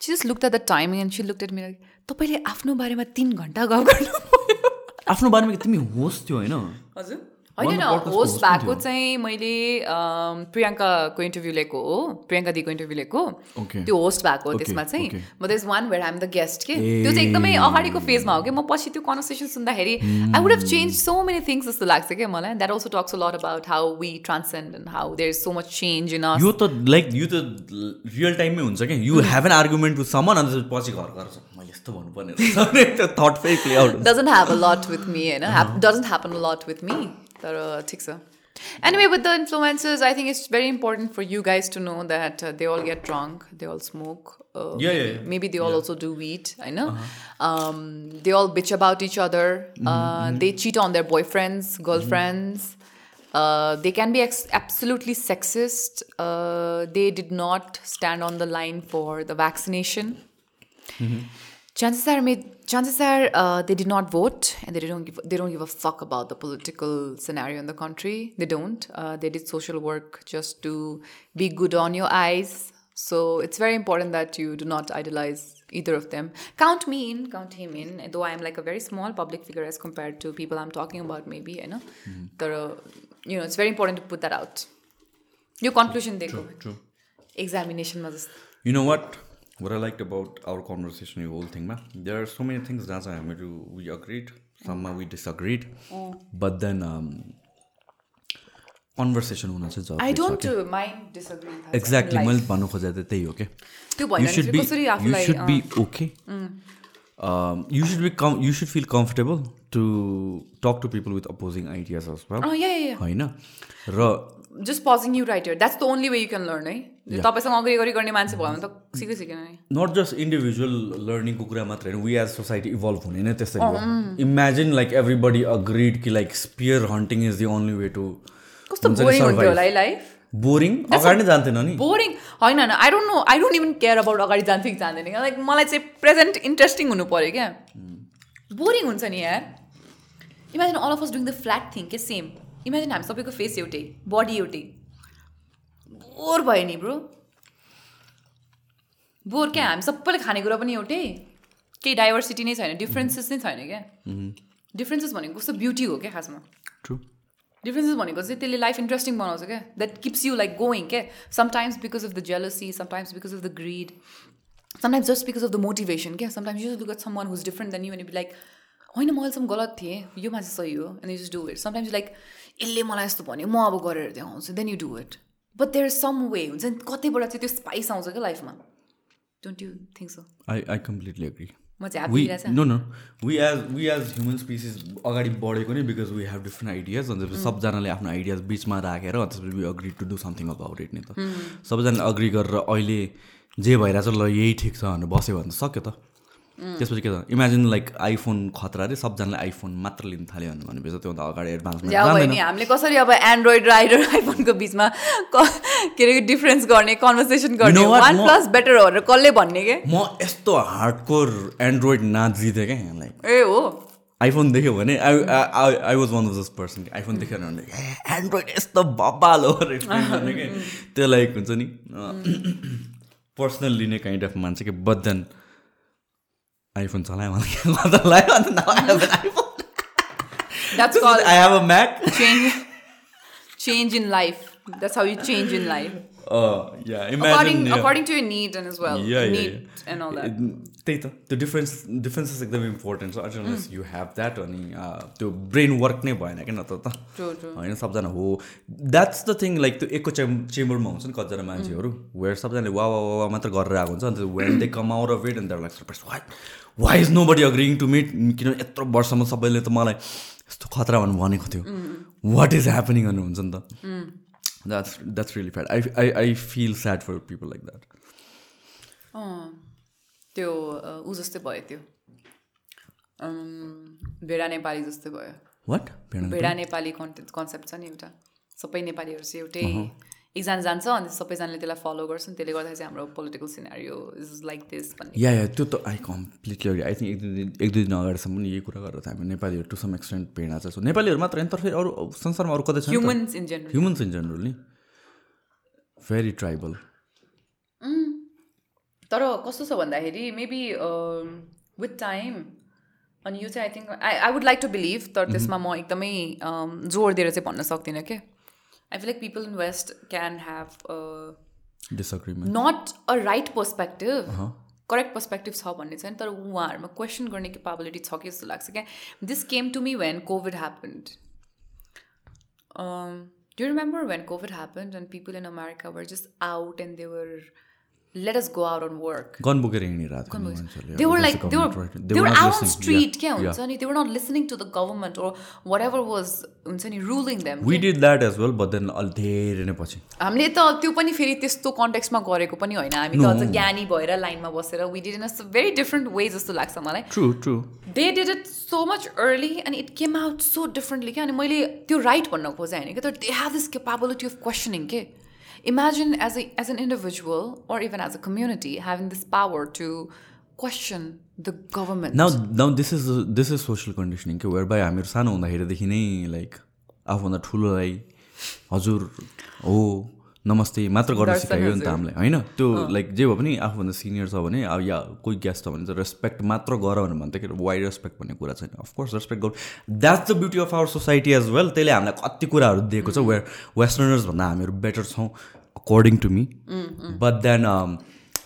A: see just look at the timing and see look at मेरो तपाईँले आफ्नो बारेमा तिन घन्टा गफ गर्नु
B: आफ्नो बारेमा तिमी होस्ट थियो होइन?
A: हजुर। होइन होस्ट भएको। चाहिँ मैले प्रियङ्काको इन्टरभ्यू लिएको हो प्रियङ्का दिको इन्टरभ्यू लिएको. त्यो होस्ट भएको हो त्यसमा चाहिँ. म this one where I'm the guest के? त्यो चाहिँ एकदमै अगाडिको फेजमा हो कि? म पछि त्यो कन्भर्सेसन सुन्दाखेरि I would have change so many things जस्तो लाग्छ क्या मलाई? That also talks a lot about how we transcend and how there is so much change in
B: यो त लाइक यो त रियल टाइममै हुन्छ क्या you have an argument with someone अन्त पछि घर गर्छ मैले यस्तो भन्नुपर्ने रहेछ।
A: doesn't have a lot with me होइन? Hap- doesn't happen a lot with that'll uh, take so. Anyway, with the influencers, I think it's very important for you guys to know that uh, they all get drunk, they all smoke. Uh,
B: yeah, maybe, yeah, yeah,
A: maybe, they all yeah. also do weed. I know. Uh-huh. Um, they all bitch about each other. Mm-hmm. Uh, mm-hmm. They cheat on their boyfriends, mm-hmm. girlfriends. Mm-hmm. they can be ex- absolutely sexist. they did not stand on the line for the vaccination. Mm-hmm. Chances are made chances are uh, they did not vote and they don't give they don't give a fuck about the political scenario in the country. They don't. Uh, they did social work just to be good on your eyes. So it's very important that you do not idolize either of them. Count me in count him in. Though i'm like a very small public figure as compared to people i'm talking about maybe you know? Uh, you know it's very important to put that out. Your conclusion देखो
B: True.
A: examination was
B: You know what? I liked about our conversation, your whole thing, man. There are so many things that I you we agreed, some we disagreed, but then um, conversation हुन चाहिँ क्या।
A: uh, mind disagreeing with
B: exactly. मैले भन्नु खोजेको चाहिँ त्यही हो कि
A: त्यो भएन
B: you should
A: भने
B: be
A: कसरी
B: you
A: आफूलाई
B: should be okay um, you should be com- you should feel comfortable to talk to people with opposing ideas as well
A: अँ, yeah, yeah, yeah.
B: होइन र
A: just pausing you right here. That's the only way you can learn है तपाईँसँग agree agree गर्ने मान्छे भयो भने त सिकै सिकेन नि
B: नट जस्ट इन्डिभिजुअल लर्निङको कुरा मात्र होइन वी एज सोसाइटी इभल्भ हुने नै त्यसरी हो। इमेजिन लाइक एभ्रीबडी अग्रिड कि like spear hunting is the only way to
A: कस्तो बोरिङ हुन्थ्यो होला है लाइफ
B: बोरिङ अगाडि नै जान्थेन नि।
A: बोरिङ होइन होइन। I don't know I don't even care about अगाडि जान्थ्यो कि जान्दैन क्या लाइक मलाई चाहिँ प्रेजेन्ट इन्ट्रेस्टिङ हुनु पऱ्यो क्या। बोरिङ हुन्छ नि यार। Imagine all of us doing the flat thing के सेम इमेजिन हामी सबैको फेस एउटै बडी एउटै बोर भयो नि ब्रो बोर क्या? हामी सबैले खानेकुरा पनि एउटै। केही डाइभर्सिटी नै छैन डिफ्रेन्सेस नै छैन क्या? डिफ्रेन्सेस भनेको कस्तो ब्युटी हो क्या खासमा?
B: ट्रु
A: डिफ्रेन्सेस भनेको चाहिँ त्यसले लाइफ इन्ट्रेस्टिङ बनाउँछ क्या? That keeps you like going क्या? Sometimes because of the jealousy sometimes because of the greed sometimes just because of the motivation क्या? Sometimes you look at someone who's different than you and like होइन म अहिलेसम्म गलत थिएँ। यो मान्छे सही हो and you just do it sometimes like यसले मलाई यस्तो भन्यो म अब गरेर देखाउँछु then you do it but there is some way हुन्छ नि कतैबाट चाहिँ त्यो स्पाइस आउँछ क्या लाइफमा don't you think so
B: I I completely agree
A: म चाहिँ
B: no no we as we as human species अगाडि बढेको नै because we have different ideas अन्त त्यसपछि सबजनाले आफ्नो आइडियाज बिचमा राखेर अन्त त्यसपछि we agree to do something about it नि त। सबैजनाले अग्री गरेर अहिले जे भइरहेछ ल यही ठिक छ भनेर बस्यो भने त सक्यो त। त्यसपछि के त इमेजिन लाइक आइफोन खतरा अरे सबजनाले आइफोन मात्र लिन थाल्यो भने भनेपछि त्योभन्दा अगाडि
A: नि हामीले कसरी अब एन्ड्रोइड र आइडर आइफोनको बिचमा क- अरे डिफ्रेन्स गर्ने कन्भर्सेसन गर्ने? वान प्लस बेटर भनेर कसले भन्ने के?
B: म यस्तो हार्डकोर एन्ड्रोइड जितेँ क्या लाइक
A: ए हो।
B: आइफोन देख्यो भने I I was one of this person iPhone देख्यो भने ए एन्ड्रोइड यस्तो भब्बाल हो त्यो लाइक हुन्छ नि पर्सनल लिने काइन्ड अफ मान्छे कि बदन। IPhone.
A: That's how you change in life.
B: या
A: According
B: imagine
A: according to your need and as well.
B: Yeah, yeah,
A: need and all that.
B: त्यही त त्यो डिफ्रेन्स डिफ्रेन्सेस एकदमै इम्पोर्टेन्ट छ अचनलेस यु हेभ द्याट अनि त्यो ब्रेन वर्क नै भएन क्या नत्र त. होइन सबजना हो। द्याट्स द थिङ लाइक त्यो एकको चेम चेम्बरमा हुन्छ नि कतिजना मान्छेहरू वेयर सबजनाले वा वा वा मात्र गरेर आएको हुन्छ। अन्त when they come out of it and like surprise why is nobody agreeing to meet किन यत्रो वर्षमा सबैले त मलाई यस्तो खतरा भन्नु भनेको थियो। वाट इज ह्यापनिङ हुन्छ नि त। That's that's really fad I I I feel sad for people like
A: that त्यो ऊ जस्तै भयो त्यो। भेडा नेपाली जस्तै भयो।
B: वाट
A: भेडा नेपाली? कन्सेप्ट छ नि एउटा। सबै नेपालीहरू चाहिँ एउटै एकजना जान्छ अनि सबैजनाले त्यसलाई फलो गर्छन् त्यसले गर्दाखेरि चाहिँ हाम्रो political scenario is like this भन्ने
B: या या त्यो त I completely agree I think एक दुई दिन एक दुई दिन अगाडिसम्म पनि यही कुरा गरेर हामी नेपालीहरू टु सम एक्सटेन्ट भेडा चाहिँ छौँ नेपालीहरू मात्र होइन तर फेरि अरू संसारमा अरू कतै छ
A: humans in general
B: humans in general नि। भेरी ट्राइबल
A: तर कस्तो छ भन्दाखेरि मेबी विथ टाइम अनि यो चाहिँ I think I I would like to believe तर त्यसमा म एकदमै um, जोड दिएर चाहिँ भन्न सक्दिनँ क्या। I feel like people in west can have
B: disagreement
A: not a right perspective correct perspective छ भन्ने छैन तर उहाँहरूमा क्वेसन गर्ने केपाबिलिटी छ कि जस्तो लाग्छ क्या this came to me when covid happened do remember when covid happened and people in
B: America were just out and
A: they were
B: let
A: us
B: go
A: out on
B: work gun
A: बोकेर हिँडिरहेको
B: not
A: out on
B: listening.
A: street
B: Yeah,
A: क्या
B: yeah.
A: हुन्छ नि? They were not listening to the government or whatever was हुन्छ नि ruling them
B: We did that as well, but then अलि धेरै नै पछि।
A: हामीले त त्यो पनि फेरि त्यस्तो कन्टेक्समा गरेको पनि होइन। हामी त अझ ज्ञानी भएर लाइनमा बसेर we did in a very different way जस्तो लाग्छ मलाई।
B: True true
A: they did it so much early and it came out so differently क्या? अनि मैले त्यो राइट भन्न खोजेँ होइन कि तर they have this capability of questioning के? imagine as a as an individual or even as a community having this power to question the government
B: now now this is this is social conditioning के where by हामीहरू सानो हुँदाखेरिदेखि नै like आफूभन्दा ठुलोलाई हजुर हो नमस्ते मात्र गर्न सिकायो नि त। हामीलाई। होइन? त्यो लाइक जे भए पनि आफूभन्दा सिनियर छ भने अब या कोही गेस्ट छ भने चाहिँ रेस्पेक्ट मात्र गर भने भन्दाखेरि वाइ रेस्पेक्ट भन्ने कुरा छैन। अफकोर्स रेस्पेक्ट गर्नु that's the beauty of our society as well त्यसले हामीलाई कति कुराहरू दिएको छ। वेयर वेस्टर्नर्स भन्दा हामीहरू बेटर छौँ according to me but then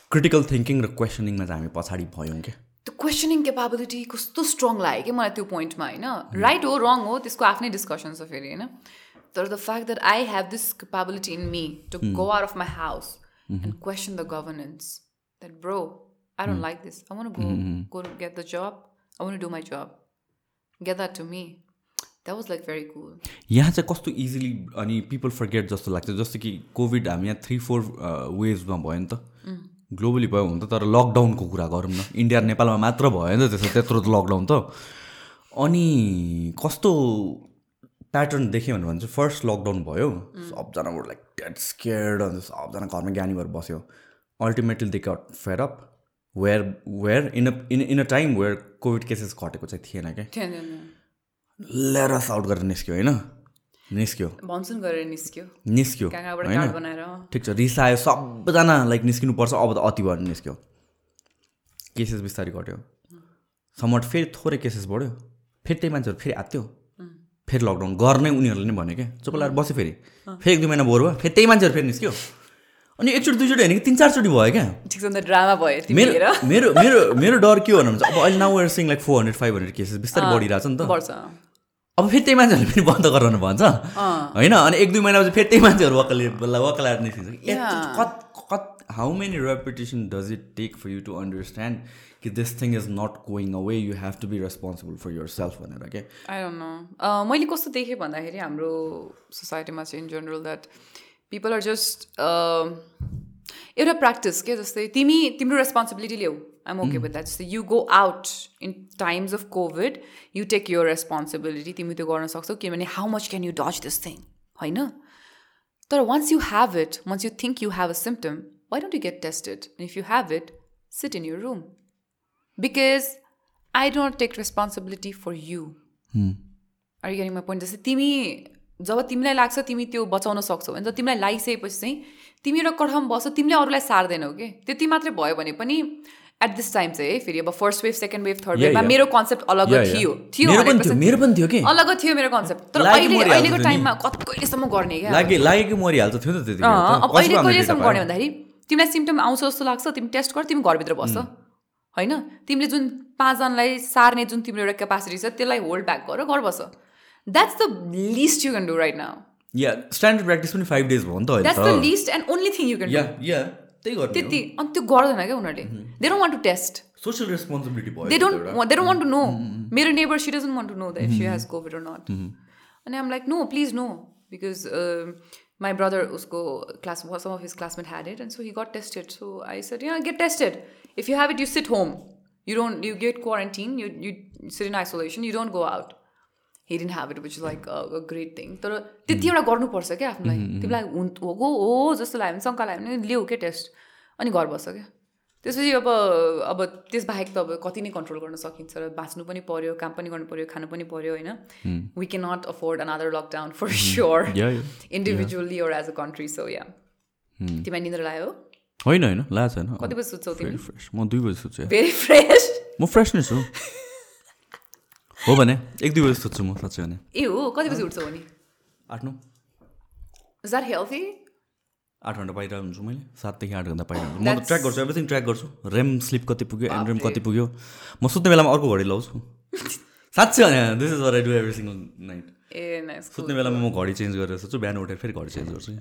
B: critical thinking र क्वेसनिङमा चाहिँ हामी पछाडि भयौँ क्या।
A: त्यो क्वेसनिङ केपाबिलिटी कस्तो स्ट्रङ लाग्यो कि मलाई त्यो पोइन्टमा होइन? राइट हो रङ हो त्यसको आफ्नै डिस्कसन छ फेरि होइन? तर the fact that I have this capability in me to go out of my house and question the governance that bro I don't like this I want go go get the job I want do my job get that to me that was like very cool
B: यहाँ चाहिँ कस्तो easily अनि people forget जस्तो लाग्छ। जस्तो कि covid हामी यहाँ थ्री फोर वेभमा भयो नि त। ग्लोबली भयो हुन त तर लकडाउनको कुरा गरौँ न। इन्डिया नेपालमा मात्र भयो नि त त्यसो त्यत्रो त लकडाउन त। अनि कस्तो प्याटर्न देख्यो भने चाहिँ फर्स्ट लकडाउन भयो। सबजना लाइक डेट स्केयर्ड अन्त सबजना घरमा ज्ञानी भएर बस्यो। Ultimately they got fed up where where in a in in a time where covid cases घटेको चाहिँ थिएन क्या लेरस आउट गरेर निस्क्यो होइन? निस्क्यो।
A: निस्क्यो।
B: निस्क्यो ठिक छ रिसायो सबैजना लाइक निस्किनुपर्छ अब त अति भएर निस्क्यो। केसेस बिस्तारै घट्यो। समट फेरि थोरै केसेस बढ्यो। फेरि त्यही मान्छेहरू फेरि आत्यो। फेरि लकडाउन गर्ने उनीहरूले नै भन्यो क्या। चुप लगाएर बस्यो फेरि। फेरि एक दुई महिना बोर भयो फेरि त्यही मान्छेहरू फेरि निस्क्यो। अनि एकचोटि दुईचोटि होइन कि तिन चारचोटि भयो क्या।
A: ठिक छ ड्रामा भयो
B: मेरो मेरो मेरो मेरो डर के हो भने अब अहिले now we're seeing like four hundred five hundred cases बिस्तारै बढिरहेको छ नि त। अब फेरि त्यही मान्छेहरूले फेरि बन्द गराउनु भन्छ। होइन अनि एक दुई महिनापछि फेरि त्यही मान्छेहरू वकाले वकालाएर निस्किन्छ। कत कत how many reputation does it take for you to understand कि this thing is not going away you have to be responsible for yourself भनेर क्या
A: आई डोन्ट नो मैले कस्तो देखेँ भन्दाखेरि हाम्रो सोसाइटीमा चाहिँ in general that people are just एउटा प्र्याक्टिस के जस्तै तिमी तिम्रो रेस्पोन्सिबिलिटी ल्याऊ आइम ओके विथ द्याट जस्तै you go out in times of covid you take your responsibility तिमी त्यो गर्न सक्छौ किनभने how much can you touch this thing होइन? तर once you have it once you think you have a symptom why don't you get tested if you have it sit in your room because I don't take responsibility for you are getting my point जस्तै तिमी जब तिमीलाई लाग्छ तिमी त्यो बचाउन सक्छौ। भने जब तिमीलाई लागिसकेपछि चाहिँ तिमी एउटा कठम बस्छौ तिमीले अरूलाई सार्दैनौ कि त्यति मात्रै भयो भने पनि एट दिस टाइम चाहिँ है फेरि अब first wave second wave
B: third
A: वेभमा. मेरो कन्सेप्ट अलग. थियो। थियो
B: मेरो पनि
A: 100%
B: थियो मेरो पनि थियो कि
A: अलग थियो मेरो कन्सेप्ट तर अहिले अहिलेको। टाइममा कति कहिलेसम्म गर्ने क्या? अहिले कहिलेसम्म गर्ने? भन्दाखेरि तिमीलाई सिम्टम आउँछ जस्तो लाग्छ तिमी टेस्ट गर तिमी घरभित्र बस्छ होइन? तिमीले जुन पाँचजनालाई सार्ने जुन तिम्रो एउटा क्यापासिटी छ त्यसलाई होल्ड ब्याक गर घर बस। That's the least you can do right now
B: yeah standard practice पनि फाइभ डेज भयो नि त
A: that's the least and only thing
B: you can त्यही
A: त्यति अनि त्यो गर्दैन क्या उनीहरूले। They don't want to test
B: social responsibility भयो
A: they
B: don't.
A: They don't want to know मेरो neighbour she doesn't want to know that she has covid or not अनि आम like no please no because my brother उसको class some of his classmate had it and so he got tested so I said yeah get tested if you have it you sit home you don't you get quarantine you you sit in isolation you don't go out he didn't have it which is like a, a great thing. तर त्यति एउटा गर्नुपर्छ क्या आफ्नोलाई तिमीलाई हुन् हो हो जस्तो लाग्यो भने शङ्का लाग्यो भने लिऊ के टेस्ट? अनि घर बस्छ क्या। त्यसपछि अब अब त्यसबाहेक त अब कति नै कन्ट्रोल गर्न सकिन्छ र बाँच्नु पनि पऱ्यो काम पनि गर्नु पऱ्यो खानु पनि पऱ्यो होइन? We can not afford another lockdown
B: for sure.
A: Individually or as a country so yeah तिमीलाई निन्द्रा लाग्यो?
B: होइन होइन ला छैन
A: कति बजी सुत्छौ तिमी?
B: फ्रेस म दुई बजी सुत्छु
A: भेरी फ्रेस
B: म फ्रेस नै छु। हो भने एक दुई बजी सुत्छु म साँच्चै भने।
A: ए हो कति बजी उठ्छौ भने?
B: आठ नौ।
A: इज द्याट हेल्थी
B: आठ घन्टा बाहिर हुन्छु मैले। सातदेखि आठ घन्टा बाहिर हुन्छु। म त ट्र्याक गर्छु एभ्रिथिङ ट्र्याक गर्छु। रेम स्लिप कति पुग्यो एन्ड रेम कति पुग्यो। म सुत्ने बेलामा अर्को घडी लाउँछु। साँच्चै this is what I do every single night
A: a nice
B: सुत्ने बेलामा म घडी चेन्ज गरेर सुत्छु बिहान उठेर फेरि घडी चेन्ज गर्छु।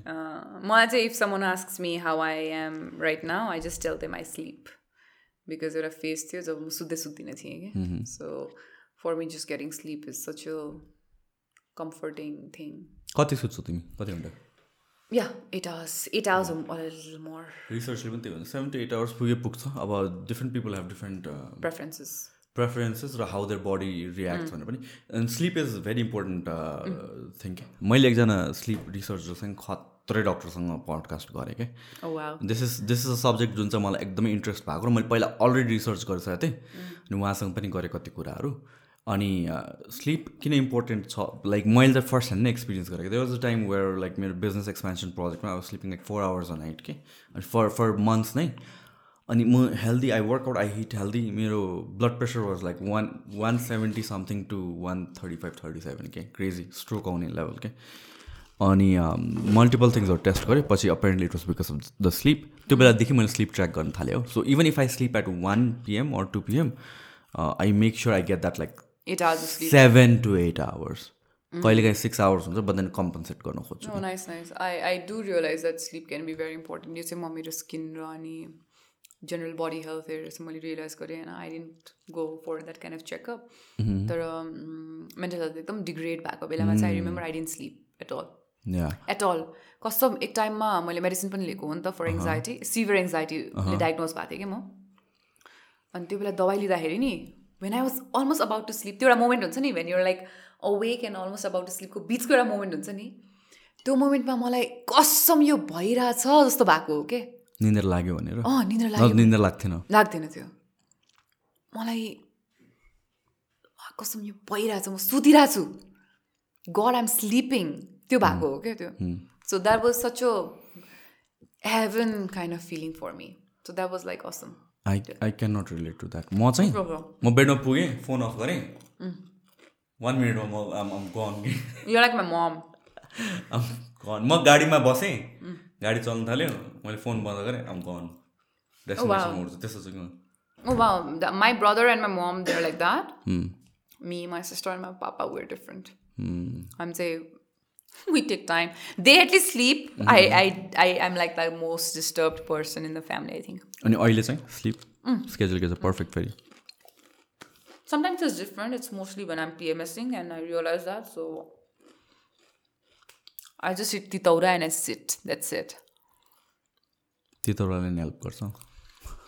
A: मलाई चाहिँ if someone asks me how I am right now I just tell them I sleep because एउटा फेज थियो जब म सुत्दै सुत्दिनँ थिएँ कि। So for me just getting sleep is such a comforting thing
B: कति सुत्छौ तिमी? कति घन्टा?
A: Yeah eight hours eight hours more
B: रिसर्चले पनि त्यही भन्छ सेभेन टु एट आवर्स पुगे पुग्छ अब different people have different
A: preferences
B: preferences र हाउ देयर बडी रियाक्ट भनेर पनि। And sleep is very important thing मैले एकजना स्लिप रिसर्चरसँग खत्रै डक्टरसँग पडकास्ट गरेँ क्या this is this is a subject जुन चाहिँ मलाई एकदमै इन्ट्रेस्ट भएको र मैले पहिला अलरेडी रिसर्च गरिसकेको थिएँ। अनि उहाँसँग पनि गरेँ कति कुराहरू। अनि स्लिप किन इम्पोर्टेन्ट छ? लाइक मैले त फर्स्ट ह्यान्ड नै एक्सपिरियन्स गरेको. There was a time where like मेरो बिजनेस एक्सपेन्सन प्रोजेक्टमा अब sleeping like four hours a night के अनि फर फर मन्थ्स नै. अनि म healthy I workout I hit healthy मेरो blood pressure was like one one seventy something to one thirty five thirty seven के crazy stroke आउने level के अनि मल्टिपल थिङ्सहरू टेस्ट गरेँ. पछि apparently it was because of the sleep त्यो बेलादेखि मैले स्लिप ट्र्याक गर्न थालेँ हो. So even if I sleep at one PM or two PM I make sure I get that like
A: eight hours sleep
B: seven to eight hours कहिलेकाहीँ six hours हुन्छ but then compensate गर्न खोज्छु
A: nice, nice. I, I do realize that sleep can be very important. यो चाहिँ म मेरो skin र अनि जेनरल बडी हेल्थ हेरेर चाहिँ मैले रियलाइज गरेँ होइन I didn't go for that kind of checkup तर मेन्टल हेल्थ एकदम डिग्रेड भएको बेलामा चाहिँ I remember I didn't sleep at
B: all
A: at all कसम एक टाइममा मैले मेडिसिन पनि लिएको हो नि त फर एङ्जाइटी सिभियर एङ्जाइटीले डायग्नोज भएको थिएँ कि म। अनि त्यो बेला दबाई लिँदाखेरि नि when I was almost about to sleep त्यो एउटा मोमेन्ट हुन्छ नि when you're like awake and almost about to स्लिपको बिचको एउटा मोमेन्ट हुन्छ नि त्यो मोमेन्टमा मलाई कसम यो भइरहेछ जस्तो भएको हो के?
B: निन्द्रा लाग्यो भनेर?
A: अँ निन्द्रा लाग्यो।
B: निन्द्रा लाग्थेन।
A: लाग्दैन थियो मलाई कसम यो भइरहेछ म सुतिरहेको छु गड आइम स्लिपिङ त्यो भएको हो क्या त्यो? So that was such a heaven kind of feeling for me so that was like awesome
B: I I can not relate to that म चाहिँ म बेडमा पुगेँ फोन अफ गरेँ। वान मिनटमा म गन
A: लाइक माई मम
B: म गाडीमा बसेँ। गाडी चल्नु थाल्यो। मैले फोन बन्द गरेँ। आम गन चाहिँ त्यस्तो चाहिँ
A: wow, that, my brother and my mom, they're like that. Me, my sister, and my papa, we're different. We take time. They at least sleep. I, I, I, I'm like the most disturbed person in the family. I think
B: अनि अहिले चाहिँ sleep schedule के छ perfect फेरि
A: sometimes it's different. It's mostly when I'm PMSing, and I realize that. So I just eat titaura and I sit. That's it.
B: तपाईँलाई नि help गर्छ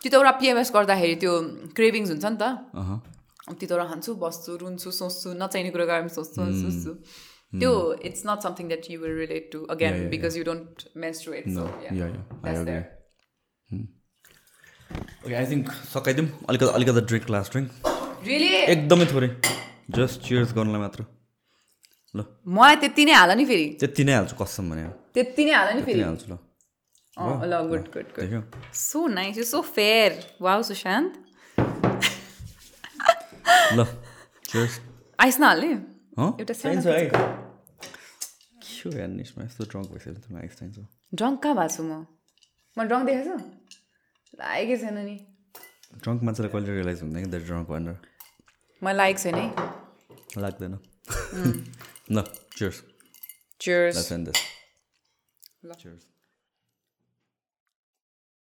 A: तितौरा PMS गर्दाखेरि त्यो क्रेभिङ्स हुन्छ नि त तितौरा खान्छु बस्छु रुन्छु सोच्छु नचाहिने कुरा गरेर सोच्छु सोच्छु त्यो it's not something that you will relate to again because you don't menstruate so
B: yeah yeah I
A: that's
B: agree
A: there.
B: Okay I think सकाइदिउँ अलिकति अलिकति ड्रिङ्क लास्ट ड्रिङ्क
A: रियली
B: एकदमै थोरै। जस्ट चियर्स गर्नलाई मात्र। ल।
A: मलाई त्यति नै हाल नि फेरि।
B: त्यति नै हाल्छु कसम भने।
A: त्यति नै हाल नि फेरि।
B: हाल्छु ल।
A: ल। Good good
B: good
A: so nice you so fair wow Sushant
B: ल। चियर्स
A: आइस नहाल्ने एउटा सानो
B: के हो यस्तो ड्रङ्क भइसक्यो तिमीलाई
A: ड्रङ्क कहाँ भएको छु म म ड्रङ्क देखाएको छु लागेकै छैन नि
B: ड्रङ्क मान्छेलाई कहिले रियलाइज हुँदैन कि ड्रङ्क भनेर
A: मलाई लागेको छैन है
B: लाग्दैन ल चियर्स this.
A: ल.